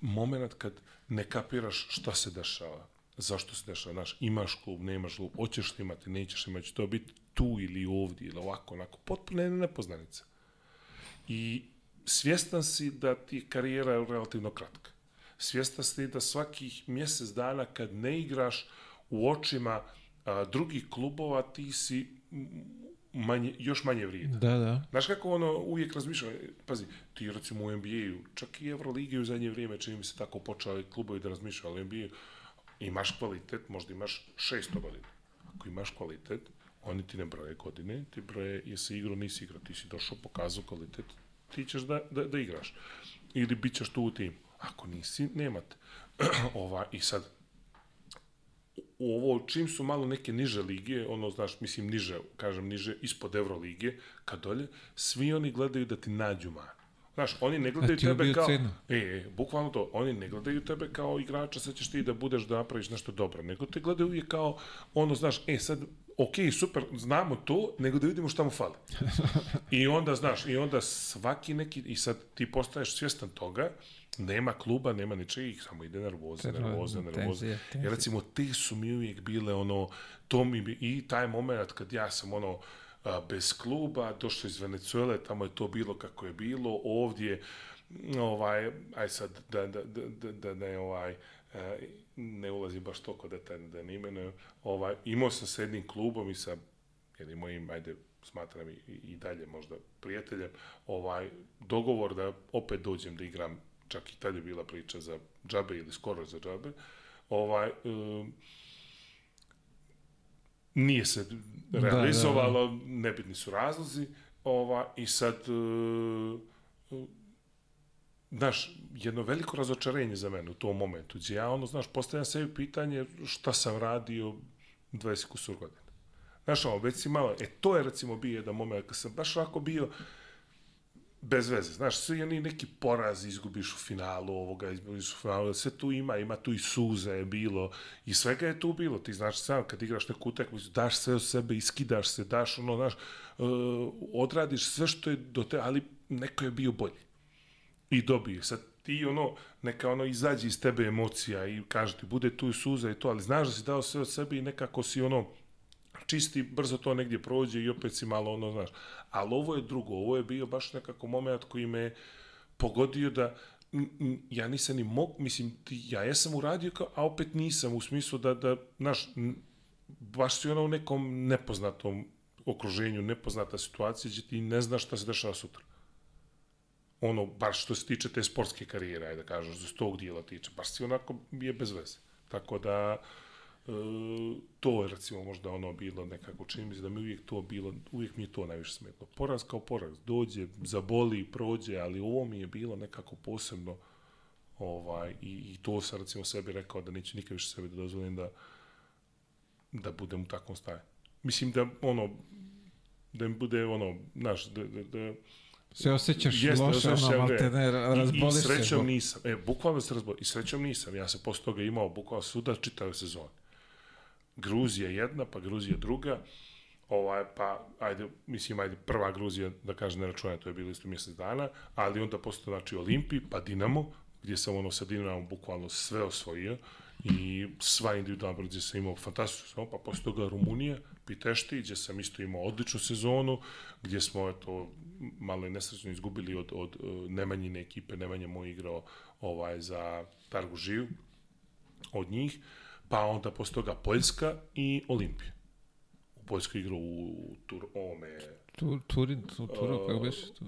B: moment kad ne kapiraš šta se dešava. zašto se dešava, znaš, imaš klub, nemaš klub, hoćeš li imati, nećeš imati, će to biti tu ili ovdje, ili ovako, onako, potpuno je nepoznanica. I svjestan si da ti je karijera relativno kratka. Svjestan si da svakih mjesec dana kad ne igraš u očima a, drugih klubova, ti si manje, još manje vrijedan.
A: Da, da.
B: Znaš kako ono uvijek razmišljam, pazi, ti recimo u NBA-u, čak i Euroligi u zadnje vrijeme, čini mi se tako počeli klubovi da razmišljaju, ali u NBA-u imaš kvalitet, možda imaš 600 godina. Ako imaš kvalitet, oni ti ne broje godine, ti broje jesi igrao, nisi igrao, ti si došao, pokazao kvalitet, ti ćeš da, da, da igraš. Ili bit ćeš tu u timu. Ako nisi, nemate. Ova, I sad, ovo, čim su malo neke niže lige, ono, znaš, mislim, niže, kažem, niže, ispod Evrolige, kad dolje, svi oni gledaju da ti nađu man. Znaš, oni ne gledaju
A: ti
B: tebe kao...
A: cenu.
B: E, e, bukvalno to. Oni ne gledaju tebe kao igrača, sad ćeš ti da budeš da napraviš nešto dobro. Nego te gledaju uvijek kao, ono, znaš, e, sad, ok, super, znamo to, nego da vidimo šta mu fali. I onda, znaš, i onda svaki neki, i sad ti postaješ svjestan toga, nema kluba, nema ničega, ih samo ide nervoza, nervoza, nervoza. Jer recimo, te su mi uvijek bile ono, to mi i taj moment kad ja sam ono, a, bez kluba, došao iz Venezuele, tamo je to bilo kako je bilo, ovdje, ovaj, aj sad, da, da, da, da, da ne, ovaj, e, ne ulazi baš toliko detaljno da ne imenujem, ovaj, imao sam sa jednim klubom i sa jednim mojim, ajde, smatram i, i dalje možda prijateljem, ovaj, dogovor da opet dođem da igram, čak i tad je bila priča za džabe ili skoro za džabe, ovaj, um, nije se realizovalo, da, da, da. nebitni su razlozi, ova, i sad, uh, znaš, jedno veliko razočarenje za mene u tom momentu, gdje ja, ono, znaš, postavljam sebi pitanje šta sam radio 20 kusur godina. Znaš, ono, već si malo, e, to je recimo bio jedan moment, kad sam baš ovako bio, bez veze. Znaš, svi oni neki poraz izgubiš u finalu ovoga, izgubiš u finalu, sve tu ima, ima tu i suza je bilo i svega je tu bilo. Ti znaš sam, kad igraš neku utakmicu, daš sve od sebe, iskidaš se, daš ono, znaš, uh, odradiš sve što je do te, ali neko je bio bolji. I dobije. Sad ti ono, neka ono izađe iz tebe emocija i kaže ti, bude tu i suza i to, ali znaš da si dao sve od sebe i nekako si ono, čisti, brzo to negdje prođe i opet si malo ono, znaš. Ali ovo je drugo, ovo je bio baš nekako moment koji me pogodio da ja nisam ni mog, mislim, ja jesam uradio, kao, a opet nisam, u smislu da, da znaš, baš si ono u nekom nepoznatom okruženju, nepoznata situacija, gdje ti ne znaš šta se dešava sutra. Ono, baš što se tiče te sportske karijere, ajde da kažeš, za tog dijela tiče, baš si onako je bez veze. Tako da, uh, to je recimo možda ono bilo nekako čini mi se da mi uvijek to bilo uvijek mi je to najviše smetlo. Poraz kao poraz. Dođe zaboli prođe ali ovo mi je bilo nekako posebno ovaj i, i to sam recimo sebi rekao da neće nikad više sebi da dozvolim da da budem u takvom stanju. Mislim da ono da mi bude ono znaš da, da, da
A: se osjećaš jeste, loše, ono, malte ne, razboliš
B: I, i srećom se. nisam, e, bukvalno se razboliš, i srećom nisam, ja sam posle toga imao bukvalno suda čitave sezone. Gruzija jedna, pa Gruzija druga, ovaj, pa, ajde, mislim, ajde, prva Gruzija, da kažem, ne računaj, to je bilo isto mjesec dana, ali onda posle, znači, Olimpi, pa Dinamo, gdje sam ono sa Dinamo bukvalno sve osvojio i sva individualna gdje sam imao fantastičnu sezonu, pa posle toga Rumunija, Pitešti, gdje sam isto imao odličnu sezonu, gdje smo, eto, malo i nesrećno izgubili od, od uh, Nemanjine ekipe, Nemanja moj igrao ovaj, za Targu Žiju, od njih, pa onda posle toga Poljska i Olimpija. U Poljskoj igrao u Tur, ovome...
A: Tu, Turin, tu, Turo, uh, kako beše tu?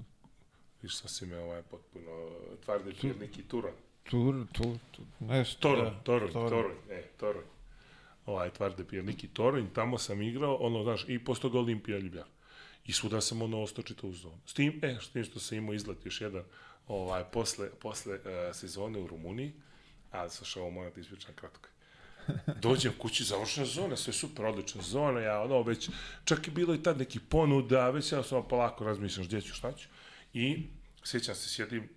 B: Viš sam si me ovaj potpuno tvarde tu, neki Turan.
A: Tur, tu, tu, nešto.
B: Toron, da, Toron, Toron, e, Toron. Ovaj, tvarde neki Toron, tamo sam igrao, ono, znaš, i posle toga Olimpija Ljubljar. I svuda sam ono ostao čitao u zonu. S tim, e, s tim što sam imao izlet još jedan, ovaj, posle, posle uh, sezone u Rumuniji, sa što ovo moram ti ispričam kratko. Dođem kući, završena zona, sve super, odlična zona, ja ono već, čak je bilo i tad neki ponuda, već ja sam polako razmišljam gdje ću, šta ću. I sjećam se, sjedim,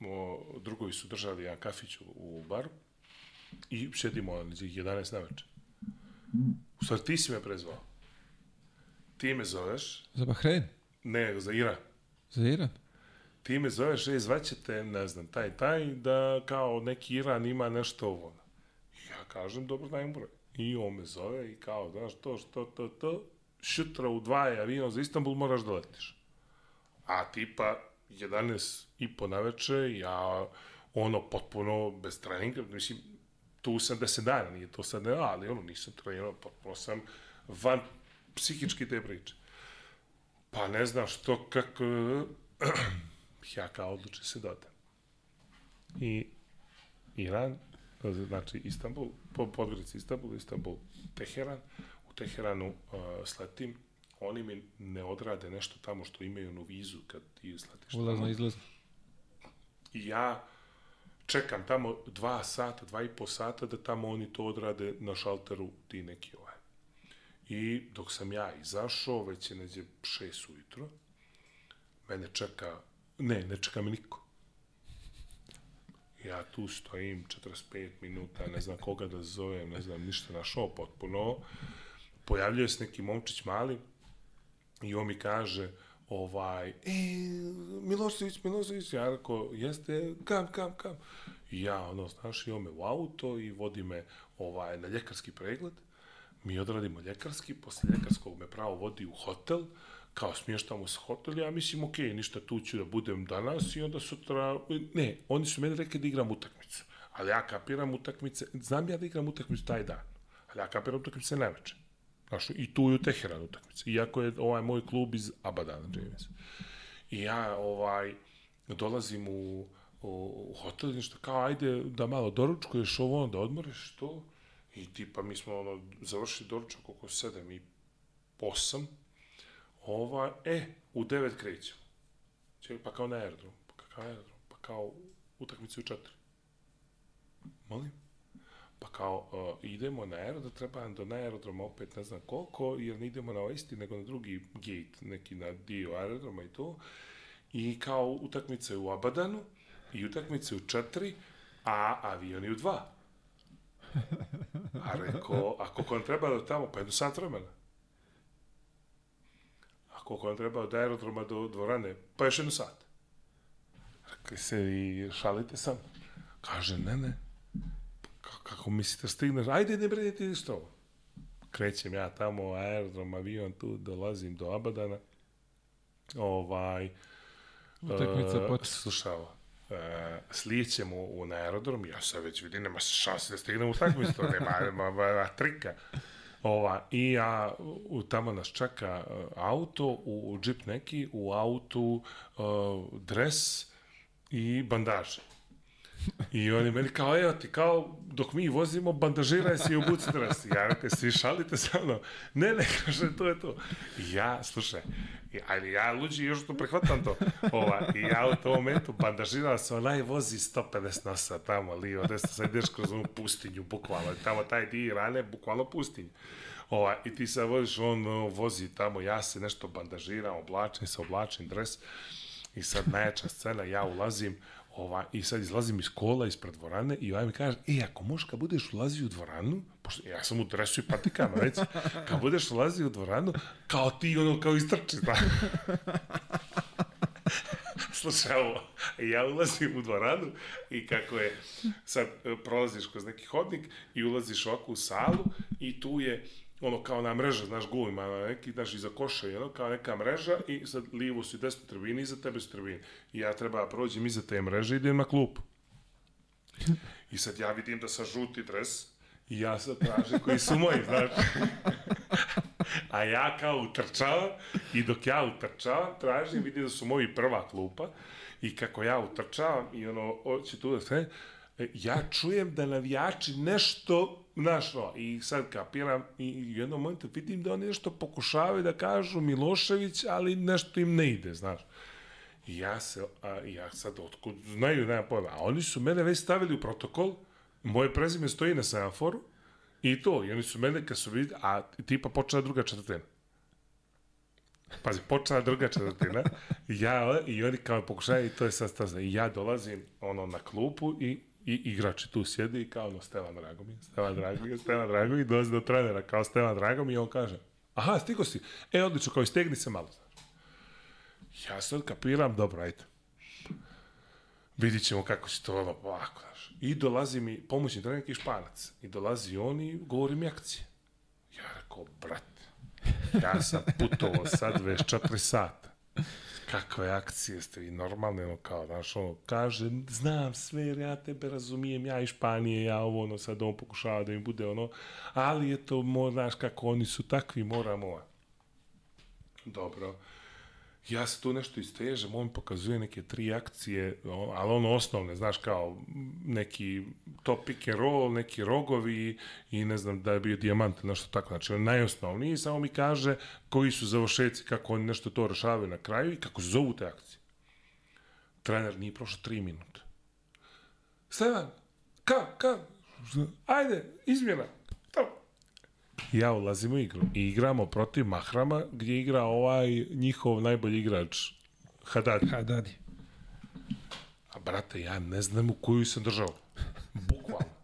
B: o, drugovi su držali jedan kafić u, u baru i sjedimo na 11 na večer. U stvari, ti si me prezvao. Ti me zoveš.
A: Za Bahrein?
B: Ne, za Iran.
A: Za Iran?
B: Ti me zoveš, e, zvaćete, ne znam, taj, taj, da kao neki Iran ima nešto ovo. Kažem, dobro, daj mu broj. I on me zove i kao, znaš, to, što, to, to, šutra u dva je avion za Istanbul, moraš da letiš. A tipa, 11 i po naveče, ja, ono, potpuno bez treninga, mislim, tu sam 10 dana, nije to sad ne, ali ono, nisam trenirao, potpuno sam van psihički te priče. Pa ne znam što, kako, ja kao odlučim se da odem. I Iran, znači Istanbul, po Podgorici Istanbul, Istanbul, Teheran, u Teheranu uh, sletim, oni mi ne odrade nešto tamo što imaju na vizu kad ti sletiš
A: Ulazno, izlazno.
B: I ja čekam tamo dva sata, dva i po sata da tamo oni to odrade na šalteru ti neki ovaj. I dok sam ja izašao, već je neđe šest ujutro, mene čeka, ne, ne čeka me niko. Ja tu stojim 45 minuta, ne znam koga da zovem, ne znam ništa našao potpuno. Pojavljuje se neki momčić mali i on mi kaže, ovaj, e, Milošević, Milošević, ja rekao, jeste, kam, kam, kam. Ja, ono, znaš, i on me u auto i vodi me ovaj, na ljekarski pregled. Mi odradimo ljekarski, posle ljekarskog me pravo vodi u hotel, kao smještamo se hotel, ja mislim, ok, ništa, tu ću da budem danas i onda sutra, ne, oni su meni rekli da igram utakmicu, ali ja kapiram utakmice, znam ja da igram utakmicu taj dan, ali ja kapiram utakmice neveče. Znaš, i tu je u Teheran utakmica, iako je ovaj moj klub iz Abadana, čini se. I ja, ovaj, dolazim u, u, u hotel, nešto kao, ajde da malo doručkuješ ovo, da odmoriš to, i tipa mi smo ono, završili doručak oko 7 i 8, ova, e, u 9 krećemo. Čekaj, pa kao na aerodrom, pa kao aerodrom, pa kao utakmice u 4. Molim? Pa kao, uh, idemo na aerodrom, treba nam do na aerodroma opet ne znam koliko, jer ne idemo na ovaj isti, nego na drugi gate, neki na dio aerodroma i to. I kao utakmice u Abadanu, i utakmice u 4, a avioni u 2. A rekao, a koliko nam treba do tamo? Pa jedno sat vremena. Koliko nam treba od aerodroma do dvorane? Pa još jedno sat. Rekli se i šalite sam. Kaže, ne, ne. Kako mislite stigneš? Ajde, ne brinite ništa ovo. Krećem ja tamo, aerodrom, avion, tu dolazim do Abadana. Ovaj,
A: Utakmica
B: e,
A: pot.
B: Slušao, e, slijećemo u, na aerodrom, ja sad već vidim, nema šanse da stignem u takmicu, to nema, nema, nema trika. Ova, I ja, u, tamo nas čeka uh, auto, u, u džip neki, u autu uh, dres i bandaže. I oni meni kao, evo ti, kao, dok mi vozimo, bandažiraj se i obuci dres. Ja rekao, svi šalite sa mnom. Ne, ne, kaže, to je to. I ja, slušaj, ali ja luđi još to prihvatam to. Ova, I ja u tom momentu bandažiram se, onaj vozi 150 nosa tamo, lijevo, desno, sad ideš kroz onu pustinju, bukvalno. Tamo taj dio rane, bukvalno pustinju. Ova, I ti sad voziš, on vozi tamo, ja se nešto bandažiram, oblačim se, oblačim dres. I sad najjača scena, ja ulazim, ova, i sad izlazim iz kola, ispred dvorane i ovaj mi kaže, e, ako možeš kad budeš ulazio u dvoranu, pošto ja sam u dresu i patikama, već, kad budeš ulazio u dvoranu, kao ti, ono, kao istrči, da. Slušaj ovo, ja ulazim u dvoranu i kako je, sad e, prolaziš kroz neki hodnik i ulaziš ovako u salu i tu je ono kao na mreža, znaš, gul ima neki, znaš, iza koša je ono, kao neka mreža i sad lijevo su i desno tribini, iza tebe su tribini. I ja treba da prođem iza te mreže i idem na klupu. I sad ja vidim da sa žuti dres i ja sad tražim koji su moji, znaš. A ja kao utrčavam i dok ja utrčavam, tražim, vidim da su moji prva klupa i kako ja utrčavam i ono, hoće tu da sve, ja čujem da navijači nešto našlo i sad kapiram i u jednom momentu vidim da oni nešto pokušavaju da kažu Milošević, ali nešto im ne ide, znaš. I ja se, a, ja sad otkud znaju, nema pojma, a oni su mene već stavili u protokol, moje prezime stoji na semaforu i to, i oni su mene kad su vidjeli, a tipa počela druga četvrtina. Pazi, počela druga četvrtina, ja, i oni kao pokušaju, i to je sad staza. I ja dolazim ono na klupu i i igrači tu sjedi i kao ono Stevan Dragomi, Stevan Dragomi, Stevan Dragomi, dolazi do trenera kao Stevan Dragomi i on kaže, aha, stigo si, e, odlično, kao istegni se malo, znaš. Ja sad kapiram, dobro, ajde. vidit ćemo kako će to ono ovako, znaš. I dolazi mi pomoćni trener neki španac. I dolazi on i govori mi akcije. Ja rekao, brate, ja sam putovao sad 24 sata. Kakve akcije ste vi normalne, ono kao, znaš, ono, kaže, znam sve, jer ja tebe razumijem, ja iz Španije, ja ovo, ono, sad on pokušava da mi bude, ono, ali je to, mo, znaš, kako oni su takvi, moramo, dobro, ja se tu nešto istežem, on pokazuje neke tri akcije, ali ono osnovne, znaš, kao neki top pick and roll, neki rogovi i ne znam da je bio dijamant, nešto tako, znači on najosnovniji, samo mi kaže koji su završeci, kako oni nešto to rešavaju na kraju i kako se zovu te akcije. Trener nije prošlo tri minuta. Stevan, ka, ka, ajde, izmjena, ja ulazim u igru i igramo protiv Mahrama gdje igra ovaj njihov najbolji igrač Hadadi.
A: Hadadi.
B: A brate, ja ne znam u koju sam držao. Bukvalno.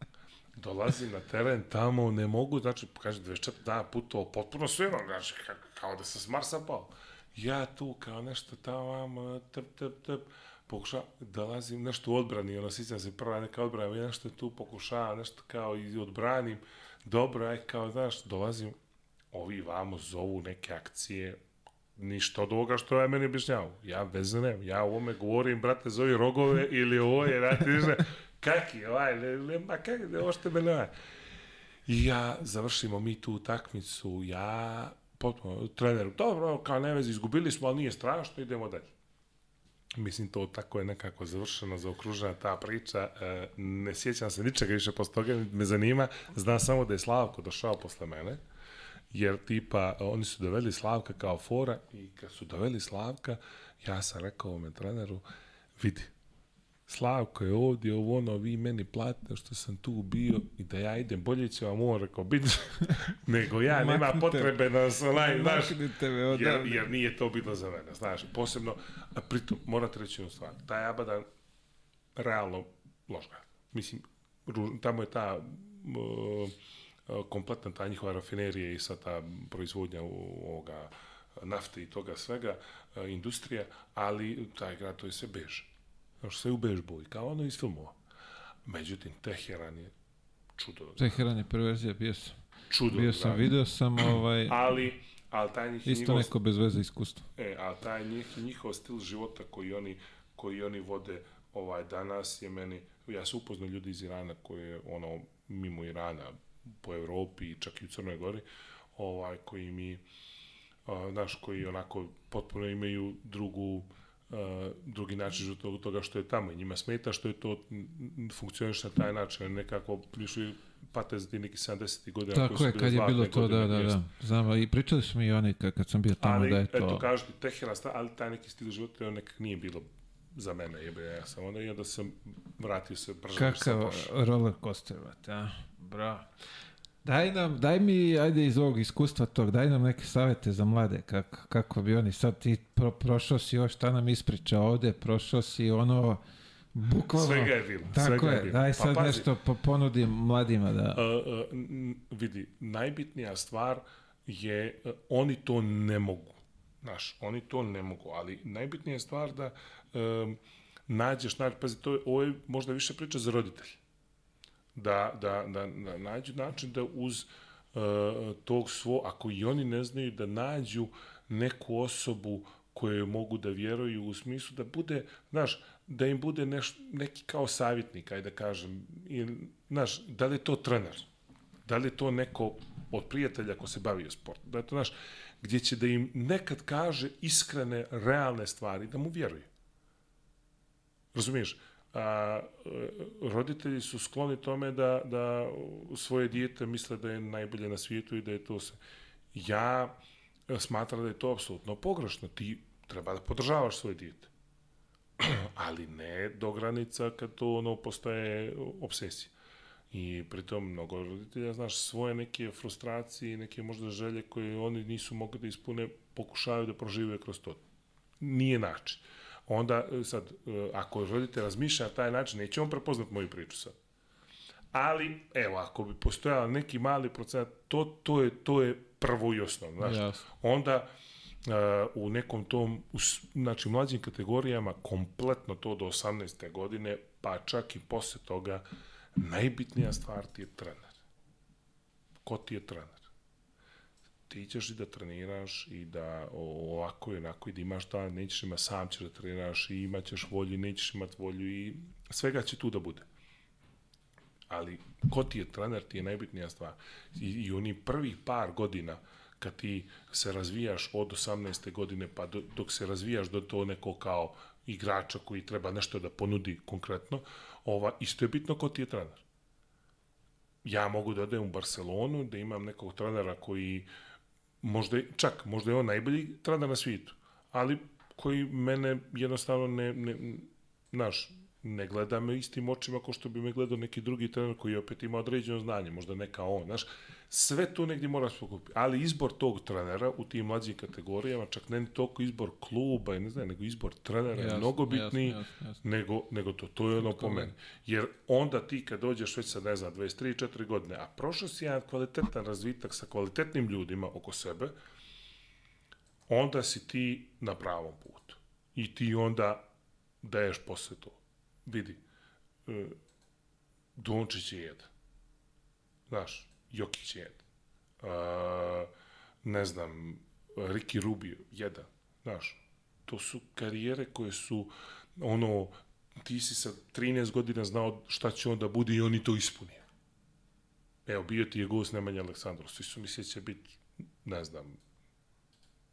B: Dolazim na teren tamo, ne mogu, znači, kaže, 24 dana putovao, potpuno sve, znači, kao da sam s Marsa pao. Ja tu kao nešto tamo, tep, tep, tep, pokušavam, dolazim nešto u odbrani, ono, sjećam se prva neka odbrana, ja nešto tu pokušavam, nešto kao i odbranim, dobro, aj kao, znaš, dolazim, ovi vamo zovu neke akcije, ništa od ovoga što je meni objašnjavao. Ja veze nemam, ja u ovome govorim, brate, zovi rogove ili ovo je, brate, ništa, kaki, ovaj, ne, ne, ma kaki, ne, ošte me ne, I ja, završimo mi tu utakmicu, ja, potpuno, treneru, dobro, kao ne vezi, izgubili smo, ali nije strašno, idemo dalje. Mislim, to tako je nekako završeno, zaokružena ta priča. E, ne sjećam se ničega više posle toga, me zanima. Znam samo da je Slavko došao posle mene, jer tipa, oni su doveli Slavka kao fora i kad su doveli Slavka, ja sam rekao ome treneru, vidi, Slavko je ovdje, ovo ono, vi meni platite što sam tu bio i da ja idem, bolje će vam on rekao biti, nego ja, nema potrebe da se onaj, znaš, jer, jer nije to bilo za mene, znaš, posebno, a pritom, morate reći jednu stvar, taj Abadan realno ložga. Mislim, tamo je ta uh, kompletna ta njihova rafinerija i sa ta proizvodnja ovoga nafte i toga svega, uh, industrija, ali taj grad to je sve bež Još sve u bež boji, kao ono iz filmova. Međutim, Teheran je čudo.
A: Teheran je perverzija, bio sam.
B: Čudo.
A: Bio sam, video sam ovaj...
B: Ali, ali taj njih
A: Isto njihov, neko bez veze iskustvo.
B: E, a taj njih, njihov stil života koji oni, koji oni vode ovaj danas je meni, ja se upoznao ljudi iz Irana koji je ono mimo Irana po Evropi i čak i u Crnoj Gori, ovaj koji mi uh, naš koji onako potpuno imaju drugu uh, drugi način života toga što je tamo i njima smeta što je to funkcioniše na taj način nekako prišli pate za neki 70. godina
A: Tako je, kad je bilo to, da, da, da. Znam, i pričali smo i oni kad, kad sam bio tamo
B: ali,
A: da je to...
B: eto, kažete, Teheran, ali taj neki stil života nekak nije bilo za mene, jebe, ja sam onda i onda sam vratio se brže.
A: Kakav roller coaster, vate, a? Bravo. Daj nam, daj mi, ajde iz ovog iskustva tog, daj nam neke savete za mlade, kako, kako bi oni sad ti pro, prošao si još šta nam ispriča ovde, prošao si ono, bukvalno.
B: Svega je bilo.
A: Tako
B: svega
A: je,
B: bilo.
A: daj
B: Pa
A: sad
B: pazi,
A: nešto po, ponudim mladima da...
B: Uh, uh, vidi, najbitnija stvar je, uh, oni to ne mogu. Znaš, oni to ne mogu, ali najbitnija stvar da um, nađeš, nađeš, pazi, to je, ovo je možda više priča za roditelje. Da, da, da, da nađu način da uz uh, tog svo, ako i oni ne znaju, da nađu neku osobu koje mogu da vjeruju u smislu da bude, znaš, da im bude neš, neki kao savjetnik, ajde da kažem, i, znaš, da li je to trener, da li je to neko od prijatelja ko se bavi sport, da je to, znaš, gdje će da im nekad kaže iskrene, realne stvari, da mu vjeruje. Razumiješ? A, roditelji su skloni tome da, da svoje dijete misle da je najbolje na svijetu i da je to se. Ja smatram da je to apsolutno pogrešno. Ti treba da podržavaš svoje dijete. Ali ne do granica kad to ono postaje obsesija. I pritom mnogo roditelja, znaš, svoje neke frustracije i neke možda želje koje oni nisu mogli da ispune, pokušavaju da prožive kroz to. Nije način. Onda, sad, ako roditelj razmišlja na taj način, neće on prepoznat moju priču sad. Ali, evo, ako bi postojala neki mali procenat, to, to, je, to je prvo i osnovno, znaš.
A: Jasno.
B: Onda, u nekom tom, u, znači mlađim kategorijama, kompletno to do 18. godine, pa čak i posle toga, najbitnija stvar ti je trener. Ko ti je trener? Ti ćeš i da treniraš i da ovako i onako i da imaš da, nećeš ima sam ćeš da treniraš i imaćeš volju i nećeš imat volju i svega će tu da bude. Ali ko ti je trener ti je najbitnija stvar. I, i oni prvih par godina kad ti se razvijaš od 18. godine pa do, dok se razvijaš do to neko kao igrača koji treba nešto da ponudi konkretno, ova, isto je bitno ko ti je trener. Ja mogu da odem u Barcelonu, da imam nekog trenera koji uh, možda, čak, možda je on najbolji trener na svijetu, ali koji mene jednostavno ne, ne naš, ne gleda me istim očima kao što bi me gledao neki drugi trener koji opet ima određeno znanje, možda neka on, znaš, sve to negdje mora se pokupiti. Ali izbor tog trenera u tim mlađim kategorijama, čak ne toliko izbor kluba ne znam, nego izbor trenera je mnogo bitniji jasno, jasno. Nego, nego to. To je ono po meni. Jer onda ti kad dođeš već sa, ne znam, 23-4 godine, a prošao si jedan kvalitetan razvitak sa kvalitetnim ljudima oko sebe, onda si ti na pravom putu. I ti onda daješ posle to. Vidi, e, Dončić je jedan. Znaš, Jokić jedan. Uh, ne znam, Ricky Rubio, jedan. Znaš, to su karijere koje su, ono, ti si sa 13 godina znao šta će onda bude i oni to ispunio. Evo, bio ti je gost Nemanja Aleksandrov, svi su mislili će biti, ne znam,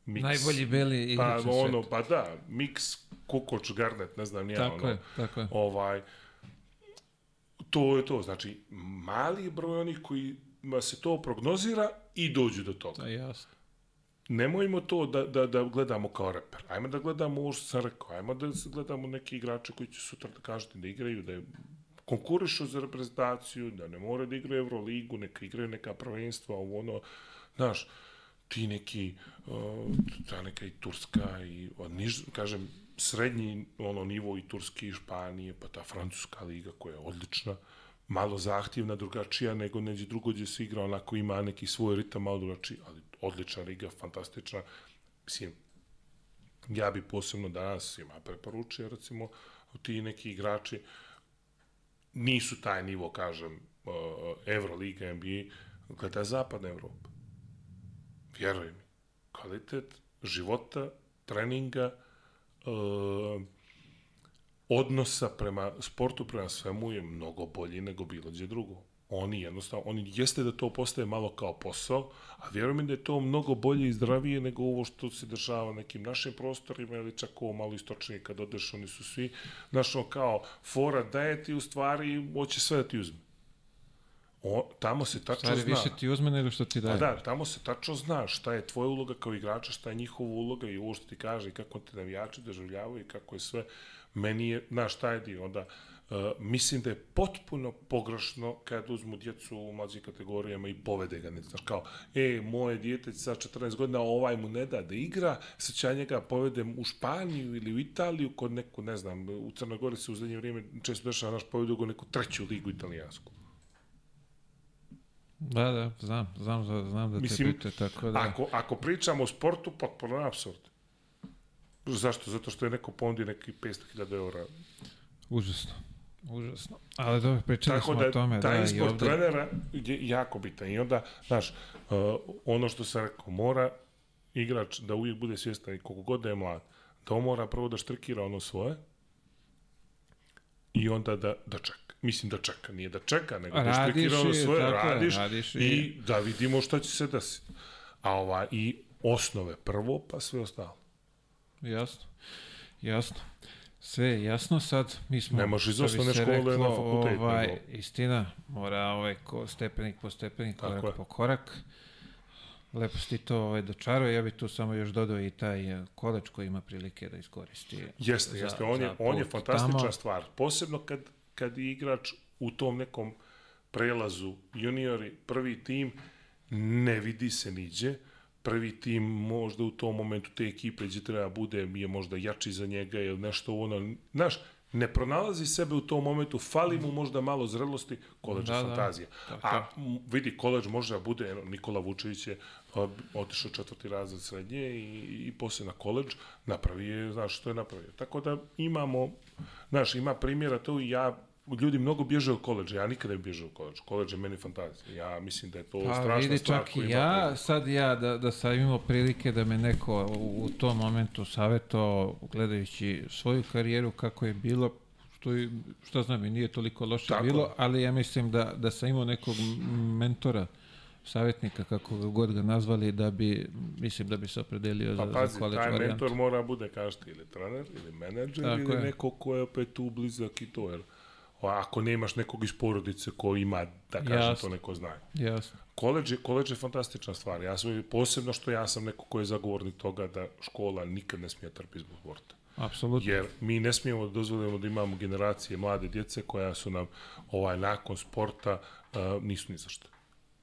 A: Mix. Najbolji beli
B: igrač pa, ono, Pa da, mix Kukoč, Garnet, ne znam, nije
A: tako
B: ono.
A: Je, tako je.
B: Ovaj, to je to, znači, mali broj onih koji se to prognozira i dođu do toga.
A: Da, jasno.
B: Nemojmo to da, da, da gledamo kao reper. Ajmo da gledamo ovo što sam rekao. Ajmo da gledamo neki igrače koji će sutra da kažete da igraju, da je konkurišu za reprezentaciju, da ne more da igraju Euroligu, neka igraju neka prvenstva, ovo ono, znaš, ti neki, uh, ta neka i Turska i, niž, kažem, srednji ono nivo i Turske i Španije, pa ta francuska liga koja je odlična, uh, malo zahtjevna, drugačija nego neđe drugo gdje se igra, onako ima neki svoj ritam malo drugačiji, ali odlična liga, fantastična. Mislim, ja bi posebno danas ima preporučio, recimo, ti neki igrači nisu taj nivo, kažem, Euroliga, NBA, gleda zapadna Evropa. Vjeruj mi, kvalitet života, treninga, uh, odnosa prema sportu, prema svemu je mnogo bolji nego bilo gdje drugo. Oni jednostavno, oni jeste da to postaje malo kao posao, a vjerujem da je to mnogo bolje i zdravije nego ovo što se dešava nekim našim prostorima ili čak ovo malo istočnije kad odeš, oni su svi, znaš, kao fora daje ti u stvari, hoće sve da ti uzme. O, tamo se tačno Stvari, zna.
A: više ti uzme nego što ti daje.
B: A da, tamo se tačno zna šta je tvoja uloga kao igrača, šta je njihova uloga i ovo što ti kaže i kako te navijači doživljavaju i kako je sve meni je, znaš, dio, onda uh, mislim da je potpuno pogrešno kad uzmu djecu u mlađim kategorijama i povede ga, ne znaš, kao, e, moje dijete sa 14 godina, ovaj mu ne da da igra, sad ja njega povedem u Španiju ili u Italiju, kod neku, ne znam, u Crnoj Gori se u zadnje vrijeme često dešava naš povedu go neku treću ligu italijansku.
A: Da, da, znam, znam, znam da Mislim, te pite, tako da...
B: Ako, ako pričamo o sportu, potpuno absurd. Zašto? Zato što je neko ponudio neki 500.000 eura.
A: Užasno. Užasno. Ali dobro, pričali
B: Tako
A: smo
B: da,
A: o tome.
B: Taj
A: da,
B: izbor ovde... trenera je jako bitan. I onda, znaš, uh, ono što sam rekao, mora igrač da uvijek bude svjestan i koliko god da je mlad, da on mora prvo da štrikira ono svoje i onda da, da čeka. Mislim da čeka, nije da čeka, nego da štrikira ono svoje, tako radiš, radiš i... i da vidimo šta će se desiti. A ova, i osnove prvo, pa sve ostalo.
A: Jasno. Jasno. Sve je jasno sad, mi smo...
B: Ne može iz osnovne škole reklo, na fakultet.
A: Ovaj, nego. Istina, mora ovaj ko, stepenik po stepenik, Tako korak je. po korak. Lepo si to ovaj, dočarao, ja bih tu samo još dodao i taj eh, koleč koji ima prilike da iskoristi.
B: Jeste, za, jeste, on je, on je fantastična tamo. stvar. Posebno kad, kad je igrač u tom nekom prelazu juniori, prvi tim, ne vidi se niđe, prvi tim možda u tom momentu te ekipe gdje treba bude je možda jači za njega ili nešto ono, znaš, ne pronalazi sebe u tom momentu, fali mu možda malo zrelosti, koleđ
A: Da, da.
B: fantazija.
A: Tako
B: A m, vidi, koleđ može da bude, eno, Nikola Vučević je a, otišao četvrti razred srednje i, i poslije na koleđ, napravi je, znaš što je napravio. Tako da imamo, znaš, ima primjera to i ja, ljudi mnogo bježe u koleđa, ja nikada ne bježao u koleđ. Koleđ je meni fantazija. Ja mislim da je to
A: Pa
B: strašna
A: vidi,
B: stvar
A: čak i ja,
B: priliku.
A: sad ja, da, da sam imao prilike da me neko u, u tom momentu savjeto gledajući svoju karijeru kako je bilo, što, je, šta znam, i nije toliko loše
B: Tako.
A: bilo, ali ja mislim da, da sam imao nekog mentora, savjetnika, kako ga god ga nazvali, da bi, mislim da bi se opredelio
B: Pa
A: za,
B: pazi,
A: za
B: taj
A: varijantu.
B: mentor mora bude, kažete, ili trener, ili menadžer,
A: Tako
B: ili
A: je.
B: neko ko je opet tu blizak i to, jer ako nemaš nekog iz porodice ko ima, da kažem,
A: Jasno.
B: to neko znanje.
A: Jasno.
B: Koleđ je, koleđ je fantastična stvar. Ja sam, posebno što ja sam neko ko je zagovornik toga da škola nikad ne smije trpiti zbog sporta.
A: Apsolutno.
B: Jer mi ne smijemo da dozvolimo da imamo generacije mlade djece koja su nam ovaj nakon sporta uh, nisu ni za što.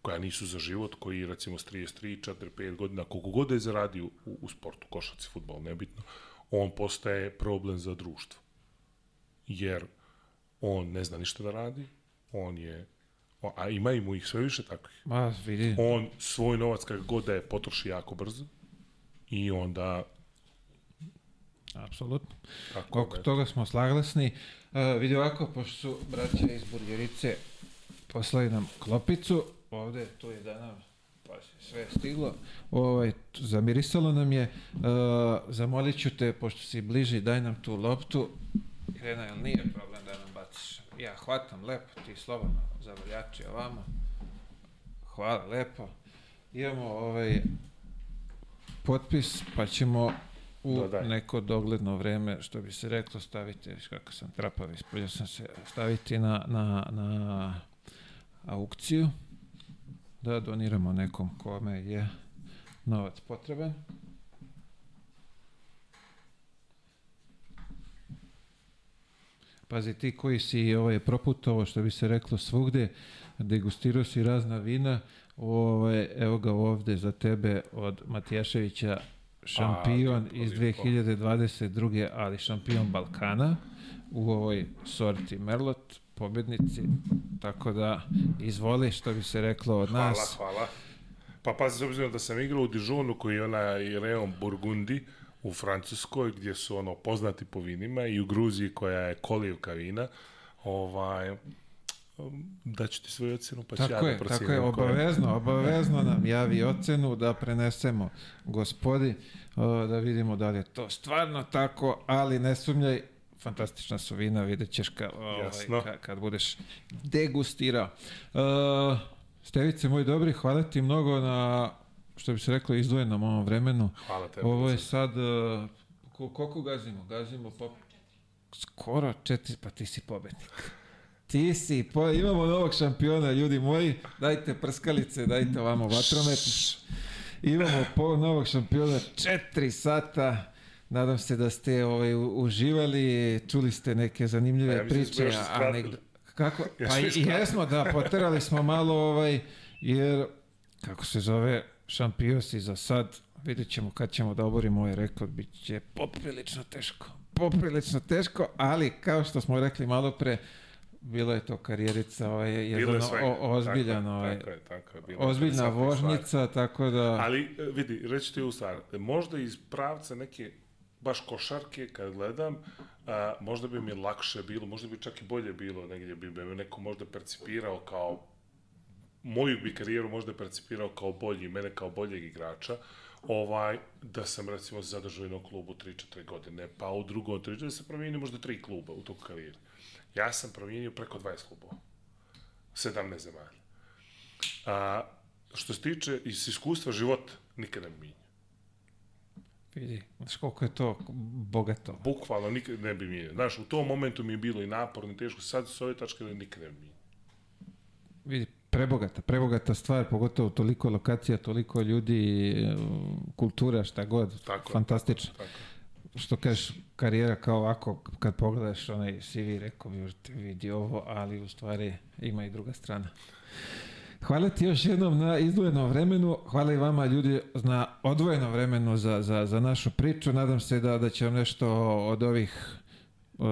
B: Koja nisu za život, koji recimo s 33, 4, 5 godina, koliko god da je zaradio u, u sportu, košac i futbol, nebitno, on postaje problem za društvo. Jer on ne zna ništa da radi, on je, a ima i mu ih sve više takvih.
A: Ma, vidi,
B: On svoj novac kako god da je potroši jako brzo i onda
A: apsolutno.
B: tako
A: Oko toga smo slaglasni. Uh, vidi ovako, pošto su braća iz Burgerice poslali nam klopicu, ovde tu je da nam pa sve stiglo, ovaj, zamirisalo nam je, uh, zamolit ću te, pošto si bliži, daj nam tu loptu. Irena, jel nije problem? Ja hvatam lepo, ti slobodno zavoljači ovamo. Hvala, lepo. Imamo ovaj potpis, pa ćemo u
B: Dodaj.
A: neko dogledno vreme, što bi se reklo, staviti, viš kako sam trapav, ispravio sam se, staviti na, na, na aukciju, da doniramo nekom kome je novac potreban. Pazi, ti koji si ovaj, proputovao, što bi se reklo svugde, degustirao si razna vina, ovaj, evo ga ovde za tebe od Matijaševića, šampion
B: to
A: iz
B: lijepo.
A: 2022. ali šampion Balkana u ovoj sorti Merlot, pobednici, tako da izvoli što bi se reklo od
B: hvala,
A: nas.
B: hvala. Pa pazi, s obzirom da sam igrao u Dijonu koji je onaj Reon Burgundi u Francuskoj, gdje su ono poznati po vinima i u Gruziji koja je kolijevka vina, ovaj, da ću ti svoju ocjenu, pa ću ja
A: Tako
B: da
A: je, tako je, obavezno, obavezno nam javi ocenu da prenesemo gospodi, da vidimo da li je to stvarno tako, ali ne sumnjaj, fantastična su vina, vidjet ćeš ka, ovaj, ka, kad budeš degustirao. Uh, Stevice, moj dobri, hvala ti mnogo na, što bi se reklo, izdvojenom ovom vremenu.
B: Hvala tebi.
A: Ovo je sad, uh, ko- koliko gazimo? Gazimo po... Skoro četiri, pa ti si pobednik. Ti si, po, imamo novog šampiona, ljudi moji. Dajte prskalice, dajte ovamo vatromet. Imamo po novog šampiona, četiri sata. Nadam se da ste ovaj, uživali, čuli ste neke zanimljive
B: ja
A: priče. a negde, kako? Pa i, jesmo, da, poterali smo malo, ovaj, jer, kako se zove, šampion si za sad, vidjet ćemo kad ćemo da oborimo ovaj rekord, bit će poprilično teško. Poprilično teško, ali kao što smo rekli malo pre, bilo je to karijerica, ovaj,
B: Bilo je
A: jedan
B: svega.
A: o, ozbiljan,
B: je,
A: ovaj,
B: tako je, tako je. bilo je
A: ozbiljna
B: interesantnih stvari.
A: tako da...
B: Ali e, vidi, reći ti u stvar, možda iz pravca neke baš košarke kad gledam, a, možda bi mi lakše bilo, možda bi čak i bolje bilo, negdje bi me neko možda percipirao kao moju bi karijeru možda percipirao kao bolji, mene kao boljeg igrača, ovaj, da sam recimo zadržao jednom klubu 3-4 godine, pa u drugom 3 da sam promijenio možda tri kluba u toku karijere. Ja sam promijenio preko 20 klubova. 17 zemalja. A, što se tiče iz iskustva života, nikada ne mijenja.
A: Vidi, znaš koliko je to bogato.
B: Bukvalno nikad ne bi mijenjao. Znaš, u tom momentu mi je bilo i naporno i teško, sad s ove tačke da nikad ne bi.
A: Vidi, prebogata, prebogata stvar, pogotovo toliko lokacija, toliko ljudi, e, kultura, šta god,
B: Tako
A: fantastično.
B: Tako.
A: Što kažeš, karijera kao ovako, kad pogledaš onaj CV, rekao bi, "Urte, vidi ovo, ali u stvari ima i druga strana. Hvala ti još jednom na izdvojenom vremenu, hvala i vama ljudi na odvojenom vremenu za, za, za našu priču, nadam se da, da će vam nešto od ovih uh,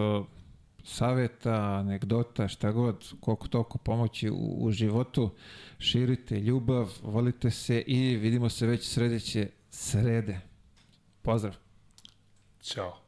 A: saveta, anegdota, šta god, koliko toliko pomoći u, u životu. Širite ljubav, volite se i vidimo se već sledeće srede. Pozdrav!
B: Ćao.